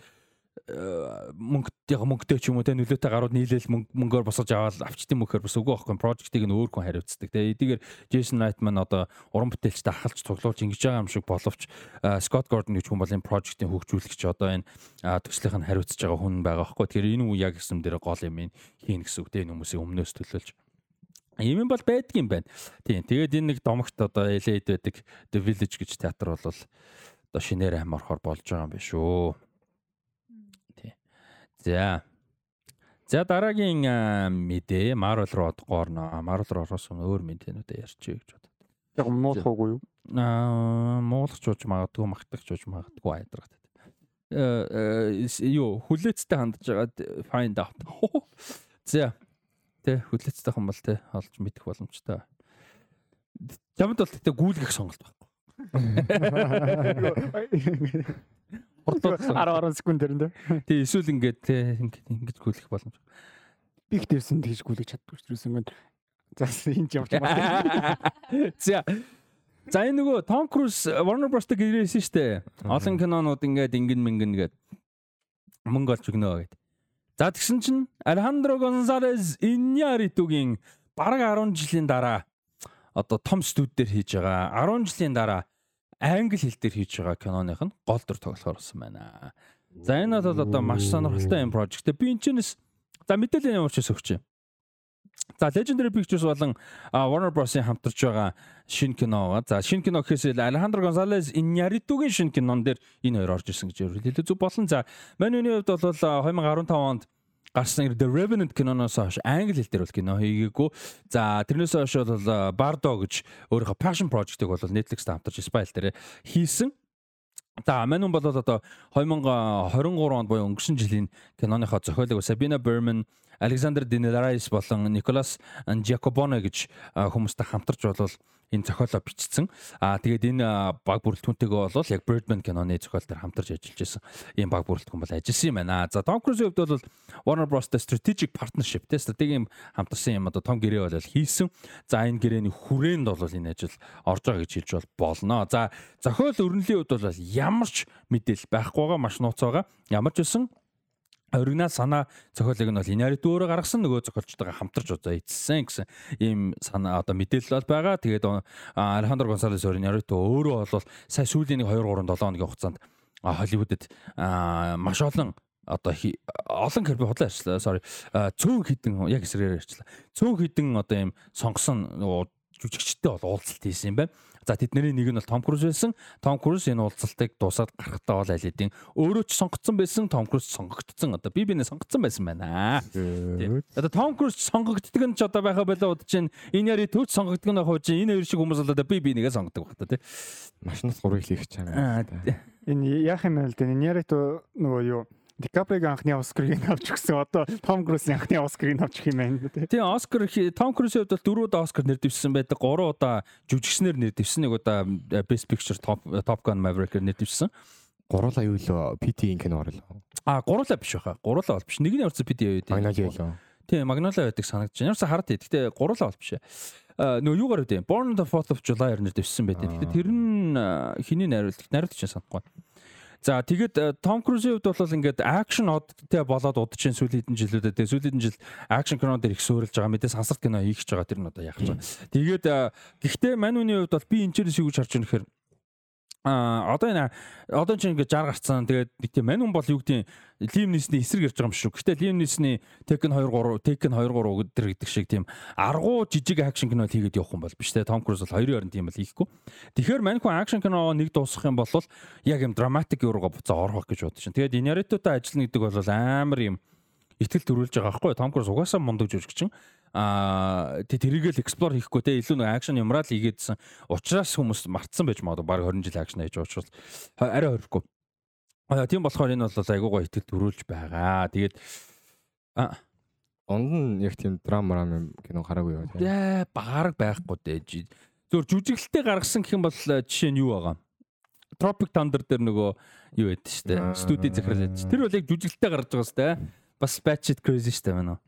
мөнгө яг мөнгөтэй ч юм уу те нөлөөтэй гарууд нийлээл мөнгөөр босгож аваад авчдсан мөхөр бас үгүй байхгүй project-ийг нь өөр хүн хариуцдаг те эдгээр Jason Reitman одоо уран бүтээлчтэй ахалж цуглуулж ингэж байгаа юм шиг боловч Scott Gordon гэж хүн бол энэ project-ийн хөгжүүлэгч одоо энэ төслийнх нь хариуцж байгаа хүн байгаа байхгүй тэгэхээр энэ үү яг гэсэн дээр гол юм хийн гэсэн үг те энэ хүмүүсийн өмнөөс төлөөлж Ийм бол байдаг юм байна. Тийм. Тэгээд энэ нэг домогт одоо LA-д байдаг The Village гэж театр бол одоо шинээр амархаар болж байгаа юм биш үү. За. За дараагийн мэдээ Marvel руу орно. Marvel руу ороос өөр мэдээнүүдээ ярьчих гэж бодод. Яг муулахгүй юу? Аа муулахч ууж магадгүй магтахч ууж магадгүй айдраад. Э юу хүлээцтэй хандж байгаад find out. За. Тэ хүлээцтэй хүн бол тэ олж мэдэх боломжтой. Чамд бол тэгтээ гүйлгэх сонголт байхгүй. Хурдлууд 10 10 секунд дэрэн дээ. Тий эсвэл ингээд те ингээд ингэж гүйлэх боломж. Би их дэрсэн тэгж гүйлэж чаддгүй шүү дээ. Ингээд за энэ ч явж байгаа. За За энэ нөгөө Том Круз Warner Bros-тэй гэрээсэн шүү дээ. Олон кинонууд ингээд ингэн мэнгэн гээд мөнгө олж өгнө гэд. За тэгсэн чинь Alejandro Gonzalez Iñárrituгийн бараг 10 жилийн дараа одоо том студиудээр хийж байгаа 10 жилийн дараа англи хэл дээр хийж байгаа киноных нь гол дүр тоглохоор болсон байна. За энэ бол одоо маш сонирхолтой юм project. Би энэ чинээс за мэдээлэл ямар ч өгч юм. За Legendary Pictures болон Warner Bros-ийн хамтарч байгаа шинэ кино байгаа. За шинэ кино гэхээс Alejandro Gonzalez Iñárrituгийн шинэ кинон дээр энэ хоёр орж ирсэн гэж хэлээ зүг болон за маний хувьд бол 2015 онд гарсан The Revenant киноноос хойш англи хэл дээр бол кино хийгээгүй. За тэрнээс хойш бол Bardo гэж өөрийнхөө passion project-ыг бол Netflix-тэй хамтарч Spy дээр хийсэн. За мань хүн бол одоо 2023 онд буюу өнгөрсөн жилийн киноныхоо зохиолыг Sabina Berman, Alexander Dinelaris болон Nicolas Giacobone гэж хүмүүстэй хамтарч болвол энэ зохиолоо бичсэн. Аа тэгээд энэ баг бүрэлдэхүүнтэйгээ бол яг Birdman киноны зохиол дээр хамтарч ажиллаж исэн. Ийм баг бүрэлдэхүүн бол ажилласан юм байна. За Tom Cruise-ийн хувьд бол Warner Bros-тэй strategic partnership те стратегийн хамтарсан юм одоо том гэрээ бол хийсэн. За энэ гэрээний хүрээнд бол энэ ажил орж байгаа гэж хэлж болно. За зохиол өрнөлийн хувьд бол ямар ч мэдээлэл байхгүй байгаа маш нууц байгаа. Ямар ч үсэн оригинал санаа зохиолыг нь бол Инарит өөрөө гаргасан нөгөө зохиолчтойгоо хамтарч удаа эцсэн гэсэн ийм санаа одоо мэдээлэл бол байгаа. Тэгээд Алехандро Гонсалес Инарит өөрөө бол сая сүүлийн 2 3 7 хоногийн хугацаанд Холливуудад маш олон одоо олон карби худлаа ярьчлаа. Sorry. Цөөн хідэн яг эсрээр ярьчлаа. Цөөн хідэн одоо ийм сонгосон жүжигчтэй бол уулзалт хийсэн юм байна. За тэдний нэг нь бол Том Круз байсан. Том Круз энэ уулзалтыг дуусаад гарахтаа бол аль хэдийн өөрөө ч сонгогдсон байсан, Том Круз сонгогдсон. Одоо би бинээ сонгогдсон байсан байна. Тийм. Одоо Том Круз сонгогддог нь ч одоо байха болоо удаж чинь энэ яри төвч сонгогддог нь хууч энэ хоёр шиг хүмүүс бол одоо би би нэгээ сонгодог байх та тийм. Машинаас гурыг хийх гэж байгаа. Энэ яах юм бэ л дээ. Энэ яри нөгөө юу Дикаприг анхны Оскарыг авч өгсөн. Одоо Том Круз анхны Оскарыг авч өгөх юм байна тий. Тийм Оскар Том Крузийн хувьд бол дөрөв удаа Оскар нэр дэвшсэн байдаг. Гурван удаа жүжигчнэр нэр дэвшсэн. Нэг удаа э, Best Picture Top Top Gun Maverick-ээр нэр дэвшсэн. Гурлаа юу лөө PT-ийн кино орлоо. А гурлаа биш баха. Гурлаа бол биш. Нэгний орцсон PT юу гэдэг. Magnolia лөө. Тийм Magnolia байдаг санагдаж байна. Ямарсаа хараад тий. Гэтэ гурлаа бол биш. нөгөө юугаар үгүй. Born the 4th of July-аар нэр дэвшсэн байдаг. Гэтэ тэр нь хиний найруулагч найруулагч санахгүй. За тэгээд Том Крузийн хувьд бол ингээд акшн одтэй болоод удажийн сүүлийн хэдэн жилүүдэд тэгээд сүүлийн жил акшн кино дээр их суурилж байгаа мэдээ сансарт кино хийх гэж байгаа тэр нь одоо яах байгаа. Тэгээд гэхдээ манууны хувьд бол би энэ ч юу гэж харж байгаа нөхөр А одоо энэ одоо ч ингээд 60 гарцсан. Тэгээд нэг тийм мань хүн бол юу гэдэг Лим Нисний эсрэг ярьж байгаа юм шүү. Гэхдээ Лим Нисний Tekken 2 3 Tekken 2 3 гэдэр гэдэг шиг тийм аргуу жижиг акшн кино хийгээд явах юм бол биш те. Том Круз бол хоёрын хооронд тийм бол хийхгүй. Тэгэхээр мань хүн акшн кино нэг дуусгах юм бол яг юм драматик юурууга буцаа орох гэж бодож чинь. Тэгээд Инаритотой ажиллана гэдэг бол амар юм итгэл төрүүлж байгаа байхгүй. Том Круз угаасаа мундаг жүжигчин аа тэрийг л эксплор хийхгүй те илүү нэг акшн юмраа л хийгээдсэн учраас хүмүүс мартсан байж магадгүй баг 20 жил акшн хийж уучвал арай хорихгүй Аа тийм болохоор энэ бол айгуу гоё итгэл төрүүлж байгаа. Тэгээд а Онд нь яг тийм драм рам юм кино гараагүй юу? Яа багараг байхгүй дээ. Зөв жүжиглэлтэй гаргасан гэх юм бол э, жишээ нь юу байгаа? Tropic Thunder дээр нөгөө юу байд штэ. Студи захирал яд. Тэр бол яг жүжиглэлтэй гарч байгаа штэ. Бас Batshit Crazy штэ мэн үү.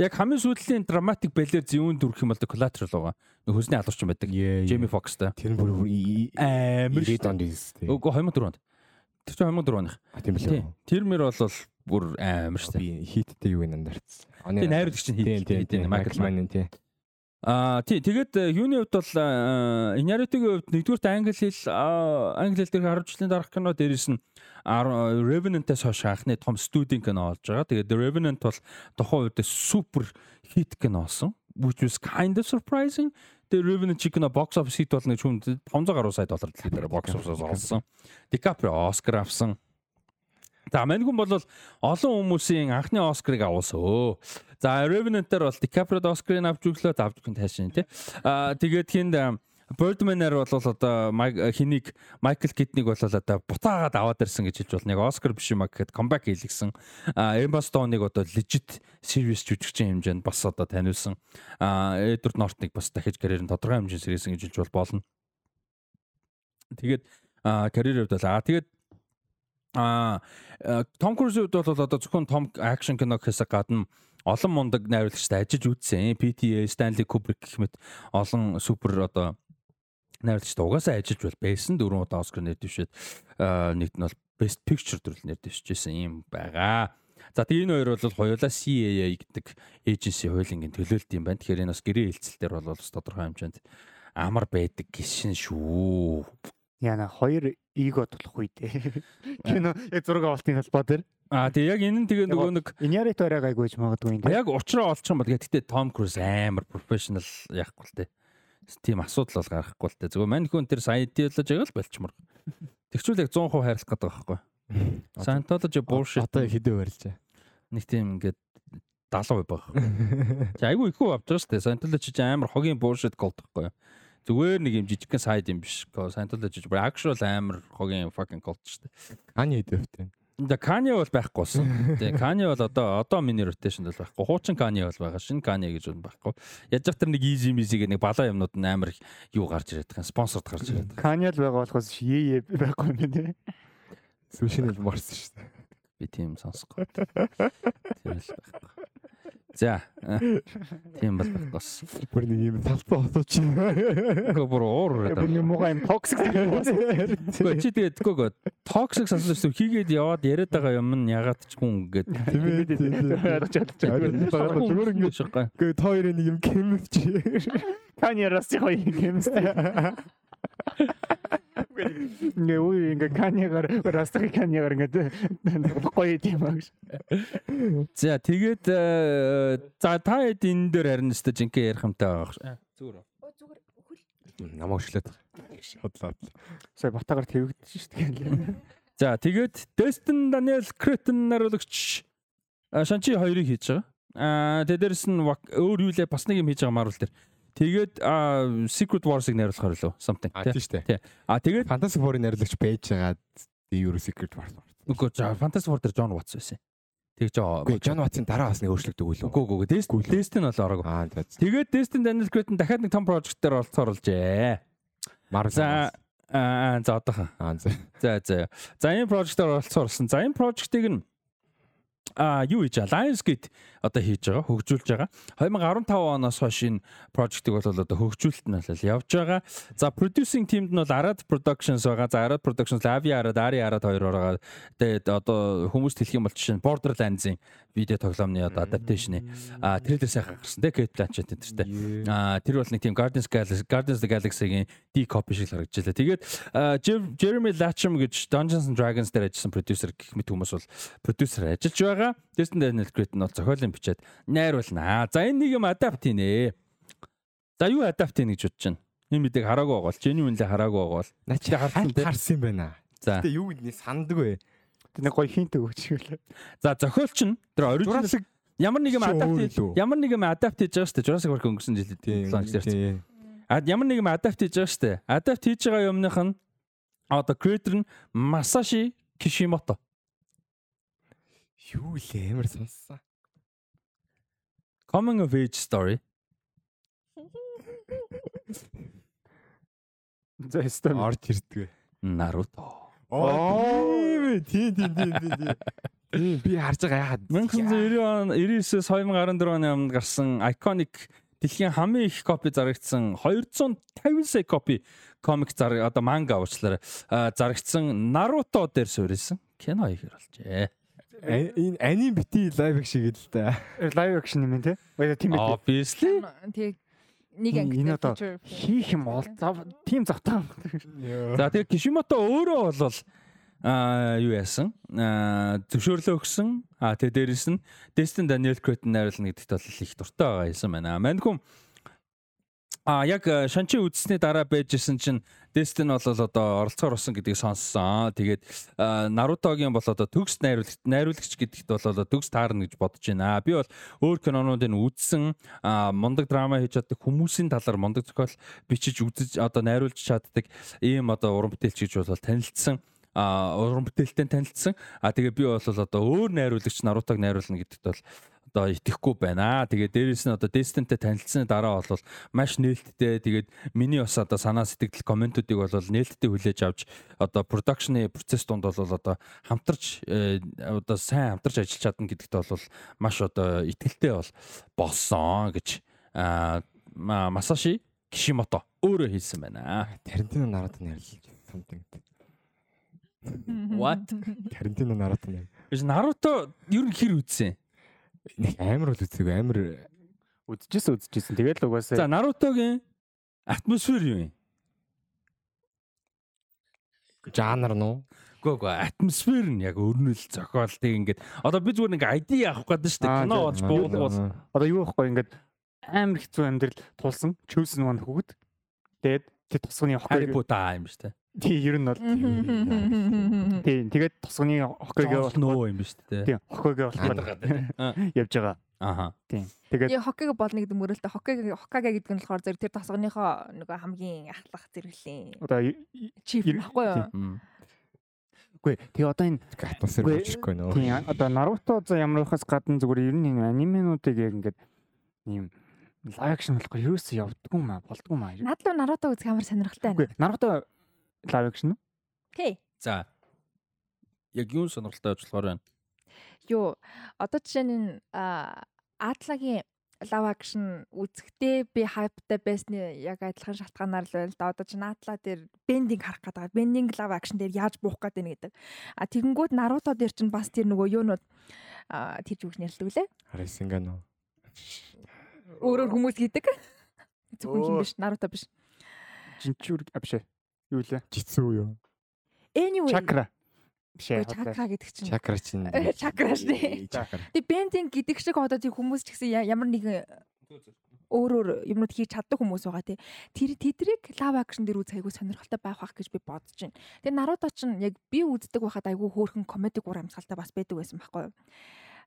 Яг хамгийн сүүлийн драматик балер зүүн дүрх юм бол Collateral байгаа. Нөгөө хөөсний алуурчин байдаг. Jamie Foxx-тай. Тэр бүр амар дээ. Үгүй 2004 онд. Тэр чинь 2004 оных. Тийм билээ. Тэр мөр бол бүр амар штэ. Би хиттэй юу нандарц. Тэгээ найруулагч нь хийдэг Майкл Манн тий. Аа тий тэгээд э, юуны хувьд бол Inarity-гийн хувьд нэгдүгürt англи хэл англи хэл дээр 10 жилийн дараах кино дээрээс нь Revenant-аас хойш анхны том студийн кино болж байгаа. Тэгээд Revenant бол тухайн үед супер хит кино болсон. Which was kind of surprising. Тэгээд Revenant кино box office хит болно гэж хүнд 500 гаруй сая доллар дэлхийд box office-аас олсон. DiCaprio Oscar авсан. За маньгүн бол олон хүмүүсийн анхны Оскарыг авуулсан. За Revenant дээр бол DiCaprio Оскарыг авч өглөө авч өгөн тайшин тий. Аа тэгээд хинд Birdman-аар бол одоо хэнийг Майкл Китнийг бол одоо бутаагаад аваад ирсэн гэж хэлж болно. Яг Оскар биш юм а гэхэд comeback хийлгсэн. Emma Stone-ыг одоо legit serious жүжигчин хэмжээнд бас одоо таниулсан. Edward Norton-ыг бас дахиж карьер нь тодорхой хэмжээнд сэргээсэн гэж хэлж болно. Тэгээд карьер хувьд бол аа тэгээд Аа Том Крузийн хувьд бол одоо зөвхөн том акшн кино гэхээс гадна олон мундаг найруулагчтай ажиллаж үзсэн. PTA, Stanley Kubrick гэх мэт олон супер одоо найруулагчтай угаасаа ажиллаж бол байсан. Дөрвөн удаа Оскар нэр дэвшээд нэгд нь бол Best Picture дүрэл нэр дэвшижсэн юм байгаа. За тэгээ энэ хоёр бол хоёулаа CAA гэдэг эйженси хуулийн төлөөлт юм байна. Тэгэхээр энэ бас гэрээ хэлцэлтэр бол бас тодорхой хэмжээнд амар байдаг гişin шүү. Яна хоёр эго тулах үе дээ. Кино яг зураг авалтын холбоо дээр. Аа тий яг энэ нь тэгээ нөгөө нэг Инярит орой гайгүйж магадгүй юм. Яг уучраа олчих юм бол гэхдээ Том Круз амар профешнл яахгүй л дээ. Тийм асуудал бол гарахгүй л дээ. Зүгээр мань хүн тэр саентиолож байгаа л болчмор. Тэгчүүл яг 100% хайрлах гэдэг байхгүй. Scientology bullshit одоо хэдэн барилж. Нэг тийм ингээд 70% баг. Чи айгүй их авч байгаа шүү дээ. Scientology чи амар хогийн bullshit голд байхгүй. Зүгээр нэг юм жижигхэн сайд юм биш. Scientology бүр actual амар хогийн fucking cult шүү дээ. Kanye дэвтэй. За Kanye бол байхгүй болсон. Тэгээ Kanye бол одоо одоо миний rotation бол байхгүй. Хуучин Kanye бол байгаа. Шинэ Kanye гэж бол байхгүй. Яаж завтар нэг easy music нэг балаа юмнууд нь амар юу гарч ирээд байгаа. Спонсорд гарч ирээд байгаа. Kanye л байгаа болохоос ее байхгүй юм тий. Сүшинэл марсан шүү дээ. Би тийм сонсохгүй. Тийм л байхгүй. За. Тийм бол болохоос. Бүр нэг юм талбай осооч. Гөө бүр уур. Бүр юм уу юм токсик. Гөө чи тэгээд гөө токсик сонсож хийгээд яваад яриад байгаа юм нь ягаад ч хүн ингээд ойлгож чадчих. зүгээр ингээд шахаа. Гөө та хоёрын нэг юм кемвч. Кани расти хоёр кемс. Ингээ үе ингээ каньягаар растри каньягаар ингээ гоё тийм аа гэж. За тэгээд э, за та хэд энэ дээр харин өстө жинхэнэ ярих юмтай байгаа. Зүгээр. Зүгээр хөл. Намаа өшлөөд. Хотлоо. Сая батагаар твэгдэж шүү дээ. За тэгээд Destin Daniel Cretton наруулагч Шанчи хоёрыг хийж байгаа. Аа тэдэрс нь өөр юу лээ бас нэг юм хийж байгаа Marvel дээр. Тэгээд Secret Wars-ыг найруулахаар лөө something тийм шүү дээ. А тэгээд Fantastic Four-ын найруулагч байж байгаа Euro Secret Wars. Үгүй за Fantastic Four дээр John Watts байсан. Тэгж жоо. Үгүй John Watts-ын дараа бас нэг өөрчлөгдөг үгүй лөө. Үгүй үгүй. Destin бол ороогүй. Аа тэгээд Destin Daniel Cretton дахиад нэг том project дээр оролцоор олжээ. Marvel. За аа за одоохон. Аа за. За за. За энэ project дээр оролцоор олсон. За энэ project-ыг нь а юу хийж байгаа? Lionsgate одоо хийж байгаа хөгжүүлж байгаа. 2015 оноос хойш энэ project-ыг бол одоо хөгжүүлэлт нь бол явж байгаа. За producing team-д нь бол Arad Productions байгаа. За Arad Productions Lavi Arad Ari Arad хоёр байгаа тэгээд одоо хүмүүс хэлэх юм бол жишээ нь Borderlands-ийн видео тоглоомны одоо adaptation-ы а трейлер сайхан гарсан те Kate Blanchett энтертэй а тэр бол нэг тийм Guardians Galaxy Guardians of the Galaxy-гийн D copy шиг харагдчихлаа тэгээд Jeremy Lacham гэж Dungeons and Dragons дээр ажилласан producer гэх мэт хүмүүс бол producer ажиллаж байгаа Jason Daniel Cretton бол зохиолын бичээд найруулнаа за энэ нэг юм adapt хийнэ за юу adapt хийнэ гэж бодож байна? Энэ мэдээг хараагүй байгаа бол genuinely хараагүй байгаа бол. Начи харсан харсан юм байна. За. Тэгээ юу гэдгийг санддаг вэ Тэр нэг гоё хинт өгч гэлээ. За зохиолч нь тэр оригинал ямар нэг юм адапт ямар нэг юм адапт хийж байгаа шүү дээ. Jurassic Park өнгөрсөн лонч дээр. А ямар нэг юм адапт хийж байгаа шүү дээ. Адапт хийж байгаа юмных нь одоо creator нь Masashi Kishimoto. Юу лээ амар сонссон. Coming of age story. За хэвээр Орж ирдгээ. Naruto. Оо тий тий тий тий. Тийм би харж байгаа яхад 1990 он 99-с 2014 оны өмнө гарсан iconic дэлхийн хамгийн их копи зарагдсан 250 сая копи комик зар одоо манга уучлаарай зарагдсан Наруто дээр суурилсан кино ихэр болжээ. Энэ аним бити лайв шиг л да. лайв акшн юм те. Баяа тийм ээ. Obviously Тэг нэг анги энэ одоо Хийх юм бол тийм завтаа. За тэгээ Кишимото өөрөө бол а юу яасан? Зөвшөөрлөө өгсөн. А тэгээ дээрэс нь Destin Daniel Cretton найруулна гэдэгт бол их дуртай байгаа хэлсэн байна. Манайхум А яг э, шанчи үзсний дараа байжсэн чинь Destin бол одоо оролцоор усан гэдгийг сонссон. Тэгээд э, Нарутогийн бол одоо төгс найруулагч найруулагч гэдэгт бол одоо төгс таарна гэж бодож байна. Би бол өөр кинонуудыг үзсэн мундаг драма хийж чаддаг хүмүүсийн талаар мундаг зохиол бичиж үзэж одоо найруулж чаддаг ийм одоо уран бүтээлч гэж бол танилцсан а уран бүтээлтэй танилцсан. А тэгээ би бол одоо өөр найруулагч Нарутог найруулна гэдэгт бол одоо итгэхгүй байна. Тэгээ дээрэс нь одоо Destin-тэй танилцсны дараа бол маш нээлттэй тэгээд миний бас одоо санаа сэтгэл комментуудыг бол нээлттэй хүлээж авч одоо production-ы процесс донд бол одоо хамтарч э, одоо сайн хамтарч ажиллаж чадна гэдэгт бол маш одоо итгэлтэй бол болсон гэж Масаши Кишимото өөрөө хэлсэн байна. Тарантино нараад нэрлэж something. What? Тарантино нараад нэр. Биш Наруто ер нь хэр үзсэн? Нэг амар бол үзег амар Үдчихсэн үдчихсэн. Тэгээд л угаасаа За Нарутогийн атмосфер юу юм? жанр нуу. Гөө гөө атмосфер нь яг өрнөл зохиол тийг ингээд одоо би зүгээр нэг ID авах гэдэг шүү дээ. Кино болж буулгуул. одоо юу байхгүй ингээд амар хэцүү амьдрал тулсан chosen one хүүхэд. Тэгээд тэр тусганы Harry хоккейг Potter юм шүү дээ. Тий ер нь бол тий тэгээд тусганы хоккейг Jon Snow юм биш үү? тий хоккейг болох Аа. явж байгаа. Аха. Тий. Тэгээд Яг хоккейг болно гэдэг мөрөлтөө хоккейг хоккага гэдэг нь болохоор зэрэг тэр тосгоныхоо нөгөө хамгийн ахлах зэрэглэлийн одоо чип баггүй юу? Үгүй тэгээ одоо энэ атмосфер болчихгүй нөө. тий одоо Наруто за ямар байхаас гадна зүгээр ер нь энэ анименуудыг яг ингээд ийм лайв акшн болохгүй юусоо явдггүй маа болдггүй маа. Наад руу Наруто үзэх амар сонирхолтой байна. Үгүй Наруто акшн уу? Окей. За. Яг юу сонирхолтой болохоор байна. Юу одоо жишээ нь а, Атлагийн лав акшн үзэхдээ би хайптай байсны яг адилхан шалтгаанаар л байл да. Одоо чинь Атла дээр бендинг харах гэдэг. Бендинг лав акшн дээр яаж буух гэдэг нь гэдэг. А тэгэнгүүт Наруто дээр чинь бас тэр нөгөө юунууд а тэр зүгс нэрлдэг лээ. Харисинга нөө. Өөрөөр хүмүүс хийдэг. Зөвхөн Өө. биш, Наруто биш. Жинчүүр авшаа. Юу лээ? Житсүү юу? Anyway. Чакра. Биш ээ. Өө, Чакра гэдэг чинь. Чакра чинь. Чакра. Чакра. Тэг бендинг гэдэг шиг одоо тийм хүмүүс ч гэсэн ямар нэгэн өөрөөр юмнууд хийж чаддаг хүмүүс байгаа тий. Тэр тэдрийг лав акшн дээр үзэх айгүй сонирхолтой байх бах гэж би бодож байна. Тэгээ Наруто ч яг би үздэг байхад айгүй хөөрхөн комеди гур амсгалтай бас байдаг байсан байхгүй юу.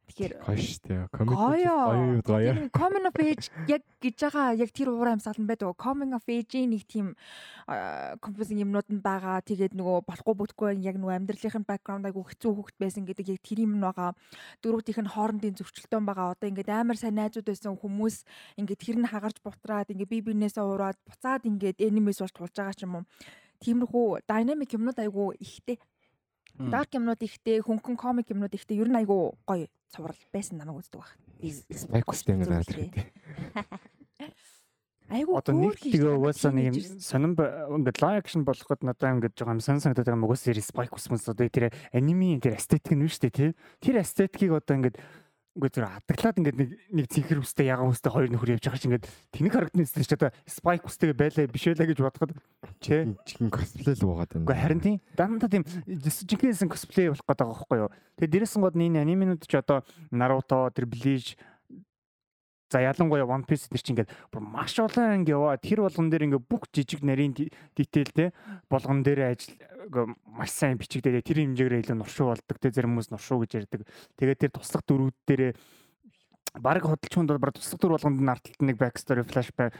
Тэгэхээр Гоё штэ. Комеди. Гоёо. Гоё гоё. Coming of age яг гэж байгаа яг тэр уур амьсгал нь байдаг. Coming of age-ийн нэг тийм композинг юмнууд нь байгаа. Тэгээд нөгөө болохгүй бүтэхгүй яг нөгөө амьдралын background айгу хэцүү хөвгт байсан гэдэг яг тэр юм нь байгаа. Дөрөвтийнх нь хоорондын зөрчилдөөн байгаа. Одоо ингээд амар сайн найзууд байсан хүмүүс ингээд тэр нь хагарч бутраад ингээд бие биенээсээ ураад буцаад ингээд энимэс болж тулж байгаа ч юм уу. Тиймэрхүү dynamic юмнууд айгу ихтэй. Dark юмнууд ихтэй, хөнгөн комик юмнууд ихтэй. Ер нь айгу гоё цуврал байсан намайг үздэг баг. Спайк систем Зүг гараад үлээ. ирэхтэй. Айгу Одоо нэг тэгээ угаасаа нэг юм сонирн ингээд лайв акшн болоход надад ингээд жоохон сан санагдаад байгаа мөгөөс сери спайк усмас одоо тэр аниме тэр эстетик нь шүү дээ тий. Тэр эстетикийг одоо ингээд ингээд зүр хатаглаад ингээд нэг нэг цэнхэр үстэй ягаан үстэй хоёр нөхөр явж байгаа чинь ингээд тэнэг харагдана гэсэн чинь одоо спайк үстэйгээ байлаа биш байлаа гэж бодоход чэ Чихэн косплей л буугаад байна. Уу харин тийм дандаа тийм жинхэнэсэн косплей болох гэдэг байгаа байхгүй юу. Тэгээ дээрээс нь гол энэ анименууд ч одоо Naruto, тэр Bleach за ялангуяа One Piece тэр чинь ингээд бүр маш олон анги яваа. Тэр болгон дээр ингээд бүх жижиг нарийн дитейл те болгон дээр ажил маш сайн бичигдээ. Тэр хэмжээгээр илүү нуршуу болдог. Тэ зарим хүмүүс нуршуу гэж ярьдаг. Тэгээд тэр туслах дөрүүд дээр баг хөдөлчөнд бол баг туслах дүр болгонд нь арталт нэг back story flashback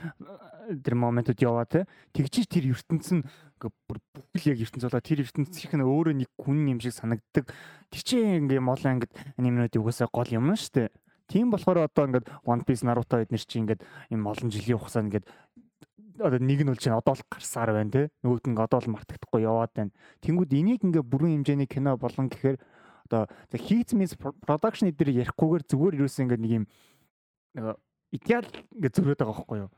тэр моментууд яваа те. Тэгжиж тэр ертөнц нь ингээ бүр бүхэл яг ертөнц болоо тэр ертөнц их нь өөрөө нэг хүн юм шиг санагддаг. Тэр чинь ингээ молоо ингээд аниминууд угаасаа гол юм шүү дээ. Тийм болохоор одоо ингээд One Piece Naruto эднэр чинь ингээд юм олон жилийн хугацаанд ингээд одоо нэг нь бол чинь одоо л гарсаар байна те. Нөгөөт нь одоо л мартагдахгүй яваад байна. Тэнгүүд энийг ингээ бүрэн хэмжээний кино болон гэхээр одоо хийцмис production эдэр ярихгүйгээр зүгээр юусэн ингээ нэг юм нэг идеал ингээ зөрөөд байгаа байхгүй юу?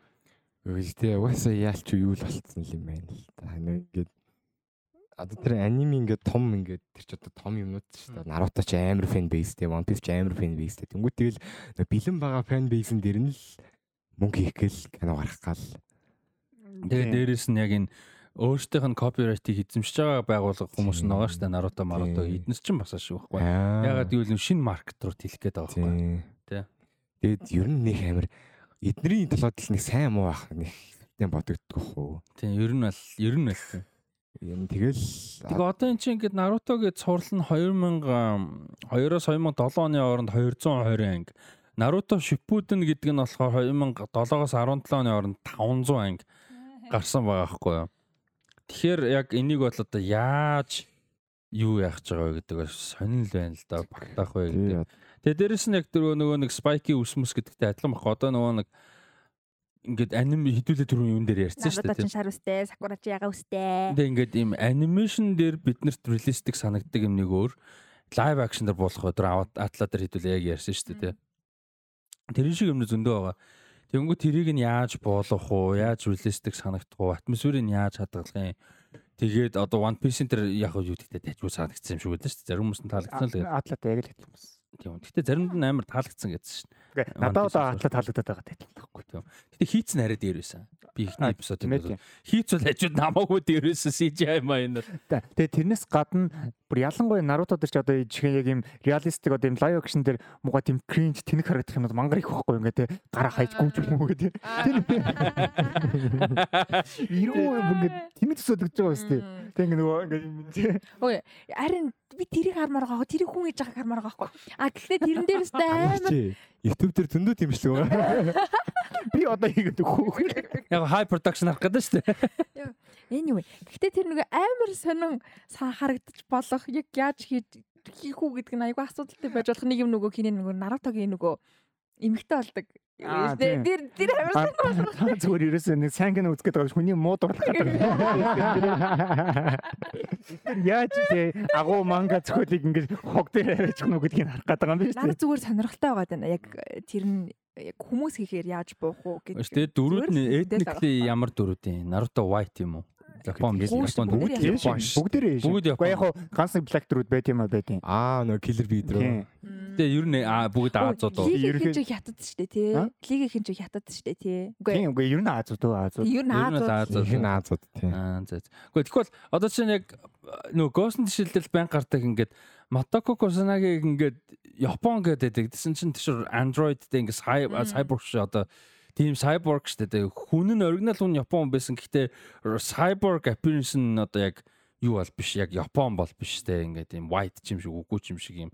Үгүй угаасаа яалч юу л болцсон юм байна л та. Ингээд одоо тэр аниме ингээд том ингээд тэр ч одоо том юмнууд шүү дээ. Наруто ч амар фэн бейстэй, One Piece ч амар фэн бейстэй. Тэнгүү тэгэл бэлэн байгаа фэн бейсэн дэр нь л мөнгө хийх гээл кино гарах гал. Тэгээ дээрэс нь яг энэ өөртөөх нь копирайтыг эзэмшиж байгаа байгууллага хүмүүс нь байгаа шүү дээ. Наруто, Маруто эднес ч бас шүү байхгүй. Ягаад гэвэл шинэ маркет руу тэлэх гээд байгаа байхгүй. Тэ. Тэгэд ер нь нэг амар эдний талаад л нэг сайн муу байх нэг тийм бодогддог хөө. Тийм ер нь бол ер нь бол юм тэгэл Тэгээ одоо эн чинь ингээд Наруто гэж цуврал нь 2000 2-оос 2007 оны хооронд 220 анги. Наруто Shippuden гэдэг нь болохоор 2007-оос 17 оны хооронд 500 анги гарсан байгаа байхгүй юу. Тэгэхээр яг энийг бол одоо яаж юу яах гэж байгаа гэдэг бас сонирхол байна л да багтаах вэ гэдэг. Тэгээ дээрэс нь яг тэр нөгөө нэг спайки үсмэс гэдэгтэй адилхан баг. Одоо нөгөө нэг ингээд аним хідүүлээ түрүүн юун дээр ярьсан шүү дээ. Шар үстэй, сакура чи яга үстэй. Тэгээ ингээд ийм анимашн дээр биднэрт реалистик санагддаг юм нэг өөр лайв акшн дээр болох өдөр атла дээр хідүүлээ яг ярьсан шүү дээ. Тэр шиг юм зөндөө байгаа. Тэнгүү тэрийг нь яаж буулгах уу? Яаж реалистик санагдах уу? Атмосферыг нь яаж хадгалах юм? Тэгээд одоо One Piece энэ яг юу гэдэгтэй тажгүй санагдсан юм шиг байлаа шүү дээ. Зарим хүмүүс нь таалагдсан л. Атлата яг л хэлсэн юм байна. Тийм. Гэтэ заримд нь амар таалагдсан гэсэн шин. Надад одоо атлаа таалагдаад байгаа тайлбарлахгүй тийм. Гэтэ хийц нь арай дээр байсан. Би ихний эпизод юм. Хийц бол хажууд намаагүй дээр байсан CGI маань. Тэгээ тэрнээс гадна бүр ялангуяа Наруто дээр ч одоо жихэн яг юм реалистик одоо юм лайв акшн дээр муга тийм кринж тэнэг харагдах юмуд мангар их байхгүй ингээ те гараа хайж гүйж юм уу гэдэг. Ирүү ингээ тэнэг төсөөд гэж байгаа юм шүү дээ. Тэг ингээ нөгөө ингээ Ой харин би тэрийг хармаар байгаа. Тэрийг хүн хийж байгааг хармаар байгаа байхгүй. А гэхдээ тэрэн дээрээс амар YouTube дээр зөндөө тэмшлэг байгаа. Би одоо хийгээд өгөх. Яг high production харах гэдэг шүү дээ. Anyway, гэхдээ тэр нэг амар сонин харагдаж болох яг яаж хийж хийх үү гэдэг нь айгүй асуудалтай байж болох нэг юм нөгөө хинэ нөгөө Нарутогийн нөгөө эмгтэй болдог. Тэр тэр амар зүгээр ерөөсөө нэг сайн гэнэ үзгээд байгаа хүний муу дурлах гэдэг. Тэр яаж те агуу манга зөвхөлийг ингэж хог дээр аваачих нь гэдгийг харах гэдэг юм биш үү? Нар зүгээр сонирхолтой байгаа даа. Яг тэр нь яг хүмүүс хийхээр яаж буух уу гэж. Тэгээд дөрүүд нь ethnically ямар дөрүүд юм? Naruto white юм уу? Япон Япон бүгд Япон бүгдээрээ бүгд Япон. Яг ганц нэг black дөрүүд байт юм а байт юм. Аа нөө killer bee дөрөө. Тэгээ ер нь бүгд Азууд уу. Ерөнхий чинь хятад шүү дээ тий. Лигийн чинь хятад шүү дээ тий. Үгүй үгүй ер нь Азууд уу Азууд. Ер нь Азууд. Ер нь Азууд тий. Аа за. Үгүй тэгвэл одоо чинь яг нөө Ghost шилдэл банк гардаг ингээд Matoko Kusanagi ингээд Япон гэдэг. Тэсэн чинь тийш Android дээр ингээд cyborg шүү одоо тийм cyborg шүү дээ. Хүн нь оригинал хүн Япон байсан. Гэхдээ cyborg appearance нь одоо яг юу бол биш. Яг Япон бол биш дээ. Ингээд тийм white юм шиг үгүй юм шиг юм.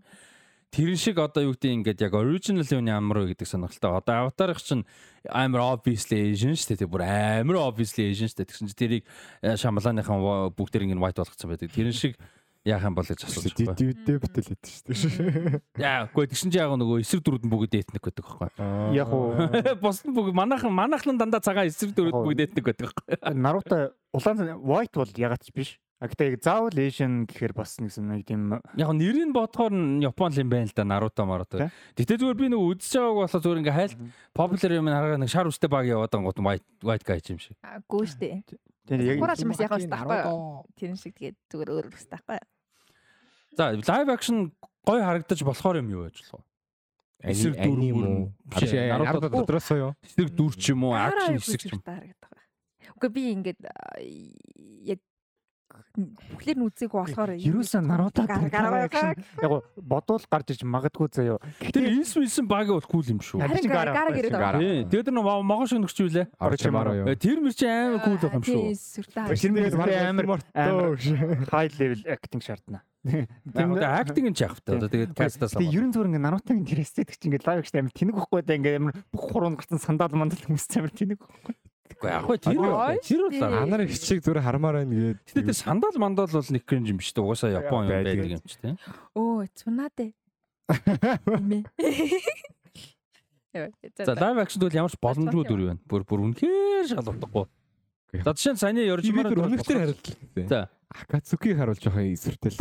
Тэрэн шиг одоо юу гэдэг ингээд яг original юм ямар вэ гэдэг сонирхолтой. Одоо аватарх чинь амар obviously Asian шүү дээ. Бүр амар obviously Asian шүү дээ. Тэгсэн чинь тэрийг Шамлааныхан бүгдээр ингээд white болгоцсон байдаг. Тэрэн шиг яах юм бол гэж асууж байна. Дивдээ бүтэл хэд шүү дээ. Яа, үгүй тэгсэн чинь яг нөгөө эсрэг дөрүүд нь бүгд этник байдаг байхгүй. Яг уу. Бос нь бүгд манайхан манайхлан дандаа цагаан эсрэг дөрүүд бүгд этник байдаг байхгүй. Наруто улаан white бол ягаад ч биш. А гэтээ заавал Asian гэхээр бас нэгсэн нэг тийм яг нэрийг бодохоор нь Япон юм байна л да Наруто Маруто. Гэтэ зүгээр би нөгөө үзэж байгааг болохоор зүгээр ингээ хайл popular юм хараа нэг шар үстэй баг яваад ангууд white white guy юм шиг. Гүү штэ. Тэр яг Кураж бас яг бас таахгүй. Тэрэн шиг тэгээд зүгээр өөр өс таахгүй. За live action гой харагдаж болохоор юм юу байж болох вэ? Эсрэг дүр юм уу? Наруто дотроосоо юу? Эсрэг дүр ч юм уу? Акшн хэсэг ч юм. Үгүй би ингээд яг бүхлээр нь үзег болохоор ерөөсөө Наруто яг бодвол гарч иж магадгүй заяо. Тэр инс инсэн баг бол кул юм шүү. Тэгээд нөө могош өнөрч юу лээ? Тэр мөр чи амар кул байх юм шүү. Тэр мөр амар high level acting шаардна. Тийм үү актинг нь ч яах вэ? Тэгээд кастаас. Тэгээд ерөн зүгээр ингээ Нарутагийн тэр эстетик чинь ингээ лайв гэж амар тэнэг байхгүй да ингээ амар бүх хуруунд гарсан сандал мандал хүмүүс амар тэнэг байхгүй. Гэхдээ яг хөө тэр тэр бол Анаар их чиг зүгээр хармаар байна гээд. Гэтэ тэр сандал мандал бол нэг кринж юм биш үү? Угаасаа Япон юм байдаг юм чи тийм. Өө, цунадэ. За лайв акшн бол ямар ч боломжгүй дүр байна. Бүр бүр үнэхээр шалгахгүй. За жишээ нь саяны Yorjimara өнөختөр харилцлаа. За. Акацуки харуул жоохон эсвэртэл.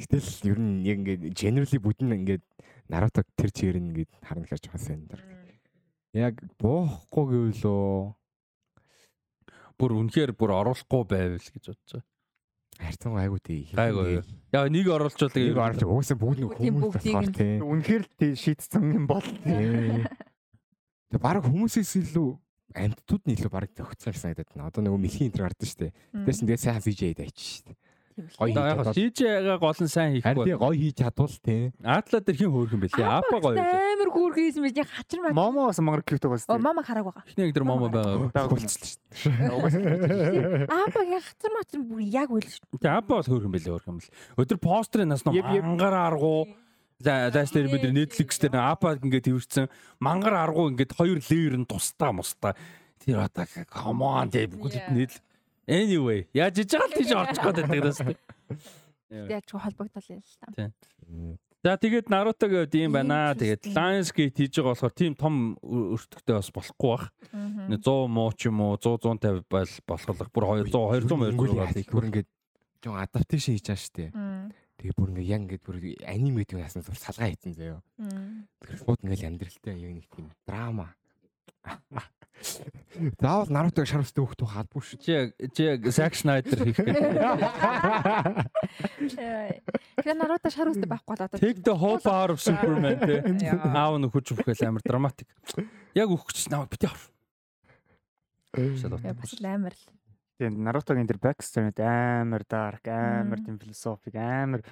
Гэтэл ер нь яг ингээд generally бүдэн ингээд Наруто тэр чигээр нь ингээд харна гэж жоохон сайн дэр. Яг буухгүй гэвлөө бүр үнэхээр бүр оруулахгүй байвал гэж бодож байгаа. Хайрцан айгуу тий. Айгуу. Яа нэг оруулчвал нэг оруулж угаасаа бүгд нэг хүмүүс болохоор тий. Үнэхээр тий шийдсэн юм бол тий. Тэг баг хүмүүсээс илүү амьтдууд нь илүү баг зөгцсөн санагдаад байна. Одоо нөгөө мэлхийн энэ гардаг шүү дээ. Тэс нь тэгээ сайн CJ-д ачиж шүү дээ. Гоё яг CJ-га гол нь сайн хийхгүй. Харин гоё хийж чадвал тий. Атла дээр хин хөөрхөн бэлээ. Апа гоё. Амар хөөрхөн хийсэн байж хачир маа. Момо бас мангар кьют байгаа шүү дээ. Мама хараг байгаа. Эхний дээр момо байгаа. Болцсон шүү дээ. Апа хачир мачир бүр яг үйл шүү. Тэ апа бол хөөрхөн бэлээ хөөрхөн бэл. Өдөр постерын нас ном мангар аргуу За зааш дээр бид Netflix дээр апа ингээд тэрсэн мангар аргуу ингээд хоёр леер нь тусдаа мустаа. Тэр одоо come on тэг бүгд нийл. Anyway, яаж иж байгаа л тийш орчих гээд байдаг даа. Яг ч холбогдол юм л та. За тэгээд Naruto гэдэг юм байна. Тэгээд Lionsgate хийж байгаа болохоор тийм том өртөгтэй бас болохгүй бах. 100 муу ч юм уу 100 150 байл болохлох бүр 200 200 200 бүр ингээд жоо адапташн хийж байгаа шүү дээ. Тэгээ бүр ингээ яг ингээд бүр аниме гэдэг ясна зур салгаа хийсэн заяо. Тэгэхээр шууд ингээл амьдралтай яг нэг тийм драма. Заавал Нарутог шар өстэй хөхт халбгүй шүү. Чи чи Zack Snyder хийх гэдэг. Тэгээ Наруто шар өстэй байхгүй болоод. Take the whole power of Superman тий. Аав нь хүч өгөхөл амар драматик. Яг өгч наваа бити ав. Бас амар л. Тийм Нарутогийн тэр backstory амар dark, амар тийм философик, амар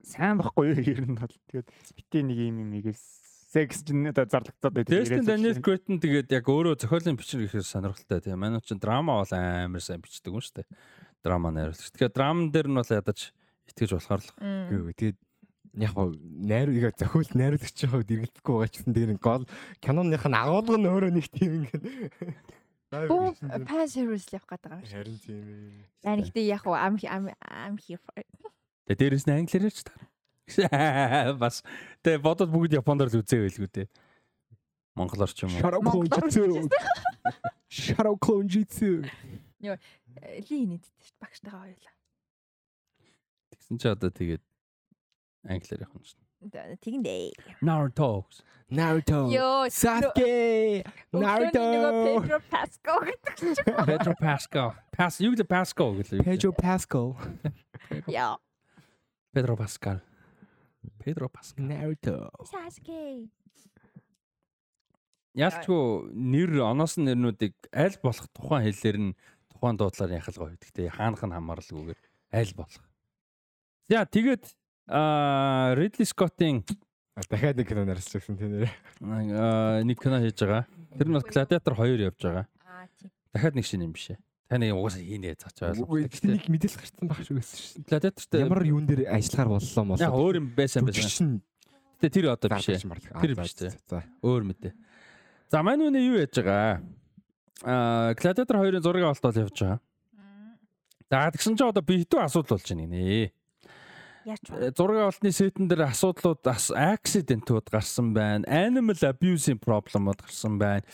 сайн байхгүй юу ер нь бол. Тэгээд бити нэг юм юм ийгээс секс чинь одоо зарлагдаад байдаг. Десtin Daniel Cretton тэгээд яг өөрөө зохиолын бичвэр гэхээр сонирхолтой тийм. Манай чинь драма бол амар сайн бичдэг юм шүү дээ. Драма найруулагч. Тэгэхээр драман дээр нь бол ядаж итгэж болохоор л. Тэгээд яг хоо найруулга зохиолт найруулагчийн хувьд эргэлдэхгүй байгаа ч гэсэн дээр гол киноных нь агуулга нь өөрөө нэг тийм ингээд Боо fan service л явах гэдэг юм шиг. Харин тийм ээ. Аа нэгтээ яг хоо ам ам here for. Тэгээд дээрэс нь англиар ярьж таа. Бас тэ бодод бүгд японоор л үзээ байлгүй те. Монголоор ч юм уу. Shadow Clone Jutsu. Shadow Clone Jutsu. Йоо, ли нийтдээ шүү дээ багштайгаа хоёулаа. Тэгсэн чи одоо тэгээд англиар явах юм шүү. Тэгэндээ. Naruto. Naruto. Sasuke. Naruto. Pedro Pascal гэдэг чинь. Pedro Pascal. Pas юу гэдэг Pascal гэлээ. Pedro Pascal. Яа. Pedro Pascal. Pedro Pascal. Naruto. Sasuke. Ялчгүй нэр оноос нь нэрнүүдийг аль болох тухайн хэлээр нь тухайн дуудлаар яхалгаа. Гэтэ хаанах нь хамаарлгүйгээр аль болох. За тэгээд аа Ridley Scott-ийн дахиад нэг кино нарсч гэсэн тийм нэр. Аа нэг кино хийж байгаа. Тэр нь Gladiator 2 явж байгаа. Аа тийм. Дахиад нэг шинэ юм биш ээ. Таны угаасаа хийнэ цаач ойлгох. Гэхдээ нэг мэдээлэл гарсан байх шүү гэсэн шин. Gladiator-тэй ямар юун дээр ажиллахаар боллоо мол. Яг өөр юм байсан байсан. Гэтэ тэр одоо биш ээ. Тэр биш ээ. За өөр мэдээ. За мань үнэ юу яаж байгаа? Аа Gladiator 2-ын зургийг олтол явж байгаа. За тэгсэн чинь одоо би хитүү асуудал болж байна нэ. Вэ? Зургийн олтны сетэн дээр асуудлууд accident-ууд гарсан байна. Animal abuse-ийн проблемууд гарсан байна.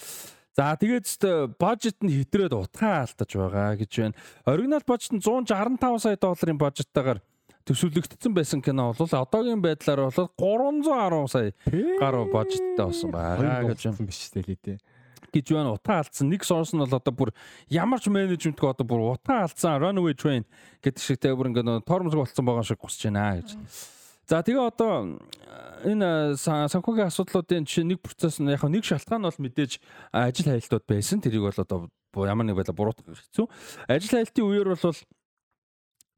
За тэгээд бажет нь хэтрээд утгаа алдаж байгаа гэж байна. Оригинал бажет нь 165 сая долларын бажеттайгаар төсвөлөгдсөн байсан кино бол одоогийн байдлаар бол 310 сая гаруй бажеттай болсон байгаа гэж байна. биш дээ лээ гэж байна. Утаа алдсан. Нэг source нь бол одоо бүр ямар ч менежментг одоо бүр утаа алдсан runaway train гэдэг шиг тэ бүр ингээд тормозг болцсон байгаа шиг гусж байна гэж. За тэгээ одоо энэ санхүүгийн асуудлуудын чинь нэг процесс нь яг нэг шалтгаан бол мэдээж ажил хаялтууд байсан. Тэрийг бол одоо ямар нэг байдлаар буруутгах хэцүү. Ажил хаялтын үеэр бол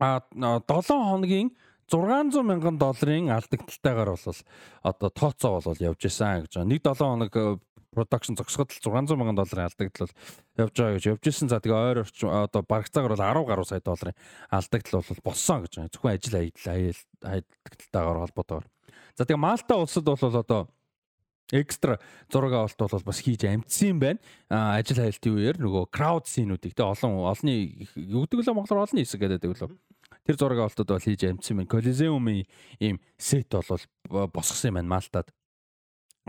а 7 хоногийн 600 мянган долларын алдагталтайгаар бол одоо тооцоо бол явж исэн гэж байна. Нэг 7 хоног production зогсоход л 600 мянган долларын алдагдал явж байгаа гэж явж исэн. За тэгээ ойр орчим одоо барагцаагаар бол 10 гаруй сая долларын алдагдал бол болсон гэж байна. Зөвхөн ажил аялалтайгаар холбоотойгоор. За тэгээ Малта улсад бол одоо экстра зураг авалт бол бас хийж амжсан байна. А ажил хайлтын үеэр нөгөө crowd scene-үүдийг те олон юу гэдэг лөө монголоор олон хэсэг гэдэг лөө. Тэр зураг авалтууд бол хийж амжсан байна. Колизеумын ийм сет бол босгосон юм байна Малтад.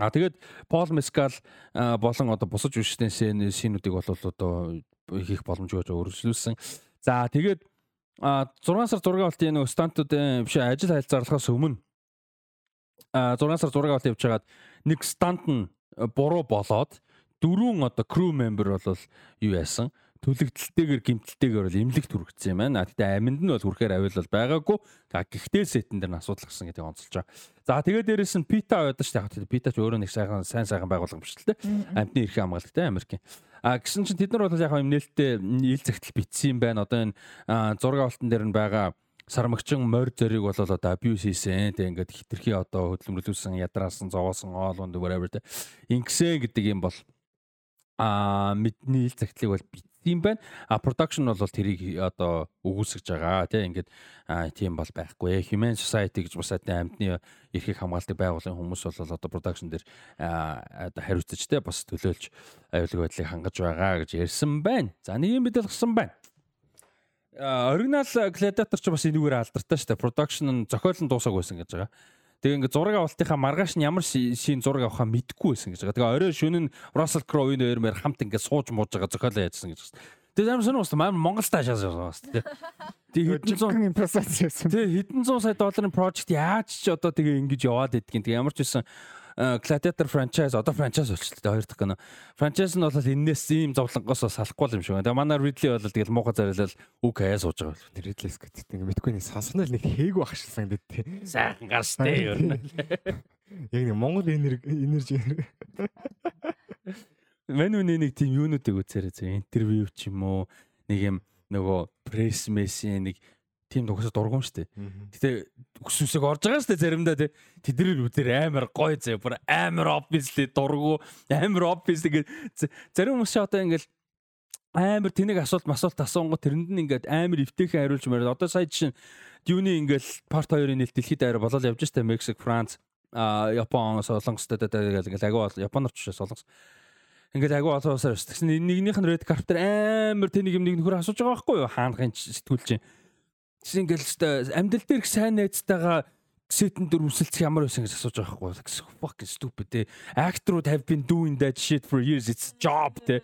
А тэгээд Пол Мескал болон одоо бусаж үштэй синүүдийг бол одоо хийх боломжгүй өөрчлүүлсэн. За тэгээд 6 сар зураг авалтын нөгөө стантуудын биш ажил хайлзарлахаас өмнө а 6 сар зураг авалт явж хагаад нэг стант нь буруу болоод дөрвөн одоо crew member бол юу яасан төлөгдөлтэйгээр гимтэлтэйгээр бол имлэгт хүргэсэн юм байна. Гэтэ аминд нь бол хүрэхээр авил бол байгаагүй. Гэхдээ сетэн дээр нь асуудал гарсан гэдэг онцолж байгаа. За тэгээд дээрэс нь Пита байдаг шүү дээ. Пита ч өөрөө нэг сайхан сайн сайхан байгууллага биш л дээ. Амтны эрхийн хамгаалалттай Америкийн. А гэсэн чинь тэд нар бол яг юм нээлттэй ил загтал битсэн юм байна. Одоо энэ зураг авалтан дээр нь байгаа сармагчин морь зөрийг бол одоо абьюз хийсэн. Тэг ингээд хитрхи одоо хөдөлмөрлүүлсэн, ядраасан, зовоосон, оолонд whatever тэг. Ингэсэн гэдэг юм бол а мэдний ил загтлыг бол бит юм байна. А production бол тэрийг одоо өгүүлсэж байгаа тийм ингээд тийм бол байхгүй. Human Society гэж бас амьтны эрхийг хамгаалдаг байгууллагын хүмүүс бол одоо production дээр одоо хариуцаж тийм бас төлөөлж аюулгүй байдлыг хангаж байгаа гэж ярьсан байна. За нэг юм мэдэл гсэн байна. Оригинал Gladiator ч бас энэгээр алдартай шүү дээ. Production нь зохиол нь дуусаагүй байсан гэж байгаа. Тэгээ ингээ зураг авалтынхаа маргааш нь ямар шин зураг авахаа мэдэхгүй байсан гэж байгаа. Тэгээ орой шөнө нь Russell Crowe энэ хоёр мэр хамт ингээ сууж мууж байгаа зохиолоо яажсан гэж байна. Тэгээ ямар сонирхолтой маань Монгол таашаас явсан тий. Тэгээ хэдэн зуун импресац явсан. Тий хэдэн зуун сая долларын project яаж ч одоо тэгээ ингэж яваад идэгин. Тэгээ ямар ч байсан Gladiator franchise одоо franchise болчихлоо хоёр дахь кино. Franchise нь бол энээс ийм зовлонгоос салахгүй юм шиг байна. Тэгээ манай Ridley бол тэгэл муухай зарилал үг хаяа сууж байгаа бол. Ridley Scott гэдэг мэдгүй нэг сонсгонол нэг хээг багшилсан гэдэг тий. Сайхан гарстай ер нь. Яг нэг Монгол энержи. Мэн үний нэг тийм юунуудыг үзээрэй зэ интервью ч юм уу нэг юм нөгөө пресс мессийн нэг тийм нугасаа дургуун штэ. Гэтэ өксөсөг орж байгаа штэ заримдаа тий. Тэднэр үзэр амар гоё зэ. Бүр амар obviously дургу амар obviously гэдэг зарим хүмүүс одоо ингээл амар тэнэг асуулт масуулт асуунгууд тэрэнд нь ингээд амар эвтэйхэн хариулж мөрөд одоо сая чинь Дюни ингээл парт 2-ын нийт дэлхийд аваар болол явж штэ Мексик, Франц, Япон, Солонгостой тэгэл ингээл агуу Японоор ч солонгос ингээд агуу олон усаар штэ. Тэгсэн нэгнийх нь red carpet амар тэнэг юм нэг нөхөр асууж байгаа байхгүй юу? Хаанхын сэтгүүл чинь Чи ингээл өстой амьдрал дээр их сайн найзтайгаа сетэн дөр үсэлцэх ямар байсан гэж асууж байгаа байхгүй. Fucking stupid те. Actor have been doing that shit for years. It's job те.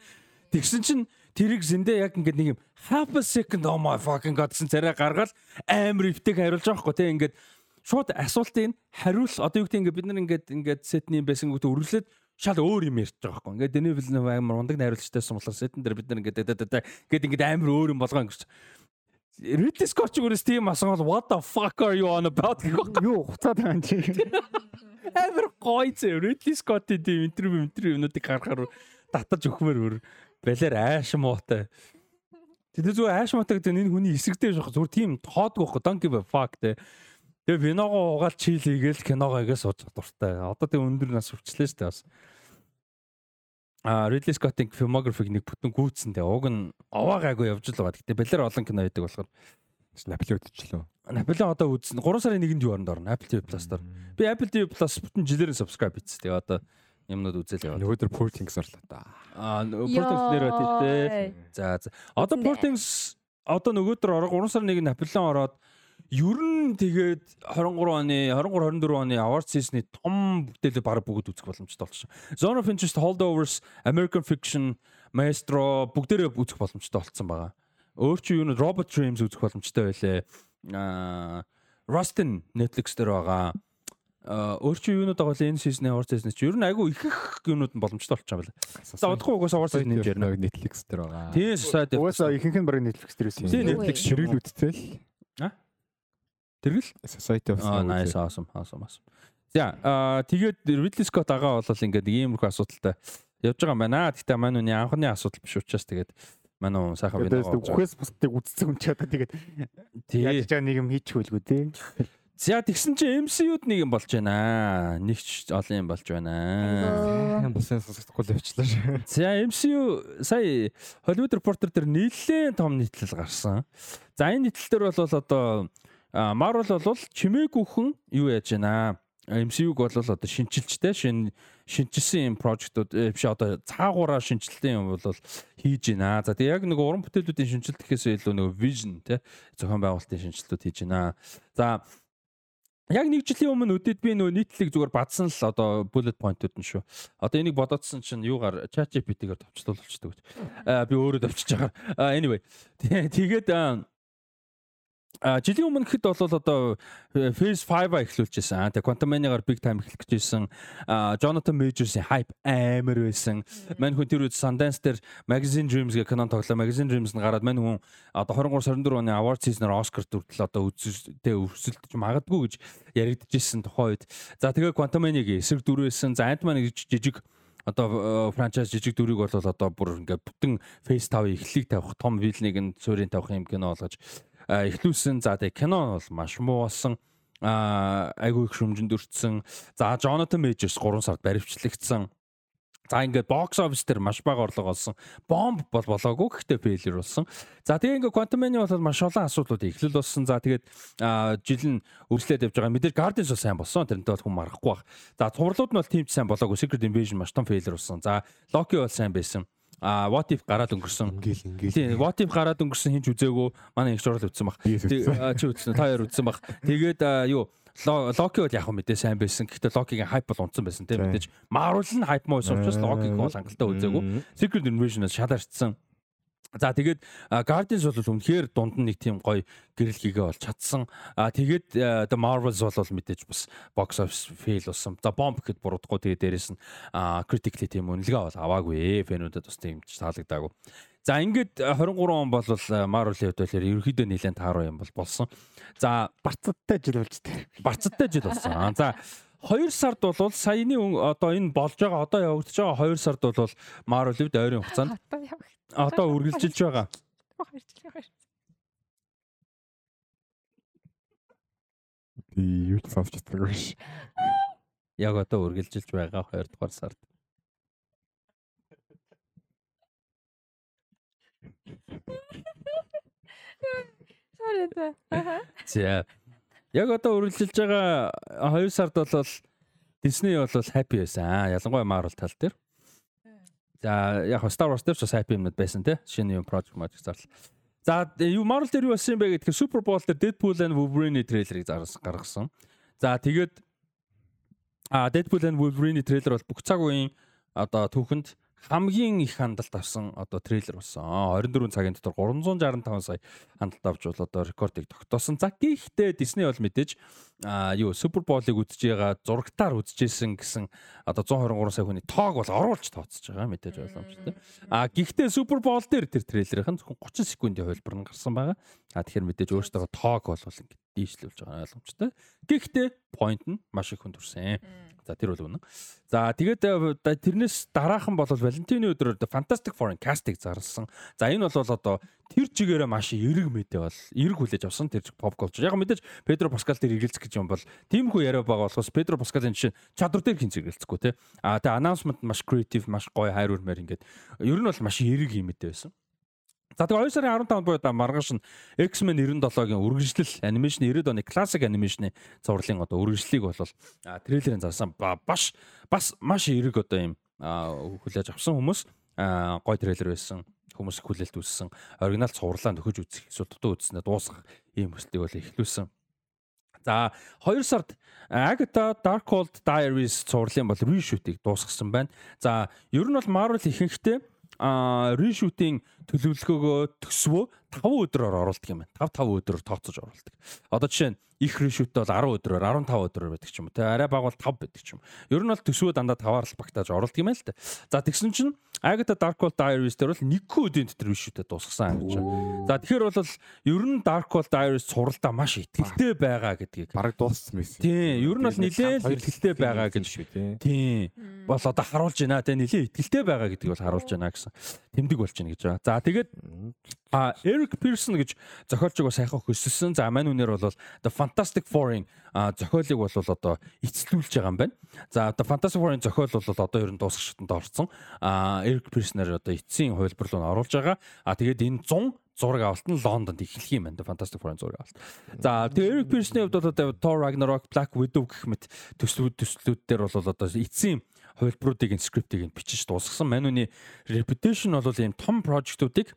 Тэгсэн чинь тэрийг зөндөө яг ингээд нэг юм half a second oh my fucking god гэсэн царай гаргаад амар өвтэйг хариулж байгаа байхгүй те. Ингээд шууд асуултыг хариул одоо юу гэдэг ингээд бид нар ингээд ингээд сетний байсан гэдэг өрлөөд шал өөр юм ярьж байгаа байхгүй. Ингээд Дэни Вилнев амар ундаг найруулагчтайсан болохоор сетэн дээр бид нар ингээд ингээд ингээд амар өөр юм болгоо ингэж Ridley Scott гүрээс тийм асуувал what the fuck are you on about гэх. Юу хуцаад байгаа юм чи. Амар гоё зэ Ridley Scott-ийн тийм интервью интервью юмнуудыг гаргахаар татаж өгмөр өөр балер ааш муутай. Тэр зүгээр ааш муутай гэдэг энэ хүний эсрэгтэй жоох зүгээр тийм тоодгүй байхгүй don't give a fuck те. Тэгээ виногоо угаал чийл хийгээл киногоо игээ сууж дуртай. Одоо тэг өндөр нас өвчлээ дээ бас а Ridley Scott-ийн filmography-г нэг бүтэн гүйцэндээ уг нь овоо гайгүй явж л байгаа. Гэтэ балер олон кино байдаг болохоор Наполеон үдчихлөө. Наполеон одоо үзсэн. 3 сарын 1-нд юу орнд орно? Apple TV Plus дээр. Би Apple TV Plus бүтэн жилээр subscribe хийсэн. Тэгээ одоо юмнууд үзэл яваа. Нөгөөдөр Portings орлоо та. Аа Portings нэрээ тэлтэй. За за. Одоо Portings одоо нөгөөдөр ороо 3 сарын 1-нд Наполеон ороод ер нь тэгээд 23 оны 23 24 оны award season-ы том бүтээлээ баг бүгд үзэх боломжтой болсон. Zone of Interest, Holdovers, American Fiction, Maestro бүгдээрээ үзэх боломжтой болсон байгаа. Өөр чи юу н Robot Dreams үзэх боломжтой байлээ. Аа Rustin Netflix дээр байгаа. Аа өөр чи юунууд байгаа вэ энэ season-ы award season чи ер нь айгүй их их юмнууд нь боломжтой болчихсон байна. За удахгүй угаас award season нэмж ярина. Netflix дээр байгаа. Тийм society. Угаасаа ихэнх нь баг Netflix дээр байсан. Тийм Netflix ширүүлүүдтэй л. Аа Тэргэл Society of Аа nice awesome awesome awesome. За аа тэгээд Ridley Scott агаа бол ингээд иймэрхүү асуудалтай явж байгаа юм байна. Гэхдээ маань үний анхны асуудал биш учраас тэгээд маань уу сайхан би нэг үхээс бусдыг үдцсэн юм чи одоо тэгээд яаж чаа нэг юм хийчихвэлгүй тий. За тэгсэн чи MCU-д нэг юм болж байна. Нэг ч олон юм болж байна. Бусын сонсохгүй л явчлаа шүү. За MCU сая Hollywood Reporter дээр нэлээд том нийтлэл гарсан. За энэ нийтлэл дээр бол одоо Marvel бол чимээгүй хүн юу яаж байна? MCU-г бол одоо шинжилжтэй шин шинжилсэн юм прожектууд биш одоо цаагаараа шинжилтийн юм бол хийж байна. За тэгээ яг нэг уран бүтээлүүдийн шинжилт гэхээс илүү нэг vision те зохион байгуулалтын шинжилтүүд хийж байна. За Яг нэг жилийн өмнө өдөд би нөө нийтлэг зүгээр бадсан л одоо bullet point-ууд нь шүү. Одоо энийг бодоодсэн чинь юугаар chat GPT-гээр товчлуулчихдаг гэж. Аа би өөрөө товчиж байгаа. Anyway. Тэгээд А жилийн өмнө гэхэд бол одоо э, Phase 5-а эхлүүлчихсэн. Тэгээ Quantum Mania-гаар big time эхлэх гэжсэн. А Jonathan Majors-ийн hype амар байсан. Мань хүн тэр үед Sundance дээр Magazine Dreams гэх кинон тоглоо. Magazine Dreams нь гараад мань хүн одоо 23 24 оны award season-аар Oscar дүртэл одоо үзэлтэй өрсөлдөж магадгүй гэж яригдчихсэн тухайн үед. За тэгээ Quantum Mania-гийн эсрэг дүрээсэн. За Ant-Man гэж жижиг одоо франчайз жижиг дүрийг бол одоо бүр ингээд бүтэн Phase 5-ийн эхлэлийг тавих, том вилнийг нь суурийн тавих юм кино болгож эхлүүлсэн. За тэгээ кино бол маш муу болсон. Аа айгүй их шүмжинд өртсөн. За Jonathan Majors 3 сард баривчлагдсан. За ингээд box office дээр маш бага орлого олсон. Bomb бол болоогүй гэхдээ failure болсон. За тэгээ ингээд Quantum Mania бол маш олон асуудлууд эхлэл болсон. За тэгээд жил нь үргэлжлээд явж байгаа. Мэдээж Guardians бол сайн болсон. Тэрнтэй бол хүн марахгүй баг. За цувралууд нь бол тимч сайн болоогүй. Secret Invasion маш том failure болсон. За Loki бол сайн байсан. А what if гараад өнгөрсөн. Тийм what if гараад өнгөрсөн хинч үзээгөө манай их сурал үзсэн баг. Чи үзсэн. Та хоёр үзсэн баг. Тэгээд юу Локи бол яг мэдээ сайн байсан. Гэхдээ Локигийн хайп бол унтсан байсан тийм мэдээж. Marvel нь хайп муу байсан учраас Локиг бол хангалттай үзээгүй. Secret Invasion-аас шалаарчсан. За тэгээд Guardians бол үнэхээр дунд нь нэг тийм гоё гэрэл хийгээ бол чадсан. А тэгээд The Marvels бол мэдээж бас box office fail болсон. За Bomb гэхэд буруудахгүй тэгээд дээрэс нь critically тийм үнэлгээ бол аваагүй. Фэнүүдэд бас тийм таалагдаагүй. За ингээд 23 он бол Marvel-ийн хувьд болохоор ерөөхдөө нэлээд тааруу юм бол болсон. За барцадтай жил болж тээ. Барцадтай жил болсон. За 2 сард бол саяны одоо энэ болж байгаа одоо явагдаж байгаа 2 сард бол Marvel-д ойрын хугацаанд одоо үргэлжилж байгаа. Би юу ч сонсч чаддаг биш. Яг одоо үргэлжилж байгаа 2 дугаар сард. Sorry та. За. Яг одоо үргэлжилж байгаа 2 сард бол Disney бол happy байсан. Ялангуяа Marvel тал дээр. За яг Star Wars дээр ч бас happy юмнууд байсан тий. Шинэ юм project project зарлал. За юу Marvel дээр юу болсон юм бэ гэхээр Super Bowl дээр Deadpool and Wolverine трейлерыг гаргасан. За тэгээд а Deadpool and Wolverine трейлер бол бүх цаг үеийн одоо түүхэнд хамгийн их хандлт авсан одоо трейлер болсон. 24 цагийн дотор 365 сая хандлт авч бол одоо рекордыг тогтоосон. За гэхдээ Disney бол мэдээж а юу Супер Боулыг үзэж байгаа зурагтаар үзэжсэн гэсэн одоо 123 сая хүний тоог бол оруулж тооцож байгаа мэдээж ойлгомжтой. А гэхдээ Супер Боул дээр тэр трейлерийнхэн зөвхөн 30 секундын хувилбар нь гарсан байгаа. А тэгэхээр мэдээж өөртөө тоог бол ингэ дийшлүүлж байгаа ойлгомжтой. Гэхдээ point нь маш их хүндүрсэн. За тэр бол үнэн. За тэгээд э, тэрнээс дараахан бол Валентины өдрөөр Fantastic Foreign cast-ыг зарласан. За энэ бол одоо тэр чигээрээ маш эерэг мэдээ бол эерэг хүлээж авсан тэр pop culture. Яг мэдээж Педро Паскал дээр эргэлзэх гэж юм бол тиймхүү яриа байгаа болохоос Педро Паскалын жишээ чадвар дээр хинц эргэлзэхгүй те. А тэгээ announcement маш creative, маш гоё хайр урмаар ингээд ер нь бол маш эерэг юм мэдээ байсан. За тэгээ 2 сарын 15 буюу да маргааш нь X-Men 97-гийн үргэлжлэл анимашн 90-ад оны классик анимашны зурлалын одоо үргэлжлэлийг бол трейлерын зарсан баш бас маш эерэг одоо юм хүлээж авсан хүмүүс гой трейлер байсан хүмүүс хүлээлт үүссэн оригинал цувралаа нөхөж үзэх эсвэл дутуу үзснээр дуусгах ийм хүслийг бол эхлүүлсэн. За 2 сард Agatha Darkhold Diaries цувралын бол reshoot-ийг дуусгасан байна. За ер нь бол Marvel ихэнхдээ а reshoot-ийн төлөвлөгөөгөө төсвөө 5 өдрөөр оруулдаг юм байна. 5 5 өдрөөр тооцож оруулдаг. Одоо жишээ нь их reshoot бол 10 өдрөөр 15 өдрөөр байдаг ч юм уу. Тэ арай бага бол 5 байдаг ч юм. Ер нь бол төсвөө дандаа 5-аар л багтааж оруулдаг юм байна л та. За тэгсэн чинь Agatha Darkhold Diaries дээр бол нэг өдрийн дотор reshoot-д дуусгасан гэж байна. За тэгэхээр бол ер нь Darkhold Diaries суралдаа маш ихтгэлтэй байгаа гэдгийг бараг дууссан байсан. Тийм, ер нь бол нэлээд ихтгэлтэй байгаа гэж шүү тийм. Тийм. Бол одоо харуулж байна те нэлээд ихтгэлтэй байгаа гэдгийг бол харуулж байна гэсэн тэмдэг болж байна гэж байгаа. За тэгээд а Eric Pearson гэж зохиолчийг бас сайхан хөсөлсөн. За мань үнээр бол The Fantastic Four-ын зохиолыг бол одоо эцэлүүлж байгаа юм байна. За The Fantastic Four-ын зохиол бол одоо ер нь дуусах шатанд орсон. А Eric Pearson-аар одоо эцсийн хувилбар руу оруулж байгаа. А тэгээд энэ 100 зураг авалт нь Лондонд эхлэх юм байна. Fantastic Four зураг авалт. За тэгээ Eric Pearson-ийн хувьд бол одоо Thor Ragnarok, Black Widow гэх мэт төслүүд төслүүд дээр бол одоо эцсийн хувилбаруудыг скриптийг бичиж дуусгасан. Мануны reputation бол ийм том прожектуудыг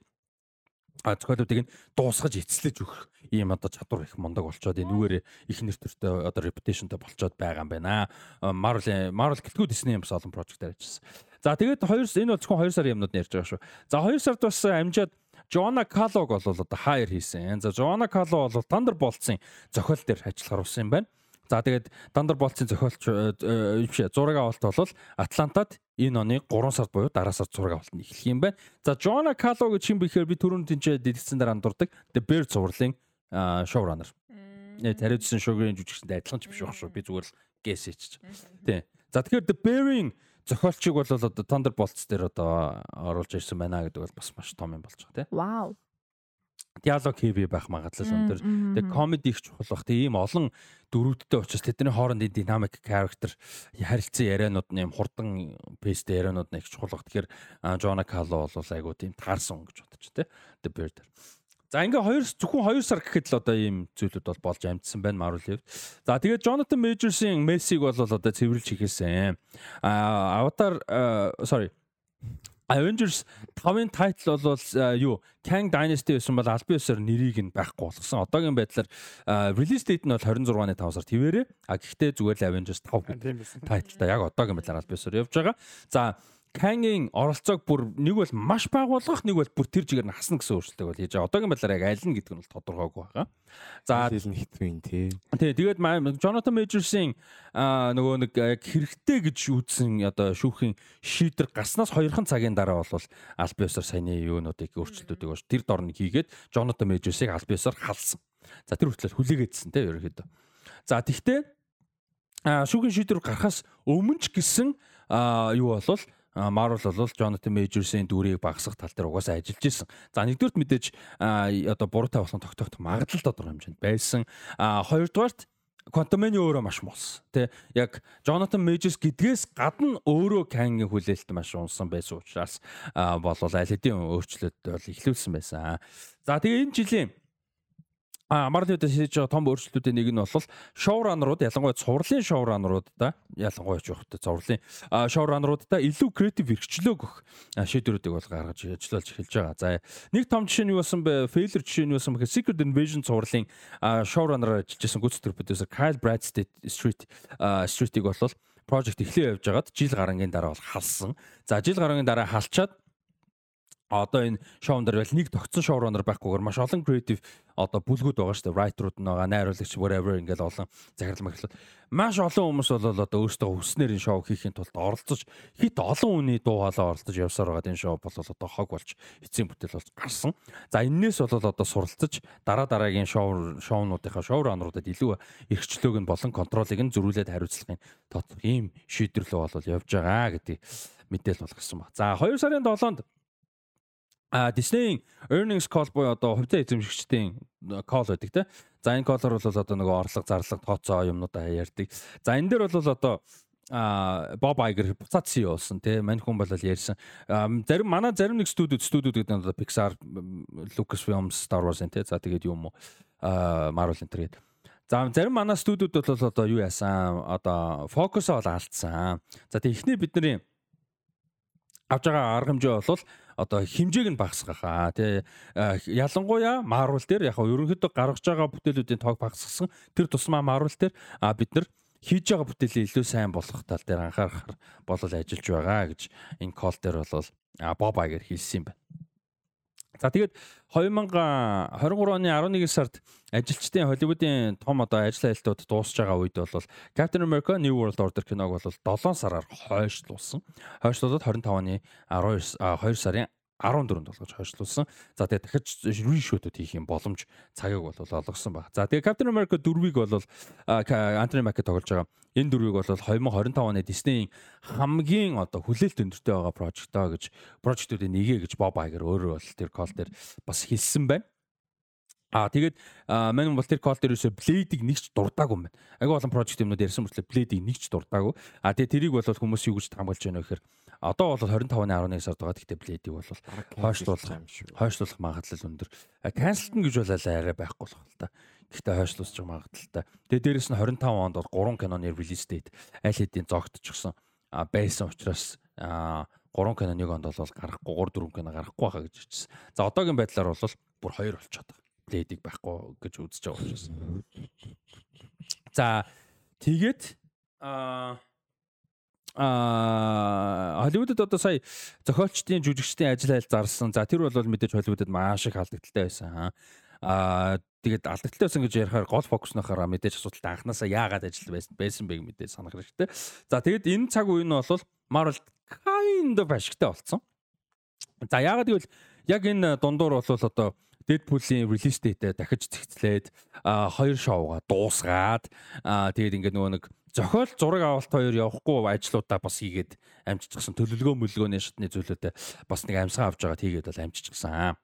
а зохиолуудыг нь дуусгаж эцэлж өгөх ийм одоо чадвар их мундаг болчоод энэ нүгээр их нэр төртэй одоо reputation-тэй болчоод байгаа юм байна. Marvel Marvel гэлтгүү Disney юм бас олон project-аар ажилласан. За тэгээд хоёр энэ бол зөвхөн 2 сарын юмнууд ярьж байгаа шүү. За 2 сард бас амжаад Жона Калог бол одоо хайр хийсэн. За Жона Кало бол Thunderbolts-ын зохиол дээр ажиллахаар усан юм байна. За тэгээд Thunderbolts-ын зохиолч э, биш зураг авалт бол Атлантад энэ оны 3 сард буюу дараа сард зураг авалт нь эхлэх юм байна. За Жона Кало гэж юм бэхээр би түрүүнд тэнцээ дэлгэцэн дээр андуурдаг The Bear зурлын шоураннер. Нэ тариудсан шоугийн жүжигчтэй адилхан ч биш байх шүү. Би зүгээр л гэс хийчих. Тий. За тэгэхээр The Bear-ийн зохиолчийг бол одоо Thunderbolts дээр одоо оруулж ирсэн байна гэдэг бол бас маш том юм болж байгаа тий. Вау диалог heavy байх магадлал өндөр. Тэгээ comedy их чухал бах. Тэгээ ийм олон дөрүүдтэй учраас тэдний хоорондын dynamic character харилцан ярианууд нь юм хурдан pace-тэй ярианууд нь их чухал бах. Тэгэхээр Jona Carlo бол айгуу тийм таарсан гэж бодож тэ. The дээр. За ингээ хоёр зөвхөн 2 сар гэхэд л одоо ийм зүйлүүд бол болж амжсан байна Marvel хэвд. За тэгээд Jonathan Majors-ийн Messi-г бол одоо цэвэрлж хийхээсэн. А Avatar sorry Avengers 5-ын title бол юу Kang Dynasty байсан бол аль биесээр нэрийг нь байхгүй болгосон. Одоогийн байдлаар release date нь бол 26-ны 5 сард хэвээрээ. А гэхдээ зүгээр л Avengers 5 гэдэг title та яг одоогийн байдлаар аль биесээр явж байгаа. За Kang-ийн оролцоог бүр нэг бол маш бага болгох, нэг бол бүр тэр чигээр нь хасна гэсэн өөрчлөлтийг бол хийж байгаа. Одоогийн байдлаар яг аль нь гэдэг нь бол тодорхойгүй байгаа. За хэлэн хитвэн тий. Тий, тэгээд Jonathan Majors-ийн нөгөө нэг хэрэгтэй гэж үзсэн одоо шүүхийн шийдвэр гарснаас хоёрхан цагийн дараа бол аль биесээр саяны юунуудыг өөрчлөлтүүдийг бол тэр дорн хийгээд Jonathan Majors-ыг аль биесээр халсан. За тэр хүртэл хүлээгээдсэн тий ерөөхдөө. За тэгвэл шүүхийн шийдвэр гарахаас өмнө ч гэсэн юу болвол Marvel бол Jonathan Majors-ийн дүрийг багасгах тал дээр угаасаа ажиллаж исэн. За нэгдүгürt мэдээж одоо буруутай болох тогтоох магадлал тодорхой хэмжээнд байсан. Хоёрдугаарт Quantum-ын өөрөө маш мус. Тэ яг Jonathan Majors гэдгээс гадна өөрөө Kang-ийн хүлээлт маш унсан байсан учраас болол аль хэдийн өөрчлөлт бол ихлүүлсэн байсан. За тэгээ энэ жилийн А Marvel-д хийж байгаа том өөрчлөлтүүдийн нэг нь бол шоураннерууд ялангуяа цувралын шоураннеруудаа ялангуяа ч явахтай цувралын шоураннеруудаа илүү креатив хэрэгчлөө гөх шийдвэрүүдийг бол гаргаж ажиллаж эхэлж байгаа. За нэг том жишээ нь юу болсон бэ? Failure жишээ нь юу болсон бэ? Secret Invasion цувралын шоураннераар ажиллаж байсан гүйцэтгэх продюсер Kyle Bradstreet Street Street-ийг бол project эхлээ явж байгаад жил гарангийн дараа бол халсан. За жил гарангийн дараа халчаад одоо энэ шоунд дэр бол нэг тогтсон шоураннер байхгүйгээр маш олон креатив одоо бүлгүүд байгаа шүү дээ. Writer-ууд нь байгаа, найруулагч whatever ингээл олон захирал махлал. Маш олон хүмүүс бол одоо өөрсдөө хүснээр энэ шоу хийхин тулд оролцож хит олон хүний дуу хоолой оролцож явсаар байгаа энэ шоу бол одоо хог болж эцсийн бүтээл болж гарсан. За энээс бол одоо суралцаж дараа дараагийн шоу шоунуудынхаа шоураннеруудад илүү эрхчлөөг нь болон контролыг нь зөрүүлээд хариуцлагын тод ийм шийдвэрлэл бол явж байгаа гэдэг мэдээл болгосон ба. За 2 сарын 7-нд А Disney-ийн earnings call буюу одоо хувьцаа эзэмшигчдийн call байдаг те. За энэ call-ор бол одоо нөгөө орлого зарлага тооцоо юмнуудаа ярьдаг. За энэ дээр бол одоо а Боб Айгер буцаад CEO болсон тий мань хүн бол ярьсан. Зарим манай зарим нэг студиуд студиуд гэдэг нь одоо Pixar Lucasfilm Star Wars тий за тэгээд юм уу? А Marvel энэ тэгээд за зарим манай студиуд бол одоо юу яасан одоо фокусоо бол алдсан. За тэг эхний бидний авж байгаа арга хэмжээ бол одоо хэмжээг нь багасгахаа тий ялангуяа Marvel дээр яг ерөнхийдөө гаргаж байгаа бүтээлүүдийн тоог багасгасан тэр тусмаа Marvel дээр бид нар хийж байгаа бүтээлээ илүү сайн болгох тал дээр анхаарахар болол ажиллаж байгаа гэж энэ кол дээр бол Боб Айгер хэлсэн юм байна. За тэгээд 2023 оны 11 сард ажилчдын Холливуудын том одоо ажил айлтууд дуусж байгаа үед бол Captain America New World Order киног бол 7 сараар хойшлуулсан. Хойшлуулад 25 оны 12 2 сарын 14-нд болгож хойшлуулсан. За тэгээ дахиж reshoot-ууд хийх юм боломж цагийг бол олгосон баг. За тэгээ Captain America 4-ийг бол Anthony Mackie тоглож байгаа. Энэ дөрвийг бол 2025 оны Disney-ийн хамгийн одоо хүлээлт өндөртэй байгаа project таа гэж project-уудын нэгэ гэж Bob Iger өөрөө бол тэр call дээр бас хэлсэн байна. Аа тэгээд бол тэр call дээр юусо Blade-ийг нэгч дурдаагүй юм байна. Агүй олон project юмнууд ярьсан мөртлөө Blade-ийг нэгч дурдаагүй. Аа тэгээд тэрийг бол хүмүүс юу гэж хамгаалж байна вэ гэхээр Одоо бол 25-ны 11 сард байгаа. Гэхдээ Blade-ийг бол хойшлуулах хойшлуулах магадлал өндөр. Cancel гэж бол арай байхгүй болох л та. Гэхдээ хойшлуулж байгаа магадлалтай. Тэгээ дээрэс нь 25 онд бол 3 киноны release date аль хэдийн зогтчихсон байсан учраас 3 кино нэг онд бол гарахгүй 3 4 кино гарахгүй байхаа гэж хэлсэн. За одоогийн байдлаар бол бүр 2 болчиход байгаа. Blade-ийг байхгүй гэж үзэж байгаа учраас. За тэгээд аа а Холливуудад одоо сая зохиолчдын жүжигчдийн ажил айл зарсан. За тэр бол мэдээж Холливуудад маш их алдагдaltaй байсан. Аа тэгээд алдагдaltaй байсан гэж ярихаар гол фокус нөхөр мэдээж асуудалтай анханасаа яагаад ажил байсан байсан бэ мэдээж санах хэрэгтэй. За тэгээд энэ цаг үе нь бол Marvel kind of ашигтай болсон. За яагаад гэвэл яг энэ дундуур бол одоо Deadpool-ийн release date дахиж зэгцлээд хоёр шоуга дуусгаад тэгээд ингээд нөгөө нэг зохиол зураг авалт хоёр явахгүй ажлуудаа бас хийгээд амжижчихсан төлөвлөгөө мөлгөөний шатны зүйлүүдэд бас нэг амьсгаа авч байгаа тийгээд бол амжижчихсан.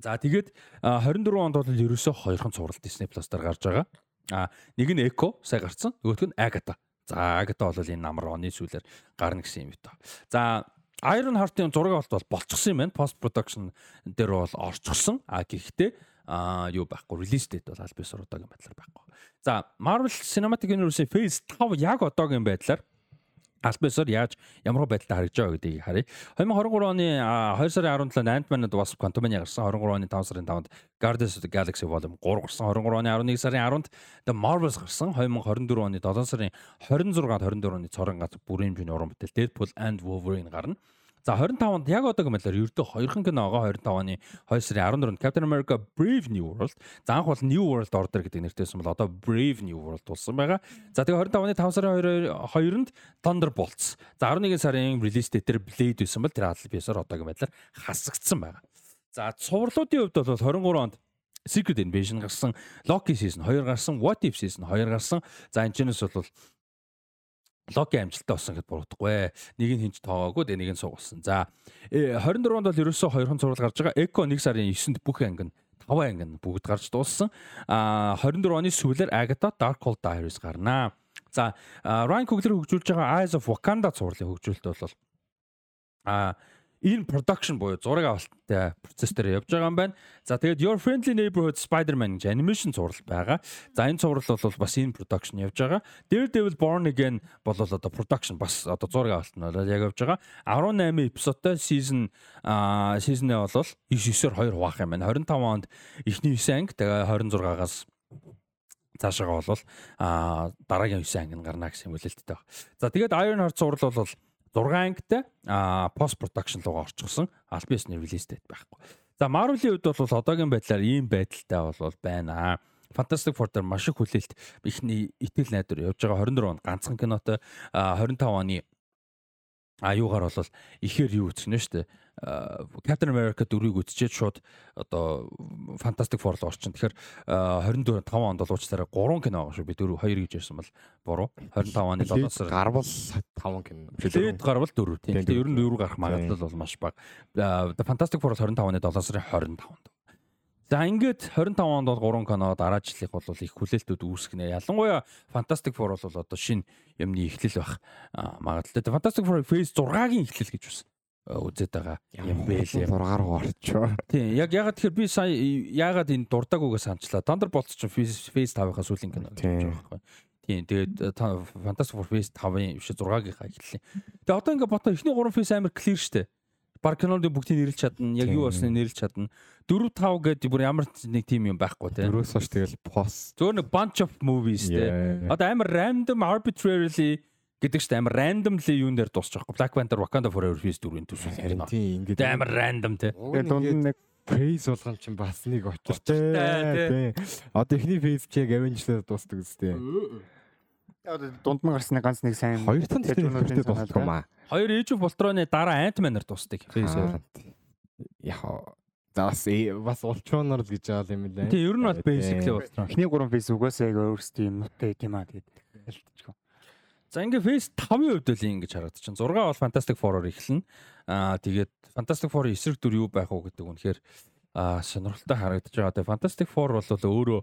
За тэгээд 24 онд бол ерөөсөө хоёрхан цуврал Disney Plus дээр гарч байгаа. А нэг нь Echo сая гарцсан. Нөгөөх нь Agatha. За Agatha бол энэ намар оны сүүлээр гарна гэсэн юм бит. За Iron Heart-ын зураг авалт бол болчихсон юм байна. Post production дээр бол орчихсон. А гэхдээ а юу байхгүй release date бол аль бисар одоогийн байдлаар байхгүй. За Marvel Cinematic Universe-ийн Phase 5 яг одоогийн байдлаар албасаар яаж ямар байдлаар харагдж байгаа гэдгийг харъя. 2023 оны 2 сарын 17-нд Ant-Man and Wasp Quantumania гарсан. 23 оны 5 сарын 5-нд Guardians of the Galaxy Volume 3 гарсан. 23 оны 11 сарын 10-нд The Marvels гарсан. 2024 оны 7 сарын 26-нд 24 оны цорын гац бүрийн хэмжээний уран бүтээл Deadpool and Wolverine гарна. За 25-нд яг одоогийн байдлаар ердөө хоёрхан кино байгаа 25 оны 2 сарын 14-нд Captain America Brave New World. За анх бол New World Order гэдэг нэртэйсэн бол одоо Brave New World болсон байгаа. За тэгээ 25 оны 5 сарын 2-нд Thunderbolts. За 11 сарын release date-ээр Blade байсан бол тэр аль биесээр одоогийн байдлаар хасагдсан байгаа. За цувралуудын хувьд бол 23 онд Secret Invasion гарсан, Loki season 2 гарсан, What If season 2 гарсан. За энэ ч нэс бол логи амжилттай болсон гэдээ буруудахгүй. Нэг нь хинч тоогоогүй тэгээ нэг нь суугуулсан. За 24 онд бол ерөөсөө хоёрхан зурвал гарч байгаа. Эко 1 сарын 9-нд бүх анги нь 5 анги нь бүгд гарч дууссан. А 24 оны сүүлээр Agatha Darkhold Diaries гарнаа. За Ryan Coogler хөгжүүлж байгаа Eyes of Wakanda зурлын хөгжүүлэлт бол а in production буюу зураг авалттай процесс дээр явж байгаа юм байна. За тэгээд Your Friendly Neighborhood Spider-Man гэж animation зураг байгаа. За энэ зураг бол бас in production явж байгаа. Daredevil Born Again бол одоо production бас одоо зураг авалт нь яг явж байгаа. 18 эпизодтой season season-ээ бол 9-9-оор 2 хуваах юм байна. 25 онд эхний 9 анги тэгээ 26-аас цаашаага бол а дараагийн 9 анги гарна гэсэн хүлээлттэй байна. За тэгээд Iron Heart зураг бол 6 ангитай пост production руугаа орчихсон. Аль биесний release date байхгүй. За Marvel-ийн хувьд бол одоогийн байдлаар ийм байдалтай бол байна. Fantastic Four дээр маш их хүлээлт ихний итгэл найдвар явж байгаа 24 он ганцхан кинотой 25 оны аюугаар бол ихээр юу үтснэ шүү дээ. Captain America 4-ийг үтчихэд шууд одоо Fantastic Four руу орчин. Тэгэхээр 24 5 онд бол уучлаарай 3 кино байгаа шүү. Би 4 2 гэж ярьсан бол буруу. 25 оны 7 сар гарвал 5 кино. Тэгээд гарвал 4 тийм. Тэгээд ер нь 4 гарах магадлал бол маш бага. Fantastic Four 25 оны 7 сарын 25-нд. За ингээд 25 онд бол 3 кино дараа жилийнх бол их хүлээлтүүд үүсгэнэ. Ялангуяа Fantastic Four бол одоо шинэ юмны эхлэл байх магадлалтай. Fantastic Four Phase 6-гийн эхлэл гэж байна үзээд байгаа юм бэ лээ. 6 руу орчоо. Тийм. Яг ягаад тэгэхээр би сая ягаад энэ дурдаагүйгээ санчлаа. Thunderbolts ч Phase 5-ийнхаа сүүлийн кино гэж байгаа байхгүй. Тийм. Тэгээд Fantastic Four Phase 5-ын биш 6-гийнхаа эхлэлээ. Тэгээд одоо ингээд бото эхний 3 Phase амар clear штэ баг киноны бүгдийг нэрлж чадна. Яг юу болсныг нэрлж чадна. 4 5 гэдэг бүр ямар нэг тим юм байхгүй те. Дөрөөс хойш тэгэл пост. Зөвхөн нэг bunch of movies те. Одоо амар random arbitrarily гэдэг чинь амар randomly юун дээр дуусчих واخ. Black Panther Wakanda Forever Phase 4-ийн төсөл. Харин тийм ингээд амар random те. Тэгээд дунд нь нэг фейс болгон чинь бас нэг очиртай. Одоо эхний фейс чи яг Avengers-ээр дуустдаг үстэй. Одоо дунд нь гарсны ганц нэг сайн хоёр тань тэгтээ дуустдаг юм аа. Хоёр Age of Ultron-ы дараа Ant-Man-аар дуустдаг. Яг За бас бас улчуунаар л гэж байгаа юм лээ. Тийм ер нь бол basically Ultron. Эхний гурван фейс угаасаа яг өөрсдөө юмтай гэм аа тэгээд ялтчихгүй. За ингээ фейс 5-ын хувьд л ингэж харагдаж чинь 6 бол Fantastic Four-оор эхэлнэ. Аа тэгээд Fantastic Four-ын эсрэг дүр юу байх вэ гэдэг үнэхээр аа сонирхолтой харагдаж байгаа. Тэгээд Fantastic Four бол өөрөө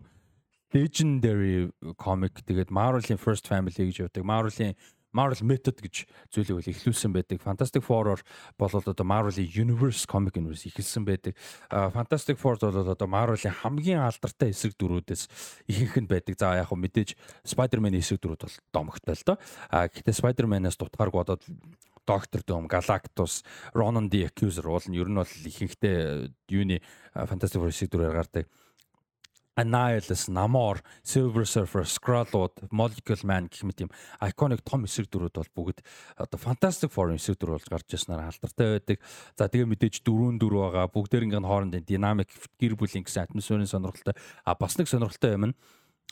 legendary comic тэгээд Marvel-ийн First Family гэж явдаг. Marvel-ийн Marvel Method гэж зүйлийг бол эхлүүлсэн байдаг. Fantastic Four-оор бол одоо Marvel-ийн Universe Comic Universe эхэлсэн байдаг. Fantastic Four бол одоо Marvel-ийн хамгийн алдартай эсрэг дүрүүдээс ихэнх нь байдаг. За яг хөө мэдээж Spider-Man-ийн эсрэг дүрүүд бол домогтой л доо. А гэхдээ Spider-Man-аас дутгааргүй одоо Доктор Doom, Galactus, Ronan the Accuser бол нь ер нь бол ихэнхдээ юуны Fantastic Four эсрэг дүрээр гардаг. Annihilus, Namor, Silver Surfer, Skrull-ууд, Molecule Man гэх мэт юм iconic том эсрэг дүрүүд бол бүгд одоо Fantastic Four эсрэг дүр болж гарч ирсэнээр алдартай байдаг. За тэгээ мэдээж дөрвөн дүр байгаа. Бүгдээрийн хоорондын динамик гэр бүлийн гэсэн атмосферын сонирхолтой. А бас нэг сонирхолтой юм нь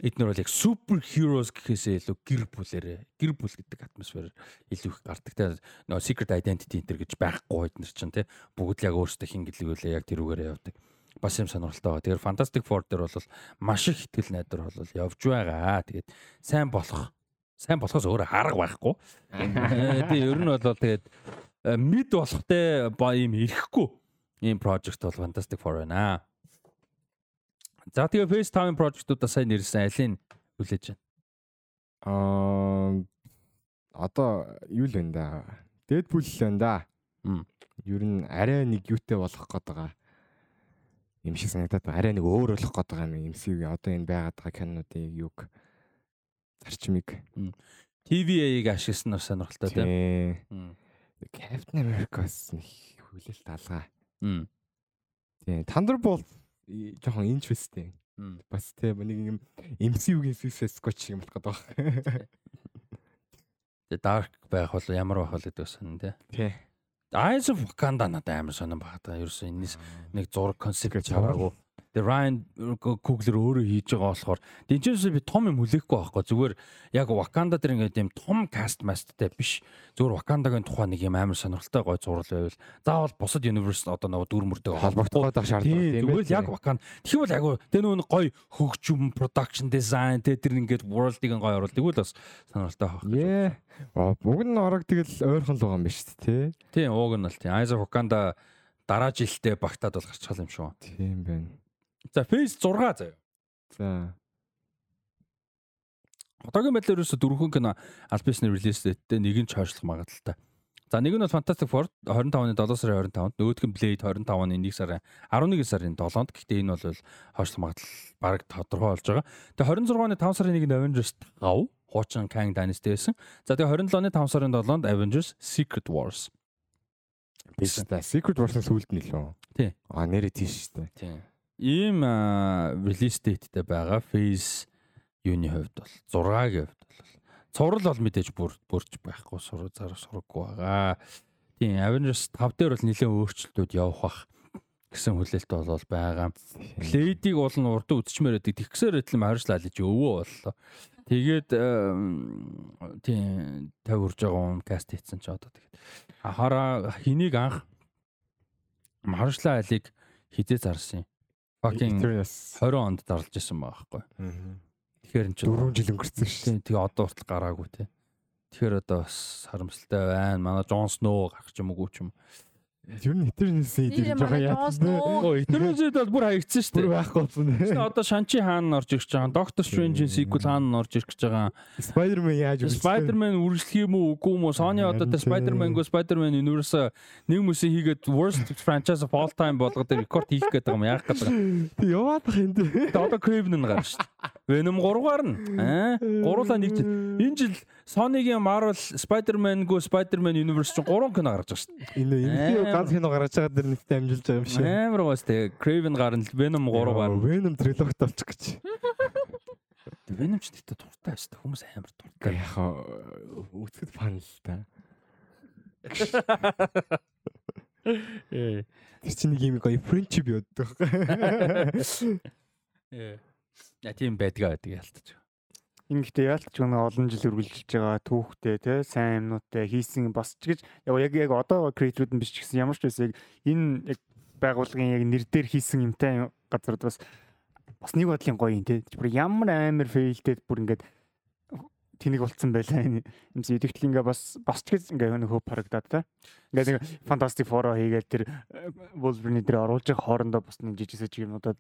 эднэр бол яг супер heroes гэхээсээ илүү гэр бүлэрээ гэр бүл гэдэг атмосфер илүү их гардаг. Тэгээ нөгөө secret identity энэ гэж байхгүй эднэр чинь тий бүгд яг өөрсдөө хин гэлэгүүлээ яг тэрүүгээрээ явдаг бас юм сонирхолтой байгаа. Тэгэхээр Fantastic Four дээр бол маш их ихтгэл найдар бол явж байгаа. Тэгээд сайн болох сайн болохоос өөр арга байхгүй. Тэгээ ер нь бол тэгээд мид болохтэй ба юм ирэхгүй ийм project бол Fantastic Four байна. За тэгээ FaceTime project-уудаа сайн нэрсэн алийг хүлээж байна. Аа одоо юу л байна да. Deadpool л байна да. Ер нь арай нэг юутэй болох гээд байгаа юм шиг санагдаад байна. Арай нэг өөр болох гээд байгаа юм MCU-гийн одоо энэ байгаад байгаа кинонуудын юг зарчмыг TVA-г ашигласан нь сонирхолтой тийм. Captain America-с нэг хүлээлт алгаа. Тийм. Thunderbolt жоохон interesting. Бас тийм нэг юм MCU-гийн Suicide Squad шиг юм болох гээд байгаа. Тэгээ dark байх бол ямар байх вэ гэдэг сан тий. Тий. Eyes of Wakanda надад амар сонирн багтаа. Ерөөсөө энэс нэг зураг концепт чаваагүй. Тэгээ Ryan Coogler өөрөө хийж байгаа болохоор дэнчээс би том юм хүлээхгүй байхгүй зүгээр яг Wakanda дээр ингээд юм том каст масттай биш зүгээр Wakanda-гийн тухай нэг юм амар сонирхолтой гой зураг байвал заавал бусад universe одоо нэг дүр мөртэй холбогдох байх шаардлага тийм зүгээр яг Wakanda тэгвэл яг тэр нөө гой хөгжим production design тэр ингээд world-ийг гой оруулдаг тэгвэл бас сонирхолтой байх. Яа. Бүгд нь орог тэгэл ойрхон л байгаа юм биш үү? Тийм ууг нь л тийм. Of Wakanda дараа жилдээ багтаад бол гарчихсан юм шүү. Тийм байна. За Phase 6 заяа. За. Одоогийн байдлаар ерөөсө дөрвөн кино Alpes-ны релиз дээттэй нэг нь ч хойшлох магадaltaй. За нэг нь бол Fantastic Four 25-ны 7 сарын 25-нд, нөгөөх нь Blade 25-ны 1 сарын 11 сарын 7-нд. Гэхдээ энэ бол хойшлох магадлал бараг тодорхой болж байгаа. Тэгээ 26-ны 5 сарын 1-нд Avengers 5 хуучин Kang Dynasty байсан. За тэгээ 27-ны 5 сарын 7-нд Avengers Secret Wars. Биш та Secret Wars-ын сүүлд нь лөө. Тий. А нэрээ тийш шүү дээ. Тий ийм release date-тэй байгаа phase юуны хувьд бол 6-гийн хувьд бол цуврал бол мэдээж бүр бүрч байхгүй сураг зар сураггүй байгаа. Тийм Avengers 5 дээр бол нэлээд өөрчлөлтүүд явах бах гэсэн хүлээлт бол байгаа. Blade-ийг бол нь урд үзчмээр байдаг. Тэгсээр эдлэм харьцлаа лиж өвөө боллоо. Тэгээд тийм 50 урж байгаа юм каст хийсэн ч одоо тэгээд хараа хэнийг анх маршла алиг хизээ зарсан юм fucking 20 онд дарлаж исэн байхгүй. Тэгэхээр эн чинь 4 жил өнгөрцөн шүү. Тэгээ одоо хүртэл гараагүй те. Тэгэхээр одоо бас харамсалтай байна. Манай Джон Сноу гарах ч юм уу ч юм. Ер нь Eternals-ийг жоохон яасан. Оо Eternals-д бол бүр хаягдсан шүү дээ. Бүр байхгүй болсон. Тэгээ одоо Shang-Chi хаана орж гэж байгаа. Doctor Strange-ийн sequel хаана орж гэж байгаа. Spider-Man яаж үргэлжлэх Spider-Man үргэлжлэх юм уу үгүй юм уу? Sony одоо тэ Spider-Man-гоо Spider-Man Universe нэг мөсөө хийгээд worst franchise of all time болгоод рекорд хийх гэдэг юм яах гэдэг. Тэг яваад бах энэ. Тэгээ одоо Craven нь гарна шүү дээ. Venom 3 гарна. Аа гурлаа нэг жил. Энэ жил Sony-гийн Marvel Spider-Man-гоо Spider-Man Universe чинь 3 кино гарч байгаа шүү дээ. Энэ энэ ганц кино гарч байгаа дэр нэгтэй амжилж байгаа юм шиг. Амар гоос те. Craven гарна, Venom 3 гарна. Venom трилогт болчих гэж. Venom ч тэгтээ дуртай байсан. Хүмүүс амар дуртай. Яг үсгэд фан л та. Э. Тэр чинь нэг юм гоё friendship явдаг. Э. Я тийм байдгаа байдаг ялтаж. Гэхдээ яалтч нэг олон жил үргэлжилж байгаа түүхтэй те сайн юмнуудтай хийсэн бас ч гэж яг яг одоо креаторуд нь биш ч гэсэн ямар ч байсан яг энэ яг байгууллагын яг нэр дээр хийсэн юмтай газард бас бас нэг бодлын гоё юм те бүр ямар амар фейлдэд бүр ингээд тэнэг болцсон байлаа энэ. Юмс идэвхтэл ингээ бас бас ч гэж ингээ хөв харагдаад та Ингээд нэг Fantastic Four хийгээл тэр Wolverine дээр оруулж байгаа хоорондоо бас нэг жижигсэж юмудаа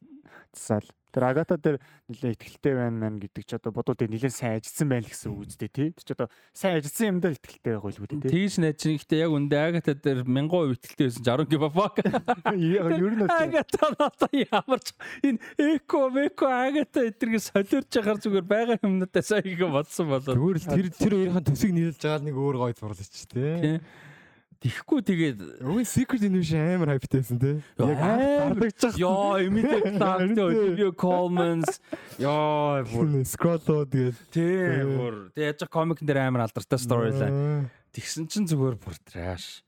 засаал. Тэр Агата дээр нэлээ ихтэлтэй байна мэн гэдэг ч одоо бодоо дээр нэлээ сайн ажилласан байл гэсэн үг үстэй тий. Тэр ч одоо сайн ажилласан юм дээр ихтэлтэй байх байлгүй тий. Тэгж найч ихтэй яг үндэ Агата дээр 1000% ихтэлтэй байсан 60 give a fuck. Ер нь Агата надаа ямар ч энэ эко эко Агата эдгэрийг солиорж яхаар зүгээр байгаа юмнуудаа сайн их бодсон болоо. Зүгээр л тэр тэр хоёрын төсөг нийлж байгаа нэг өөр гоё зурлаж ч тий. Тихгүй тэгээд өвөө secret invasion амар хайптэйсэн те. Яг хардагчих. Йоо, immediate dark Olivia Colmans. Йоо, бүр scroll тэгээд тий, бүр. Тэгээд яг комик дээр амар алдартай storyline. Тэгсэн чинь зүгээр бүр trash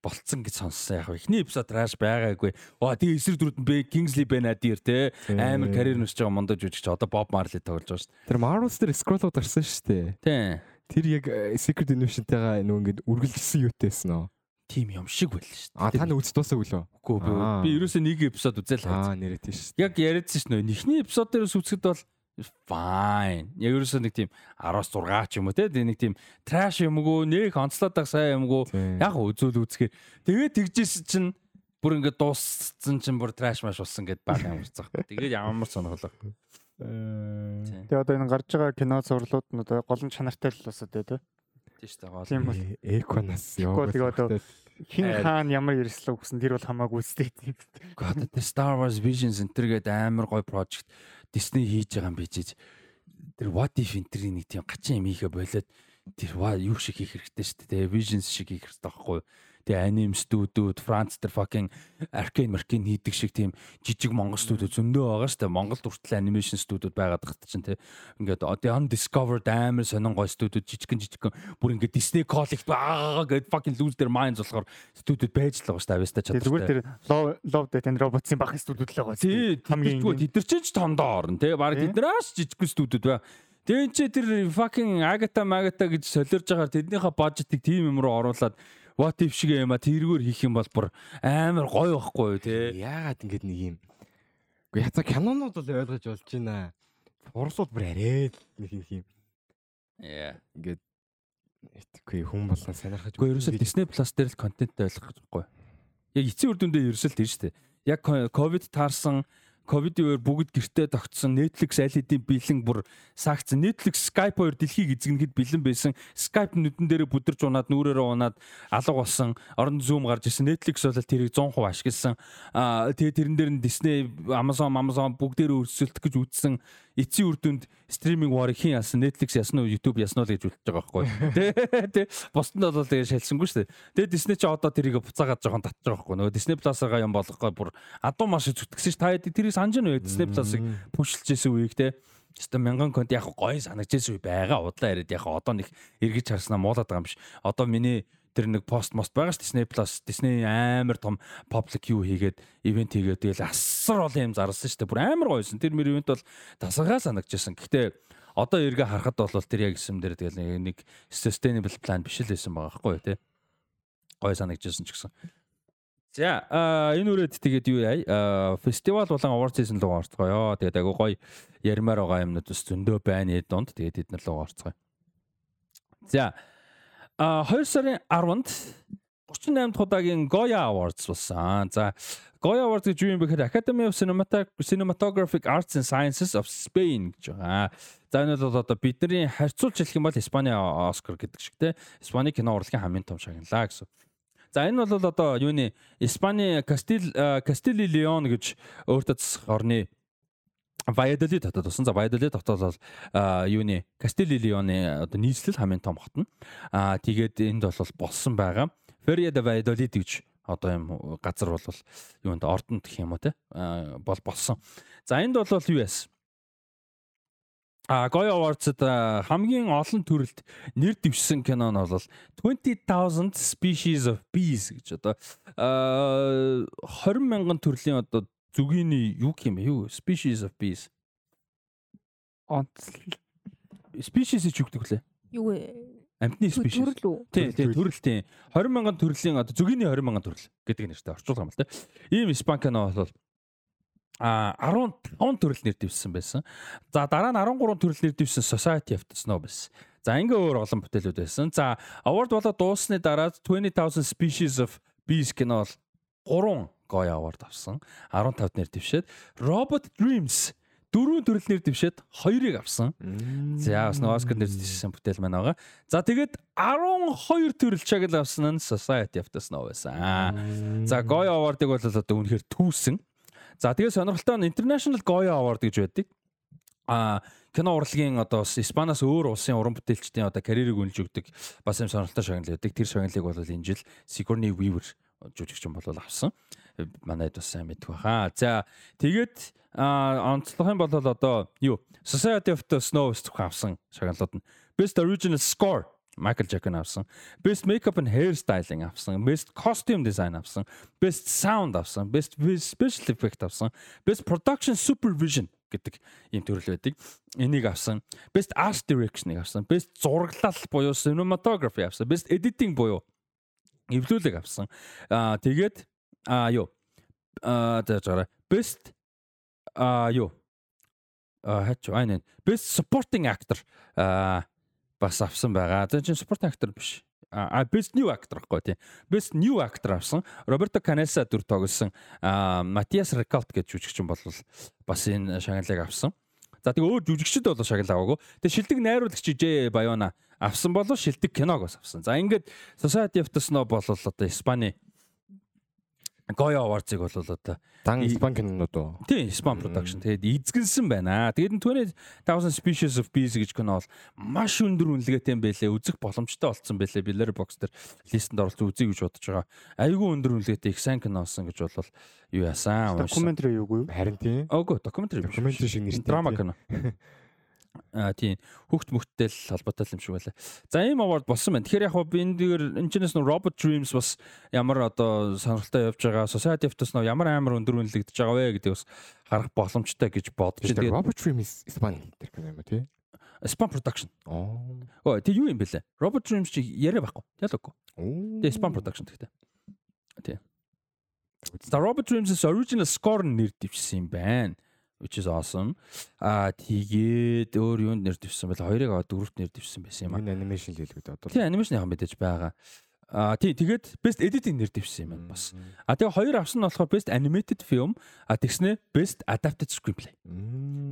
болцсон гэж сонссон яг ихний эпизод trash байгаагүй. Оо тэгээ эсрэг дүрд нь Kingsley Ben-Adir те амар карьер нөсж байгаа мондож үжигч одоо Bob Marley тоглож байгаа шүү дээ. Тэр Marvel дээр scroll-ууд гарсан шүү дээ. Тий. Тэр яг э, Secret Invasion-тайгаа нөгөө ингэ үргэлжилсэн юутэйсэн нөө. Тим юм шиг байл шүү дээ. А та нэг үз дуусаагүй лөө. Үгүй би ерөөсөө нэг эпизод үзэл Аа нэрээ тийш. Яг яриадсан шүү дээ. Эхний эпизод дээрээс үзэхэд бол fine. Яг ерөөсөө нэг тийм 10-6 ч юм уу те нэг тийм trash юмгүй нэг онцлоод байгаа сайн юмгүй яг үзүүл үзэхээр тэгээд тэгжсэн чинь бүр ингээд дууссан чинь бүр trash маш болсон гэд баг амарцсан. Тэгээд ямар сонирхолтой. Тэгээ одоо энэ гарч байгаа кино зурлууд нь одоо голон чанартай л бас одоо тий. Тийм шүү дээ. Гол. Тийм бол Эконас ёо. тэгээ одоо хин хаан ямар ярьслаа гэсэн тэр бол хамаагүй үстэй тийм. God the Star Wars Visions энэ гээд амар гоё project Disney хийж байгаа юм бижиж тэр what if энтрийн нэг тийм гачин юм хийхэ болоод тэр юу шиг хийх хэрэгтэй шүү дээ. Visions шиг хийх хэрэгтэй байхгүй юу? Тэгээ аним студиуд, Франц тэр fucking Arcane Marcane хийдэг шиг тийм жижиг монгол студиуд зөндөө байгаа шүү дээ. Монголд хүртэл анимашн студиуд байгаад тахт чинь тий. Ингээд одоо undiscovered амар сонин гой студиуд жижигэн жижигэн бүр ингээд Disney Collect аа гэд fucking lose their minds болохоор студиуд байж л байгаа шүү дээ. Авьяастай чадвар. Зүгээр тэр Love Love Death and Robots-ийн бахын студиуд л байгаа. Тий, хамгийн тэд нар ч тондоо орно тий. Бараг тэднээс жижигэн студиуд бай. Тэгээ чи тэр fucking Agatha Magata гэж солиорж байгаа тэднийхээ бажетыг тийм юм руу оруулаад what if шиг юм а тэргээр хийх юм бол бүр амар гоё байхгүй юу те. Яагаад ингэж нэг юм. Уу яцаа кинонууд бол ойлгож болж байна. Урсууд бүр арай нэг юм. Яа. Ингээд итгэхгүй хүн болон сонирхож. Уу ерөөсөө Disney Plus дээр л контенттэй ойлгох байхгүй. Яг эцсийн үр дүндээ ерөөсөө л тийм шүү дээ. Яг ковид таарсан ковидын үеэр бүгд гэртээ тогтсон Netflix аль хэдийн бэлэн бүр саагцсан Netflix Skype хоёр дэлхийг эзэгнэхэд бэлэн байсан. Skype нүдэн дээр бүдэрч унаад нүрээрээ унаад алга болсон. Орон зүүм гарч ирсэн. Netflix бол тэрийг 100% ашигласан аа тэгээ тэрэн дээр нь Disney Amazon Amazon бүгдээр өрсөлдөх гэж үтсэн. Эцсийн үр дүнд стриминг war хин яасан Netflix ясан уу YouTube ясан уу гэж үлдэж байгаа байхгүй. Тий Тэ бусдад бол тэгээ шалсангүй шүү дээ. Тэгээ Disney ч одоо тэрийг буцаагаад жоохон татж байгаа байхгүй. Нөгөө Disney Plus-ага юм болгохгүй бүр. Адуу маш зүтгэсэн ш. Та тэрийг санаж нь Disney Plus-ыг пушилж исэн үеиг тий Өстө мянган конт яг гоё санагдчихсэн үе байгаа удлаа яриад яг одоо нэг эргэж харснаа муулаад байгаа юм биш одоо миний тэр нэг пост мост байгаа ш Disney Plus Disney амар том public юу хийгээд ивент хийгээд тэгэл асар олон юм зарласан шүү дээ. Бүр амар гоёсэн. Тэр мөр ивент бол тасагаа санагдчихсан. Гэхдээ одоо эргээ харахад бол тэр яг юм дээр тэгэл нэг sustainable plan биш л байсан байгаа байхгүй тий. Гой санагдчихсан ч гэсэн. За энэ үрээд тэгээд юу яа фестивал болон award season руу орцгоё. Тэгээд агай гоё ярмаар байгаа юмнууд бас зөндөө байна эд донд. Тэгээд эднэр рүү орцгоё. За А 2 сарын 10-нд 38 дахь удаагийн Goya Awards болсон. За Goya Awards гэж юу юм бэ гэхээр Academy of Cinematographic Arts and Sciences of Spain гэж байгаа. За энэ бол одоо бидний харьцуулж хэлэх юм бол Испани Оскар гэдэг шиг те. Испани кино урлагийн хамгийн том шагналаа гэсэн. За энэ бол одоо юуны Испани Кастил Кастили Леон гэж өөртөө засах орны Ваядали дотоод тусан. За Ваядали дотоод бол юуны Кастили Леоны одоо нийслэл хамгийн том хот нь. Аа тэгээд энд бол болсон байгаа. Feria de Valladolid гэж одоо юм газар бол юунд ордонд гэх юм уу те бол болсон. За энд бол юу яасан? А Goya Awards-д хамгийн олон төрөлд нэр дэвшсэн кино нь бол 20000 species of bees гэж одоо 20 мянган төрлийн одоо зүгийн юу юм бэ? Юу species of bees. Онцл species гэж юу гэдэг вүлээ? Юу вэ? Амтны species. Төрөл үү? Тийм, тийм, төрөл тийм. 20 мянган төрлийн одоо зүгийн 20 мянган төрөл гэдэг нэртэй орчуулга юм л те. Ийм Испанкано бол а 15 төрөл нэр дэвссэн байсан. За дараа нь 13 төрөл нэр дэвссэн Society of the Snow байсан. За ингээ өөр олон бүтээлүүд байсан. За award болоод дууссаны дараа 20000 species of bees кино бол 3 гоё award авсан. 15 нэр дэвшээд Robot Dreams дөрвөн төрөлнөр дэвшээд хоёрыг авсан. За бас Оскар нэр дэвшсэн бүтээл маань байгаа. За тэгээд 12 төрөл чагл авсан нь Society of the Snow байсан. За гоё award-ыг бол одоо үнэхээр түүсэн. За тэгээд сонирхолтой нь International Goya Award гэж байдаг. А кино урлагийн одоо Испаниас өөр улсын уран бүтээлчдийн одоо карьерийг үнэлж өгдөг бас юм сонирхолтой шагнал байдаг. Тэр шагналыг бол энэ жил Sigourney Weaver жүжигчин бол авсан. Манайд бас сайн мэдэх баха. За тэгээд онцлох юм бол одоо юу Society of the Snow авсан шагналууд нь Best Original Score Michael Jackson авсан. Best Makeup and Hairstyling авсан. Best Costume Design авсан. Best Sound авсан. Best Special Effect авсан. Best Production Supervision гэдэг ийм төрөл байдаг. Энийг авсан. Best Art Direction-ыг авсан. Best зураглал буюу Cinematography авсан. Best Editing буюу эвлүүлэг авсан. Аа тэгээд аа юу аа за Best а юу а хач айнэ best supporting actor а бас авсан байгаа. За чинь supporting actor биш. А best new actor гэхгүй тий. Best new actor авсан. Роберто Канеса дүр тоглосон Матиас Рикалт гэж жүжигчин бол бас энэ шагналыг авсан. За тэгээ өөр жүжигчд бол шагнал аваагүй. Тэгээ шилдэг найруулагч Ж Баяна авсан болов шилдэг киног бас авсан. За ингээд Society of the Snow бол одоо Испани Goya Awards-ыг бол одоо дан Испан кинонууд уу? Тийм, Испан production. Тэгээд эзэгэнсэн байна. Тэгээд 20000 Species of Bees гэж кино бол маш өндөр үнэлгээтэй юм байлээ. Үзэх боломжтой болцсон байлээ. Billary Box дээр листэнд оруулж үзье гэж бодож байгаа. Айгүй өндөр үнэлгээтэй их сайн кино болсон гэж бол юу яасан? Докюментари юугүй юу? Харин тийм. Ого, докюментари. Докюментари шиг нэртэй. Драма кино. Аа тийм хөгт мөхтөл холбоотой юм шиг байлаа. За ийм award болсон байна. Тэгэхээр яг хөө би энэ дээр энэ ч нэг Robot Dreams бас ямар одоо сонирхолтой явж байгаа. Society of Test ямар амар өндөр үнэлэгдэж байгаа вэ гэдэг бас харах боломжтой гэж бодож байна. Robot Dreams Испани кино юм уу тий? Spam production. Оо. Оо тий юу юм бэлээ? Robot Dreams чи яриа байхгүй. Ялгаагүй. Тий Spam production гэхдээ. Тий. The Robot Dreams-с original score нэр дэвшсэн юм байна which is awesome. Аа тэгээд өөр юунд нэр дэвсэн байл хоёрыг аваад дөрөвт нэр дэвсэн байсан юм аа. Энэ анимашн л хэлбэг одоо. Тийм анимашн яхан мэдээж байгаа. Аа тий тэгээд best editing нэр дэвсэн юм байна бас. А тэгээ хоёр авсан нь болохоор best animated film а тэгснэ best adapted screenplay.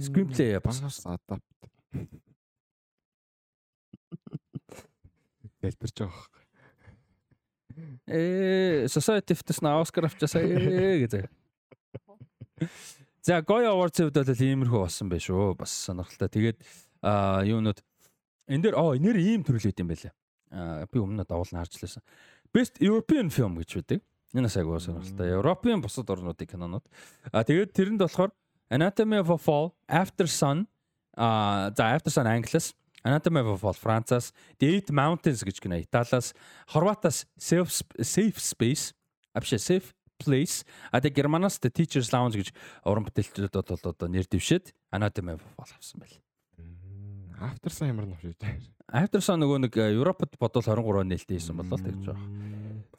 Screenplay бас adapt. Дэлбэрч байгаа. Э society of the Oscar авчаасаа гэж. За Goya Awards-ийн хувьд бол иймэрхүү болсон байх шүү. Бас сонирхолтой. Тэгээд аа юунууд энэ дээр оо нэр ийм төрөл үүд юм байлаа. Аа би өмнө давуулна харж лээсэн. Best European Film гэж үүдэг. Энэ бас айгуу сонирхолтой. European бусад орнуудын кинонууд. Аа тэгээд тэрэнд болохоор Anatomy of a Fall, After Sun аа за After Sun англиас Anatomy of a Fall Францаас, The Eight Mountains гэж кино Италиас, Хорватаас Safe Safe Space, авши Safe Place а тэг Германаас The Teachers Lounge гэж уран бүтээлчдүүд бол одоо нэр дэвшээд Anatomy Fall авсан байл. After Sun ямар навшиж байна. After Sun нөгөө нэг Европод бодвол 23 нээлттэй хийсэн болоо тэгж байгаа.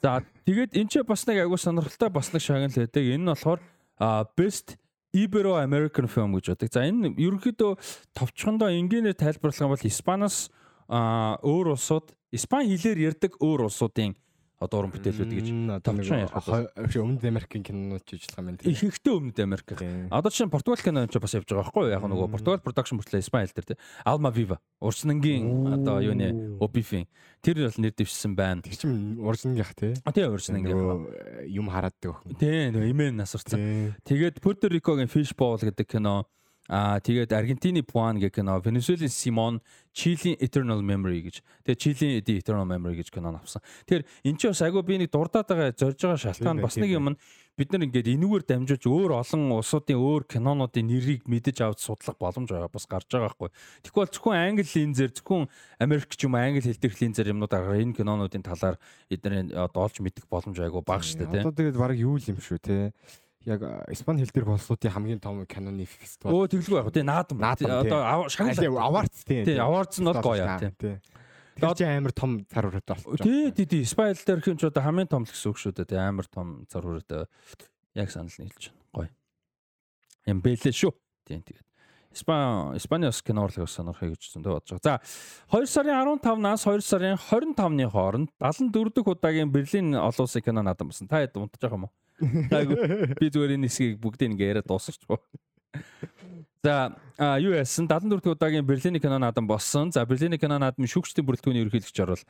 За тэгээд эн чинь бас нэг аягүй сонирхолтой бас нэг шагнал байдаг. Энэ нь болохоор Best Ibero American Film гэж байдаг. За энэ ерөнхийдөө товчхондоо энгийнээр тайлбарлах юм бол Испаноос өөр улсууд Испани хэлээр ярьдаг өөр улсуудын одоо уран бүтээлүүд гэж томчхон ярих өмнөд Америкийн кинонууд ч ажиллах юм байна. Их ихтэй өмнөд Америк. Одоо чинь Португал кино ч бас явж байгаа байхгүй юу? Яг нөгөө Португал production бүртлээ Испани хэл дээр тий. Alma Viva. Урсангийн одоо юу нэ Opifin. Тэр бол нэр дэвшсэн байна. Тэр чинь урсангийнх тий. А тий урсангийнх. Юм харааддаг охин. Тий нөгөө имэн насварсан. Тэгээд Puerto Rico-гийн Fishbowl гэдэг кино Аа тэгээд Аргентины Puan гэх кино, Венесуэлийн Simon, Чилийн Eternal Memory гэж. Тэгээд Чилийн The Eternal Memory гэж кино авсан. Тэгэхээр эн чинь бас айгүй би нэг дурдаад байгаа зорж байгаа шалтгаан бас нэг юм нь бид нар ингээд энүүгээр дамжуулж өөр олон улсуудын өөр кинонуудын нэрийг мэдэж авч судлах боломж бас гарч байгаа. Тэгэхгүй бол зөвхөн англи линзээр зөвхөн Америк ч юм англи хэл дээрх линзээр юмнууд агаар энэ кинонуудын талаар эдгээр одоо олж мэдэх боломж айгүй бага шүү дээ. Одоо тэгээд баг юу юм шүү те яг Испани хэл дээрх улсуудын хамгийн том киноны фестивал. Өө тэглгүй яг тий наадам. Одоо шагнал аварц тий. Тий аварц нь бол гоё тий. Тэр чинь амар том хүрээд болсон. Тий тий тий Испани хэл дээрх юм ч одоо хамгийн том л гэсэн үг шүү дээ. Тий амар том цар хүрээд яг санал нийлж байна. Гоё. Юм бэлээ шүү. Тий тэгээд Испани Испаниос кинорлог сонирхъя гэж зөндөө бодож байгаа. За 2 сарын 15-наас 2 сарын 25-ны хооронд 74 дахь удаагийн Берлин олон улсын кино наадам болсон. Та хэд унтаж байгаа юм уу? Би зүгээр энэ хэсгийг бүгдийг ингээ яриад дуусчихв. За юу яасан 74 дахь удаагийн Берлиний кино наадам болсон. За Берлиний кино наадмын шүүгчдийн бүрэлдэхүүний ерөнхийлөгч орвол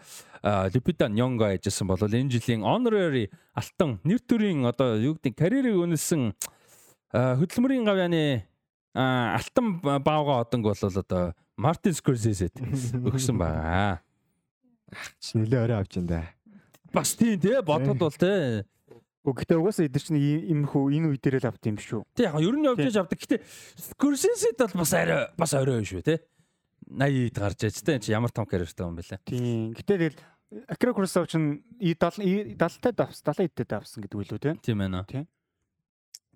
Липида Нёнго ажилласан бол энэ жилийн honorary алтан нэр төрийн одоо юу гэдэг карьерийг үнэлсэн хөдөлмөрийн гавьяаны алтан баага одонг бол одоо Мартин Скорсезед өгсөн байгаа. Чи нэлээ орой авч энэ. Бас тийм тий бодоход бол тий. Гэхдээ угаасаа эдгээр чинь иймэрхүү энэ үе дээр л авт юм шүү. Тий яг ер нь явж яж авдаг. Гэхдээ Скорсезед бол бас арай бас орой шүү тий. 80-д гарч яж тий чи ямар том карьертай юм бэлээ. Тийм. Гэтэ тэгэл Акира Куросава чинь 70 70-тад авсан 70-д авсан гэдэг үлээ тий. Тийм ээ. Тийм.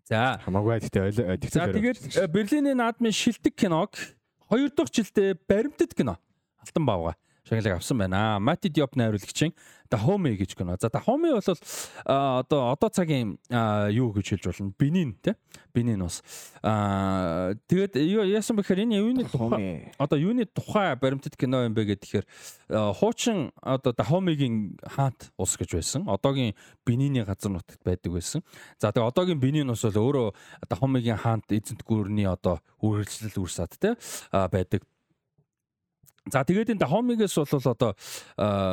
За хамаагүй гэхдээ За тэгээд Берлиний наадмын шилдэг киног хоёр дахь жилдээ баримтат кино Алтан баавга шагналыг авсан байна. Мати Диоп найруулагчийн Dahomey гэж кино. За Dahomey бол одоо одоо цагийн юу гэж хэлж болно? Бенин тий? Бенин бас. Аа тэгээд яасан бэхээр энэ юуны тухай одоо юуны тухай баримтат кино юм бэ гэхээр хуучин одоо Dahomey-гийн хаант ус гэж байсан. Одоогийн Бениний газар нутагт байдаг байсан. За тэгээд одоогийн Бенин ус бол өөрөө Dahomey-гийн хаант эзэнт гүрний одоо үргэлжлэл үрсад тий байдаг. За тэгээд энэ Dahomey-гээс бол одоо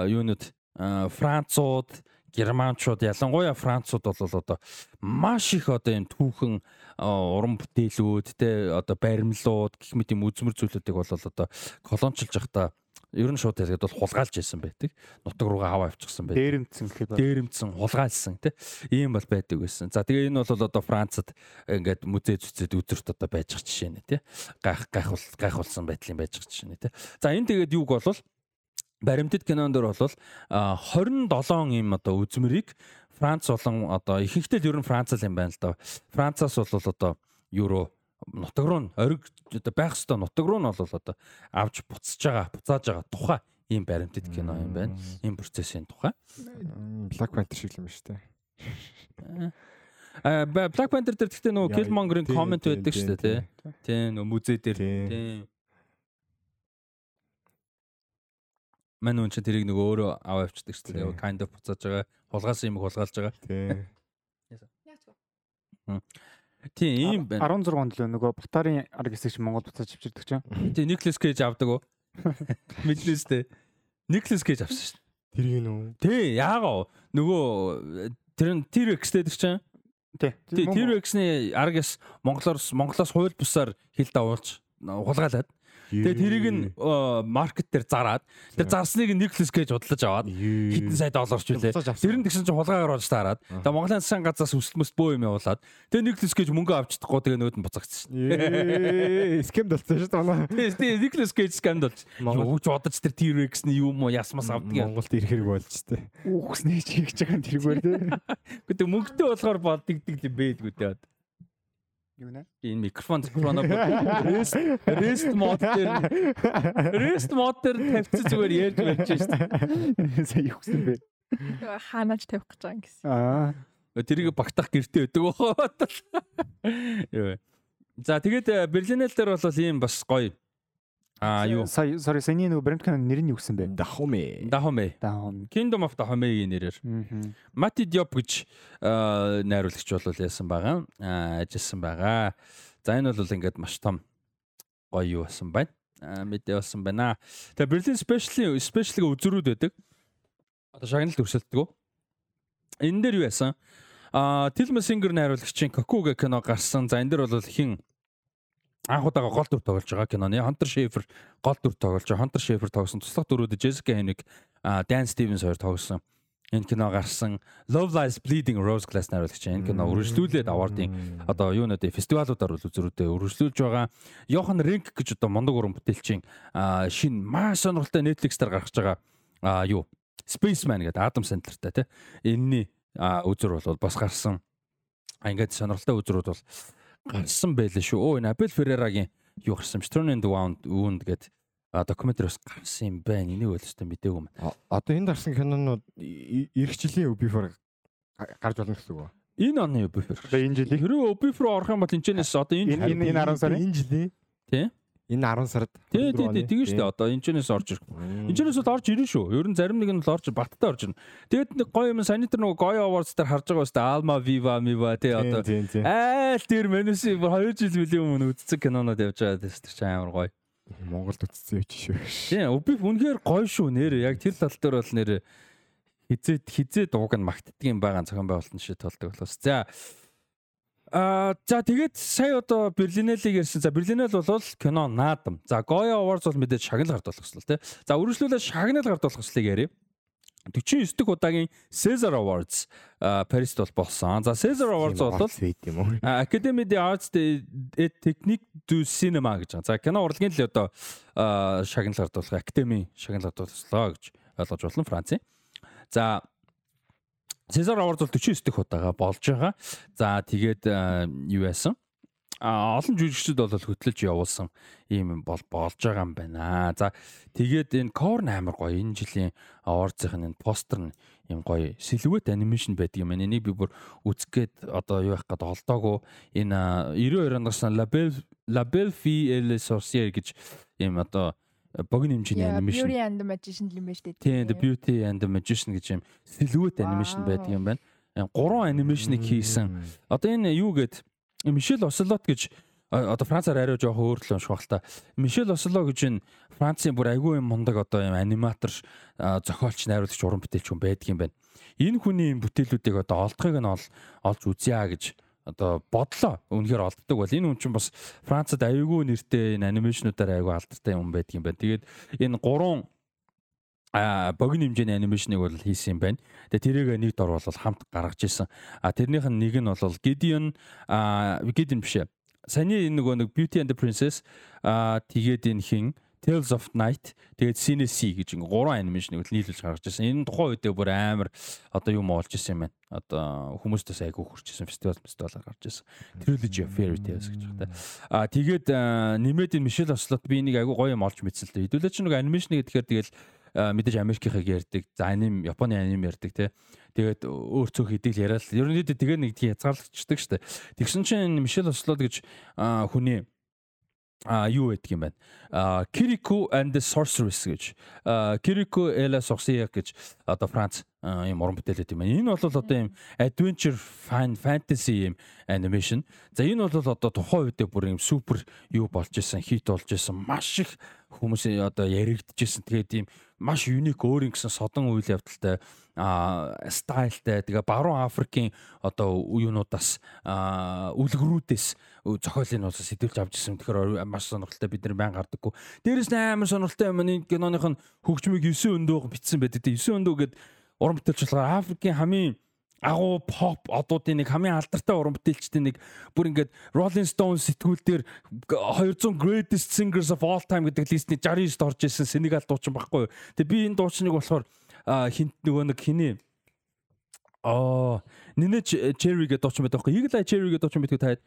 юунууд Францууд, германчууд ялангуяа францууд бол одоо маш их одоо энэ түүхэн уран бүтээлүүд те одоо баримлууд гэх мэт юм үзмэр зүйлүүдийг бол одоо колончилж явахдаа ер нь шууд тэгээд бол хулгайлж байсан байдаг. Нутаг руугаа хав авчихсан байдаг. Дээрэмцэн гэхэд дээрэмцэн хулгайлсан тий. Ийм бол байдаг байсан. За тэгээ энэ бол одоо Францад ингээд музей зүцэд үзэрт одоо байж байгаа жишээ нэ тий. Гайх гайхул гайхулсан байдлын байж байгаа жишээ нэ тий. За энэ тэгээд юуг болвол баримтат кинонд дөр бол 27 ийм одоо үзмэрийг Франц болон одоо ихэнхдээ ер нь Франц л юм байна л да. Францаас бол одоо евро нутаг руу ориг одоо байх хэвээр нутаг руу нь бол одоо авч буцаж байгаа, буцааж байгаа тухай ийм баримтат кино юм байна. Ийм процессын тухай. Black Panther шиг юм шүү дээ. А Black Panther дээр гэхдээ нөгөө Killmonger-ын коммент байдаг шүү дээ, тий. Тий, нөгөө музей дээр. Тий. Мань үн чинь тэрийг нөгөө өөрөө аваа авчдаг шүү дээ. Kind of буцааж байгаа. Хулгаас юм хулгайлж байгаа. Тий. Тийм ийм байна. 16 онд л нөгөө Батарын арга хэсэг Монгол буцааж авчирдаг чинь. Тийм Никлас Кейж авдаг уу? Мэднэс тээ. Никлас Кейж авсан шүү дээ. Тэр юм уу? Тий, яагаа нөгөө тэр нь T-Rex дээр чинь. Тий. Тий, T-Rex-ний аргас Монголоос Монголоос хууль бусаар хил давуулж хулгайлаад Тэгээ тэрийг нь маркет дээр зараад тэр зарсныг Nicholas Cage худалдаж аваад хэдэн сая долларч үлээ. Тэр нь тэгсэн чинь хулгайгаар болж таарад. Тэгээ Монголын сан газраас өсөлмөс бөө юм явуулаад тэгээ Nicholas Cage мөнгө авчихдаггүй тэгээ нөөд нь буцагдсан шин. Скемд болсон шүү дээ. Тэгээ Nicholas Cage скемд болж. Юу ч бодож тэр T-Rex-ний юм уу ясмас авдаг юм. Монголд ирэхэрэг болж тээ. Үхснээ чи хийж байгаа тэргээр тээ. Гэтэ мөнгөтэй болохоор болдгдаг юм бэлгүй тээ. Юу нэ? Энэ микрофон микрофоно rest rest мод дээр rest мод дээр тавьчих зүгээр ярьж байж шээ. Сая юу гэсэн бэ? Хаанаач тавих гэж байгаа юм гэсэн. Аа. Тэрийг багтах гэрте өдөг бохоо. Юу. За тэгээд Берлинэл дээр бол ийм бас гоё Аа юу? Сая sorry саяны нөгөө брэнд канал нэр нь юу гэсэн бэ? Dahomey. Dahomey. Kingdom of Dahomey-ийн нэрээр. Mati Diop гэж найруулагч бол яасан байгаа. Ажилласан байгаа. За энэ бол ингээд маш том гоё юу болсон байна. Мэдээ болсон байна. Тэгээ Berlin Special Special үзрүүд байдаг. Одоо шагналд өрсөлддөг. Энэ дээр юу яасан? Аа Tilma Singer найруулагчийн Kokuga кино гарсан. За энэ дээр бол хин анх удаага гол дүр тоглож байгаа киноны Hunter Schafer гол дүр тоглож байгаа. Hunter Schafer тоглосон. Туслах дүрүүд Jessica Henwick, Dan Stevens хоёр тоглосон. Энэ кино гарсан. Love Lies Bleeding Rose Glass найруулагч энэ кино үргэлжлүүлээд award-ын одоо юу нэ фестивалуудаар бол үзрүүдэд үргэлжлүүлж байгаа. Johan Renck гэж одоо мундаг уран бүтээлчийн шин маш сонирхолтой Netflix дээр гарч байгаа юу Spaceman гэдэг Adam Sandler-тай тий. Энэний үзэр бол бас гарсан. Ингээд сонирхолтой үзрүүд бол гарсан байлээ шүү. Өө энэ Абел Феррарагийн юу гарсан Turn in the Wound Wound гэдэг докюментариус гарсан юм байна. Энийг өлсөй мэдээгүй юм. Одоо энд гарсан кинонууд эх жилийн Before гарч болно гэсэн үг үү? Энэ оны Before. Одоо энэ жилийн хэрвээ Before орох юм бол энэчнээс одоо энэ энэ энэ 10 сарын энэ жилийн Тий. Энэ 10 сард. Тий, тий, тий, тэгэн шүү дээ. Одоо энэчнээс орж ирэх. Энэчнээс бол орж ирнэ шүү. Ер нь зарим нэг нь бол орж баттай орж ирнэ. Тэгээд нэг гоё юм санитар нөгөө гоё awards дээр харж байгаа өстэй Alma Viva Viva тий одоо айл дээр менюси 2 жил билээ өмнө үзсэн кинонод явж байгаа тест чи амар гоё. Монголд үтцсэн юм шүү. Тий, би үнэхээр гоё шүү нэр. Яг тэр тал дээр бол нэр хизээ хизээ дууг нь магтдгийн байгаа зохион байгуулалт нь шиг толдог болохоос. За Аа за тэгээд сая одоо Берлинелийг ярьсан. За Берлинел бол кино наадам. За Goya Awards бол мэдээж шагнал гардуулах хэвчээ тий. За үргэлжлүүлээ шагнал гардуулах хэвчлийг яриа. 49 дэх удаагийн Caesar Awards Парист бол болсон. За Caesar Awards бол Academy des Arts et Techniques du Cinéma гэж. За кино урлагийн л одоо шагнал гардуулах Academy шагнал гардуулсан гэж ойлгож болно Францын. За Award бол 49 дэх удаага болж байгаа. За тэгээд юу яасан? А олон жүжигчид бол хөтлөж явуулсан ийм бол болж байгаа юм байна. За тэгээд энэ Korn амар гоё энэ жилийн award-ийн энэ постэр нь ийм гоё silhouette animation байдаг юм. Энийг би бүр үзгээд одоо юу явах гээд олдоогүй. Энэ 92 оноос Label Label Fille Sorcier гэж ийм одоо богино хэмжээний анимашн. Beauty and the Magician юм байна шүү дээ. Тийм, The Beauty and the Magician гэж юм silhouette animation байдаг юм байна. Гурван анимашныг хийсэн. Одоо энэ юу гээд Мишель Ослот гэж одоо Францаар арай жоох өөр л унших байх л та. Мишель Осло гэж энэ Францын бүр айгүй юм мундаг одоо юм аниматор зохиолч найруулагч уран бүтээлч хүн байдаг юм байна. Энэ хүний бүтээлүүдийг одоо олдохыг нь олж үзье гэж одоо бодлоо үнэхээр олддог бол энэ хүн чинь бас Францад аюулгүй нэртэй энэ анимашнуудаар аюул алдартай юм байдаг юм байна. Тэгээд энэ гурван а богино хэмжээний анимашныг бол хийсэн юм байна. Тэгээ тэрийг нэг дор бол хамт гаргаж ирсэн. А тэрнийх нь нэг нь бол Gideon а Gideon биш ээ. Саяны нөгөө нэг Beauty and the Princess а тэгээд энэ хин Tales of Night тэгээд Sinesi гэж ингээ гурван анимашныг нийлүүлж гаргаж ирсэн. Энэ тухайн үедээ бүр амар одоо юм олж ирсэн юм байна. Одоо хүмүүстээс айгүй хурж ирсэн фестивал фестивалаар гарч ирсэн. Trilogy of Fairy Tales гэж байна. Аа тэгээд нэмээд энэ Michelle Oslot би энийг айгүй гоё юм олж мэдсэн л дээ. Хэдүүлээ ч нэг анимашн гэхээр тэгэл мэдээж Америкийнхыг ярьдаг. За аним Японы аним ярьдаг те. Тэгээд өөр цөөх хэдэг л яриад. Ерөнхийдөө тэгээ нэг тийм хязгаарлагдчихдаг штэ. Тэгсэн чинь Michelle Oslot гэж хүний а юу гэдэг юм байна. А Kiriko and the Sorceress гэж. Kiriko et la Sorcière гэж одоо Франц юм уран бүтээл гэдэг юм байна. Энэ бол одоо юм adventure fan fantasy юм animation. За энэ бол одоо тухайн үедээ бүр юм супер юу болж исэн, хит болж исэн, маш их хүмүүс одоо яригдчихсэн. Тэгээд ийм маш юник өөр ингэсэн содон үйл явдалтай а стайлтай тэгээ баруун Африкийн одоо юунуудаас үлгэрүүдээс зохиолын улсаас сэтүүлж авч ирсэн. Тэгэхээр маш сонирхолтой бид нар баян гардаггүй. Дээрээс нь амар сонирхолтой юм энэ киноных нь хөгжмийг 9 өндөө бичсэн байдаг. 9 өндөө гээд уран бүтээлч болохоор Африкийн хамгийн агуу pop одуудын нэг хамгийн алдартай уран бүтээлчдийн нэг бүр ингээд Rolling Stones сэтгүүл дээр 200 greatest singers of all time гэдэг листний 69-д орж ирсэн Сенегал дуучин байхгүй юу. Тэгээ би энэ дуучныг болохоор хинт нөгөө нэг хиний Аа нинэ Cherry гэдэг дуучин байдаг байхгүй. Eagle Eye Cherry гэдэг дуучин байдаг таад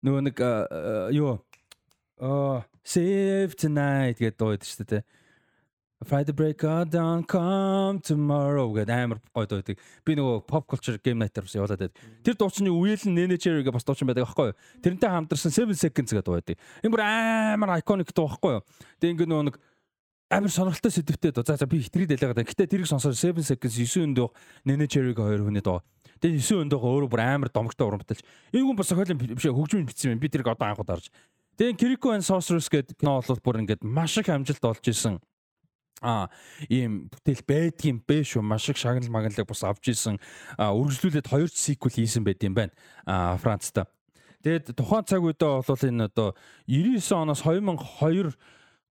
нөгөө нэг юу аа Save Tonight гэдэг дуу байдаг шүү дээ. Friday break of dawn come tomorrow гэдэг амар гоё дуу байдаг. Би нөгөө pop culture game night-аар бас явуулаад байдаг. Тэр дуучны үеэл нь Nene Cherry гэж бас дуучин байдаг аахгүй юу? Тэрнтэй хамтарсан 7 seconds гэдэг дуу байдаг. Энэ бүр амар iconic дуу аахгүй юу? Тэгээ ингээ нөгөө нэг амар сонирхолтой сэдвтэй дуу. За за би хитрий дэлгээд байна. Гэтэ тэрийг сонсоод 7 seconds 9 өндөө Nene Cherry-г хоёр хүний дуу. Тэгээ 9 өндөө өөрөө бүр амар домогтой. Энэ хүн бас сохиолын биш хөгжмийн бичсэн юм. Би тэрийг одоо анхуд харж. Тэгээ Kiriko and Sorceress гэдэг кино бол бүр ингээд маш их амжилт олж исэн а ийм бүтээл байдгийн бэ шүү маш их шагнал маганалыг бас авч исэн үргэлжлүүлээд хоёр сиквел хийсэн байт юм байна а Францта. Тэгээд тухайн цаг үедээ бол энэ одоо 99 оноос 2002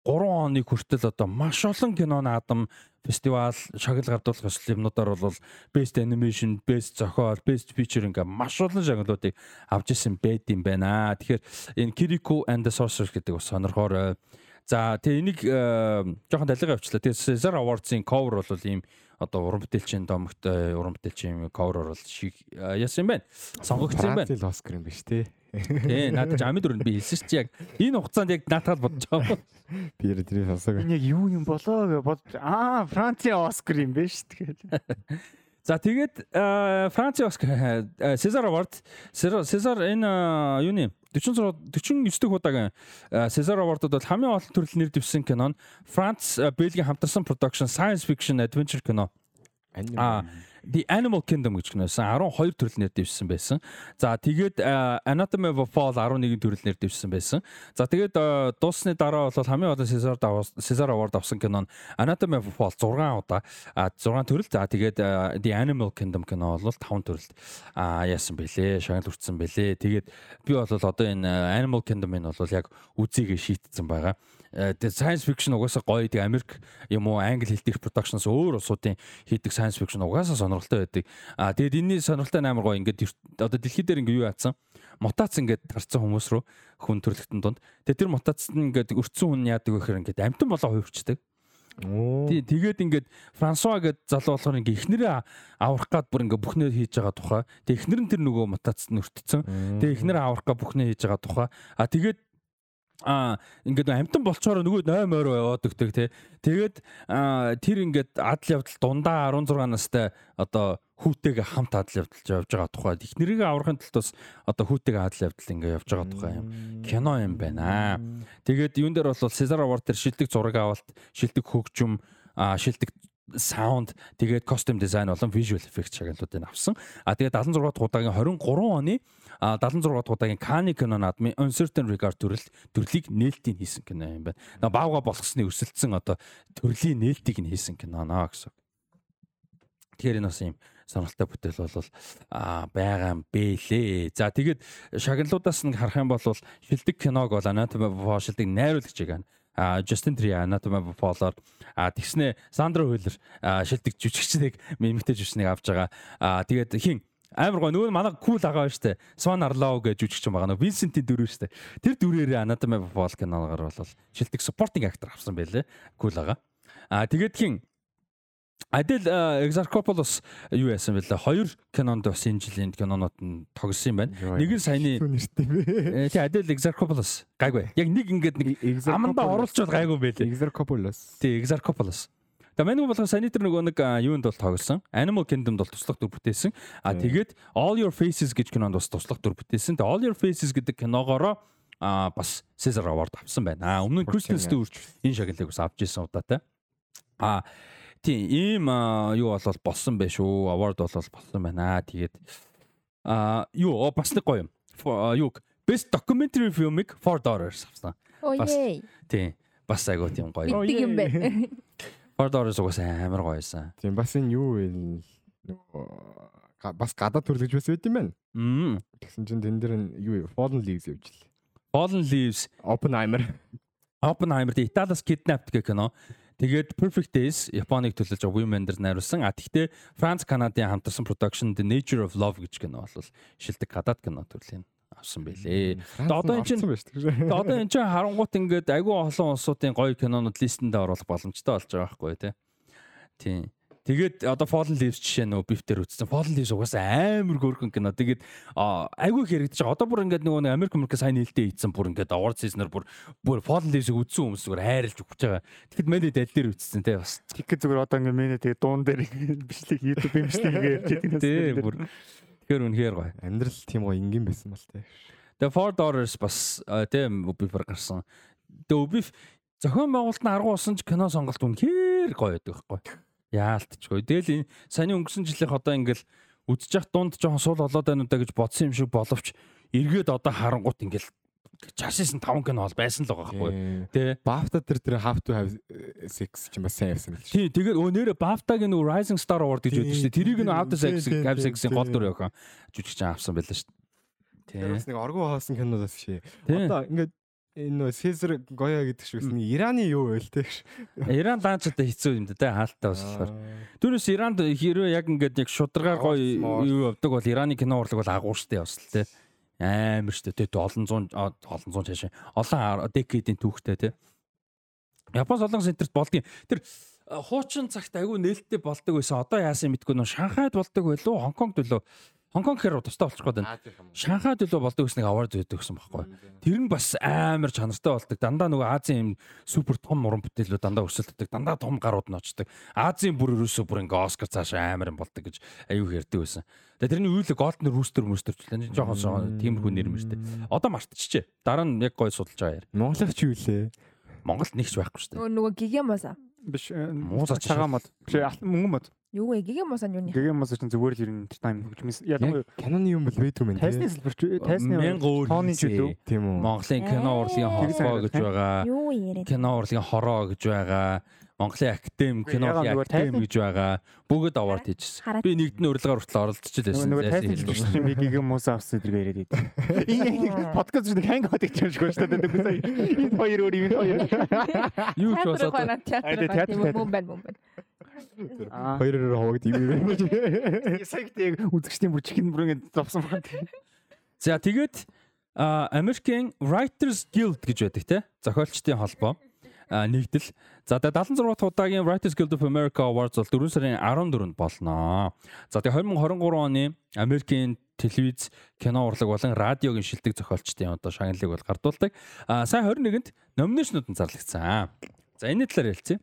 3 оны хүртэл одоо маш олон кино наадам фестивал шагнал гардуулах ёслол юмнуудаар бол best animation, best зохиол, best feature ингээ маш олон шагналуудыг авч исэн байт юм байна. Тэгэхээр энэ Kiriko and the Sorcerer гэдэг бас сонирхоор За тэгээ энийг э, жоохон далигаа авчлаа. Тэгээ Cesar Awards-ийн cover бол ийм одоо уран бүтээлчийн домогтой уран бүтээлчийн cover бол шиг э, яасан юм байна. Сонгогдсон юм байна. Оскар юм биш тий. Тий, надад ч амид өрөнд би хэлсэн чи яг энэ хугацаанд яг наатаал бодож байгаа. Би яа тэрийг сонсоог. Энэ яг юу юм болоо гэж бод аа Францын Оскар юм биш тэгээд. За тэгээд Францын Оскар Сезар Award Сезар энэ юуны 46 49 дэх удаагийн Сезар Award-д бол хамгийн олон төрөл нэр дэвсэн кино нь Франц Бельгийн хамтарсан production science fiction adventure кино. Аа The Animal Kingdom гэж киносэн 12 төрөл нэр дэвшсэн байсан. За тэгээд Anatomy of a Fall 11 төрөл нэр дэвшсэн байсан. За тэгээд дууссаны дараа бол хамгийн олон Caesar Caesar Award авсан кино нь Anatomy of a Fall 6 удаа 6 төрөл. За тэгээд The Animal Kingdom кино бол 5 төрөлд яасан бэлээ. Шагнал хүртсэн бэлээ. Тэгээд би бол одоо энэ Animal Kingdom-ын бол яг үзийгээ шийтсэн байгаа. Э, science fiction угаасаа гоё тэгээ Америк юм уу англи хэл дээрх productions өөр улсуудын хийдэг science fiction угаасаа сонирхолтой байдаг. А тэгээд энэний сонирхолтой амар гоё ингээд одоо дэлхий дээр ингээ юу яатсан мутац ингээд тарцсан хүмүүс рүү хүн төрлөختөн донд. Тэгээд тэр мутац нь ингээд өрцөн хүн яадаг вэ гэхээр ингээд амтан болоо хувирчдаг. Тий тэгээд ингээд Франсуа гэд залуу болохоор ингээ эхнэрээ аврах гад бүр ингээ бүхнээ хийж байгаа тухай. Тэг эхнэр нь тэр нөгөө мутацд нүртцэн. Тэг эхнэрээ аврах гад бүхнээ хийж байгаа тухай. А тэгээд а ингээд амтан болчоор нөгөө 8 ойроо яваад өгдөг тий. Тэгээд тэр ингээд адал явдал дундаа 16 настай одоо хүүтэйгээ хамт адал явдалж явж байгаа тухайд их нэрийг аврахын тулд бас одоо хүүтэйгээ адал явдал ингээд явж байгаа тухай юм кино юм байна. Тэгээд юун дээр бол Cesar Award дээр шилдэг зураг авалт, шилдэг хөгжим, шилдэг саунд тэгээд костюм дизайн болон visual effect чаглалуудыг авсан. А тэгээд 76 дахь удаагийн 23 оны 76 дахь удаагийн Cannes кино наадмын Uncertain Regard төрөл төрлийг нээлтийг хийсэн кино юм байна. Баавга болгосны өсөлтсөн одоо төрлийн нээлтийг нь хийсэн кино наа гэсэн. Тэгэхээр энэ бас юм сонирхолтой бүтээл бол а байгаа юм бэлээ. За тэгээд шагналуудаас нь харах юм бол шилдэг киног бол Anatomy of Fall шилдэг найруулагчийг байна а Justin Tri Anatomy of Fall-оор а тэгснэ Сандра Хуйлер шилдэг жүжигчнийг эмэгтэй жүжигчнийг авч байгаа. А тэгээд хин амар гоо нөгөө манай кул агаа штэ Swan Arlau гэж жүжигч байгаа нөгөө Vincent-ийн дөрөв штэ тэр дүрээрээ Anatomy of Fall киногаар бол шилдэг supporting actor авсан байлээ кул агаа а тэгээд хин Адил Exarchopoulos юу яасан бэлээ? Хоёр кинонд бас энэ жилийн кинонууд нь тогсон юм байна. Нэг нь саяны нэртэй. Тий Адил Exarchopoulos гайгүй. Яг нэг ингээд нэг аманда оруулчвал гайгүй байлээ. Exarchopoulos. Тий Exarchopoulos. Тэгээ мань болох саяны тэр нөгөө нэг юунд бол тоглосон. Animal Kingdom бол туслах дүр бүтээсэн. А тэгээд All Your Faces гэж кинонд бас туслах дүр бүтээсэн. Тэгээ All Your Faces гэдэг киногоороо а бас Caesar Award авсан байна. А өмнө нь Kristen Stewart энэ шагналыг бас авч ирсэн удаатай. А Тийм ийм юу болол болсон байх шүү. Award болол болсон байна. Тэгээд а юу бас нэг гоё юм. Юу Best Documentary Filmic for Daughters авсан. Бас тийм бас айгуу тийм гоё. Битгий юм бэ. For Daughters угаас амар гоёсэн. Тийм бас энэ юу вэ? Нөгөө бас гадаад төрлөж байсан байт юм байна. Мм. Тэгсэн чинь тэн дээр юу Fallen Leaves явж л. Fallen Leaves, Oppenheimer. Oppenheimer тэ Италиас Kidnapped гэх кино. Тэгээд Perfect Days Японыг төлөөлж Women дээр найруулсан. А тэгтээ Франц Канадын хамтарсан production The Nature of Love гэж кино бол шилдэг гадаад кино төрлийн авсан байлээ. Одоо энэ чинь одоо энэ чинь харангуут ингээд айгүй олон улсуудын гоё кинонууд листэнд оруулах боломжтой болж байгаа байхгүй тий. Тийм. Тэгээд одоо Fallen Leaves жишээ нөө биф дээр үзсэн. Fallen Leaves угаасаа амар хөөрхөн кино. Тэгээд айгүй хэрэгдэж байгаа. Одоо бүр ингээд нөгөө Америк Америк сайн нээлттэй ийдсэн бүр ингээд award season-аар бүр бүр Fallen Leaves-ийг үзсэн хүмүүс зүгээр хайрлж өгч байгаа. Тэгэхэд мэдээ дал дээр үзсэн тий бас. Тэгэхэд зүгээр одоо ингээд мэнэ тэгээ дуун дээр бичлэг YouTube бичлэг ярьж байгаа. Тий бүр. Тэгэхээр үнэхээр гоё. Амьдрал тийм гоё ингийн байсан бол тий. Тэгээ Four Dollars бас тий бифэр гарсан. Тэгээ биф зохион байгуулалт нь аргу усан ч кино сонголт үнэхээр гоё байдаг байхгүй яалтчгүй. Тэгэл энэ саяны өнгөрсөн жилийнх одоо ингээл үдчих дунд жоохон сул болоод байна уу да гэж бодсон юм шиг боловч эргээд одоо харангуут ингээл чашисэн 5 кино бол байсан л байгаа байхгүй. Тий Bafta тэр тэр Have to have sex ч юм бас сайн явсан байл тий тэгээд өө нэрэ Bafta-гийн нөгөө Rising Star Award гэж өгдөө шүү тэрийг нөгөө Have to sex have sex-ийн гол дүр явах жүжигч авсан байлаа шүү тий бас нэг оргуу хоосон кинодас шээ. Одоо ингээд энэ нөө Сезар Гоя гэдэг шиг үсний Ираны юу вэ те. Иран одоо хэцүү юм да те хаалттай бас болохоор. Түүнээс Иранд хэрвээ яг ингээд яг шударгаар гоё юу явдаг бол Ираны кино урлаг бол агуу штэ бас л те. Амар штэ те олон зуун олон зуун цааш олон декадийн түүхтэй те. Япон солонгос энтерт болдгийн тэр хуучин цагт айгүй нээлттэй болдог байсан. Одоо яасан мэдгүй нөө Шанхайд болдог байлуу, Хонконгд байлуу. Хонконг гэхээр тустай болчих гээд байна. Шанхайд илүү болдог гэснийг аваад өгдөг гэсэн байхгүй. Тэр нь бас амар чанартай болдог. Дандаа нөгөө Азийн юм супер том уран бүтээлүүд дандаа өрсөлддөг. Дандаа том гарууд нь очдог. Азийн бүр ерөөсөө бүр ингээ Оскар цаашаа амар юм болдог гэж аюу ярьдаг байсан. Тэгээ тэрний үйл Golden Rooster мөстөрчлээ. Жохон тиймэрхүү нэр мэртэй. Одоо мартчихжээ. Дараа нь яг гой судалж байгаа яар. Монголч юу лээ? Монголд нэгч байхгүй шүү дээ. Нөгөө гигэмоса. Биш Муу муу цагаан мод. Биш мөнгөн мод. Юу вэ? Гигэмоса нь юу нэ? Гэгэм мос чинь зүгээр л ер нь тайм хөгжмөс. Ядуу Canon юм бол бэдрэм байна. тайсны сэлбэр тайсны тооны ч үү? Тийм үү. Монголын кино урлагийн санагдав, гэж байгаа. Юу яриад? Кино урлагийн хороо гэж байгаа. Монголын академи, киноны нөгөө академи гэж байгаа. Бүгд award хийжсэн. Би нэгдний урилгаар хүртэл оролцож байсан. Нөгөө хэлбэр. чинь би гэгэм мос авсан зэрэг яриад идэв. Энэ яг подкаст шиг ханг хот гэж шүү дээ. Үгүй энэ хоёр өөр юм хоёр. Юу ч болоод байна, Аа, байна. театр, Тийм театр. мөн Хоёроор хавагд юм байна. Сая гэдэг үзэгчдийн бүр чихэн бүр ингэ зовсон байна. За тэгээд American Writers Guild гэж байдаг те. Зохиолчдын холбоо нэгдэл. За тэгээд 76 дахь удаагийн Writers Guild of America Awards бол 4 сарын 14-нд болно. За тэгээд 2023 оны Америкийн телевиз, кино урлаг болон радиогийн шилдэг зохиолчдын одоо шагналыг бол гардуулдаг. А сая 21-нд номинашнууд нь зарлагдсан. За энэ талаар ярилцъя.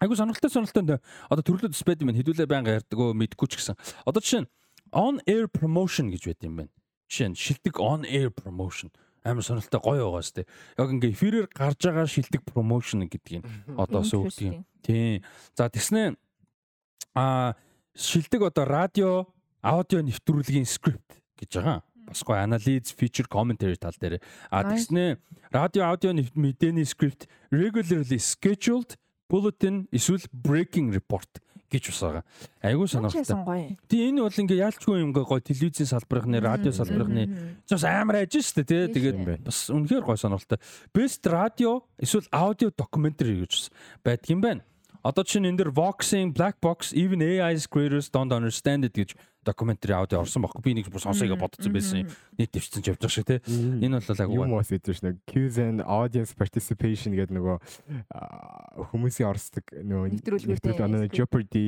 Айгу сонирхолтой сонирхолтой одоо төрлөд ус байд юм байна. Хэдүүлээ байнга ярьдаг өө мэдгүй ч гэсэн. Одоо жишээ нь on air promotion гэж байд юм байна. Жишээ нь шилдэг on air promotion амар сонирхолтой гоё байгаа сте. Яг ингээ эфирээр гарч байгаа шилдэг promotion гэдгийг одоо сүйгдэг юм. Тийм. За тэгснэ а шилдэг одоо радио аудио нэвтрүүлгийн скрипт гэж байгаа. Бас гоё анализ, feature commentary тал дээр. А тэгснэ радио аудио мэдээний скрипт regularly scheduled bulletin эсвэл breaking report гэж бас байгаа. Айгуу сонирхолтой. Тий энэ бол ингээ яалчгүй юм гоё телевизийн салбарынхны, радио салбарынхны бас амар ажиж штэ тий. Тэгээд бас үнэхээр гоё сонирхолтой. Best radio эсвэл audio documentary гэж бас байдаг юм байна. Одоо чинь энэ дэр Voxing, Black Box, even AI's creators don't understand it гэж documentary audio орсон байхгүй. Би нэг бүр сонсоёо бодсон байсан. Нийт дэвчсэн ч явж байгаа шиг тий. Энэ бол агуу. юм уус идэж нэг cues and audience participation гэдэг нөгөө хүмүүсийн орсдог нөгөө нэвтрүүлэг нөгөө Jeopardy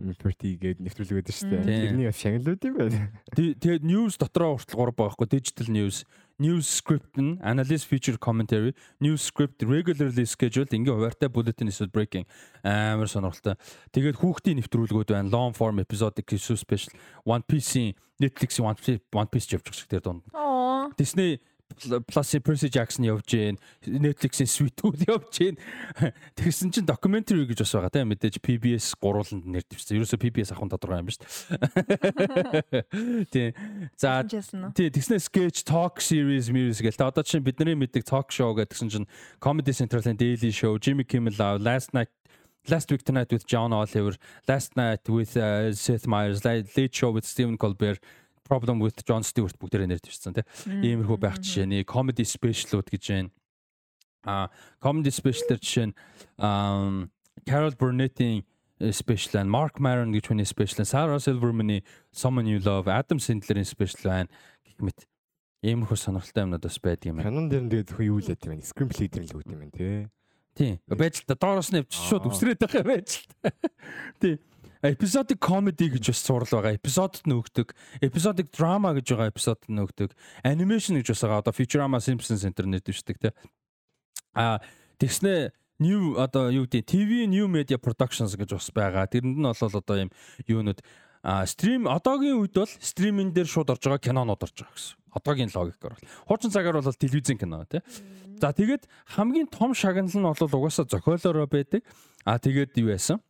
Jeopardy гэдэг нэвтрүүлэг байдаг шүү дээ. Тэрний бас шагналууд юм байна. Тэ- Тэгээд news дотроо хүртэл гур байхгүй digital news, news script нь analysis feature commentary, news script regularly scheduled ингээ хуваартай bulletin эсвэл breaking амар сонирхолтой. Тэгээд хүүхдийн нэвтрүүлгүүд байна. Long form episodic special One Piece-ийн Netflix-ийн One Piece One Piece явж байгаа шиг тэр дунд. Disney Plus Percy Jackson явж гин Netflix-ийн Sweet-үүд явж гин тэгсэн чинь documentary гэж бас байгаа тийм мэдээж PBS гурууланд нэр дэвшсэн. Ерөөсө PBS ахын тодорхой юм ба шүү дээ. Тийм. За тий тэгснэ sketch talk series series гэл. Та одоо чинь бидний мэддэг talk show гэдгсэн чинь Comedy Central-ийн Daily Show, Jimmy Kimmel Live, Last Night Last Week Tonight with John Oliver, Last Night with uh, Seth Meyers, Late Show with Stephen Colbert, Problem with Jon Stewart бүгдээрээ нэр дэвшсэн тий. Иймэрхүү байх жишээний comedy special-ууд гэж байна. А comedy special-эр жишээ нь Carol Burnett-ийн э, special and Mark Maron гэж хүний special, Sarah Silverman-ийн Someone You Love, Adam Sandler-ийн special байна гэх мэт. Иймэрхүү сонирхолтой юмнууд бас байдаг юм байна. Canon дээр нь тэгээд зөвхөн юу л яд юм бэ? Screenplay дээр л үүд юм байна тий. Тийм. Байж л та доороос нь явж шууд үсрээд байгаа байж л та. Тийм. Episodic comedy гэж бас сурал байгаа. Эпизодод нь өгдөг. Episodic drama гэж байгаа эпизодод нь өгдөг. Animation гэж бас байгаа. Одоо Futurama Simpsons интернет дэвшдэг те. А тэгснэ new одоо юу гэдэг TV new media productions гэж бас байгаа. Тэрэнд нь бол одоо юм юунууд а стрим одоогийн үед бол стриминг дээр шууд орж байгаа кинонууд орж байгаа гэсэн. Одоогийн логикоор бол. Хуучин цагаар бол телевизийн кино тий. За тэгээд хамгийн том шагнал нь бол угаасаа зохиолоороо байдаг. А тэгээд юу яасан?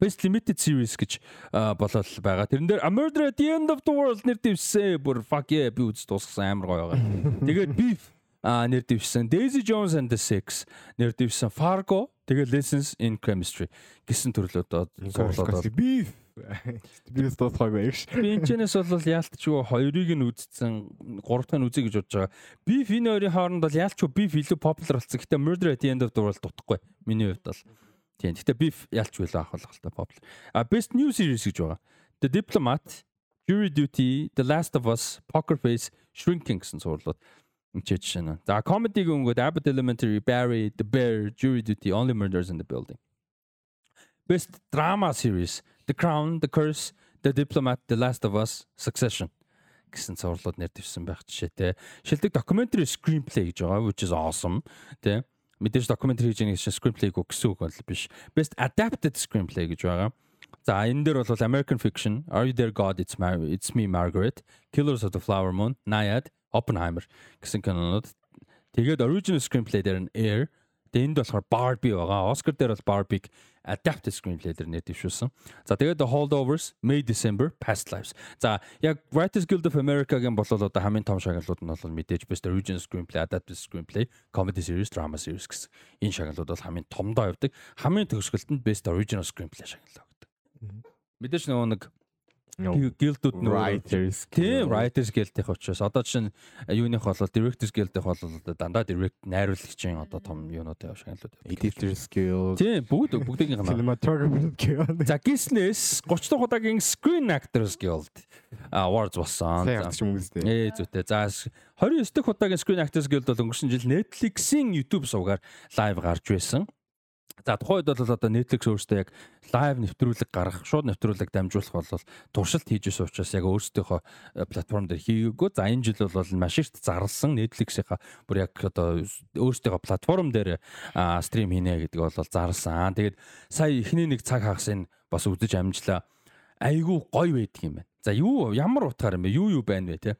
Best Limited Series гэж болол байгаа. Тэрэн дээр A Murder at the End of the World нэр дэвшсэн. Бүр fuck yeah би үз дуусгасан амар гоё байгаа. Тэгээд Beef а нэр дэвшсэн. Daisy Jones and the Six нэр дэвшсэн. Fargo тэгээд Lessons in Chemistry гэсэн зурлаад бол. Beef. Beef тоосгоогүй гэж. Би энэчнээс бол яалтчгүй хоёрыг нь үзсэн, гурав дахь нь үзье гэж бодож байгаа. Beef энэ хоёрын хооронд бол яалтчгүй Beef илүү popular болсон. Гэтэ Murder at the End of the World дутхгүй. Миний хувьд бол. Тийм. Гэтэ Beef яалтчгүй л авах болох та popular. А Best New Series гэж байгаа. The Diplomat, Jury Duty, The Last of Us, Poker Face, Shrinking гэсэн зурлууд энэ жишээ нь. За comedy гүнгүүд Abbott Elementary, Barry, The Bear, Jury Duty, Only Murders in the Building. Best Drama Series, The Crown, The Curse, The Diplomat, The Last of Us, Succession гэсэн цувралууд нэрдэвсэн байх жишээтэй. Шилдэг documentary screenplay гэж байгаа which is awesome тий. Мэдээж documentary хийж байгаа гэсэн screenplay гэсэн үг бол биш. Best adapted screenplay гэж байгаа. За энэ дээр бол American Fiction, Are You There God, It's, Mar It's Me Margaret, Killers of the Flower Moon, Nyad, Oppenheimer гэсэн кинонууд. Тэгээд original screenplay дээр нь Air, тэгээд энд болохоор Barbie байгаа. Oscar дээр бол Barbie-г adapted screenplay дээр нэр дэвшүүлсэн. За тэгээд The Holdovers, May December, Past Lives. За яг Writers Guild of America-гийн бол одоо хамгийн том шагналууд нь бол мэдээж best original screenplay, adapted screenplay, comedy series, drama series гэсэн. Энэ шагналууд бол хамгийн томдоо явдаг. Хамгийн төгсгөлтөнд best original screenplay шагнал авдаг. Мэдээж нөгөө нэг гилдүүд нөгөө тийм writers guild-ийнх учраас. Одоо жишээ нь юуных бол directors guild-ийнх бол дандаа direct найруулагчийн одоо том юунууд яв шагналууд editors guild. Тийм бүгд бүгдийн гана cinematographer guild. За Guinness 30 дахь удаагийн screen actors guild awards болсон. Явж үстэй ээ зүйтэй. За 29 дахь удаагийн screen actors guild бол өнгөрсөн жил Netflix-ийн YouTube сувгаар live гарч байсан За тухайн үед бол одоо Netflix өөрөөсөө яг лайв нэвтрүүлэг гаргах, шууд нэвтрүүлэг дамжуулах бол туршилт хийж байсан учраас яг өөрсдийнхөө э, платформ дээр хийгээгүй. За энэ жил бол маш ихт зарлсан Netflix-ийнхаа бүр яг одоо өөрсдийнхөө платформ дээр стрим хийнэ гэдэг бол зарлсан. Тэгээд сая эхний нэг цаг хагас энэ бас үзэж амжлаа. Айгу гоё байдаг юм байна. За юу ямар утгаар юм бэ? Юу юу байна вэ те?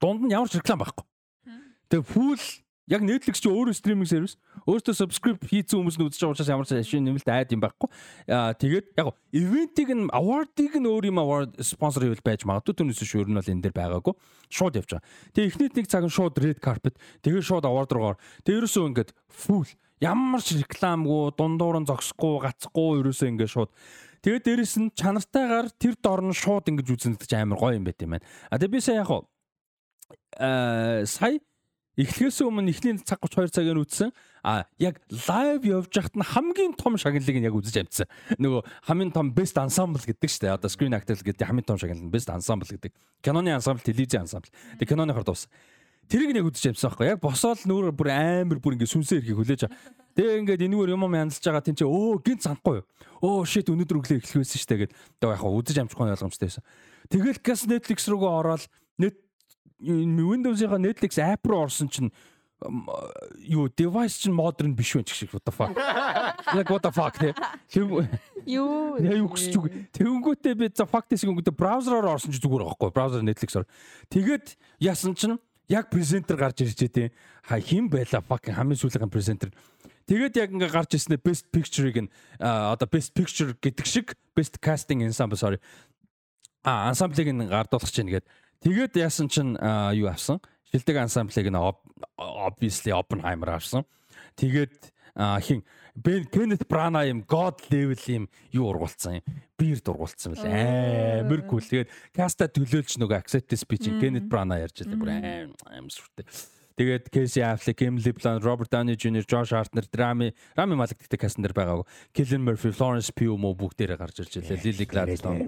Дунд нь ямар ч реклам байхгүй. Тэгээ фул Яг Netflix ч өөрөө стриминг сервис өөртөө subscribe хийсэн хүмүүс нь үзэж байгаа учраас ямар ч шин нэмэлт айд юм байхгүй. Аа тэгээд яг ивентийг нь award-ыг нь өөр юм award sponsor хийвэл байж магадгүй түүнээс шүү ер нь бол энэ дээр байгаагүй. Шууд явж байгаа. Тэгээ эхнийд нэг цаг нь шууд red carpet тэгээд шууд award руугаар. Тэгээ ерөөсөө ингээд full ямар ч рекламгүй дундуур нь зогсохгүй гацхгүй ерөөсөө ингээд шууд Тэгээд дээрэс нь чанартайгаар тэр дор нь шууд ингэж үзэн гэж амар гоё юм байт юм байна. А тэгээ би сая яг аа сая Эхлэхээс өмнө эхний цаг 32 цагаар үзсэн. А яг лайв явж хахад нь хамгийн том шагналыг нь яг үзэж амжсан. Нөгөө хамгийн том best ensemble гэдэг дээ. Одоо screen actor гэдэг хамгийн том шагнал нь best ensemble гэдэг. Киноны ensemble, телевизийн ensemble. Тэгээ киноны хор дууссан. Тэрийг нэг үзэж амжсан байхгүй. Яг босоод нүүр бүр амар бүр ингэ сүнсээр ихийг хүлээж байгаа. Тэгээ ингээд энэгээр юм юм янзлж байгаа тийм чи өө гинт санахгүй юу? Өө shit өнөөдөр өглөө эхлэх байсан шүү дээ гэд. Тэгээ яг үзэж амжихгүй ойлгомжтой байсан. Тэгэл gas Netflix руугаа ороод net Windows-ийнхаа Netflix app руу орсон чинь юу device чинь modern биш байх шиг what the fuck. Like what the fuck. Юу яа юу гэж зүг. Тэнгүүтээ би за fact гэсэн үгтэй браузераар орсон чи зүгээр байхгүй. Браузер Netflix-оор. Тэгээд яасан чинь яг презентер гарч ирж дээ. Ха хим байла fucking хамгийн сүүлийн презентер. Тэгээд яг ингээ гарч ирснээр best picture-ыг нь одоо best picture гэдэг шиг best casting ensemble sorry. А ансамблыг нь гардуулах чинь гээд Тэгээд яасан чинь юу авсан? Шилдэг ансамблыг нь obviously Oppenheimer авсан. Тэгээд хин Ben Kenneth Branagh юм God level юм юу ургуулсан юм. Бирд ургуулсан мэл амар cool. Тэгээд каста төлөөлж нөгөө acceptance speech Kenneth Branagh ярьж байлаа бүр аим сүртэй. Тэгээд Casey Affleck, Emily Blunt, Robert Downey Jr., Josh Hartnett, Rami, Rami Malek гэдэг кастн дээр байгаагүй. Cillian Murphy, Florence Pugh мөн бүгдээрээ гарч ирж байлаа. Lily Gladstone.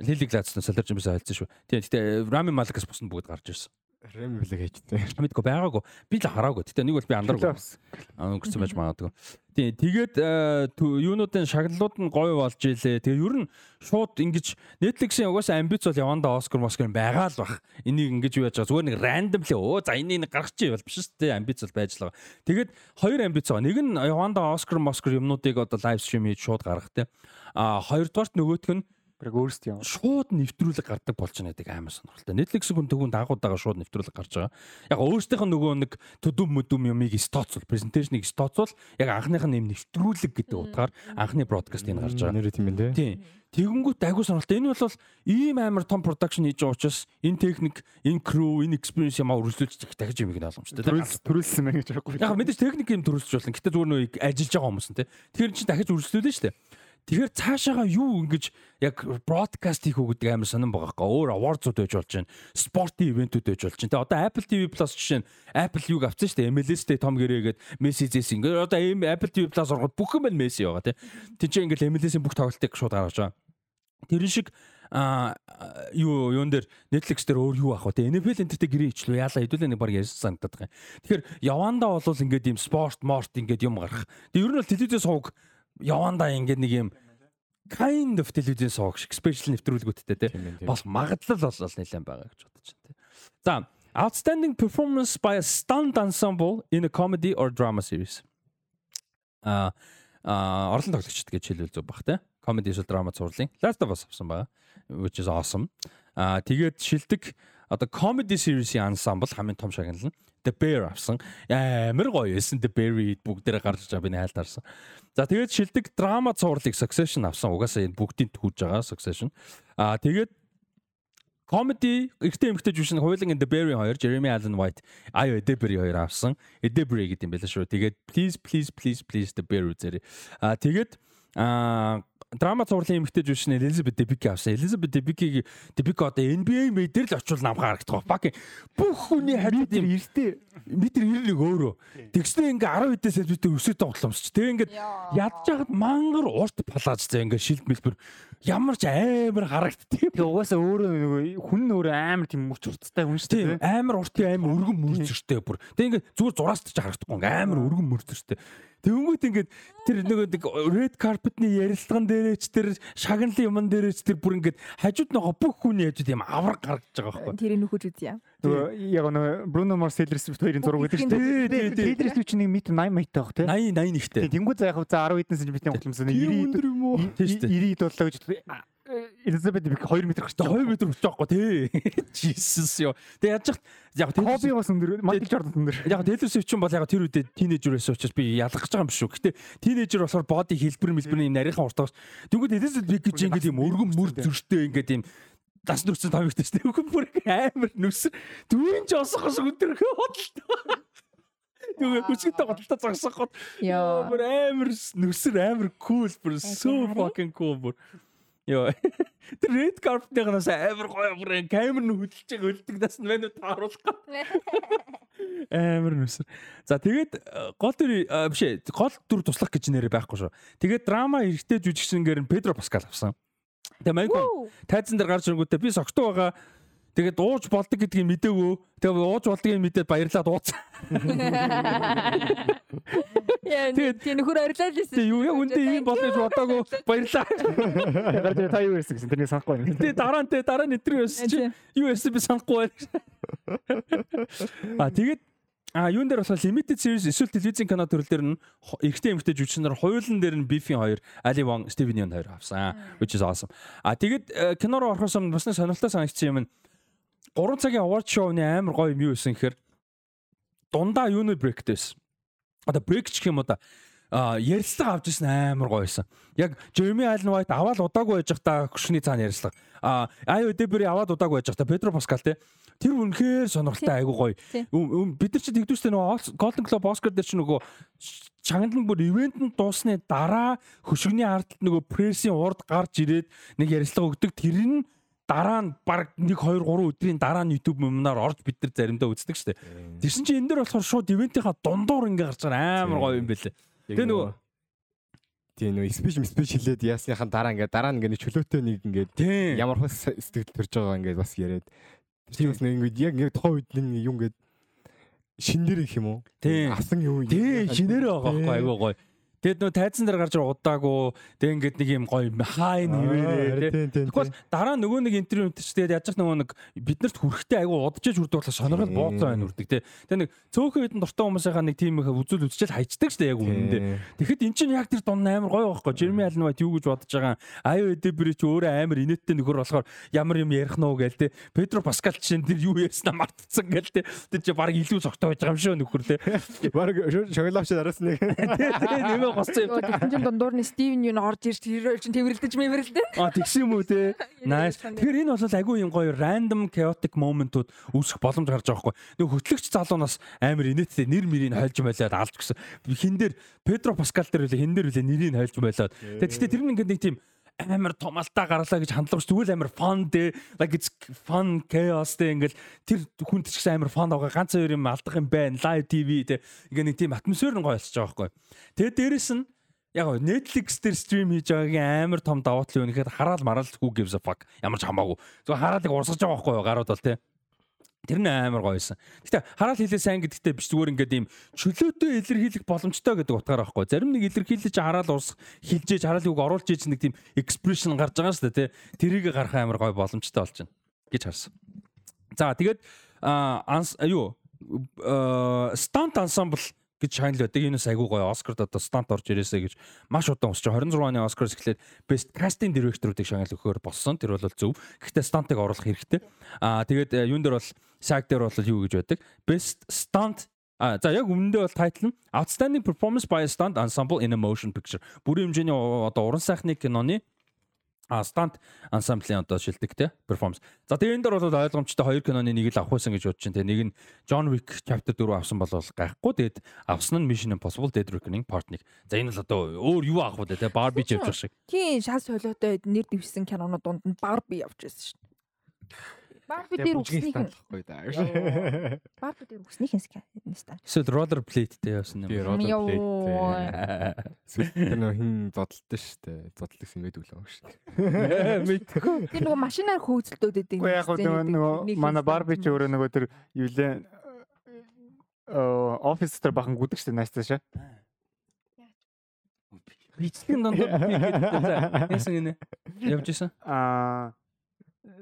Lily Gladstone солирч юм байсан хэлсэн шүү. Тийм. Гэтэ Rami Malek-аас бус нь бүгд гарч ирсэн. Рэм билэг хийжтэй. Мэдгүй байгаагүй. Би л хараагүй. Гэтэ нэг бол би андаргүй. Өнгөрсөн байж магадгүй. Тийм. Тэгээд э, юунуудын шагналууд нь гоё болж илээ. Тэгээ ер нь шууд ингэж Netflix-ийн угаасаа амбиц бол яванда Оскар Москар байгаа л бах. Энийг ингэж юу яаж байгаа. Зүгээр нэг randomly өө за энийг гаргачих бол биш шүү дээ. Амбиц бол байж л байгаа. Тэгээд хоёр амбиц байгаа. Нэг нь яванда Оскар Москар юмнуудыг одоо лайв стрим хийж шууд гаргах те. А хоёрдугаарт нөгөөх нь Яг өөрсдөө юм. Шууд нэвтрүүлэг гардаг болж байгаа гэдэг амар сонирхолтой. Netflix хүн төгөнд дагуудаага шууд нэвтрүүлэг гарч байгаа. Яг өөрсдийнх нь нөгөө нэг төдөв möдөм юмыг стоцвол, презентацийг стоцвол яг анхных нь юм нэвтрүүлэг гэдэг утгаар анхны бродкаст энэ гарч байгаа. Нэрээ тийм ээ тий. Тийм. Тэгэнгүүт айгуу сонирхолтой. Энэ бол ийм амар том production хийж байгаа учраас энэ техник, энэ crew, энэ experience юм аа өргөжлүүлж дахиж юм их ойлгомжтой. Төрүүлсэн мэн гэж байхгүй. Яг мэдээж техник юм төрүүлж болно. Гэтэ зүгээр нөө ажиллаж байгаа хүмүүс нь тий. Тэгэхээр чи дахиж өргөжлүүлнэ шүү дээ. Тэгэхээр цаашаага юу ингэж яг broadcast хийх үү гэдэг амар сонирн байгаа хөөе. Өөр awards-ууд байж болж байна. Спортын ивентүүд байж болж байна. Тэгээ одоо Apple TV Plus жишээ нь Apple юг авсан шүү дээ. MLS-тэй том гэрээгээд Messi-зээс ингээд одоо Apple TV Plus ороход бүх юм байна Messi байгаа тий. Тэнд чинь ингээд MLS-ийн бүх тоглолтыг шууд гаргаж байгаа. Тэр шиг а юу юун дээр Netflix дээр өөр юу ах вэ? NFL энтертэй гэрээ ичлээ яалаа хэдүүлээ нэг баг ярьсан санагдаад байгаа юм. Тэгэхээр явандаа бол ингээд юм спорт, морт ингээд юм гарах. Тэгээ ер нь бол телевизээс сууг явандаа ингээд нэг юм kind of телевизийн сууг шиг special нэвтрүүлгүүдтэй те бол магадлал бол нэлээд байгаа гэж бодож байна те. За outstanding performance by a stunt ensemble in a comedy or drama series. А а орлон тоглогчд гэж хэлвэл зөв бах те. Comedy эсвэл драма цуурлын Last of Us авсан байгаа. Which is awesome. А тэгээд шилдэг одоо comedy series-ийн ensemble хамгийн том шагнал нь The Bear авсан. Амар гоё байсан. The Bear бүгдээрээ гарч байгаа би найлтаарсан. За тэгээд шилдэг драма цуурлыг Succession авсан. Угаасаа энэ бүгдийг түүж байгаа Succession. Аа тэгээд comedy эртний эмэгтэй жүжигчин Хуйлан the Berry 2, Jeremy Allen White, Ayo Edebury 2 авсан. Edebury гэдэг юм байла шүү. Тэгээд please please please please the Berry зэрэг. Аа тэгээд аа драма цувралын эмэгтэй жүжигчин Elizabeth Debicki авсан. Elizabeth Debicki Debicki одоо NBA мэдэр л очвол намгаа харагдах ба. Fucking бүх хүний хараад юм эртээ метр 91 өөрөө. Тэгснэ ингээ 10 хэдээс сэлбитээр өсөж тоглоомсч. Тэгээ ингээ ядж хахад мангар урт палаж зэ ингээ шилд мэлбэр ямар ч амар харагдтыг. Тэгээ угаасаа өөрөө нөгөө хүн өөрөө амар тийм мөрч урттай хүн шүү дээ. Амар уртын амар өргөн мөрчөртэй бүр. Тэгээ ингээ зүгээр зураас ч харагдахгүй амар өргөн мөрчөртэй. Тэнгүүт ингээд тэр нэг red carpet-ны ярилцлаган дээрээч тэр шагналын юмн дээрээч тэр бүр ингээд хажууд нөгөө бүх хүний хажууд юм авраг гаргаж байгаа байхгүй. Тэр нөхөж үзье. Нөгөө яг нөгөө Bruno Mars Taylor Swift хоёрын зураг гэдэг чинь. Taylor Swift чинь 1 м 80 маягтай байх тий. 80 80 нэгтэй. Тэнгүү за яг за 10 хэдэн см-ийн хутламсан 90 90 боллоо гэж Элизабет бик 2 м гарч 2 м хүрч байгаа тий. Jesus ёо. Тэг яаж яг Тоби бас өндөр, Майкл Жордан өндөр. Яг Taylor Swift ч бол яг тэр үедээ тинейжер байсан учраас би ялгах гэж байгаа юм биш үү. Гэтэ тинейжер болохоор боди хэлбэр мэлбэрний юм нарийнхан уртагч. Тэнгүүд Elizabeth бик гэж ингээд юм өргөн мөр зөрчтэй ингээд юм дас нүрсэн тавигтай шүү дээ. Үгүй бүр амар нүсэр. Түүн ч осох ус өдөр хөдөлтөө. Юу хүчтэй готалтай загсах гот. Яа. Бүр амар нүсэр амар cool бүр so fucking cool бүр. Йоо. Тэр red carpet-ийнээс амар гоё бүр камер нь хөдөлж байгаа хөлдөг нас нь байна уу тааруулах гэх. Амар нүсэр. За тэгээд э, гол төр биш ээ гол төр туслах гэж нэрээ байхгүй шүү. Тэгээд драма эрэгтэй жүжигчнээр нь Педро Паскал авсан. Тэгээ маяг тайзан дээр гарч ирэнгүүтээ би согтуу байгаа Тэгээд ууж болдог гэдгийг мэдээгүй. Тэгээд ууж болдгийг мэдээд баярлаад ууцсан. Яа, тийм нөхөр арилаад лээсэн. Тийм юу яг үндэ ийм болно гэж бодоагүй. Баярлаа. Тэр та юу ярьсан гэсэн тэрнийг санахгүй байна. Тэгээ дараа нь тэгээ дараа нь өдрөө өсч юу ярьсан би санахгүй байна. А тэгээд А юун дээр болохоор limited series эсвэл телевизийн кино төрөл дээр нь эрэгтэй эмэгтэй жүжигчин нар хуйлан дээр нь Biffy 2, Ali Wong, Steven Yeun 2 авсан. Which is awesome. А тэгээд э, кино руу орохоос өмнө бас нэг сонирхолтой санагдсан юм нь 3 цагийн award show-ны амар гоё юм юу байсан гэхээр дундаа юуны брейктэйс. Одоо брейк ч юм уу да ярилцлага авч ирсэн амар гоё байсан. Яг Jeremy Allen White аваад удаагүй байж та хөшний цаана ярилцлага. А Ayo Debri аваад удаагүй байж та Pedro Pascal те. Тэр үнэхээр сонирхолтой айгу гоё. Бид нар чи тэгдүүстэй нөгөө Golden Globe Oscar дээр чи нөгөө чангалан бүр ивентэнд дуусны дараа хөшгөний ард нөгөө прессийн урд гарч ирээд нэг ярилцлага өгдөг. Тэр нь дараа нь баг 1 2 3 өдрийн дараа нь YouTube юмнаар орж бид нар заримдаа үздэг штэ. Тэрсэн чи энэ дэр болохоор шууд ивентийнхаа дундуур ингээ гарч байгаа. Амар гоё юм бэлээ. Тэгээ нөгөө тийм нөгөө спич спич хэлээд яасныхан дараа ингээ дараа нь ингээ чөлөөтэй нэг ингээ ямар хос сэтгэл төрж байгаа ингээ бас яриад тийм бас нэг ингээ яг ингээ тухайн үед нэг юм ингээ шинээр их юм уу? Асан юм. Тийм шинээр байгаа байхгүй айгуу гоё. Тэгэд нөө тайзан дээр гарч удаагүй тэг ингээд нэг юм гоё хай нэрээ тэгвэл дараа нөгөө нэг интервью ч тэгээд яаж ч нөгөө нэг биднэрт хүрэхтэй айгу удажж хүрдэг болохоо сонирхол бооцоо байна үрдэг те. Тэг нэг цөөхөн хэдэн дуртай хүмүүсийнхаа нэг тийм их үзүүл үзчихэл хайчдаг штэ яг үнэндээ. Тэгэхэд эн чинь яг тэр дун амар гоё байхгүй. Жерми Алнвайт юу гэж бодож байгаа аюу эдэбри ч өөрөө амар инээдтэй нөхөр болохоор ямар юм ярих нь уу гээл те. Педро Паскал чинь тэр юу ярьснаа мартцсан гээл те. Тэр чи баг илүү цогтой байж байгаа юм шүү нөхөр те. Баг шоколадч араас нэг. Тэ тэ госцсон юм. Тэгсэн чинь дундуур нь Стивен юу орж ирж тэр чинь тэмрэлдэж мэмрэлдэн. А тэгсэн юм уу те. Nice. Тэгэхээр энэ бол айгүй юм гоё random chaotic moment-ууд үүсэх боломж гарч байгаа хгүй. Нэг хөтлөгч залуунаас амар инээдтэй нэр мөрийг хольж байлаад алж гисэн. Хин дээр Педро Паскал дээр үлээ хин дээр үлээ нэрийг хольж байлаад. Тэгтээ тэр нь ингээд нэг тийм амар томалтаа гарлаа гэж хандлагч. Тэгвэл амар fun дээ. Like it's fun chaos дээ. Ингээл тэр хүнд ч гэсэн амар fun байгаа. Ганц хоёр юм алдах юм байна. Live tv дээ ингээ нэг тийм атмосфер нь гоё болчихж байгаа байхгүй. Тэгээд дээрэс нь яг гоо Netflix дээр стрим хийж байгаагийн амар том давуу тал юу нэхэд хараал gives a fuck. Ямар ч хамаагүй. Зөв хараалыг урсгаж байгаа байхгүй гарууд бол тий Тэр нь амар гоёсэн. Гэтэ хараал хэлээ сайн гэдэгтээ биш зүгээр ингээд ийм чөлөөтэй илэрхийлэх боломжтой гэдэг утгаар байхгүй. Зарим нэг илэрхийлж хараал урсах хилжээж хараалыг оруулж ээж нэг тийм экспрешн гарч байгаа шүү дээ тий. Тэрийг гарах амар гоё боломжтой болж байна гэж харсан. За тэгээд аа юу стант ансамбл гэж шагнал байдаг. Энэ айгүй гоё Оскарт одоо стант орж ирээсэ гэж маш удаан усч 26 оны Оскараас эхлээд Best Casting Director-уудыг шагнал өгөхөөр болсон. Тэр бол зөв. Гэхдээ стантыг оруулах хэрэгтэй. Аа тэгээд юун дээр бол SAG дээр бол юу гэж байдаг? Best Stunt А за яг өмнөдөө бол тайтл нь Outstanding Performance by a Stunt Ensemble in a Motion Picture. Бүрийн хэмжээний одоо уран сайхны киноны а стант ансамблийн одоо шилдэг те перформанс. За тэгээ энэ дөр бол ойлгомжтой хоёр киноны нэг л авах байсан гэж бодож байна те. Нэг нь John Wick chapter 4 авсан бол гайхгүй. Тэгээд авсан нь Mission Impossible Dead Reckoning Part 1. За энэ л одоо өөр юу авах вэ те Barbie ч явж шиг. Тийм шал солиотой нэр дэвшсэн кинонууд дунд нь Barbie явж байсан дээ. Барби дээр үгснийх нь байхгүй да. Барби дээр үгснийх нь стан. Эсвэл roller blade-тэй явсан юм. Би roller blade. Тэр нөх хин зодтолтой шүү дээ. Зодтолсон байдаг л байгаа шүү дээ. Мэдгүй. Тэр нөгөө машинаар хөөцөлдөөд байдаг. Уу яг нөгөө манай Барби ч өөрөө нөгөө тэр юулээ офис дээр бахан гүдэг шүү дээ найстаа шаа. Бичсэн донд би гэдэг. Яасан гинэ? Явж исэн. Аа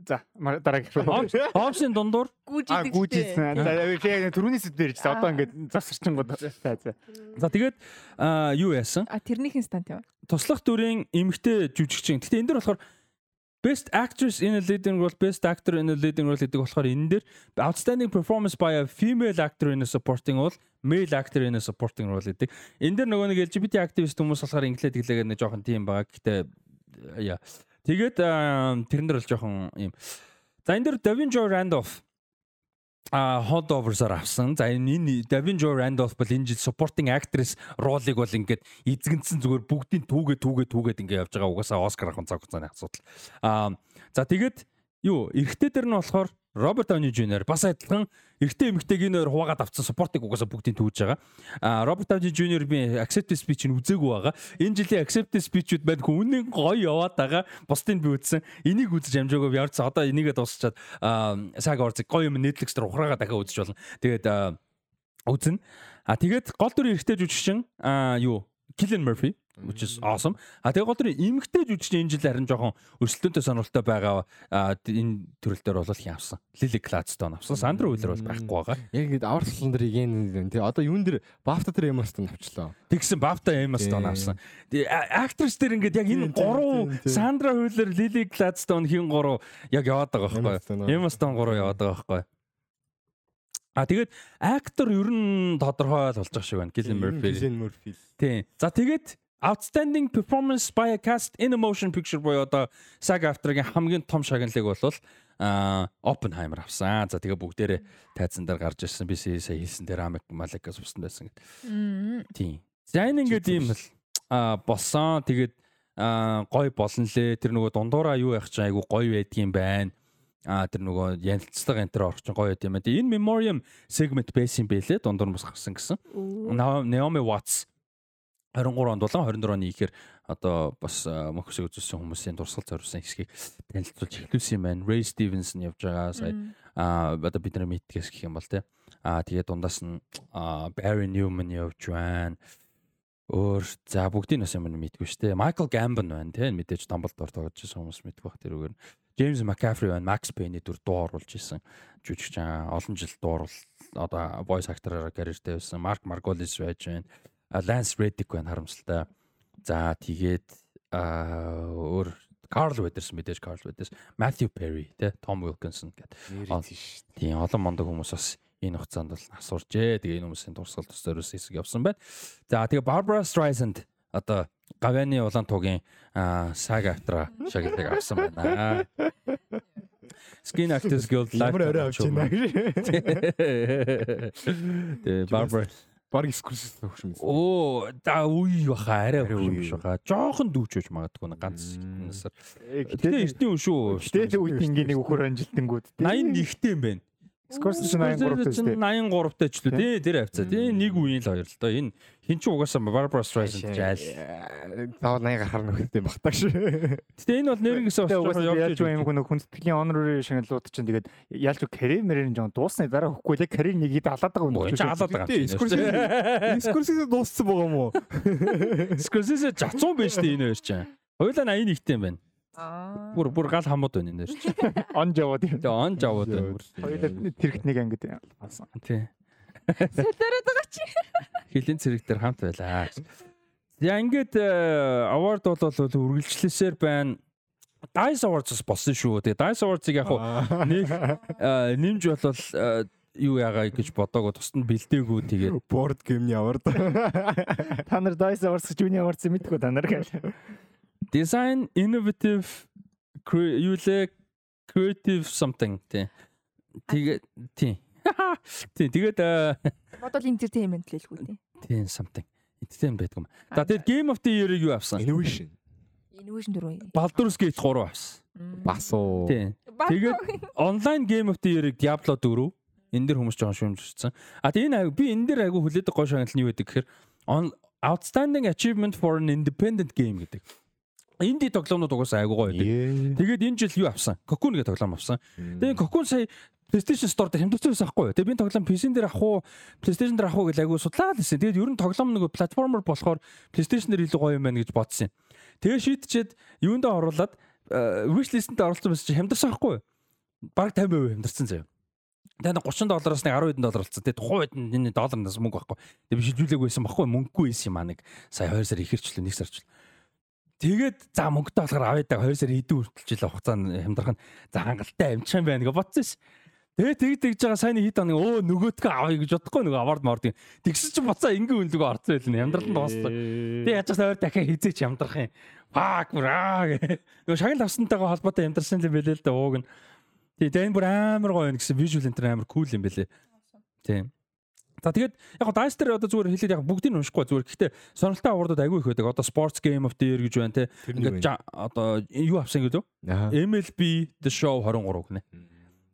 За дараагийн. Хомсын дундуур а гүйжсэн. За түрүүний сэдвэр ирж одоо ингээд завсарчин гоо. За за. За тэгээд юу яасан? А тэрнийхэн стант яа. Туслах дүрийн эмэгтэй жүжигчин. Гэтэ энэ дэр болохоор Best Actress in a Leading Role, Best Actor in a Leading Role гэдэг болохоор энэ дэр Outstanding Performance by a Female Actor in a Supporting Role, Male Actor in a Supporting Role гэдэг. Энэ дэр нөгөө нэг LGBT activist хүмүүс болохоор инглээд гэлээгээд нэг жоохон тийм байгаа. Гэтэ яа Тэгээд тэрэн дээр бол жоохон юм. За энэ дээр Davin Joy Randolph а Holdovers-аар авсан. За энэ Davin Joy Randolph бол энэ жил supporting actress ролыг бол ингээд эзэгэнсэн зүгээр бүгдийн түүгээ түүгээ түүгээд ингээд явж байгаа угаасаа Оскар авах цаг хугацааны асуудал. А за тэгээд юу эрэгтэй дээр нь болохоор Роберт Дауни Жуниор бас адилхан эрэгтэй эмэгтэйг энэ хоёр хуваагаад авцсан спортыг угаасаа бүгдийг түүж байгаа. А Роберт Дауни Жуниор би acceptance speech-ыг үзээгүй байгаа. Энэ жилийн acceptance speech-үүд байна үнэн гоё яваад байгаа. Бусдыг би үзсэн. Энийг үзэж амжаагүй би орцсон. Одоо энийгээ дуусчаад саг орцыг гоё юм Netflix дээр ухраагаа дахиад үзэж болно. Тэгээд үзнэ. А тэгээд гол дүр эрэгтэй жүжигчин а юу Killian Murphy which is awesome. А тэгээ гол тэр эмгтэй жүжигч энэ жил харин жоохон өрсөлдөөнтэй сонирхолтой байгаа энэ төрөл дээр бол хин авсан. Lily Gladstone авсан. Sandra Hüller бол байхгүй байгаа. Яг ингэ авар тулан дээр ийн тий одоо юун дээр BAFTA дээр Stone авчлаа. Тэгсэн Emma Stone авсан. Actress дээр ингээд яг энэ гурав Sandra Hüller, Lily Gladstone хин гурав яг яваад байгаа байхгүй. Stone гурав яваад байгаа байхгүй. А тэгээд актер ер нь тодорхой болж байгаа шиг байна. Gillian Murphy. Gillian Murphy. Тийм. За тэгээд Outstanding performance by a cast in a motion picture буюу одоо SAG-AFTRA-гийн хамгийн том шагналыг бол а Oppenheimer авсан. За тэгээ бүгдээрээ тайзан дээр гарч ирсэн. Би сая хэлсэн дээр Амик Маликас уссан байсан гэдэг. Тийм. За энэ ингээд ийм л болсон. Тэгээд гой болно лээ. Тэр нөгөө дундуураа юу явах чинь айгу гой байдгийн байна. А тэр нөгөө янилцлага энэ төр орчин гоё байд юм байна. Энэ memoriam segment байсан байлээ. Дундуур бас гарсан гэсэн. Naomi Watts 23 онд болон 24 оны ихээр одоо бас мөхөсөг үзүүлсэн хүмүүсийн дурсгал зориулсан хэсгийг танилцуулж эхлүүлсэн юм байна. Ray Stevenson явж байгаа сая а одоо бидний мэдгээс гэх юм бол те. А тэгээ дундаас нь Barry Newman явж байна. Өөр за бүгдийн бас юм мэдгүй шүү дээ. Michael Gambon байна те. Мэдээж Dumbledore тоглож байсан хүмүүс мэдгүй бах тэрүүгээр. James McCaffrey байна. Max Payne-ий дүр дуу оруулж исэн. Жүжигч олон жил дууруул одоо voice actor-аар карьертэй байсан. Mark Margolis байж байна. Lance Reddick байна харамсалтай. За тэгээд өөр Карл Ведерс мэдээж Карл Ведерс, Matthew Perry тэ Tom Wilkinson гэдэг. Тийм олон мондог хүмүүс бас энэ хугацаанд бол асууржээ. Тэгээ энэ хүмүүсийн дурсгал зориулсан хэсэг явсан байна. За тэгээ Barbara Streisand одоо Гавяны улаан тугийн сага автра шагналыг авсан байна. Skin Actors Guild Live. Тэгээ Barbara Баг эксклюзив өгч юм. Оо, да үе баха арай үе биш баха. Жохон дүүчөөж магадгүй ганц насаар. Гэтэ эртний үе шүү. Гэтэ үед ингээ нэг өхөр анжилтангууд. 81-тэй юм байна. Scorsese 83 чинь 83 тач л үү. Тий, тэр хавцаа. Тий, нэг үеийн л хоёр л доо. Энэ хин ч угаасаа Barbara Streisand жаал. Тав 80 гарахаар нөхөлтэй багтаа шүү. Гэтэ энэ бол нэрнгэсээ бас явж байгаа юм хүн хүндэтгэлийн honorary шагналууд чинь тэгээд ялч карьер мэрийн жоо дуусны дараа хөхгүй л карьер нэг ид алаад байгаа юм. Чи алаад байгаа. Scorsese Scorsese дууссан байгаа юм уу? Scorsese жацсан байж тээ энэ хоёр чинь. Хоёулаа 81-тэй юм байна. Бүр бүр гал хамууд байна энэ чинь. Он жаваад юм. Тэгээ он жаваад байна. Хоёулаа тэрэгт нэг ангид алсан. Тий. Сэлэрээд байгаа чи. Хилийн цэрэг дээр хамт байлаа. За ингээд award бол үргэлжлэлсээр байна. Dice Awards болсон шүү. Тэгээ Dice Awards-ыг яг нэг нэмж болвол юу яагаа гэж бодоагүй тусад нь бэлдээгүй тэгээд board game-ний award. Та нар Dice Awards Junior Awards мэдгүй та нар гэх. Design innovative юу лээ creative something тий. Тэгээд тий. Тий тэгээд бодвол entertainment л хэлгүй тий. Тий something. Entertainment байдаг юм. За тэгээд Game of the Year-ыг юу авсан? Innovation. Innovation дөрөв. Baldur's Gate 3 авсан. Бас уу. Тий. Тэгээд online Game of the Year-ыг Diablo 4 энэ дэр хүмүүс жоохон шүүмжсэн. А тэгээ энэ би энэ дэр айгу хүлээдэг гоо шагнал нь юу гэдэг гэхээр outstanding achievement for an independent game гэдэг. Инди тоглоомнууд угаасаа айгуу гоё байдаг. Тэгээд энэ жил юу авсан? Cocoon гэдэг тоглоом авсан. Тэгээд Cocoon сая PlayStation Store дээр хямдсан байсан байхгүй юу? Тэгээд би тоглоом PC-н дээр авах уу, PlayStation дээр авах уу гэж айгуу судлаад байсан. Тэгээд ер нь тоглоом нэг платформер болохоор PlayStation дээр илүү гоё юм байна гэж бодсон юм. Тэгээд шийдчихэд юундаа оруулаад wish list-д оруулсан байсан чи хямдарсан байхгүй юу? Бараг 50% хямдарсан заяа. Тэгээд 30 доллараас нэг 10 хэдэн доллар болсон. Тэгээд тухайн үед энэ долларнаас мөнгө байхгүй. Тэгээд би шилжүүлээгүй байсан байхгүй мөнгөгүй байсан юм аа нэг сая 2 сар ихэрчлээ 1 сарчлаа. Тэгээд за мөнгөтэй болохоор авъя да 2 сар идэв хүртэлжил хугацаанд хямдрах нь за хангалттай юм байна гэж бодсон ш. Тэгээд тэг тэгж байгаа сайн хит хоног өө нөгөөдгөө авъя гэж бодохгүй нөгөө авард морд. Тэгсэн чинь буцаа ингээ үнлэгөө орцсон байл нь ямдрал нь дууссан. Тэг яаж ч өөр дахиад хизээч ямдрах юм. Фак браа гэ. Нөгөө шагнал авсантайгаа холбоотой ямдарсан юм бэлээ л да ууг нь. Тэгээ энэ бүр амар гоё юм гэсэн visual enter амар cool юм бэлээ. Тийм. За тэгээд яг Dice дээр одоо зүгээр хэлээд яг бүгдийг нь уншихгүй зүгээр. Гэхдээ сонирхолтой авардууд агүй их байдаг. Одоо Sports Game of the Year гэж байна те. Ингээд одоо юу авсан гэдэг вэ? MLB The Show 23 гэнэ.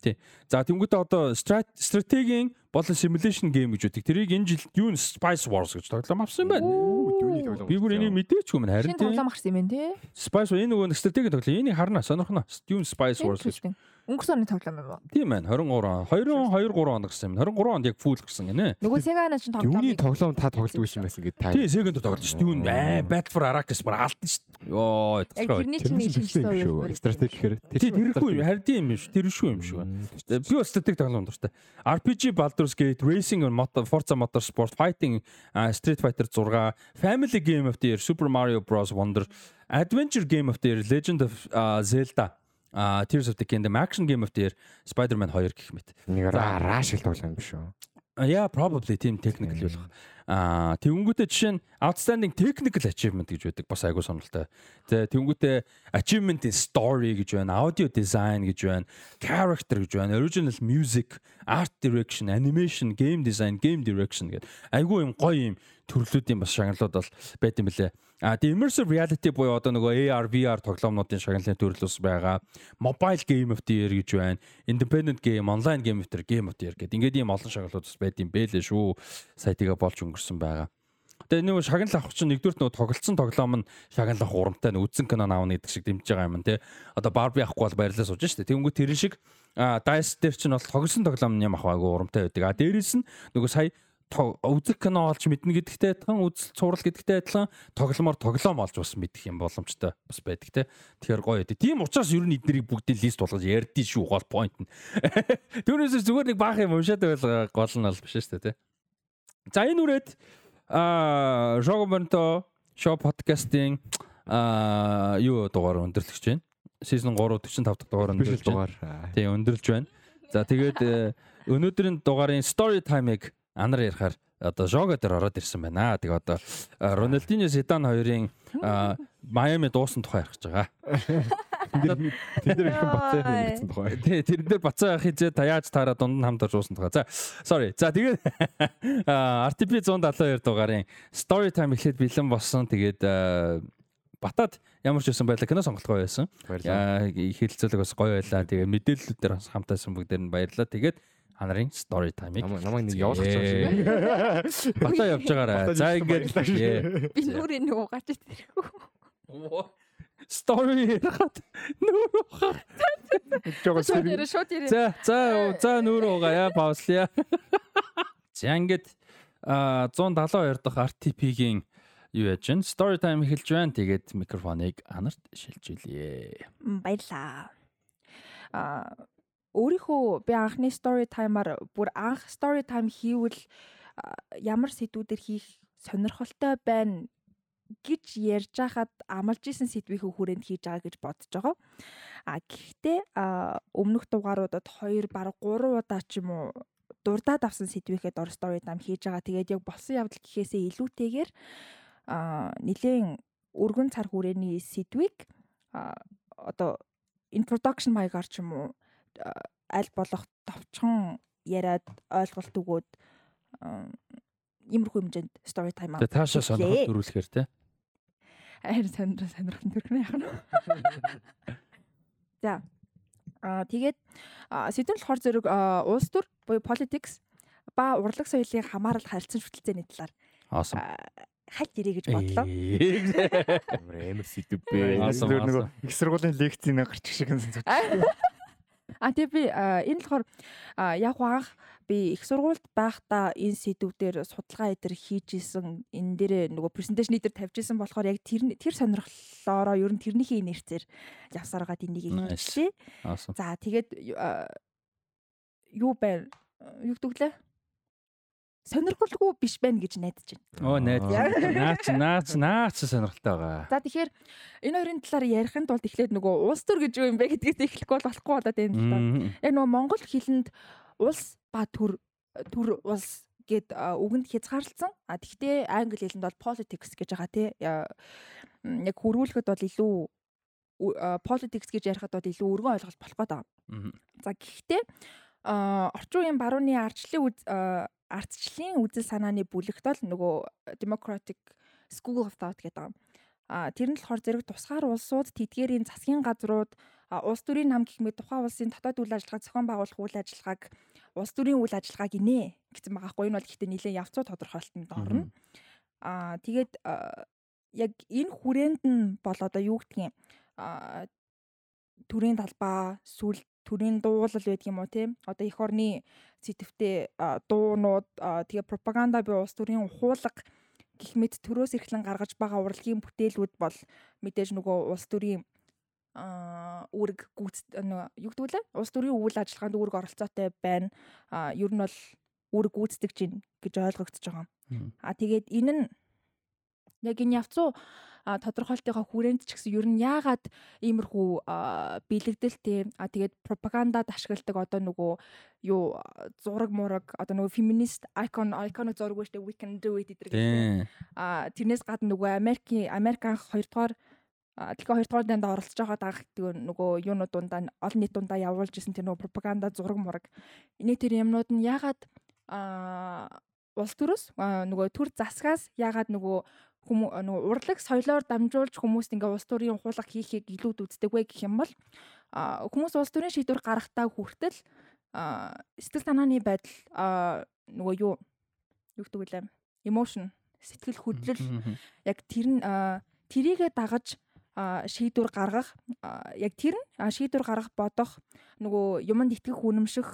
Тий. За тэнгуүтээ одоо стратегийн болон simulation game гэж үүдэг. Тэрийг энэ жил Dune Spice Wars гэж тоглоом авсан юм байна. Би бүр энийг мэдээч юм харин тий. Тоглоом гарсан юм байна тий. Spice энэ нөгөө стратегийн тоглоом. Энийг харна сонирхно. Dune Spice Wars гэж. Өнгөрсөн оны тоглоом юм уу? Тийм байна. 23 2 2 3 он гарсан юм. 23 онд яг фул гарсан гинэ. Нөгөө Sega-ны чинь тоглоом. Юуны тоглоом та тоглодог байсан байсан гэдэг та. Тийм, Sega-д тоглож шүү. Юу аа Battle for Arrakis бүр алдсан шүү. Йоо, тэрний чинь нэг шинжилгээ шүү. Стратеги гэхээр тийм тэрхүү хард юм биш. Тэр шүү юм шүү. Би бас стратеги тоглоом дуртай. RPG Baldur's Gate, Racing Forza Motorsport, Fighting, Street Fighter 6, Family Game of the Year, Super Mario Bros Wonder, Adventure Game of the Year, Legend of Zelda а Tears of the Kingdom action game of the year Spider-Man 2 гэх мэт. Нэг раш л тоглоом биш үү? Yeah, probably team technical болох. Аа, тэнгүүтээ жишээ нь outstanding technical achievement гэж байдаг бас айгуу сонирхолтой. Тэ тэнгүүтээ achievement in story гэж байна, audio design гэж байна, character гэж байна, original music, art direction, animation, game design, game direction гэдэг айгуу юм гоё юм төрлүүдийн бас шагналууд бол байт юм лээ. А тийм immersive reality буюу одоо нөгөө AR VR тоглоомнуудын шагналын төрөл ус байгаа. Mobile game of the year гэж байна. Independent game, online game of the year, game of the year гэдэг. Ингээд ийм олон шагналууд бас байт юм бэлээ шүү. Сайтыга болж өнгөрсөн байгаа. Тэгээ нэг шагнал авах чинь нэгдүгürt нөгөө тоглолцсон тоглоом нь шагнал авах урамтай нэг үдсэн кино аавна гэдэг шиг дэмжиж байгаа юм тий. Одоо Barbie авахгүй бол баярлалаа сууж штэ. Тэнгүү тэрэн шиг Dice дээр чинь бол тоглосон тоглоом нь юм авах айгу урамтай байдаг. А дээрэс нь нөгөө сая үзэх кино олж мэднэ гэдэгтэй адилхан үзэл цуврал гэдэгтэй адилхан тогломоор тоглоом олж бас мэдэх юм боломжтой бас байдаг те. Тэгэхээр гоё байдаг. Тийм учраас ер нь эднэрийг бүгдийг лист болгож ярьдээ шүү гол point нь. Түүнээс зүгээр нэг баах юм уншаад байл гол нь бол биш шүү те. За энэ үрээд аа Жогомонто шоу подкастинг аа юу дугаар өндөрлөгч байна. Season 3 45 дахь дугаар өндөрлж байна. Тийм өндөрлж байна. За тэгээд э, өнөөдрийн дугаарын story time-ыг анар ярихаар одоо жого дээр ороод ирсэн байна. Тэгээ одоо Роналдиньо Зидан хоёрын Майами дуусан тухай ярих гэж байгаа. Тэд нар ихэнх бацаа хийсэн тухай. Тий, тэр дээр бацаа хийжээ та яаж таараа дунд нь хамт орж уусан тухай. За, sorry. За тэгээд RTP 172 дугаарын story time эхлээд бэлэн болсон. Тэгээд Батад ямар ч байсан байла кино сонголт гоё байсан. Яа хэлцүүлэг бас гоё байлаа. Тэгээ мэдээллүүд дээр бас хамтаасан бүгдээр нь баярлалаа. Тэгээд та нарын story time-ыг намайг нэг явуулах гэж Батаа явж байгаарай. За ингээд би нүрээ нөгөө гаж тэрхүү. story ярахад нүүр ухаа. Шууд ярэ шууд ярэ. За за за нүүр угаая пауслия. За ингээд а 172 дахь RTP-гийн юу яаж вэ? Story time эхэлж байна. Тэгээд микрофоныг анарт шилжүүлье. Баярлаа. А өөрийнхөө би анхны story time-аар бүр анх story time хийвэл ямар сэдвүүдэр хийх сонирхолтой байна гэж ярьж хахад амлж исэн сэдвийнхээ хүрээнд хийж байгаа гэж бодож байгаа. А гэхдээ өмнөх дугааруудад 2 бараг 3 удаа ч юм уу дурдаад авсан сэдвийнхээ дор story time хийж байгаа. Тэгээд яг болсон явдал гэхээсээ илүүтэйгээр а нэгэн өргөн цар хүрээний сэдвийг одоо introduction маягаар ч юм уу аль болох товчхон яриад ойлголт өгөөд иймэрхүү хэмжээнд story time аа. Таашаа сонирхол төрүүлэхээр те. Харин сонир сонирхол төрхнө яах нь. За. Аа тэгээд сэдвэн болохоор зэрэг улс төр буюу politics ба урлаг соёлын хамаарал харилцан шүтэлцээний талаар Awesome. хальт ирээ гэж бодлоо. Амар сэдв бэ. Нөгөө их сургуулийн лекцийн гарч шиг юм. А тэгээ би энэ болохоор яг анх би их сургуульд байхдаа энэ сэдвүүдээр судалгаа эдэр хийж исэн энэ дээрээ нөгөө презентацийн эдэр тавьж исэн болохоор яг тэр тэр сонирхлоороо ер нь тэрнийхээ инерцээр явсараад энийг хийчихлээ. За тэгээд юу байна? Юу гэдэглээ? Сонирхолгүй биш байна гэж найдаж байна. Оо найд. Наач наач наач сонирхолтой байгаа. За тэгэхээр энэ хоёрын талаар ярихын тулд эхлээд нөгөө улс төр гэж юу юм бэ гэдгээс эхлэхгүй болохгүй болоод байна л да. Яг нөгөө монгол хэлэнд улс ба төр төр улс гэд үгэнд хязгаарлалцсан. А тэгвэл англи хэлэнд бол politics гэж байгаа тий. Яг хөрвүүлэхэд бол илүү politics гэж ярихад бол илүү өргөн ойлголт болох гэдэг. За гэхдээ орчин үеийн барууны ардчлалын үз ардчлалын үзэл санааны бүлэгт бол нөгөө Democratic School of Thought гэдэг юм. А тэр нь болохоор зэрэг тусгаар улсууд тэдгээрийн засгийн газрууд улс төрийн нам гэх мэт тухайн улсын дотоод үйл ажиллагааг зохион байгуулах үйл ажиллагааг улс төрийн үйл ажиллагаа гинэ гэсэн байгаа хгүй энэ бол гэхдээ нэлээд явцуу тодорхойлтонд орно. Аа тэгээд яг энэ хүрээнд нь бол одоо юу гэдгийг төрийн талбай сүл төрийн дуулал байдаг юм уу тийм одоо эх орны сэтвтэй дуунууд тэгээ пропаганда буюу улс төрийн ухуулга гэх мэт төрөөс эрхлэн гаргаж байгаа урлагийн бүтээлүүд бол мэдээж нөгөө улс төрийн үүрэг гүйц нөгөө юу гэдэг вэ? Улс төрийн үйл ажиллагаанд үүрэг оролцоотой байна. Ер нь бол үүрэг гүйцэтгэж гин гэж ойлгогдож байгаа. А тэгээд энэ нь яг энэ явцуу тодорхойлтынхаа хүрээнд ч гэсэн ер нь яагаад иймэрхүү бэлэгдэлтэй а тэгээд пропагандад ашигладаг одоо нөгөө юу зураг мураг одоо нөгөө феминист icon iconic зураг үүштэй we can do it гэдэг а тэрнээс гадна нөгөө Америкийн Американ 2 дугаар Тэгэхээр 2 дугаар данд оролцож байгаа даа гэдэг нөгөө юунууд дундаа олон нийт дундаа явуулж исэн тэр нөгөө пропаганда зураг мураг. Эний тэр юмнууд нь ягаад аа улс төрөөс нөгөө төр засгаас ягаад нөгөө хүмүүс нөгөө урлаг соёлоор дамжуулж хүмүүст ингээ улс төрийн хуулга хийхийг илүүд үздэг вэ гэх юм бол хүмүүс улс төрийн шийдвэр гаргахтаа хүртэл сэтгэл санааны байдал нөгөө юу юу гэдэг вэ emotion сэтгэл хөдлөл яг тэр нь тэрийгэ дагаж шийдвэр гаргах яг тэр нь шийдвэр гаргах бодох нөгөө юмд итгэх үнэмших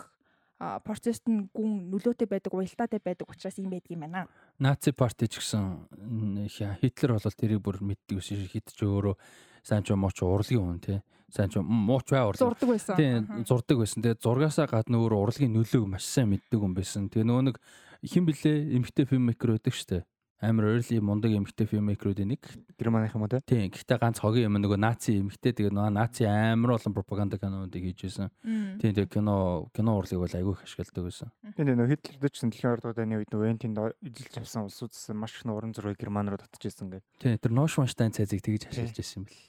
процессд нь гүн нөлөөтэй байдаг, уялдаатай байдаг учраас юм байдаг юм байна. Наци парти ч гэсэн Хитлер бол тэрийг бүр мэддэг ус хитч өөрөө сайн ч мууч урлагийн хүн тий. Сайн ч мууч бай урлаг. Зурдаг байсан. Тий, зурдаг байсан. Тэгээ зургаасаа гадна өөр урлагийн нөлөөг маш сайн мэддэг хүн байсан. Тэгээ нөгөө нэг хэн блэ эмгтэй фильммейкер байдаг штэ амар early мундаг эмгтэй filmmaker-уудын нэг. Германых юм уу те? Тийм. Гэхдээ ганц хогийн юм нөгөө наци эмгтэй тэгээ нөгөө наци амар олон пропаганда кинонуудыг хийж байсан. Тийм тэгээ кино кино урлыг бол айгүй их ашигладаг байсан. Тийм нөгөө Хитлер дэжсэн дэлхийн ордууд аны үед нөгөө энтинд эзэлж авсан улсуудсан маш их уран зургийг Герман руу татж ирсэн гэдэг. Тийм тэр Ношванштайн цайзыг тэгж ашиглаж ирсэн юм бэл.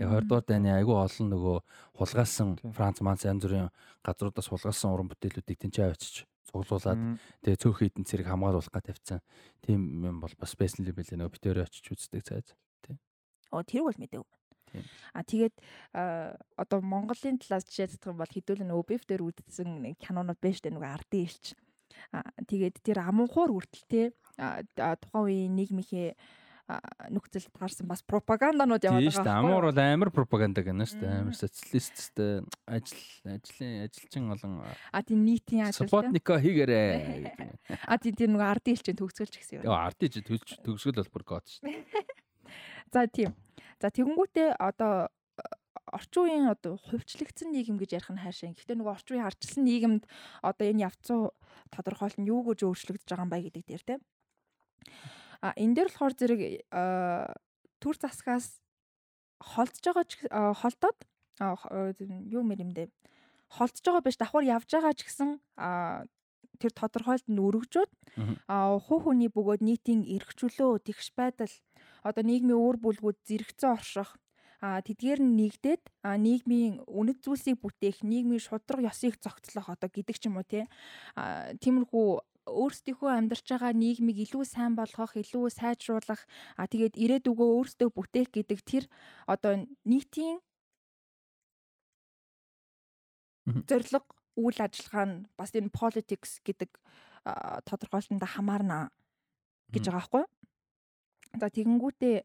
Яг 20 дугаар дайны айгүй олон нөгөө хулгайлсан Франц Манц янз бүрийн газруудаас хулгайлсан уран бүтээлүүдийг тэнцээ авчиж цуглуулад тэгээ цөөхөн хідэн цэрэг хамгаалуулах гэж тавьсан. Тийм юм бол бас байсан л байлээ нөгөө битээр очиж үздэг цайз. Тийм. Оо тэрийг бол мэдээгүй. А тэгээд одоо Монголын талаас жишээ зэтэх юм бол хэдүүл нөгөө биф дээр үзсэн нэг кинонууд байж тээ нөгөө ардын ирч. А тэгээд тэр амунхуур хүртэл те тухайн үеийн нийгмийнхээ нөхцөлд таарсан бас пропаганданууд яваад байгаа. Тийм шүү дээ. Амуур бол амар пропаганда гэнэ шүү дээ. Амар социалисттэй ажил ажлын ажилчин олон А тийм нийтийн ажил. Спутнико хийгээрээ. А тийм тийм нөгөө ардын элчин төгсгөлч гэсэн юм. Яа ардын элчин төгсгөл бол бүр гоод шүү дээ. За тийм. За тэгэнгүүтээ одоо орчин үеийн одоо хувьчлагдсан нийгэм гэж ярих нь хайшаа. Гэхдээ нөгөө орчин үеийн арчилсан нийгэмд одоо энэ явцсан тодорхойлол нь юу гэж өөрчлөгдөж байгаа юм бай гэдэг дээр тийм. А энэ дээр болохоор зэрэг төр засгаас холдож байгаа холдоод юу мэрэмдээ холдож байгаа биш давхар явж байгаа ч гэсэн тэр тодорхойлт нь өргөжөөд хуу хөний бөгөөд нийтийн эрхчлөө тэгш байдал одоо нийгмийн өөр бүлгүүд зэрэгцэн орших а тэдгээр нь нэгдээд нийгмийн үнэт зүйлсийг бүтээх нийгмийн шудраг ёсыг зохицлох одоо гэдэг ч юм уу тиймэрхүү өөрсдийнхөө амьдарч байгаа нийгмийг илүү сайн болгох, илүү сайжруулах, а тэгээд ирээдүгөө өөрсдөө бүтээх гэдэг тэр одоо нийтийн зорилго үйл ажиллагаа нь бас энэ politics гэдэг тодорхойлолтод хамаарна гэж байгаа байхгүй юу? За тэгэнгүүтээ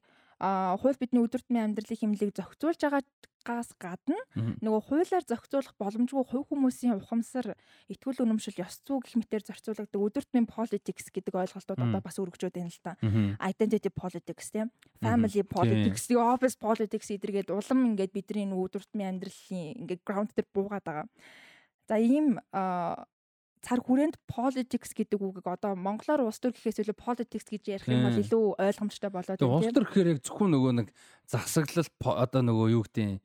хууль бидний өдөртмийн амьдралын хэмнэлийг зохицуулж байгаагаас гадна нөгөө хуулиар зохицуулах боломжгүй хувь хүмүүсийн ухамсар итгүүл үнэмшил ёс зүй гэх мэтээр зорцуулагддаг өдөртмийн politics гэдэг ойлголтууд одоо бас өргөжөөд байна л та. Identity politics тийм. Family politics, office politics эдэргээд улам ингээд бидний нөгөө өдөртмийн амьдралын ингээд ground дээр буугаад байгаа. За ийм цар хүрээнд politics гэдэг үгийг одоо монголоор улс төр гэхээс илүү politics гэж ярих юм бол илүү ойлгомжтой болоод байна. Улс төр гэхээр яг зөвхөн нөгөө нэг засаглал одоо нөгөө юу гэдэг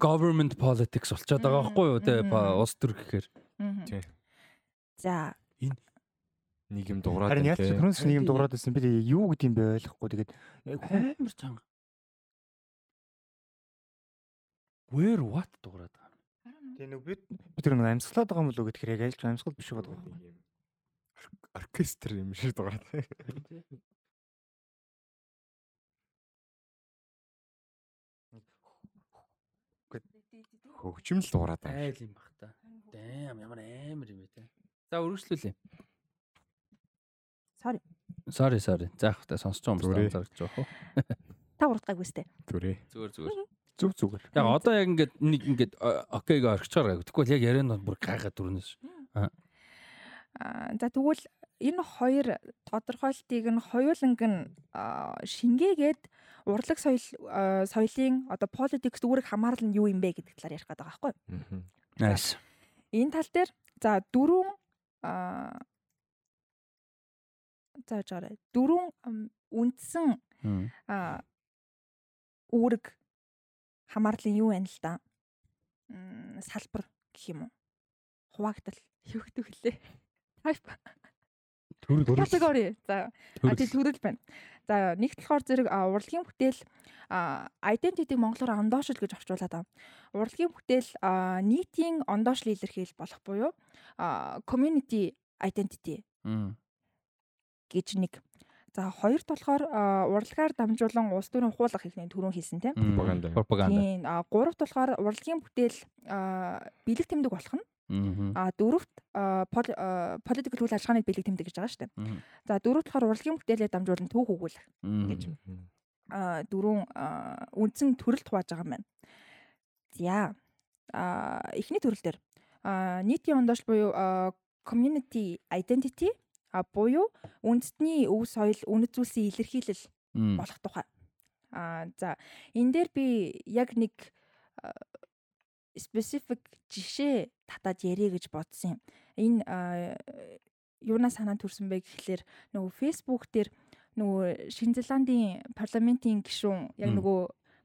government politics болчиход байгаа байхгүй юу? Те улс төр гэхээр. Тий. За. Энэ нийгэм дуурайд харин яаж синхронс нийгэм дуурайд байсан би юу гэдэг юм бэ ойлгохгүй. Тэгээд амар чанга. Where what дуурайд Тэгээ нэг бид бид тэр нэг амьсгалаад байгаа юм болоо гэхээр яг айлч амьсгал биш байгаа юм. Оркестр юм шиг дугаар. Хөгжмөл дуурайд байгаа. Айл юм бах та. Дэм ямар амар юм бэ те. За өргөжлүүлээ. Sorry. Sorry sorry. Заах та сонсч байгаа юм зарагч жоох. Та урдгаагүй сте. Зүрээ. Зүгээр зүгээр. Зүг зүгээр. Яг одоо яг ингээд нэг ингээд окейг орчихоор гайг. Тэгвэл яг ярианууд бүр гайхаад дүрнэс. Аа. За тэгвэл энэ хоёр тодорхойлтыг нь хоёуланг нь шингээгээд урлаг соёл соёлын одоо политикс үүрэг хамаарал нь юу юм бэ гэдэг талаар ярих гэдэг байгаа байхгүй юу? Nice. Энэ тал дээр за дөрвөн за жаарэ дөрвөн үндсэн үүрэг хамаарлын юу байна л да. салбар гэх юм уу? Хуваагдал гэдэг вүлээ? Type. Төрөл категори. За а тий төрөл байна. За нэгт болохоор зэрэг урлагийн бүтээл identity монголоор ондоошил гэж орчуулад байгаа. Урлагийн бүтээл нийтийн ондоошил илэрхийл болох буюу community identity гэж нэг За хоёрт болохоор урлагаар дамжуулан улс төрийн хуулах ихний түрүүн хэлсэн тийм пропаганда. Пропаганда. Тийм. А гуравт болохоор урлагийн бүтээл бэлэг тэмдэг болох нь. А дөрөвт политикл үйл ажиллагааны бэлэг тэмдэг гэж байгаа шүү дээ. За дөрөвт болохоор урлагийн бүтээлээ дамжуулан түүх өгүүлэх гэж. А дөрөв үндсэн төрөлд хувааж байгаа юм байна. За а эхний төрөл дээр нийтийн ондоош буюу community identity а буюу үндэстний өв соёл үнэт зүйлсийн илэрхийлэл болох тухай. А за энэ дээр би яг нэг specific жишээ татаад ярих гэж бодсон юм. Энэ юунаас санаа төрсөн бэ гэхлээр нөгөө Facebook дээр нөгөө Шинэ Зеландийн парламентын гишүүн яг нөгөө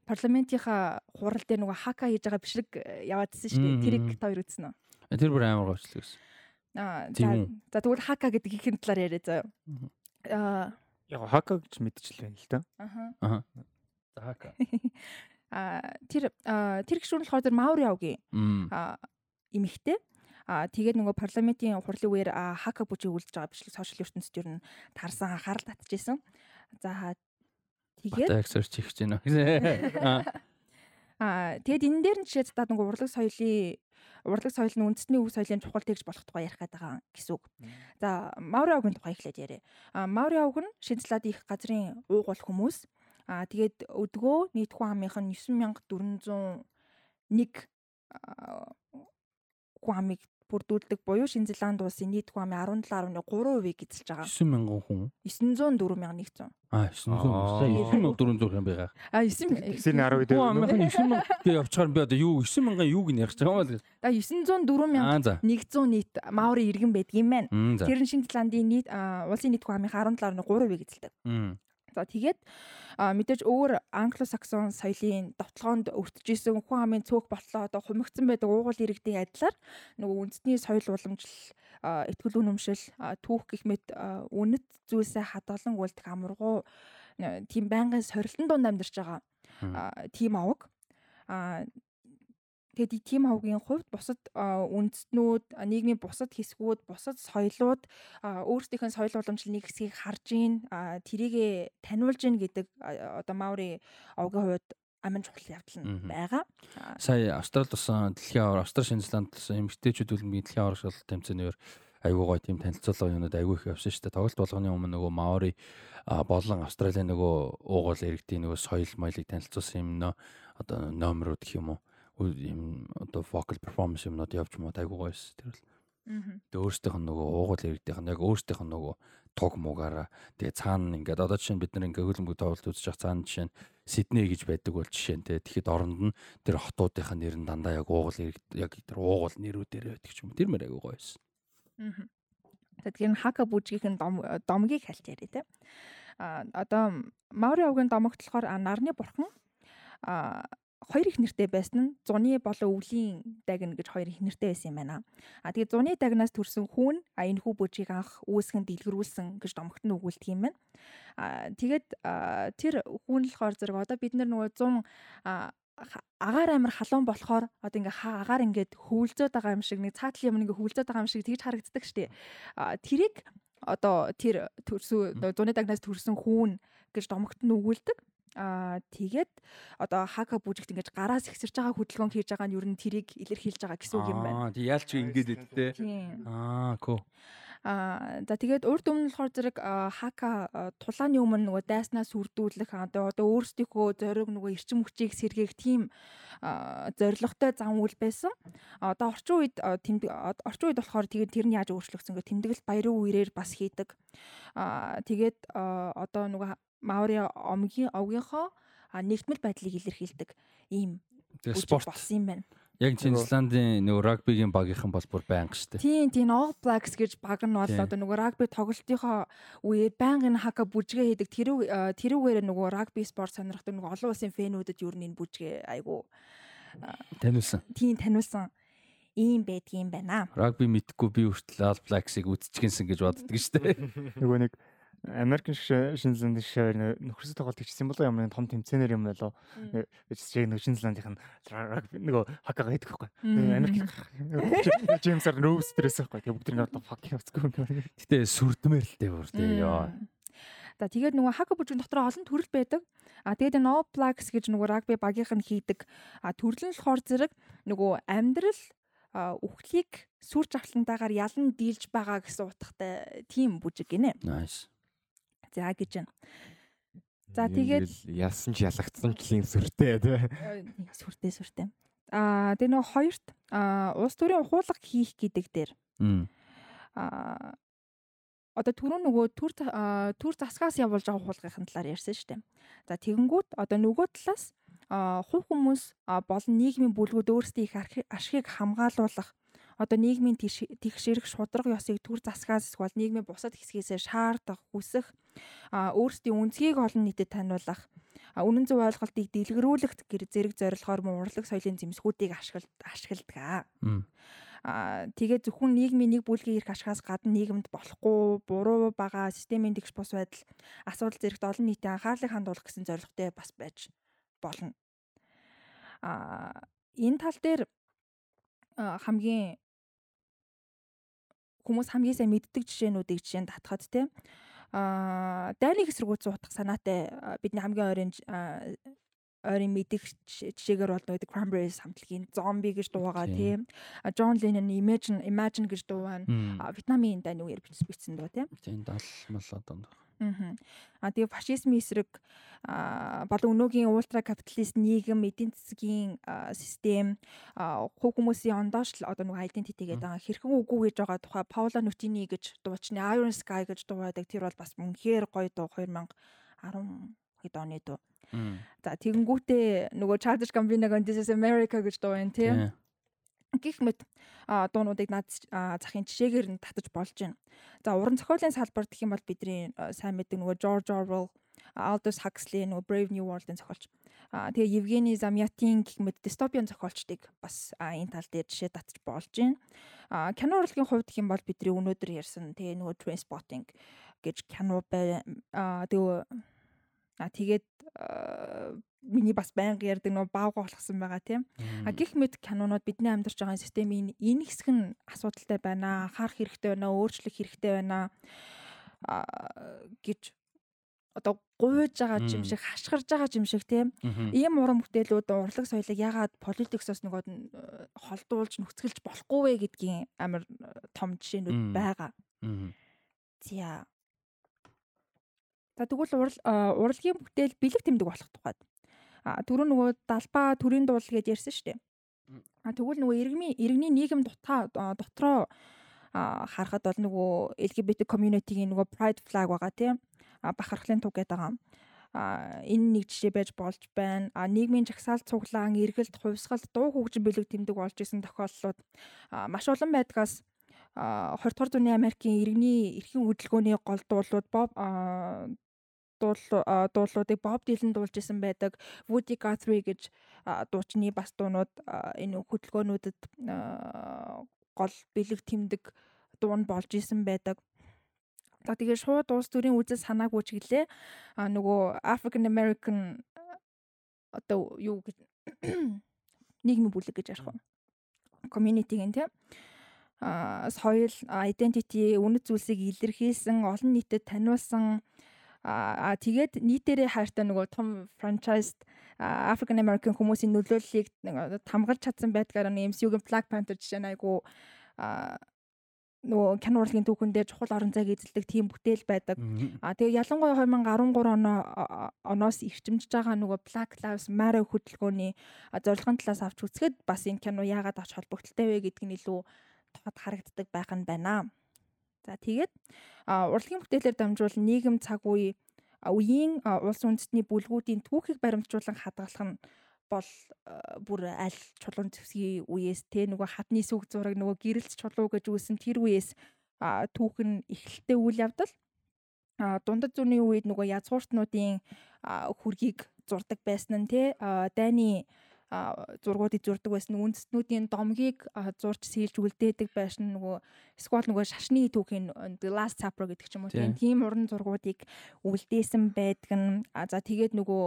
парламентынхаа хурал дээр нөгөө хака хийж байгаа бичлэг яваадсэн шүү дээ. Тэрийг та хоёр үзсэн үү? Тэр бүр амар гочлог гэсэн. Аа за тэгвэл хака гэдэг ихэнх талаар яриа заяа. Аа яг хака гэж мэдчихлээ л да. Аха. За хака. Аа тэр тэр гişүүн болохоор тэр Маури авгийн аа эмэгтэй. Аа тэгээд нөгөө парламентын хурлын үеэр хака бүжиг үлдэж байгаа бичлэг сошиал ертөнцид ер нь тарсан анхаарал татчихсан. За тэгээд хийх гэж байна. Аа тэгээд энэ дээр нь жишээ задаад нэг урлаг соёлын урлаг соёл нь үндэсний өв соёлын чухал тэгж болох тухай ярих гэдэг гэсэн үг. За Маури овгийн тухай эхлээд яриа. А Маури овг нь шинжлээд их газрын уугуул хүмүүс. А тэгээд өдгөө нийт хүн амынх нь 9401 хүн амыг бүрдүүлдэг буюу Шинэ Зеланд улсын нийт хүн амын 17.3%-ийг эзэлж байгаа. 9000 хүн. 904100. Аа 900. 9400 юм байгаа. А 9000. Тэгсэр 10 Хүн амынх нь 9000 гээ явчихаар би одоо юу 9000 юуг нь ярих гэж байгаа юм бэ? А 904 100 нийт Маури иргэн байдаг юм байна. Тэр нь Шинэ Зеландын нийт улсын нийт хүн амын 17.3%-ийг эзэлдэг. За тэгээд мэдээж өөр англосаксон соёлын довтлогоонд өртөж исэн хүн амын цөөх болтлоо одоо хумигдсан байдаг уугуул иргэдийн адилаар нөгөө үндэсний соёл уламжлал этгэл үнэмшил түүх гэх мэт үнэт зүйлсээ хадгалан үлдэх амаргуу тийм байнгын сорилтон дунд амьдарч байгаа тийм аваг Тэгээд тийм хавгийн хувьд бусад үндэстнүүд, нийгмийн бусад хэсгүүд, бусад соёлууд өөрсдийнх нь соёл уламжлалын нэг хэсгийг харж ийн, тэрийгэ таниулж ийн гэдэг одоо Маури овгийн хувьд амин чухал явдал нь байгаа. Сая Австралид болсон дэлхийн аваар Австрали Шинэ Зеланд болсон эмэгтэйчүүд үлэмгийн дэлхийн аваар шал тэмцээнээр айгүй гоё тийм танилцуулга юунууд айгүй их явсан шүү дээ. Тоглолт болгоны өмнө нөгөө Маори болон Австралийн нөгөө уугуул иргэдийн нөгөө соёл маялыг танилцуулсан юм нөө одоо номерууд гэх юм уу юм одоо vocal performance юмнууд явж мод айгуу гоёс тэр бол. Тэгээ өөрсдийнх нь нөгөө уугуул иргэдийнх нь яг өөрсдийнх нь нөгөө туг муугаараа тэгээ цаана ингээд одоо жишээ нь бид нар ингээ хөлбөмбөг тоглолт үзэж байгаа цаана жишээ нь Сидней гэж байдаг бол жишээ нь тэгэхэд оронд нь тэр хотуудынх нь нэр нь дандаа яг уугуул яг тэр уугуул нэрүүдээр байдаг юм. Тэр мэр айгуу гоёс. Аа. Тэгэхээр хака бүжгийнх нь домгийг хальт яриа те. А одоо Маури овгийн домогт болохоор нарны бурхан а хоёр их нэртэй байсан нь зуны болон өвлийн дагна гэж хоёр их нэртэй байсан юм байна. А тэгээ зуны дагнаас төрсэн хүүн а энэ хүү бүжийг анх үүсгэн дэлгэрүүлсэн гэж домогт нь өгүүлдэг юм байна. А тэгээд тэр хүүн л хоор зэрэг одоо бид нар нөгөө 100 агаар амир халуун болохоор одоо ингээ агаар ингээд хөвлзөөд байгаа юм шиг нэг цаатал юм ингээ хөвлзөөд байгаа юм шиг тэгж харагддаг штеп. А тэрийг одоо тэр төрсөн зуны дагнаас төрсэн хүүн гэж домогт нь өгүүлдэг. Аа тэгээд одоо хака бүжигт ингэж гараас ихсэрж байгаа хөдөлгөөн хийж байгаа нь ер нь тэрийг илэрхийлж байгаа гэсэн үг юм байна. Аа тий яалч ингэж өгдөө. Аа көө. Аа за тэгээд урд өмнө болохоор зэрэг хака тулааны өмнө нөгөө дайснаас үрдүүлэх одоо өөрсдийнхөө зориг нөгөө эрчим хүчийг сэргээх тийм зоригтой зам үйл байсан. Одоо орчин үед тэмдэг орчин үед болохоор тэгээд тэр нь яаж өөрчлөгдсөн гэх тэмдэглэл баярын үерээр бас хийдэг. Аа тэгээд одоо нөгөө Маори омгийн овгийнхоо нэгтгэл байдлыг илэрхийлдэг ийм спорт болсон юм байна. Яг Зеландын нөгөө рагбигийн багийнхан бол бүр байнга штэ. Тийм тийм All Blacks гэж баг нь бол одоо нөгөө рагби тоглолтынхоо үеэр байнгын хака бүжгээ хийдэг тэрүү тэрүүгээр нөгөө рагби спорт сонирхдаг нөгөө олон улсын фэнүүдэд юу нэг бүжгээ айгу таниулсан. Тийм таниулсан ийм байдгийм байна. Рагби мэдхгүй би хүртэл All Blacks-ыг үзчихсэн гэж боддөг штэ. Нөгөө нэг Америкийн шинэ зеланд шиг нөхөрсөд тоглолт хийсэн бол ямар нэг том тэмцээнэр юм болоо. Жишээ нь шинэ зеландын нөгөө хакага хийдэг байхгүй. Америк Джеймсар нөөс стресс байхгүй. Тэгээ бүгд нэг одоо фак явцгүй. Гэтэ сүрдмээр л дээ бүр тэгээ ёо. За тэгээд нөгөө хака бүжгийн дотор олон төрөл байдаг. А тэгээд No Blacks гэж нөгөө рагби багийнх нь хийдэг. А төрөл нь болохоор зэрэг нөгөө амьдрал үхлийг сүр жавхлантайгаар ялан дийлж байгаа гэсэн утгатай тийм бүжиг гинэ. Nice. За гэж байна. За тэгээд ялсан ч ялагдсан ч юм сүртэй тий. Сүртэй сүртэй. Аа тэгээ нөгөө хоёрт улс төрийн ухуулга хийх гэдэг дээр. Аа одоо түрүүн нөгөө төр төр засгаас явуулж байгаа ухуулгын талаар ярьсан шүү дээ. За тэгэнгүүт одоо нөгөө талаас хувь хүмүүс болон нийгмийн бүлгүүд өөрсдийн их ашгийг хамгаалуулах одоо нийгмийн тэгшэрх шудраг ёсыг төр засгаас эсвэл нийгмийн бусад хэсгээс шаардах, хүсэх, өөрсдийн үнцгийг олон нийтэд таниулах, үнэн зөв ойлголтыг дэлгэрүүлэх гэр зэрэг зорилгоор мөн урлаг соёлын зэмсгүүдийг ашигладаг. Аа тэгээ зөвхөн нийгмийн нэг бүлгийн эрх ашигаас гадна нийгэмд болохгүй буруу бага системийн тэгш бус байдал асуудал зэрэгт олон нийтийн анхаарлыг хандуулах гэсэн зорилготой бас байж болно. Аа энэ тал дээр хамгийн хүмүүс хамгийн сайн мэддэг жишээнүүдийг жишээнд татхад те Аа дайны хэсрэгүүд зуутах санаатай бидний хамгийн ойрын ойрын мэдих жишээгээр бол нөгөө Cranberries хамтлагийн Zombie гэж дуу байгаа тийм. John Lennon Imagine Imagine гэж дуу байна. Вьетнамын дайны үеэр бичсэн дуу тийм. Тийм 70 мал одоо. Аа тэгээ фашизмын эсрэг болон өнөөгийн ультра капиталист нийгэм эдийн засгийн систем хувь хүмүүсийн ондоош л одоо нэг identity гэдэг байгаа хэрхэн үгүй гэж байгаа тухай Паула Нутини гэж дуучны Iron Sky гэж дуу байдаг тэр бол бас үнэхээр гоё дуу 2010 хэд оны дуу. За тэгэнгүүтээ нөгөө Childish Gambino-гийн This is America гэж дуу байна тийм гих мэт дуунуудыг над захын жишээгээр нь татаж болж байна. За уран зохиолын салбар гэх юм бол бидний сайн мэддэг нөгөө George Orwell, Aldous Huxley нөгөө Brave New World-ын зохиолч. Тэгээ Евгений Замятин гэх мэт дистопиан зохиолчдыг бас энэ тал дээр жишээ татаж болж байна. Кино урлагийн хувьд гэх юм бол бидний өнөөдөр ярьсан тэгээ нөгөө Trainspotting гэж кино тэгээ тэгээд миний бас байнга ярддаг нөө баага болгосон байгаа тийм. А гих мэд кинонууд бидний амьдарч байгаа системийн энэ хэсэг нь асуудалтай байна. Харах хэрэгтэй байна, өөрчлөх хэрэгтэй байна гэж одоо гуйж байгаа юм шиг хашгирж байгаа юм шиг тийм ийм уран бүтээлүүд урлаг соёлыг ягаад политиксоос нөгөө холдуулж нөхцөлж болохгүй вэ гэдгийн амар том жишээнүүд байгаа. За. За тэгвэл урлагийн бүтээл бэлэг тэмдэг болох тухайд түрүү нөгөө далбаа төрийн дуул гэж ярьсан шүү дээ. А тэгвэл нөгөө иргэний иргэний нийгэм дутаа дотроо харахад бол нөгөө LGBT community-гийн нөгөө pride flag байгаа тийм бахархлын туг гэдэг байгаа. А энэ нэг жишээ байж болж байна. А нийгмийн жагсаалт цуглаан, эргэлт, хувьсгалт, дуу хөгжин бэлэг тэмдэг болж исэн тохиолдлууд маш олон байдгаас 20 дугаар зууны Америкийн иргэний эрхийн хөдөлгөөний гол дуулууд Боб дуулуудыг Bob Dylan дуулж исэн байдаг. Woody Guthrie гэж дуучны бас дуунууд энэ хөдөлгөөнүүдэд гол бэлэг тэмдэг дуун болж исэн байдаг. За тэгээ шууд улс төрийн үзэл санаагүй ч гэлээ. А нөгөө African American одоо юу гэж нийгмийн бүлэг гэж ярих уу? Community-гийн тийм а соёл identity үнэт зүйлсийг илэрхийлсэн олон нийтэд таниулсан Аа тэгээд нийтээрээ хайртай нөгөө том франчайз African American хүмүүсийн нөлөөллийг хамгаалж чадсан байдгаар нь MCU-гийн Black Panther жишээ нь айгу нөгөө кино урлагийн түүхэн дээр чухал орон зайг эзэлдэг тийм бүтээл байдаг. А тэгээ ялангуяа 2013 оноо оноос ирчимжж байгаа нөгөө Black Lives Matter хөтөлбөрийн зорилгын талаас авч үзэхэд бас энэ кино яагаад авч холбогдолтой вэ гэдг нь илүү тод харагддаг байх нь байна. За тэгээд урлагийн бүтээлээр дамжуул нийгэм цаг үе үеийн улс үндэстний бүлгүүдийн түүхийг баримтжуулан хадгалах нь бол бүр аль чулуун зэвсгийн үеэс те нөгөө хадны сүг зураг нөгөө гэрэлц чулуу гэж үүсэн тэр үеэс түүх нь эхлэлтэй үйл явдал. Дундад зүүнний үед нөгөө язгууртнуудын хүргийг зурдаг байсан нь те дайны зургуудыг зурдаг байсан. Үндэстнүүдийн домгийг зурж сэлж үлдээдэг байсан нөгөө эсвэл нөгөө шашны түүхийн The Last Supper гэдэг ч юм уу тийм уран зургуудыг үлдээсэн байдаг нь за тэгээд нөгөө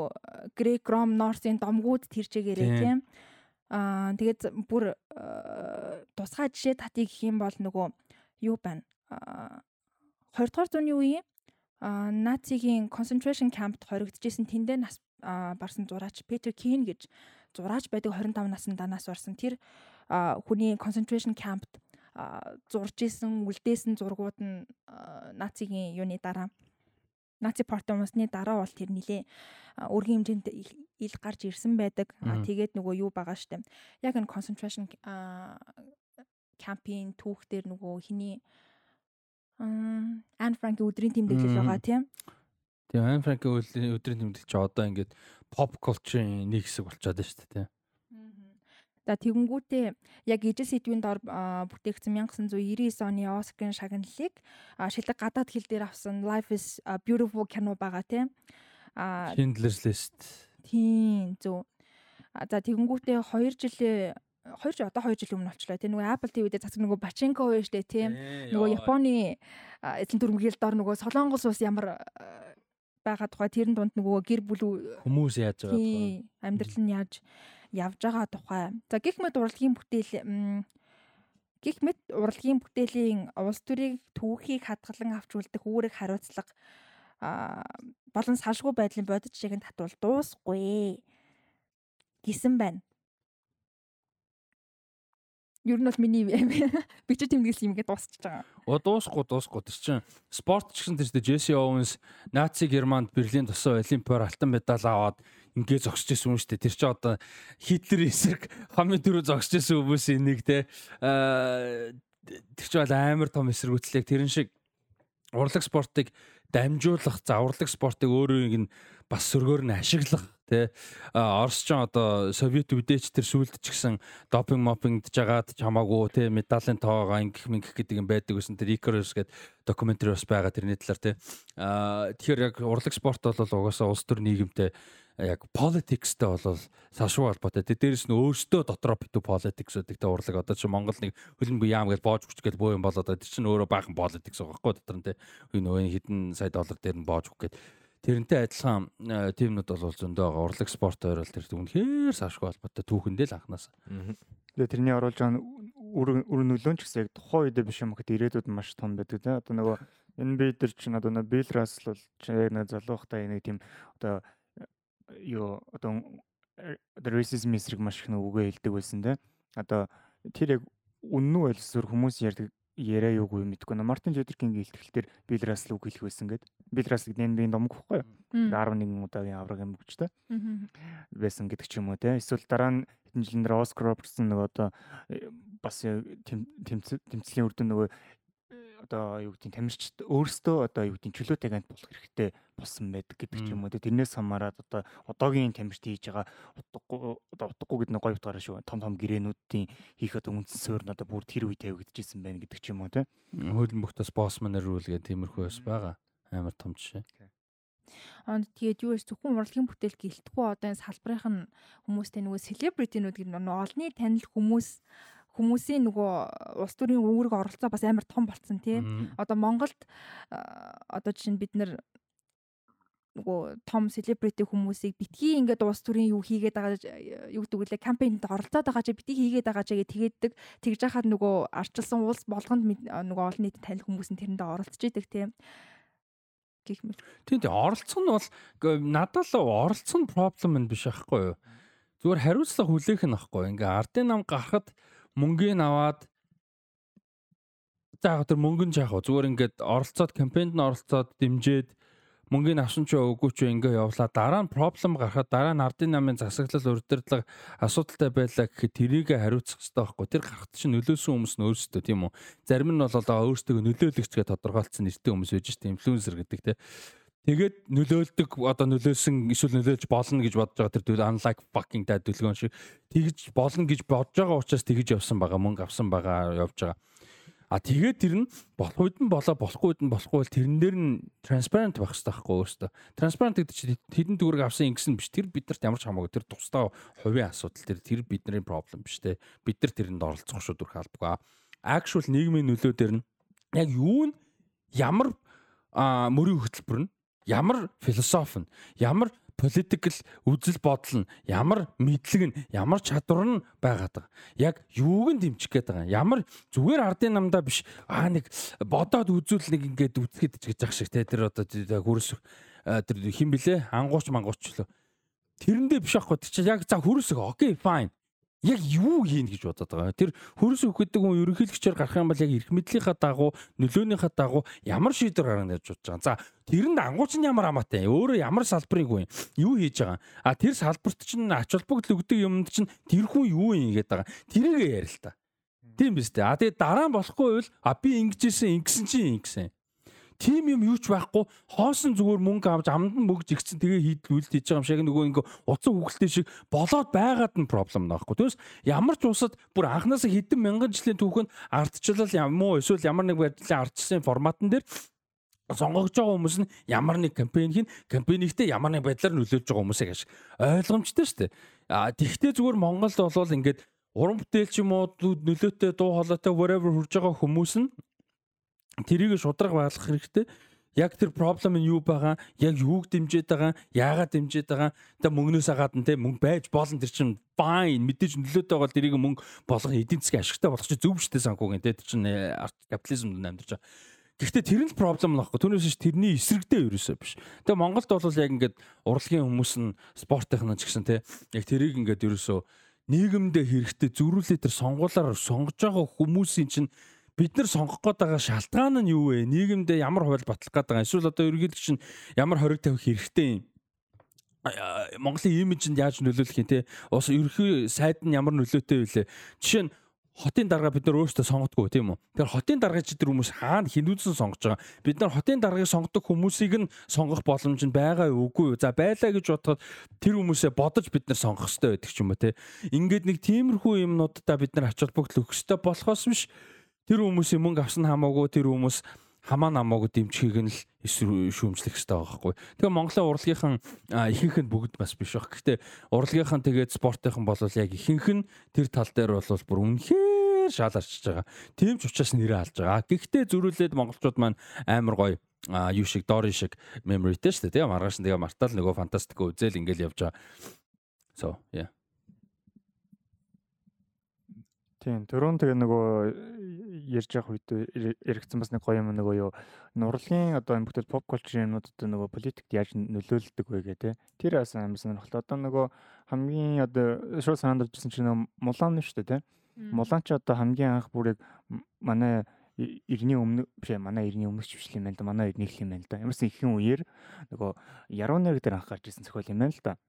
Greg Grom North-ийн домгууд тэрчээгээрээ тийм. аа тэгээд бүр тусгай жишээ татыг гэх юм бол нөгөө юу байна? 20 дугаар зууны үеийн нацигийн concentration camp-д хоригдчихсэн тэндээ нас барсан зураач Peter Keen гэж зураач байдаг 25 насны данаас орсон тэр хүний concentration camp-д зурж исэн үлдээсэн зургууд нь нацийн юуны дараа наци парти хүмүүсний дараа бол тэр нилээ өргөн хэмжээнд ил гарч ирсэн байдаг. Тэгээд нөгөө юу байгаа штэ. Яг энэ concentration кампийн түүхтэр нөгөө хиний Ан Франк өдрийн тэмдэглэл байгаа тийм. Тийм Ан Франк өдрийн тэмдэглэл чи одоо ингээд pop culture-ийн нэг хэсэг болчиход байна шүү дээ. За тэгэнгүүтээ яг ижил сэдвийн дор бүтээгдсэн 1999 оны Оскарын шагналыг шилэг гадаад хэл дээр авсан Life is Beautiful кино байгаа тийм. А Schindler's List. Тийм зөв. За тэгэнгүүтээ 2 жилээ 2 жил одоо 2 жил өмнө болчлаа тийм нөгөө Apple TV дээр цацаг нөгөө Bachenko байж тээ тийм нөгөө Японы эзэн дүрмгийл дор нөгөө Солонгос ус ямар байгаа тухай тэрэн дунд нөгөө гэр бүл хүмүүс яаж байгаа тухай амьдрал нь яаж явж байгаа тухай. За гих мэд урлагийн бүтээл Гэх мэт урлагийн бүтээлийн улс төрийг түүхийг хадгалан авч үлдэх үүрэг хариуцлага болон салшгүй байдлын бодит жигэнд татвал дуусгүй гэсэн байна. Ер нь бол миний бичиж тэмдэглэсэн юм гээд дуусчихж байгаа. Оо дуусахгүй дуусахгүй тэр чинь спорт ч гэсэн тэр чинь Джесси Оуэнс Наци Германд Берлин тусаа Олимпиар алтан медаль аваад ингээ зогсож ирсэн юм шүү дээ. Тэр чинь одоо Хитлер эсрэг хамгийн түрүү зогсож ирсэн хүмүүсийн нэг те тэр чинь бол амар том эсэргүүцлэг тэрэн шиг урлаг спортыг дамжуулах, за урлаг спортыг өөрөнийг нь бас сөргөөр нь ашиглах Орос ч одоо Совет үдээч тэр сүлд ч гэсэн допинг мопингдж жагаад чамаагүй тэ? Медалийн тоогоо ингэх мингэх гэдэг юм байдаг гэсэн тэр Icarus гэдэг докюментари бас байгаа тэрний талаар тэ? А тэгэхээр яг урлаг спорт бол угаасаа улс төр нийгэмтэй яг politicsтэй бол сашуу холбоотой. Тэ дээрэс нь өөрсдөө дотроо битүү politics гэдэг тэ урлаг. Одоо чи Монгол нэг хөлбөмбөг яам гэж боож хүч гэж боо юм болоод тэр чинь өөрөө баахан politics байгаа хгүй дотор нь тэ энэ хэдэн сая доллар дээр нь боож хүч гэдэг Тэрнтэй адилхан э, тимнүүд бол зөндөө байгаа. Урлаг спорт ойрол тэр үнэхээр сашгүй холбоотой түүхэндээ л анханаас. Тэгээ тэрний оруулж байгаа үр үр нөлөө ч гэсэн яг тухайн үедээ биш юм гэхэд ирээдүйд маш том байдаг тийм. Одоо нөгөө энэ би дээр чинь одоо нөгөө Bill Russell бол яг нэг залуухтай нэг тийм одоо юу одоо racism эсрэг маш их нүгөө хэлдэг байсан тийм. Одоо тэр яг үнэн үү эсвэл хүмүүс ярьдаг яриа юугүй мэдгүй. Мартин Лютер-Кинг илтгэл дээр Билл Рассел үг хэлэх байсан гэд. Билл Рассел нэн домог байхгүй юу? 11 удаагийн авраг амгчтай. байсан гэдэг ч юм уу те. Эсвэл дараа нь хэдэн жилийн дараа Оскар Робертсон нөгөө одоо э, бас тэмцлийн үр дүн нөгөө одоо юу гэдэг тамирчид өөрсдөө одоо юу гэдэг чөлөөтэй гант болох хэрэгтэй болсон байдаг гэдэг ч юм уу. Тэрнээс хамаарат одоо одоогийн тамирчид хийж байгаа утгагүй одоо утгагүй гэдэг нь гоё утгаараа шүү. Том том гэрээнүүдийн хийх одоо үндсэн суурь нь одоо бүр тэр үе тавигдчихсэн байна гэдэг ч юм уу те хөлн бухтас боссман рүүл гэх тиймэрхүү бас байгаа. Амар том жишээ. Онд тэгээд юу вэ? Зөвхөн урлагийн бүтээл гэлтгүй одоо энэ салбарынх нь хүмүүстэй нөгөө селебритинүүд гэх нь олны танил хүмүүс хүмүүсийн нөгөө улс төрийн үүрэг оролцоо бас амар том болцсон тий. Одоо Монголд одоо жишээ нь бид нар нөгөө том селебрити хүмүүсийг битгий ингээд улс төрийн юу хийгээд байгаа юу гэдэг үлээ кампейнд оролцоод байгаа чи битгий хийгээд байгаа чи тэгээд тэгж яхад нөгөө арчилсан улс болгонд нөгөө олон нийтэд танил хүмүүс нь тэрэндээ оролцож идэг тийм гэх мэт. Тийм тийм оролцох нь бол надад л оролцох нь проблем нь биш аахгүй юу. Зүгээр хариуцлага хүлээх нь аахгүй. Ингээ ардын нам гарахад мөнгөний аваад за тэр мөнгө нь яах вэ? Зүгээр ингээд оролцоод кампейнд нь оролцоод дэмжиж мөнгөний авсан ч үгүй ч ингээ явлаа. Дараа нь проблем гарахад дараа нь ардын намын засаглал урдирдлага асуудалтай байлаа гэхэд тэрийг хариуцах хэрэгтэй байхгүй. Тэр гарахт чинь нөлөөсөн хүмүүс нь өөрсдөө тийм үү. Зарим нь бол одоо өөрсдөө нөлөөлөгчгээ тодорхойлцсон нэртэй хүмүүс байж штэ инфлюенсер гэдэг тийм. Тэгээд нөлөөлдөг одоо нөлөөсөн эсвэл нөлөөлж болно гэж бодож байгаа тэр unlike fucking dad дүлгөөн шиг тэгж болно гэж бодож байгаа учраас тэгж явсан байгаа мөнгө авсан байгаа явж байгаа. А тэгээд тэр нь болох үед нь болоо болохгүй үед нь болохгүй бол тэрэн дээр нь transparent байх хэрэгтэй байхгүй өөрөөсөө. Transparent гэдэг чинь хэдэн төгрөг авсан ингэсэн биш. Тэр биднэрт ямар ч хамаагүй тэр тусдаа хувийн асуудал тэр тэр бидний проблем биш те. Бид нар тэрэнд оролцох шүү дүрх албагаа. Actual нийгмийн нөлөө дээр нь яг юу нь ямар мөрийн хөтөлбөр нь ямар философи нь ямар политикл үзэл бодол нь ямар мэдлэг нь ямар чадвар нь байгаад байгаа. Яг юуг нь дэмжих гээд байгаа. Ямар зүгээр ардын намдаа биш аа нэг бодоод үзүүл нэг ингээд үтгэхэд гэж ах шиг те тэр одоо хүрс тэр хин блэ ангууч мангууч лөө. Тэрэндээ биш аахгүй чи яг за хүрсэг окей fine яг юу хийн гэж бодоод байгаа. Тэр хөрс өгдөг хүн ерөнхийлөгчөөр гарах юм бол яг эрх мэдлийнхаа дагуу нөлөөнийхаа дагуу ямар шийдвэр гаргана гэж бодож байгаа. За тэрэнд ангууч нь ямар хамаатай өөрөө ямар салбарын хүн юу хийж байгаа. А тэр салбарт чинь ач холбогдол өгдөг юмд чинь тэр хүн юу юм гээд байгаа. Тэрийг ярил л та. Тийм биз дээ. А тэгээд дараа нь болохгүй бол а би ингэжсэн ингэсэн чинь ингэсэн. Тим юм юу ч байхгүй хоосон зүгээр мөнгө авч амд нь мөгж игцэн тэгээ хийдэл хийж байгаа юм шиг нөгөө ингээ уцан хүүхэлтэй шиг болоод байгаад нь проблем наахгүй. Тэгээс ямар ч усад бүр анханасаа хэдэн мянган жилийн түүхэнд ардчлал юм уу эсвэл ямар нэг байдлын ардчсан форматн дээр сонгогдож байгаа хүмүүс нь ямар нэг кампайн хийн кампайнигтээ ямар нэг байдлаар нөлөөлж байгаа хүмүүсийг ашиг ойлгомжтой шүү дээ. А тэгвэл зүгээр Монголд бол ингээд уран бүтээлч юм уу нөлөөтэй дуу хоолойтой whatever хурж байгаа хүмүүс нь тэрийг шудраг байлгах хэрэгтэй. яг тэр проблем нь юу байгаа, яг юуг дэмжиж байгаа, яагаад дэмжиж байгаа. Тэ мөнгнөөс агаад нь те мөнгө байж болно тэр чинь fine мэдээж нөлөөтэй бол тэрийг мөнгө болгох эдийн засгийн ашигтай болгох чинь зөв шттэ санхүүгийн те тэр чинь э, капитализмд амьдарч байгаа. Гэхдээ тэр нь л проблем нөхгүй. Түүнээс ш тэрний эсрэгтэй ерөөсөө биш. Тэгээ Монголд бол яг ингээд урлагийн хүмүүс нь спортынх нь ч гэсэн те яг тэрийг ингээд ерөөсөө нийгэмдээ хэрэгтэй зөрүүлээ тэр сонгуулаар сонгож байгаа хүмүүсийн чинь бид нар сонгох гээд байгаа шалтгаан нь юу вэ? Нийгэмдээ ямар хууль батлах гээд байгаа? Эсвэл одоо ерөнхийдөө чинь ямар хориг тавих хэрэгтэй юм? Монголын имижинд яаж нөлөөлөх юм те? Ус ерөнхий сайд нь ямар нөлөөтэй вэ? Жишээ нь хотын дарга бид нар өөрсдөө сонгодгоо тийм үү. Тэгэхээр хотын даргыг чи тэр хүмүүс хаана хинүүдсэн сонгож байгаа. Бид нар хотын даргыг сонгодог хүмүүсийг нь сонгох боломж нь байгаа үгүй юу? За байлаа гэж бодоход тэр хүмүүсээ бодож бид нар сонгох хэрэгтэй байдаг ч юм уу те. Ингээд нэг тиймэрхүү юмнуудаа бид нар ач холбогдол өгөх хэрэгтэй болохоос биш тэр хүмүүсийн мөнгө авсан хамаагүй тэр хүмүүс хамаа намаагүй дэмжихийг нь л шүүмжлэх хэрэгтэй байгаа байхгүй. Тэгээ Монголын урлагийнхан ихэнх нь бүгд бас биш баг. Гэхдээ урлагийнхан тэгээд спортынхан бол яг ихэнх нь тэр тал дээр бол бүр үнэхээр шал арчиж байгаа. Тийм ч учраас нэрээ алж байгаа. Гэхдээ зөрүүлээд монголчууд маань амар гоё а юу шиг дори шиг memoryтэй шүү дээ тийм маргааш тэгээ мартаал нөгөө фантастик үзэл ингээл явж байгаа. So yeah. Тийм, түрүүн тэгээ нөгөө ярьж явах үед яригдсан бас нэг гоё юм нөгөө юу нурлагын одоо энэ бүтэл pop culture юмнуудад нөгөө политикт яаж нөлөөлдөг вэ гэх тээ. Тэр бас амар сонирхолтой. Одоо нөгөө хамгийн одоо шууд санаанд оржсэн чинь мулан нь шүү дээ тээ. Мулан ч одоо хамгийн анх бүрийг манай эртний өмнө биш манай эртний өмнөч бишлээ юм байна да манай эртний их юм байна да. Ямарсан ихэн үеэр нөгөө яруу найр дээр анх гарч ирсэн зохиол юм байна л да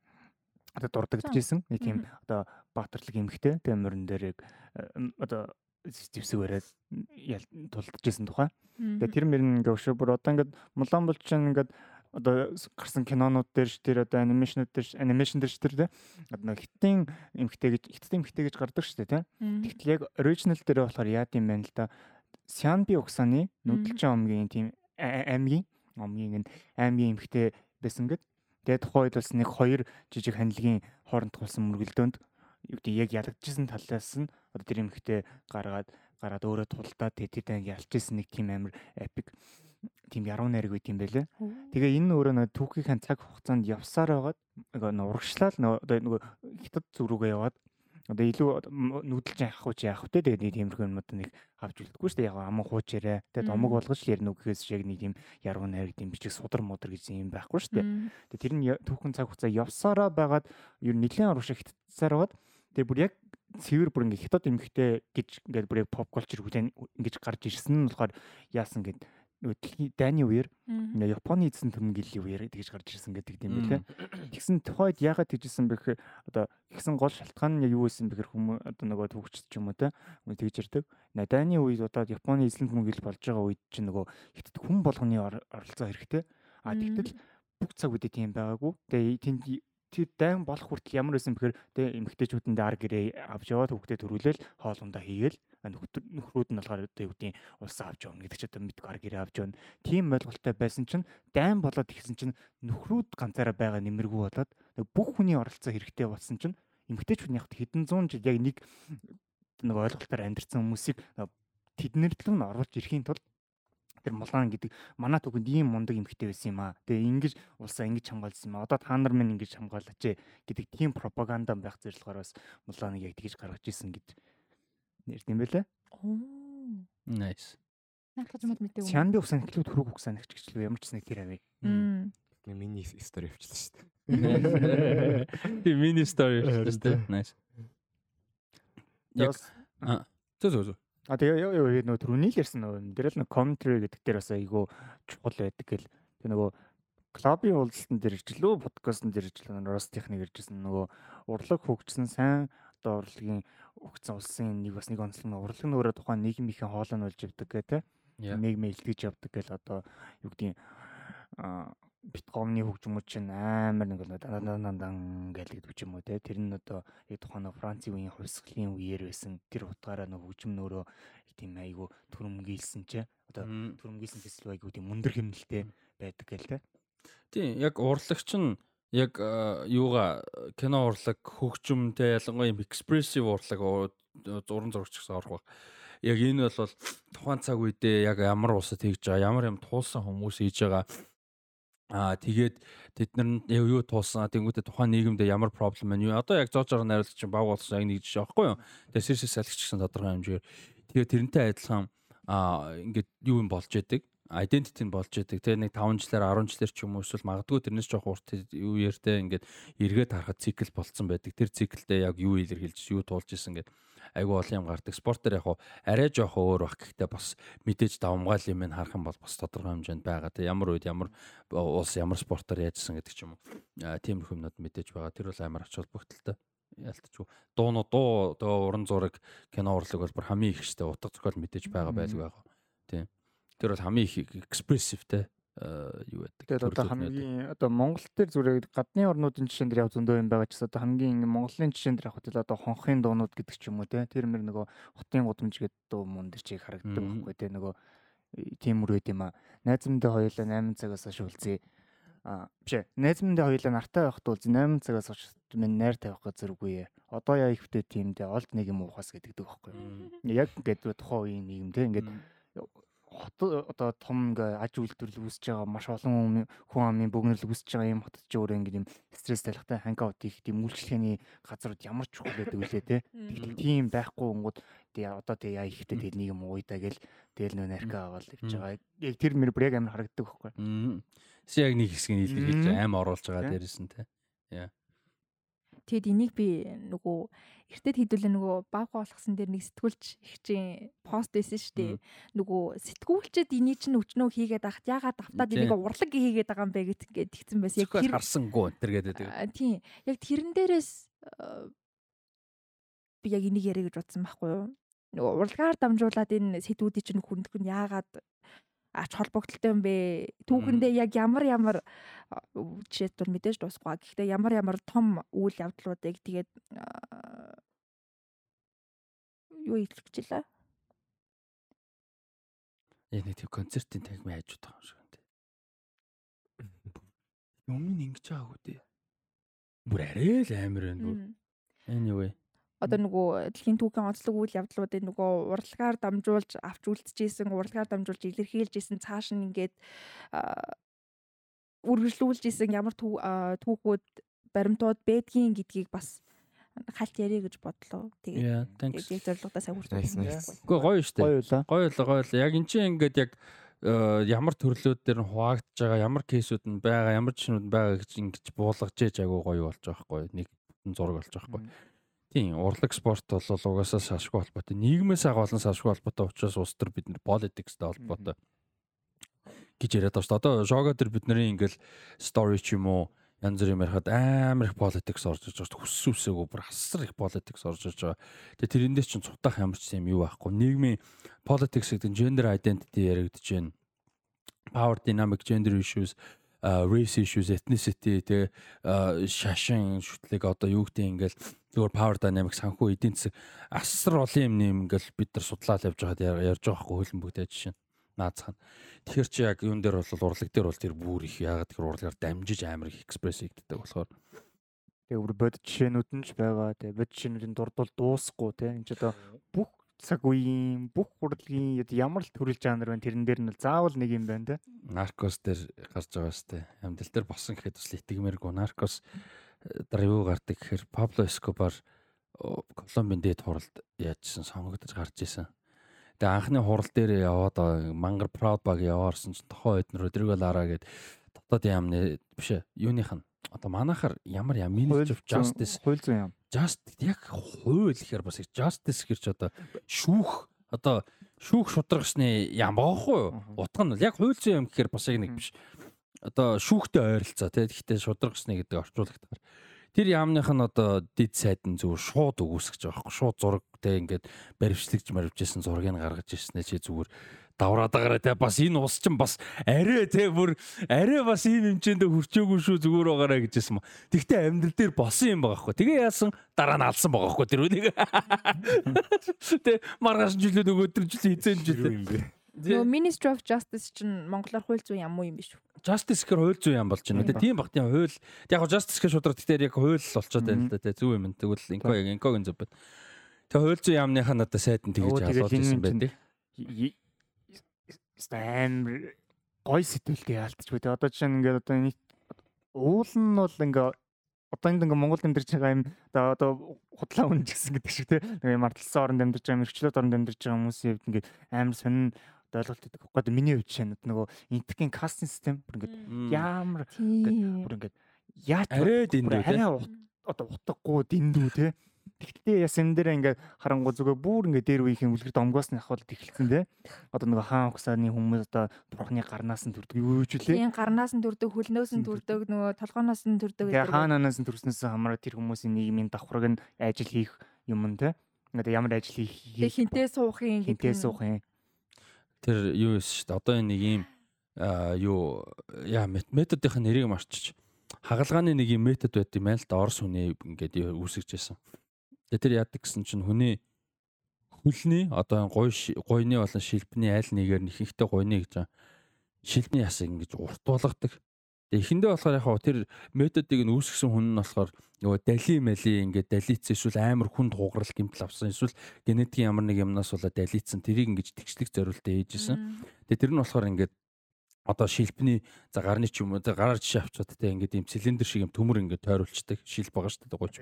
одоо дурддагжсэн нэг тийм одоо баатарлаг эмхтэй тийм мөрөн дээр яг одоо зэвсэг бариад тулдажсэн тухай. Тэгээ тэр мөрн ингээ өшөө бүр одоо ингээд мулан бол чинь ингээд одоо гарсан кинонууд дээр ш тэр одоо анимашнууд дээр анимашн дээр ш тэр тий одоо хиттийн эмхтэй гэж хиттийн эмхтэй гэж гардаг ш тий Тэгтэл яг оригинал дээр болохоор яад юм байна л да Сянби угсааны нүдэлчин омгийн тийм аймгийн омгийн аймгийн эмхтэй байсан гэд Тэгээд тухайн үед бас нэг хоёр жижиг ханилгийн хооронд тулсан мөргөлдөөнд юу гэдэг яг ялагдчихсан талаас нь одоо тэр эмхтэй гаргаад гараад өөрөө тулдаад тэтэд ялчижсэн нэг тийм амир эпик тийм яруу найраг байт юм байлээ. Тэгээ энэ өөрөө нэг түүхийнхэн цаг хугацаанд явсаар байгаад нөгөө урагшлал нөгөө хятад зүрүүгээ яваад одоо илүү нүүдэлж яах вэ яах вэ тэгээд нэг тиймэрхүү юмуд нэг авч үлддэггүй шүү дээ. Яг аман хууч ярэ тэгээд омог болгож ярина уу гэхээс шиг нэг тийм яруу найраг тийм бичиг судар мудар гэж юм байхгүй шүү дээ. Тэгээд тэр нь түүхэн цаг хугацаа явсараа байгаад ер нь нэлийн урагш хитцсаар байгаад тэгээд бүр яг цэвэр бүр ингээ хятад эмхтэй гэж ингээд бүр pop culture хүлэн ингэж гарч ирсэн нь болохоор яасан гэд нөгөө дайны үеэр Японы эзэн төмгөлийн үеэр тэгж гарч ирсэн гэдэг юм билээ. Тэгсэн тухайд яагаад тэгжсэн бэ гэхээр одоо тэгсэн гол шалтгаан нь юу байсан бэхэр хүмүүс одоо нөгөө төгчд ч юм уу те тэгж ирдэг. Дайны үед одоо Японы эзэн төмгөл болж байгаа үед чинь нөгөө хятад хүн болгоны оролцоо хэрэгтэй. А тэгтэл бүх цаг үедээ тийм байгаагүй. Тэгээ тэнд тэр дайм болох хүртэл ямар байсан бэхээр тэ эмгтээчүүдэнд ар гэрээ авч яваад хүүхдээ төрүүлээл хоолундаа хийгээл нөхрүүд нь болохоор одоо юу гэдгийг улсаа авч явна гэдэг чинь одоо мэдгүй ар гэрээ авч явна. Тийм ойлголттой байсан чинь дайм болоод ихсэн чинь нөхрүүд ганцаараа байгаа нэмэргүй болоод бүх хүний оролцоо хэрэгтэй болсон чинь эмгтээчүүд яг хэдэн зуун жил яг нэг нэг ойлголтоор амьдэрсэн хүмүүсийг тэднэрт л нь оруулж ирэхийн тулд тэр мулаан гэдэг манай түүхэнд ийм мундаг эмхтэй байсан юм аа. Тэгээ ингэж улсаа ингэж хамгаалсан юм аа. Одоо та нар минь ингэж хамгаалаач гэдэг тийм пропаганда байх зорилгоор бас мулааныг яг тэгж гаргаж исэн гэд нэрт юм байлаа. Оо. Nice. Наахад юм мэдээгүй. Сянби усан эхлүүд хөрөг усан гэж ч ямар ч нэг тэр авъя. Миний стори явчихлаа шүү дээ. Тийм мини стори явчихлаа шүү дээ. Nice. Яг а зөө зөө А тэгээ нөгөө түрүүний л ярьсан нөгөө дээр л нэг commentary гэдэг дээр бас айгүй чухал байдаг гэл. Тэгээ нөгөө клубын уулзалтан дээр иржлөө подкастн дээр иржлөө Рос техник иржсэн нөгөө урлаг хөгжсөн сайн одоо урлагийн өгцөн улсын нэг бас нэг онцлог нь урлаг нь өөрөө тухайн нийгмийнхээ хоолой нь болж явдаг гэх тээ. Нийгмээ илтгэж явдаг гэл одоо юу гэдгийг биткомны хөгжмөд чинь амар нэг дан дан дан гэдэг ч юм уу те тэр нь одоо яг тухайн Францын үеийн хувьсгалын үеэр байсан. Тэр утгаараа нэг хөгжим нөөрөө тийм айгу төрөмгийлсэн че одоо төрөмгийлсэн фестивал айгу тийм мөндөр хэмнэлтэй байдаг гэл те тийм яг урлагч нь яг юуга кино урлаг хөгжимтэй ялангуяа экспрессив урлаг уран зурагч гэсэн орох баг. Яг энэ бол тухайн цаг үедээ яг ямар улсад хийж байгаа, ямар юм туулсан хүмүүс хийж байгаа. Аа тэгээд тэд нар юу туулсан? Тэнгуүтэ тухайн нийгэмдээ ямар проблем байна? Юу? Одоо яг зоожоор найруулагч чинь баг болсон яг нэг жишээ байхгүй юу? Тэгээд сэрсэс салхич гэсэн тодорхой хэмжээр тэгээд тэрнтэй адилхан аа ингээд юу юм болж яадаг identity нь болж яадаг тэгээ нэг 5 жилээр 10 жилээр ч юм уу эсвэл магадгүй тэрнээс жоох урт юу ярьтай ингээд эргээд харахад цикл болцсон байдаг тэр циклдээ яг юу илэрхийлж юу туулж исэн гэдэг айгүй олон юм гардаг. Спортоор яг хуу арай жоох өөр бах гэхдээ бас мэдээж давмгаал юм харах юм бол бас тодорхой хэмжээнд байгаа. Тэг ямар үед ямар улс ямар спортоор яажсан гэдэг ч юм уу. Тиймэрхүү юмнууд мэдээж байгаа. Тэр бол амар ач холбогдолтой ялтчгүй дуунууд дуу тэгээ уран зураг кино урлаг бол бүр хамгийн их штэ утга зохиол мэдээж байгаа байлгүй яг. Тийм. Тэр бол хамгийн их экспрессив те Э, юу байдаг. Тэгээд одоо хамгийн одоо Монгол төр зүрэг гадны орнуудын жишээн дээр яв зөндөө юм байгаа ч гэсэн одоо хамгийн Монголын жишээн дээр авах одоо хонхын дуунууд гэдэг ч юм уу те тэр мэр нөгөө хотын гудамж гэдэг дуу мөн дээр чиг харагддаг байхгүй те нөгөө тиймэр үед юм а. Найз мэндээ хоёулаа 8 цагаас хойш үлзээ. А биш ээ. Найз мэндээ хоёулаа нартай байхад үлзээ 8 цагаас хойш минь найр тавих газаргүй. Одоо яа ихтэй тиймдээ олд нэг юм уухаас гэдэг байхгүй. Яг ингээд тухайн үеийн нийгэм те ингээд хот одоо том ингээ аж үйлдвэрлэл үүсэж байгаа маш олон хүн амын бөгнөрл үүсэж байгаа юм хотод ч өөрөө ингээ юм стресс талхтай хангаут их тийм үйлчлэгээний газрууд ямар ч байдаг үлээ те. Тийм байхгүй өнгөд тий одоо тий яа ихтэй тэгэл нэг юм ууйдаа гэл тэгэл нөө нарка аваад явж байгаа. Яг тэр мэр бүр яг амар харагддаг байхгүй. Си яг нэг хэсгийг илэрхийлж аим оруулж байгаа дээрээс нь те. Яа. Тэгэд энийг би нөгөө эртэд хідүүлээ нөгөө баг болгосон дээр нэг сэтгүүлч их чинь пост байсан шүү дээ. Нөгөө сэтгүүлчэд энийг чинь өчнөө хийгээд ахт ягаад автаад энийг урлаг хийгээд байгаа юм бэ гэт ингээд тэгсэн байсан. Яг тэр харсангүй энэ гэдэг. Тийм. Яг тэрэн дээрээс би яг энийг яриа гэж бодсон байхгүй юу? Нөгөө урлагаар дамжуулаад энэ сэтгүүдийн чинь хүндх нь яагаад ач холбогдолтой юм бэ? Түүхэндээ яг ямар ямар жишээд бол мэдээж дуусахгүй. Гэхдээ ямар ямар том үйл явдлуудыг тэгээд юу илэрхийлээ? Яг нэг тийм концертын тагмын хайжууд байгаа юм шиг энэ. Юм нь ингэж байгаагүй дээ. Бүр арай л амар байна бүр. Anyway одоо нөгөө дэлхийн түүхийн онцлог үйл явдлуудыг нөгөө урлагаар дамжуулж авч үлдчихсэн урлагаар дамжуулж илэрхийлж исэн цааш нь ингээд үргэлжлүүлж исэн ямар түүхүүд баримтууд байдгийн гэдгийг бас хальт яриа гэж бодлоо. Тэгээд яг зорилгодоо сайн хүрсэн. Үгүй гоё шүү дээ. Гоё л гоё л. Яг эн чинь ингээд яг ямар төрлүүд дээр нь хуваагдж байгаа, ямар кейсүүд нь байгаа, ямар жишнүүд нь байгаа гэж ингэж буулгаж ээж агай гоё болж байгаа хгүй. Нэг зураг болж байгаа хгүй. Тийм, урлаг спорт бол угаасаа шашгүй холбоотой. Нийгмээс агуулсан шашгүй холбоотой учраас улс төр бид нар политикстэй холбоотой гэж яриад байна шүү дээ. Одоо шого төр бидний ингээл story ч юм уу янз бүрийн ярихад амар их политикс орж иж байгаа. Хүссэн үсээгөө бүр асар их политикс орж иж байгаа. Тэгээ тэрэндээс чинь цутах ямар ч юм юу байхгүй. Нийгмийн politics гэдэг gender identity яригдж байна. Power dynamic gender issues race issues, ethnicity тэгээ шашин шүтлэг одоо юу гэдэг ингээл зүгээр power dynamics санхүү эдийн засаг асар олон юм нэм ингээл бид нар судлаад явж байгаад ярьж байгаа хгүй хөлн бүгдээ жишээ наацхан. Тэгэхээр чи яг юун дээр бол урлаг дээр бол тэр бүр их ягаад тэр урлагаар дамжиж амар их экспресс хийгддэг болохоор Тэгээ өөр бод жишээнүүд нь ч байгаа. Тэгээ бод жишээнүүдийн дурдвал дуусахгүй те. Энд ч одоо бүх цаг үеийн бүх урлагийн ямар л төрөл жанр байна тэрэн дээр нь заавал нэг юм байна те. Наркос дээр гарч байгаа сте. Амьдрал дээр босон гэхэд бас итгэмээргүй. Наркос э, дараа юу гардаг гэхээр Пабло Эскобар Колумбийн дээд хуралд яажсэн сонгогдож гарч исэн. Тэгээ анхны хурал дээр яваад мангар Proud Bag яваарсан чинь тохоо эднэр Rodrigo Lara гээд дотоод яамны биш юуных нь одоо манайхаар ямар яа Ministry of Justice хууль зүйн яам. Just яг хууль гэхээр бас Justice гэж одоо шүүх одоо шүүх шударгасны яам баахгүй юу? Утга нь яг хууль зүйн яам гэхээр бас яг нэг биш. Одоо шүүхтэй ойролцоо тий. Гэхдээ шударгасны гэдэг орчуулагтаар тэр яамных нь одоо дид сайд нь зүгээр шууд өгөөсгөж байгаа байхгүй шууд зураг те ингээд баримтлагж марвжсэн зургийг гаргаж ирснэ чи зүгээр давраад байгаарэ те бас энэ ус чинь бас арай те бүр арай бас ийм хэмжээнд хүрчээгүй шүү зүгээр байгаарэ гэжсэн юм. Тэгтээ амьдрал дээр босон юм байгаа хгүй. Тэгээ яасан дараа нь алсан байгаа хгүй тэр үнийг. Тэ маргааш жилээ нөгөөдөр жилээ хизэн юм бэ. Нөгөө Ministry of Justice чинь монголоор хууль зүйн яам уу юм биш үү? Justice гэхэр хууль зүйн яам болж байна. Тэ тийм тийм хууль. Яг Justice гэж шудраг тэгэхээр яг хууль болчиход байна л да. Тэ зүг юм. Тэгвэл инко яг инкогийн зөв байна. Тэгээ хуйл зүйн яамныхаа надад сайд нь тэгж асууж ирсэн байдаг. Амар гой сэтгэлтэй яалтчгүй. Тэгээ одоо жишээ нь ингээд одоо нийт уул нь бол ингээ одоо энд ингээ Монголд амьдарч байгаа юм одоо одоо худлаа үнэ гэсэн гэдэг шиг тийм нэг марталсан оронд амьдарч байгаа мэрэгчлүүд оронд амьдарч байгаа хүмүүсийн хувьд ингээ амар сонин ойлголт өгдөг. Гэхдээ миний хувьд шинэ нөгөө интекийн кастинг систем бүр ингээ ямар бүр ингээ яач арай дэндүү арай одоо утгагүй дэндүү тийм Тэгтээ яс энэ дээр ингээд харангуй зүгээр бүр ингээд дээр үеийн үлгэр домгоос нь ахвал тэгэлцэн те. Одоо нөгөө хаан ухсааны хүмүүс одоо бурхны гарнаас нь төрдөг юу ч үлээ. Тийм гарнаас нь төрдөг, хөлнөөс нь төрдөг, нөгөө толгооноос нь төрдөг гэдэг. Хаанаас нь төрснөөс хамаараа тэр хүмүүсийн нийгмийн давхраг нь ажил хийх юм нь те. Ингээд ямар ажил хийх. Хинтээ суухын гэдэг. Хинтээ суухын. Тэр юу вэ шүү дээ. Одоо энэ нэг юм юу яа методын нэрийг марчиж хагалгааны нэг юм метод байт юм байна л да орс хүний ингээд үүсгэж байсан. Тэгээ тэр яадаг гэсэн чинь хүний хөлний одоо гой гойны болон шилбэний аль нэгээр нь ихэнхдээ гойны гэж шилбэний ясыг ингэж урт болгодог. Тэгээ эхэндээ болохоор яг тэр методыг нь үүсгэсэн хүн нь болохоор нөгөө дали мали ингээд далиц эсвэл амар хүнд хугарал гэмтэл авсан эсвэл генетикийн ямар нэг юмнаас болоод далицсан тэрийг ингэж тэгшлэг зориултаа ээжсэн. Тэгээ тэр нь болохоор ингээд одоо шилбэний за гарны ч юм уу гараар жишээ авчаад те ингээд юм цилиндр шиг юм төмөр ингээд тойруулцдаг шилб байгаа шүү дээ гооч.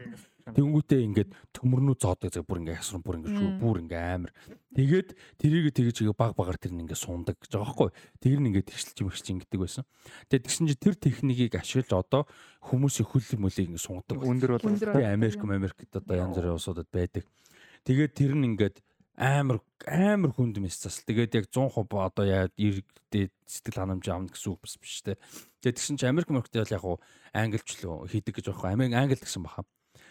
Тэнгүүтээ ингээд төмөрнүү зоодог зэрэг бүр ингээд ясран бүр ингээд шүү бүр ингээд амар. Тэгээд тэрийг тэгэж игээ баг багаар тэр нь ингээд сундаг гэж байгаа байхгүй. Тэр нь ингээд тэгшилж юм ихч ингэдэг байсан. Тэгээд тэгсэн чи тэр техникийг ашиглаж одоо хүмүүсийн хөл мөлийг ингээд сунгадаг. Өндөр бол Америк Америкт одоо янз бүрийн улсуудад байдаг. Тэгээд тэр нь ингээд амар амар хүнд мэс зас. Тэгээд яг 100% одоо яа иргэдэд сэтгэл ханамж авна гэсэн үг бас биш те. Тэгээд тэгсэн чинь Америк мөрөгтэй бол яг уу англич л хийдэг гэж байгаа. Америк англи гэсэн баха.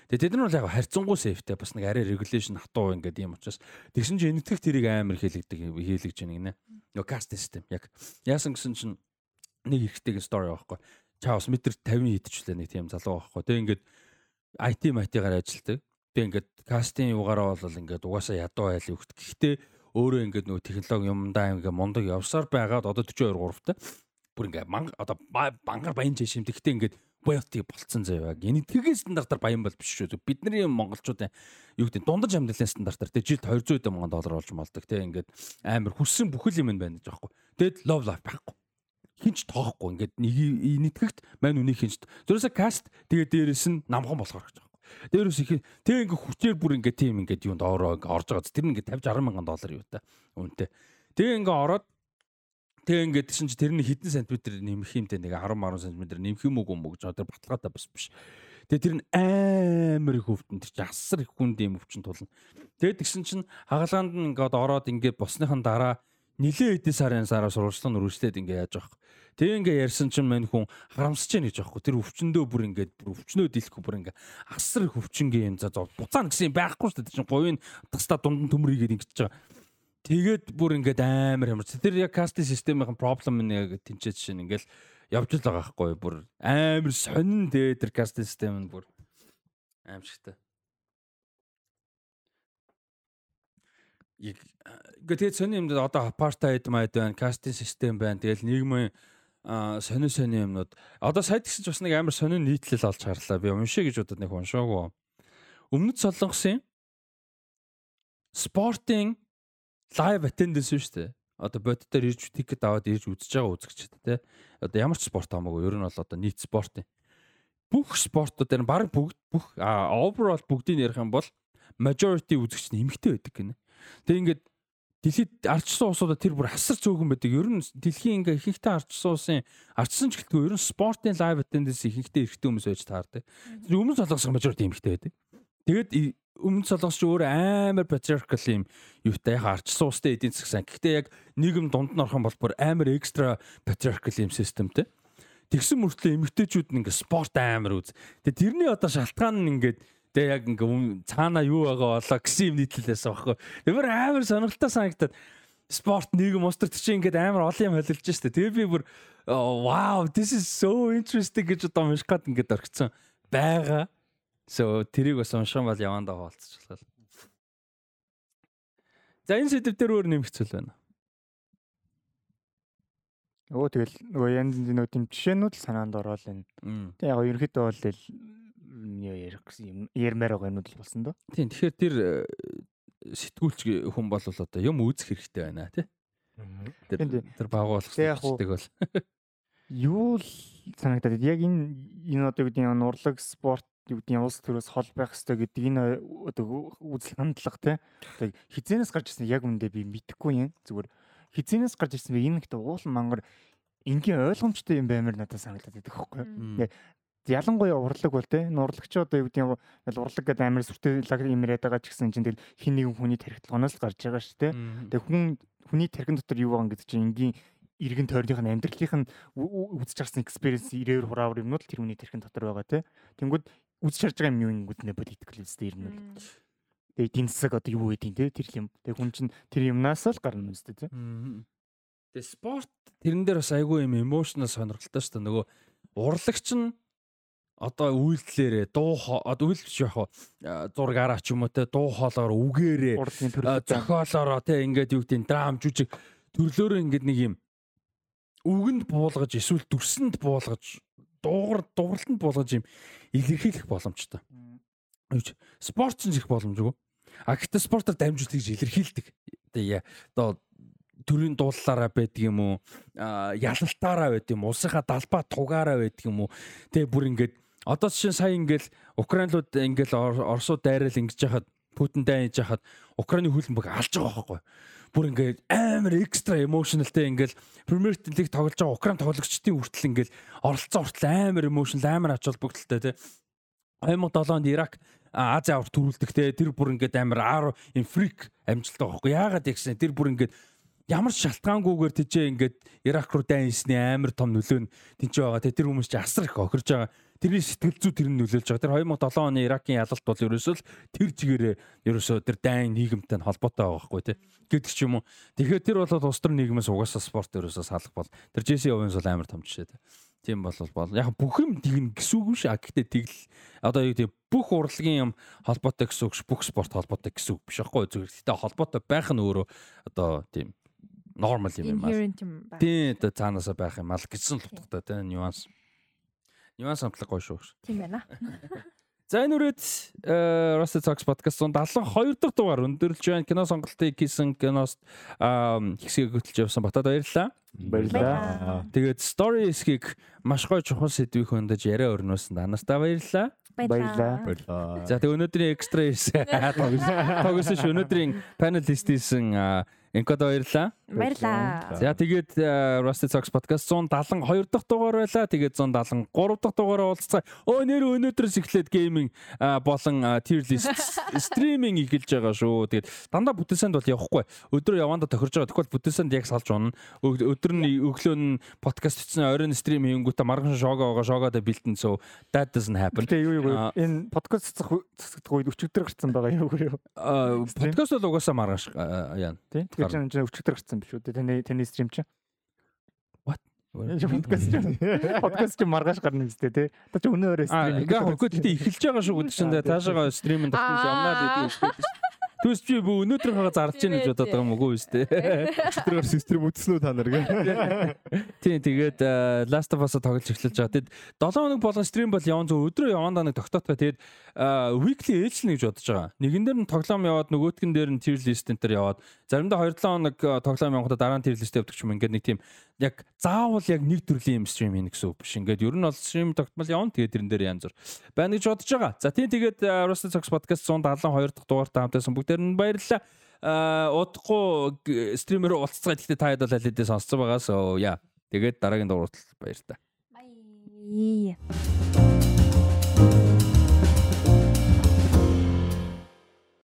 Тэгээд тэд нар бол яг харьцангуй сейфтэй бас нэг арай регулейшн хатуу ингээд юм учраас тэгсэн чинь энэтхэх тэрийг амар хийлэгдэг хийлэгж байна гинэ. Нөгөө каст систем яг яасан гэсэн чинь нэг ихтэйг стори байхгүй. Чаус метр 50 хийдчихлээ нэг тийм залуу байхгүй. Тэгээд ингээд IT IT-гаар ажилладаг. Тэг ингээд кастинг югаараа бол ингээд угаасаа ядуу айл өгт. Гэхдээ өөрөө ингээд нөгөө технологи юмдаа ингээд мундаг явсаар байгаад одоо 42 3-тай бүр ингээд манг одоо бангаар баян жишээ юм. Гэхдээ ингээд боётыг болцсон заяа. Генетикийн стандартаар баян бол биш шүү. Бидний монголчуудын юу гэдэг дундаж амьдралын стандартаар тэг жилд 200 мянган доллар болж малдаг. Тэг ингээд амар хүссэн бүхэл юм байна гэж аахгүй. Тэгэд love life байхгүй хинч тоохгүй ингээд нэг нийтгэгт мань үнийг хинч. Зүрээсээ каст тэгээ дээрэс нь намхан болохоор гэж Дээрээс их тэг ингээ хүчээр бүр ингээ тийм ингээ юунд ороо ингээ орж байгаа. Тэр ингээ 50 60 мянган доллар юу та үнэтэй. Тэгээ ингээ ороод Тэгээ ингээд тийш чи тэрний хэдэн сантиметр нэмэх юмтэй нэг 10 10 сантиметр нэмэх юм уу юм уу гэж одоо баталгаатай бас биш. Тэгээ тэр нь амар их өвдөн тэр чи асар их хүнд юм өвчин тулна. Тэгээд тэгсэн чинь хагалгаанд нь ингээд ороод ингээд босныхан дараа нилээ эдийн сарын сараа сурвалжлан өргөжлээд ингээд яаж байгаа Тэгээ ингээ ярьсан чинь мань хүн харамсаж яах гэж аахгүй. Тэр өвчнөдөө бүр ингээ бүр өвчнөө дийлэхгүй бүр ингээ асар их өвчнгийн юм за буцаана гэсэн юм байхгүй шүү дээ. Чинь говийн тастаа дундан төмрийгээд ингэж байгаа. Тэгээд бүр ингээд амар ямарч. Тэр яг кастинг системийн проблем нь яг тэнцээ жишээ нь ингээл явж л байгаа байхгүй бүр амар сонин дээ тэр кастинг систем нь бүр аимшигтай. Яг тэгээд сони юмд одоо апартайд майд байна, кастинг систем байна. Тэгэл нийгмийн а сони сони юмнууд. Одоо сая тэгсэн ч бас нэг амар сони нийтлэл олж харлаа. Би уншия гэж удаад нэг уншаагүй. Өмнөд солонгосын спортын лайв attendance шүү дээ. Одоо боддоор ирж тикет аваад ирж үзэж байгаа үзэгчд те. Одоо ямар ч спорт хамаагүй. Ер нь бол одоо нийт спортын бүх спортууд дээр баг бүгд бүх overall бүгдийг ярих юм бол majority үзэгч нь эмэгтэй байдаг гинэ тэг ингээд Дэлхийд ардчсан улсуудад тэр бүр хасар цөөхөн байдаг. Ер нь дэлхийн ингээ ихэнхдээ ардчсан улсын ардчсан ч гэлтгүй ер нь спортын лайв attendance ихэнхдээ эрэгтэй хүмүүс байж таардаг. Өмнө солонгос мажорити эмэгтэй байдаг. Тэгээд өмнө солонгос ч өөр амар patriarchal юм юутай яг ардчсан улстай эдийн засаг сан. Гэхдээ яг нийгэм дунд нь орох юм бол бүр амар экстра patriarchal юм системтэй. Тэгсэн мөртлөө эмэгтэйчүүд нь ингээ спорт амар үз. Тэгээд тэрний одоо шалтгаан нь ингээд Тэгээ яг ингээ цаана юу байгаа болоо гэсэн юм нийтлэлээс багхгүй. Ямар амар сонирхолтой санагдаад спорт нийгэм устар чи ингээд амар олон юм холилж штэ. Тэгээ би бүр wow this is so interesting гэж одоо уншихад ингээд орчихсон байгаа. So тэрийг бас уншсан бол явандаа хаалцчихлаа. За энэ сэдв дээр өөр нэмэх зүйл байна. Өө тэгэл нөгөө янз бүр нөгөө тийм жишээнүүд л санаанд ороод байна. Тэг яг ерөнхийдөө бол юу ярих гэсэн юм ярмаар байгаа юмуд л болсон доо. Тийм тэгэхээр тэр э, сэтгүүлч хүн бол одоо юм үзэх хэрэгтэй байна тий. Тэр тэр багуулах яг зүйлдэг бол Юу л санагдаад яг энэ энэ одоо гэдэг нь нурлаг спорт юу гэдэг нь улс төрөөс хол байх хэрэгтэй гэдэг энэ одоо үзэл хандлага те. Одоо хизэнээс гарч ирсэн яг үндэ би мэдэхгүй юм. Зүгээр хизэнээс гарч ирсэн би энэ ихтэй уулан мангар энгийн ойлгомжтой юм баймаар надад санагдаад байдаг хөөхгүй. Мм. Ялангуяа урлаг бол те нурлагч одоо юу гэдэг нь яг урлаг гэдэг амар сүртэй лаг юм яриад байгаа ч гэсэн чинь тэгэл хин нэгэн хүний тархитлагоноос л гарч байгаа шүү. Мм. Тэгээ хүн хүний тархин дотор юу байгаа гэдэг чинь энгийн иргэн тойрных нь амьдралынх нь үзэж харсан экспириенс ирээр хураавар юмнууд л тэр хүний тархин дотор байгаа те. Тэнгүүд үзэж харж байгаа юм юу ингэнгүүд нэ политикл үстэй ирнэ л. Тэгээ эдийн засаг одоо юу гэдэг те тэр юм. Тэгээ хүн чинь тэр юмнаас л гарна үстэй те. Мм. Тэгээ спорт тэрэн дээр бас айгүй юм эмошнл сонирхолтой шүү дээ. Нөгөө урлагч нь одоо үйлдэлээрээ дуу одоо үйл биш яг зургаараа ч юм уу те дуу хоолоор үгээрээ зохиолоороо те ингээд юу гэдэг нь драм жүжиг төрлөөрөө ингээд нэг юм үгэнд буулгаж эсвэл дүрсэнд буулгаж дуугар дууралтанд буулгаж юм илэрхийлэх боломжтой. Спорт ч их боломжгүй. А гэхдээ спортоор дамжуулт гэж илэрхийлдэг. Одоо төрийн дууллаараа байдаг юм уу? Ялалтаараа байдаг юм уу? Улсынхаа далбаа тугаараа байдаг юм уу? Тэгээ бүр ингээд одоо жишээ нь сая ингээл Украинлууд ингээл Ор- Оросууд дайрал ингэж яхад Путин дайнж яхад Украины хөлбөмбөг алж байгаа байхгүй. Бүр ингээд амар экстра эмошнлтэй ингээл Премьер лиг тоглож байгаа Украин тоглогчдын хүртэл ингээл оролцсон хүртэл амар эмошнл амар ач холбогдолтой тий. 2007 онд Ирак а, Ази аварт төрүүлдэг те. Тэр бүр ингээд амар им фрик амжилттай байхгүй. Яагаад гэсэн? Тэр бүр ингээд ямар шалтгаангүйгээр тийчээ ингээд Ирак руу дайнсны амар том нөлөө нь тийч байгаа те. Тэр хүмүүс чи асар их охирж байгаа тэрний сэтгэл зүй тэр нь нөлөөлж байгаа. Тэр 2007 оны Иракийн ялалт бол ерөөсөө л тэр чигээрээ ерөөсөө тэр дайн нийгэмтэй нь холбоотой байгаа байхгүй те гэдэг ч юм уу. Тэгэхээр тэр бол улс төр нийгмээс угаасаа спорт ерөөсөө салах бол тэр Джесси Овенс бол амар том жишээ те Тийм бол бол яг бүх юм тэгнэ гэсэн үг биш. А гэхдээ тэгэл одоо юу гэдэг бүх урлагийн юм холбоотой гэсэн үг ш бүх спорт холбоотой гэсэн үг биш аахгүй. Зүгээр гэхдээ холбоотой байх нь өөрөө одоо тийм нормал юм юм аа. Тийм одоо цаанаасаа байх юм аа л гэсэн л утгатай тийм нюанс. Нюанс амтлаг гоё шүү. Тийм байна. За энэ үрээд Rusty Talks podcast 172 дахь дугаар өндөрлж байна. Кино сонголтыг хийсэн киност хэсгийг хөтлж явсан батад баярлалаа. Баярлалаа. Тэгээд story хэсгийг маш гоё чухал сэдвийг хөндөж яриа өрнөөсөн данастаа баярлалаа. Баярлалаа. Баярлаа. За тэгээ өнөөдрийн экстра хийсэн тогсон ш өнөөдрийн панелист хийсэн Энкодо баярлаа. Баярлаа. За тэгээд э, Rusty Talks podcast 172 дахь дугаар байлаа. Тэгээд 173 дахь дугаараа уулзцаа. Өө нэр өнөөдрөөс эхлээд гейминг а, болон а, tier list стриминг эхэлж байгаа шүү. Тэгээд дандаа бүтээсэнд бол явахгүй. Өдөр явандаа тохирж байгаа. Тэгвэл бүтээсэнд яг салж унана. Өдөр нь өглөө нь подкаст хийсэн оройн стрим хийнгүүтээ марган шоугаа байгаа шоугаадаа бэлтэн so that doesn't happen. Гэтэ юу юу энэ подкаст цэцэх үед өчигдөр гарцсан байгаа юу юу. Подкаст бол угаасаа маргааш яана. Тийм. Тэгэхээр чинь чинь өчигдөр гарцсан биш үү? Таны таны стрим чинь. Подкаст чинь подкаст чинь маргааш гарна үстэй тий. Та чи өнөө өрөө стрим. ингээ хөөхгүй гэхдээ эхэлж байгаа шүү гэдэг чинь Аа, таашаага стримэн тогтмол явнаа л гэдэг юм шүү Түс би бүү өнөөдөр хага зарж ийн гэж бодоод байгаа юм уу үстэй. Систем үтсэн үү та нар гэ. Тийм тэгээд э, Last of Us-а тоглож эхэлж байгаа. Тэгэд 7 хоног болгон стрим бол яван зөв өдрөө явандаа нэг тогтоотгоо тэгээд э, weekly ээлжлэнэ гэж бодож байгаа. Нэгэн дээр нь тоглоом яваад нөгөөтгөн дээр нь tier list энэ төр яваад заримдаа 2-7 хоног э, тоглоом явахдаа дараа нь tier list явдаг юм ингээд нэг тийм яг заавал яг нэг төрлийн юм стрим хийнэ гэсэн үг биш. Ингээд ер нь бол стрим тогтмол явна тэгээд тэрэн дээр янз бүр байна гэж бодож байгаа. За тийм тэгээд э, Rusty Talks podcast 172 дахь дугаартай хамтайсан бүгдээр нь баярлалаа. Аа удахгүй стример уулзцгаа гэхдээ та хэд бол аль хэдийн сонсцсон байгаа. So яа. Тэгээд дараагийн дугаарт баяр та. Бай.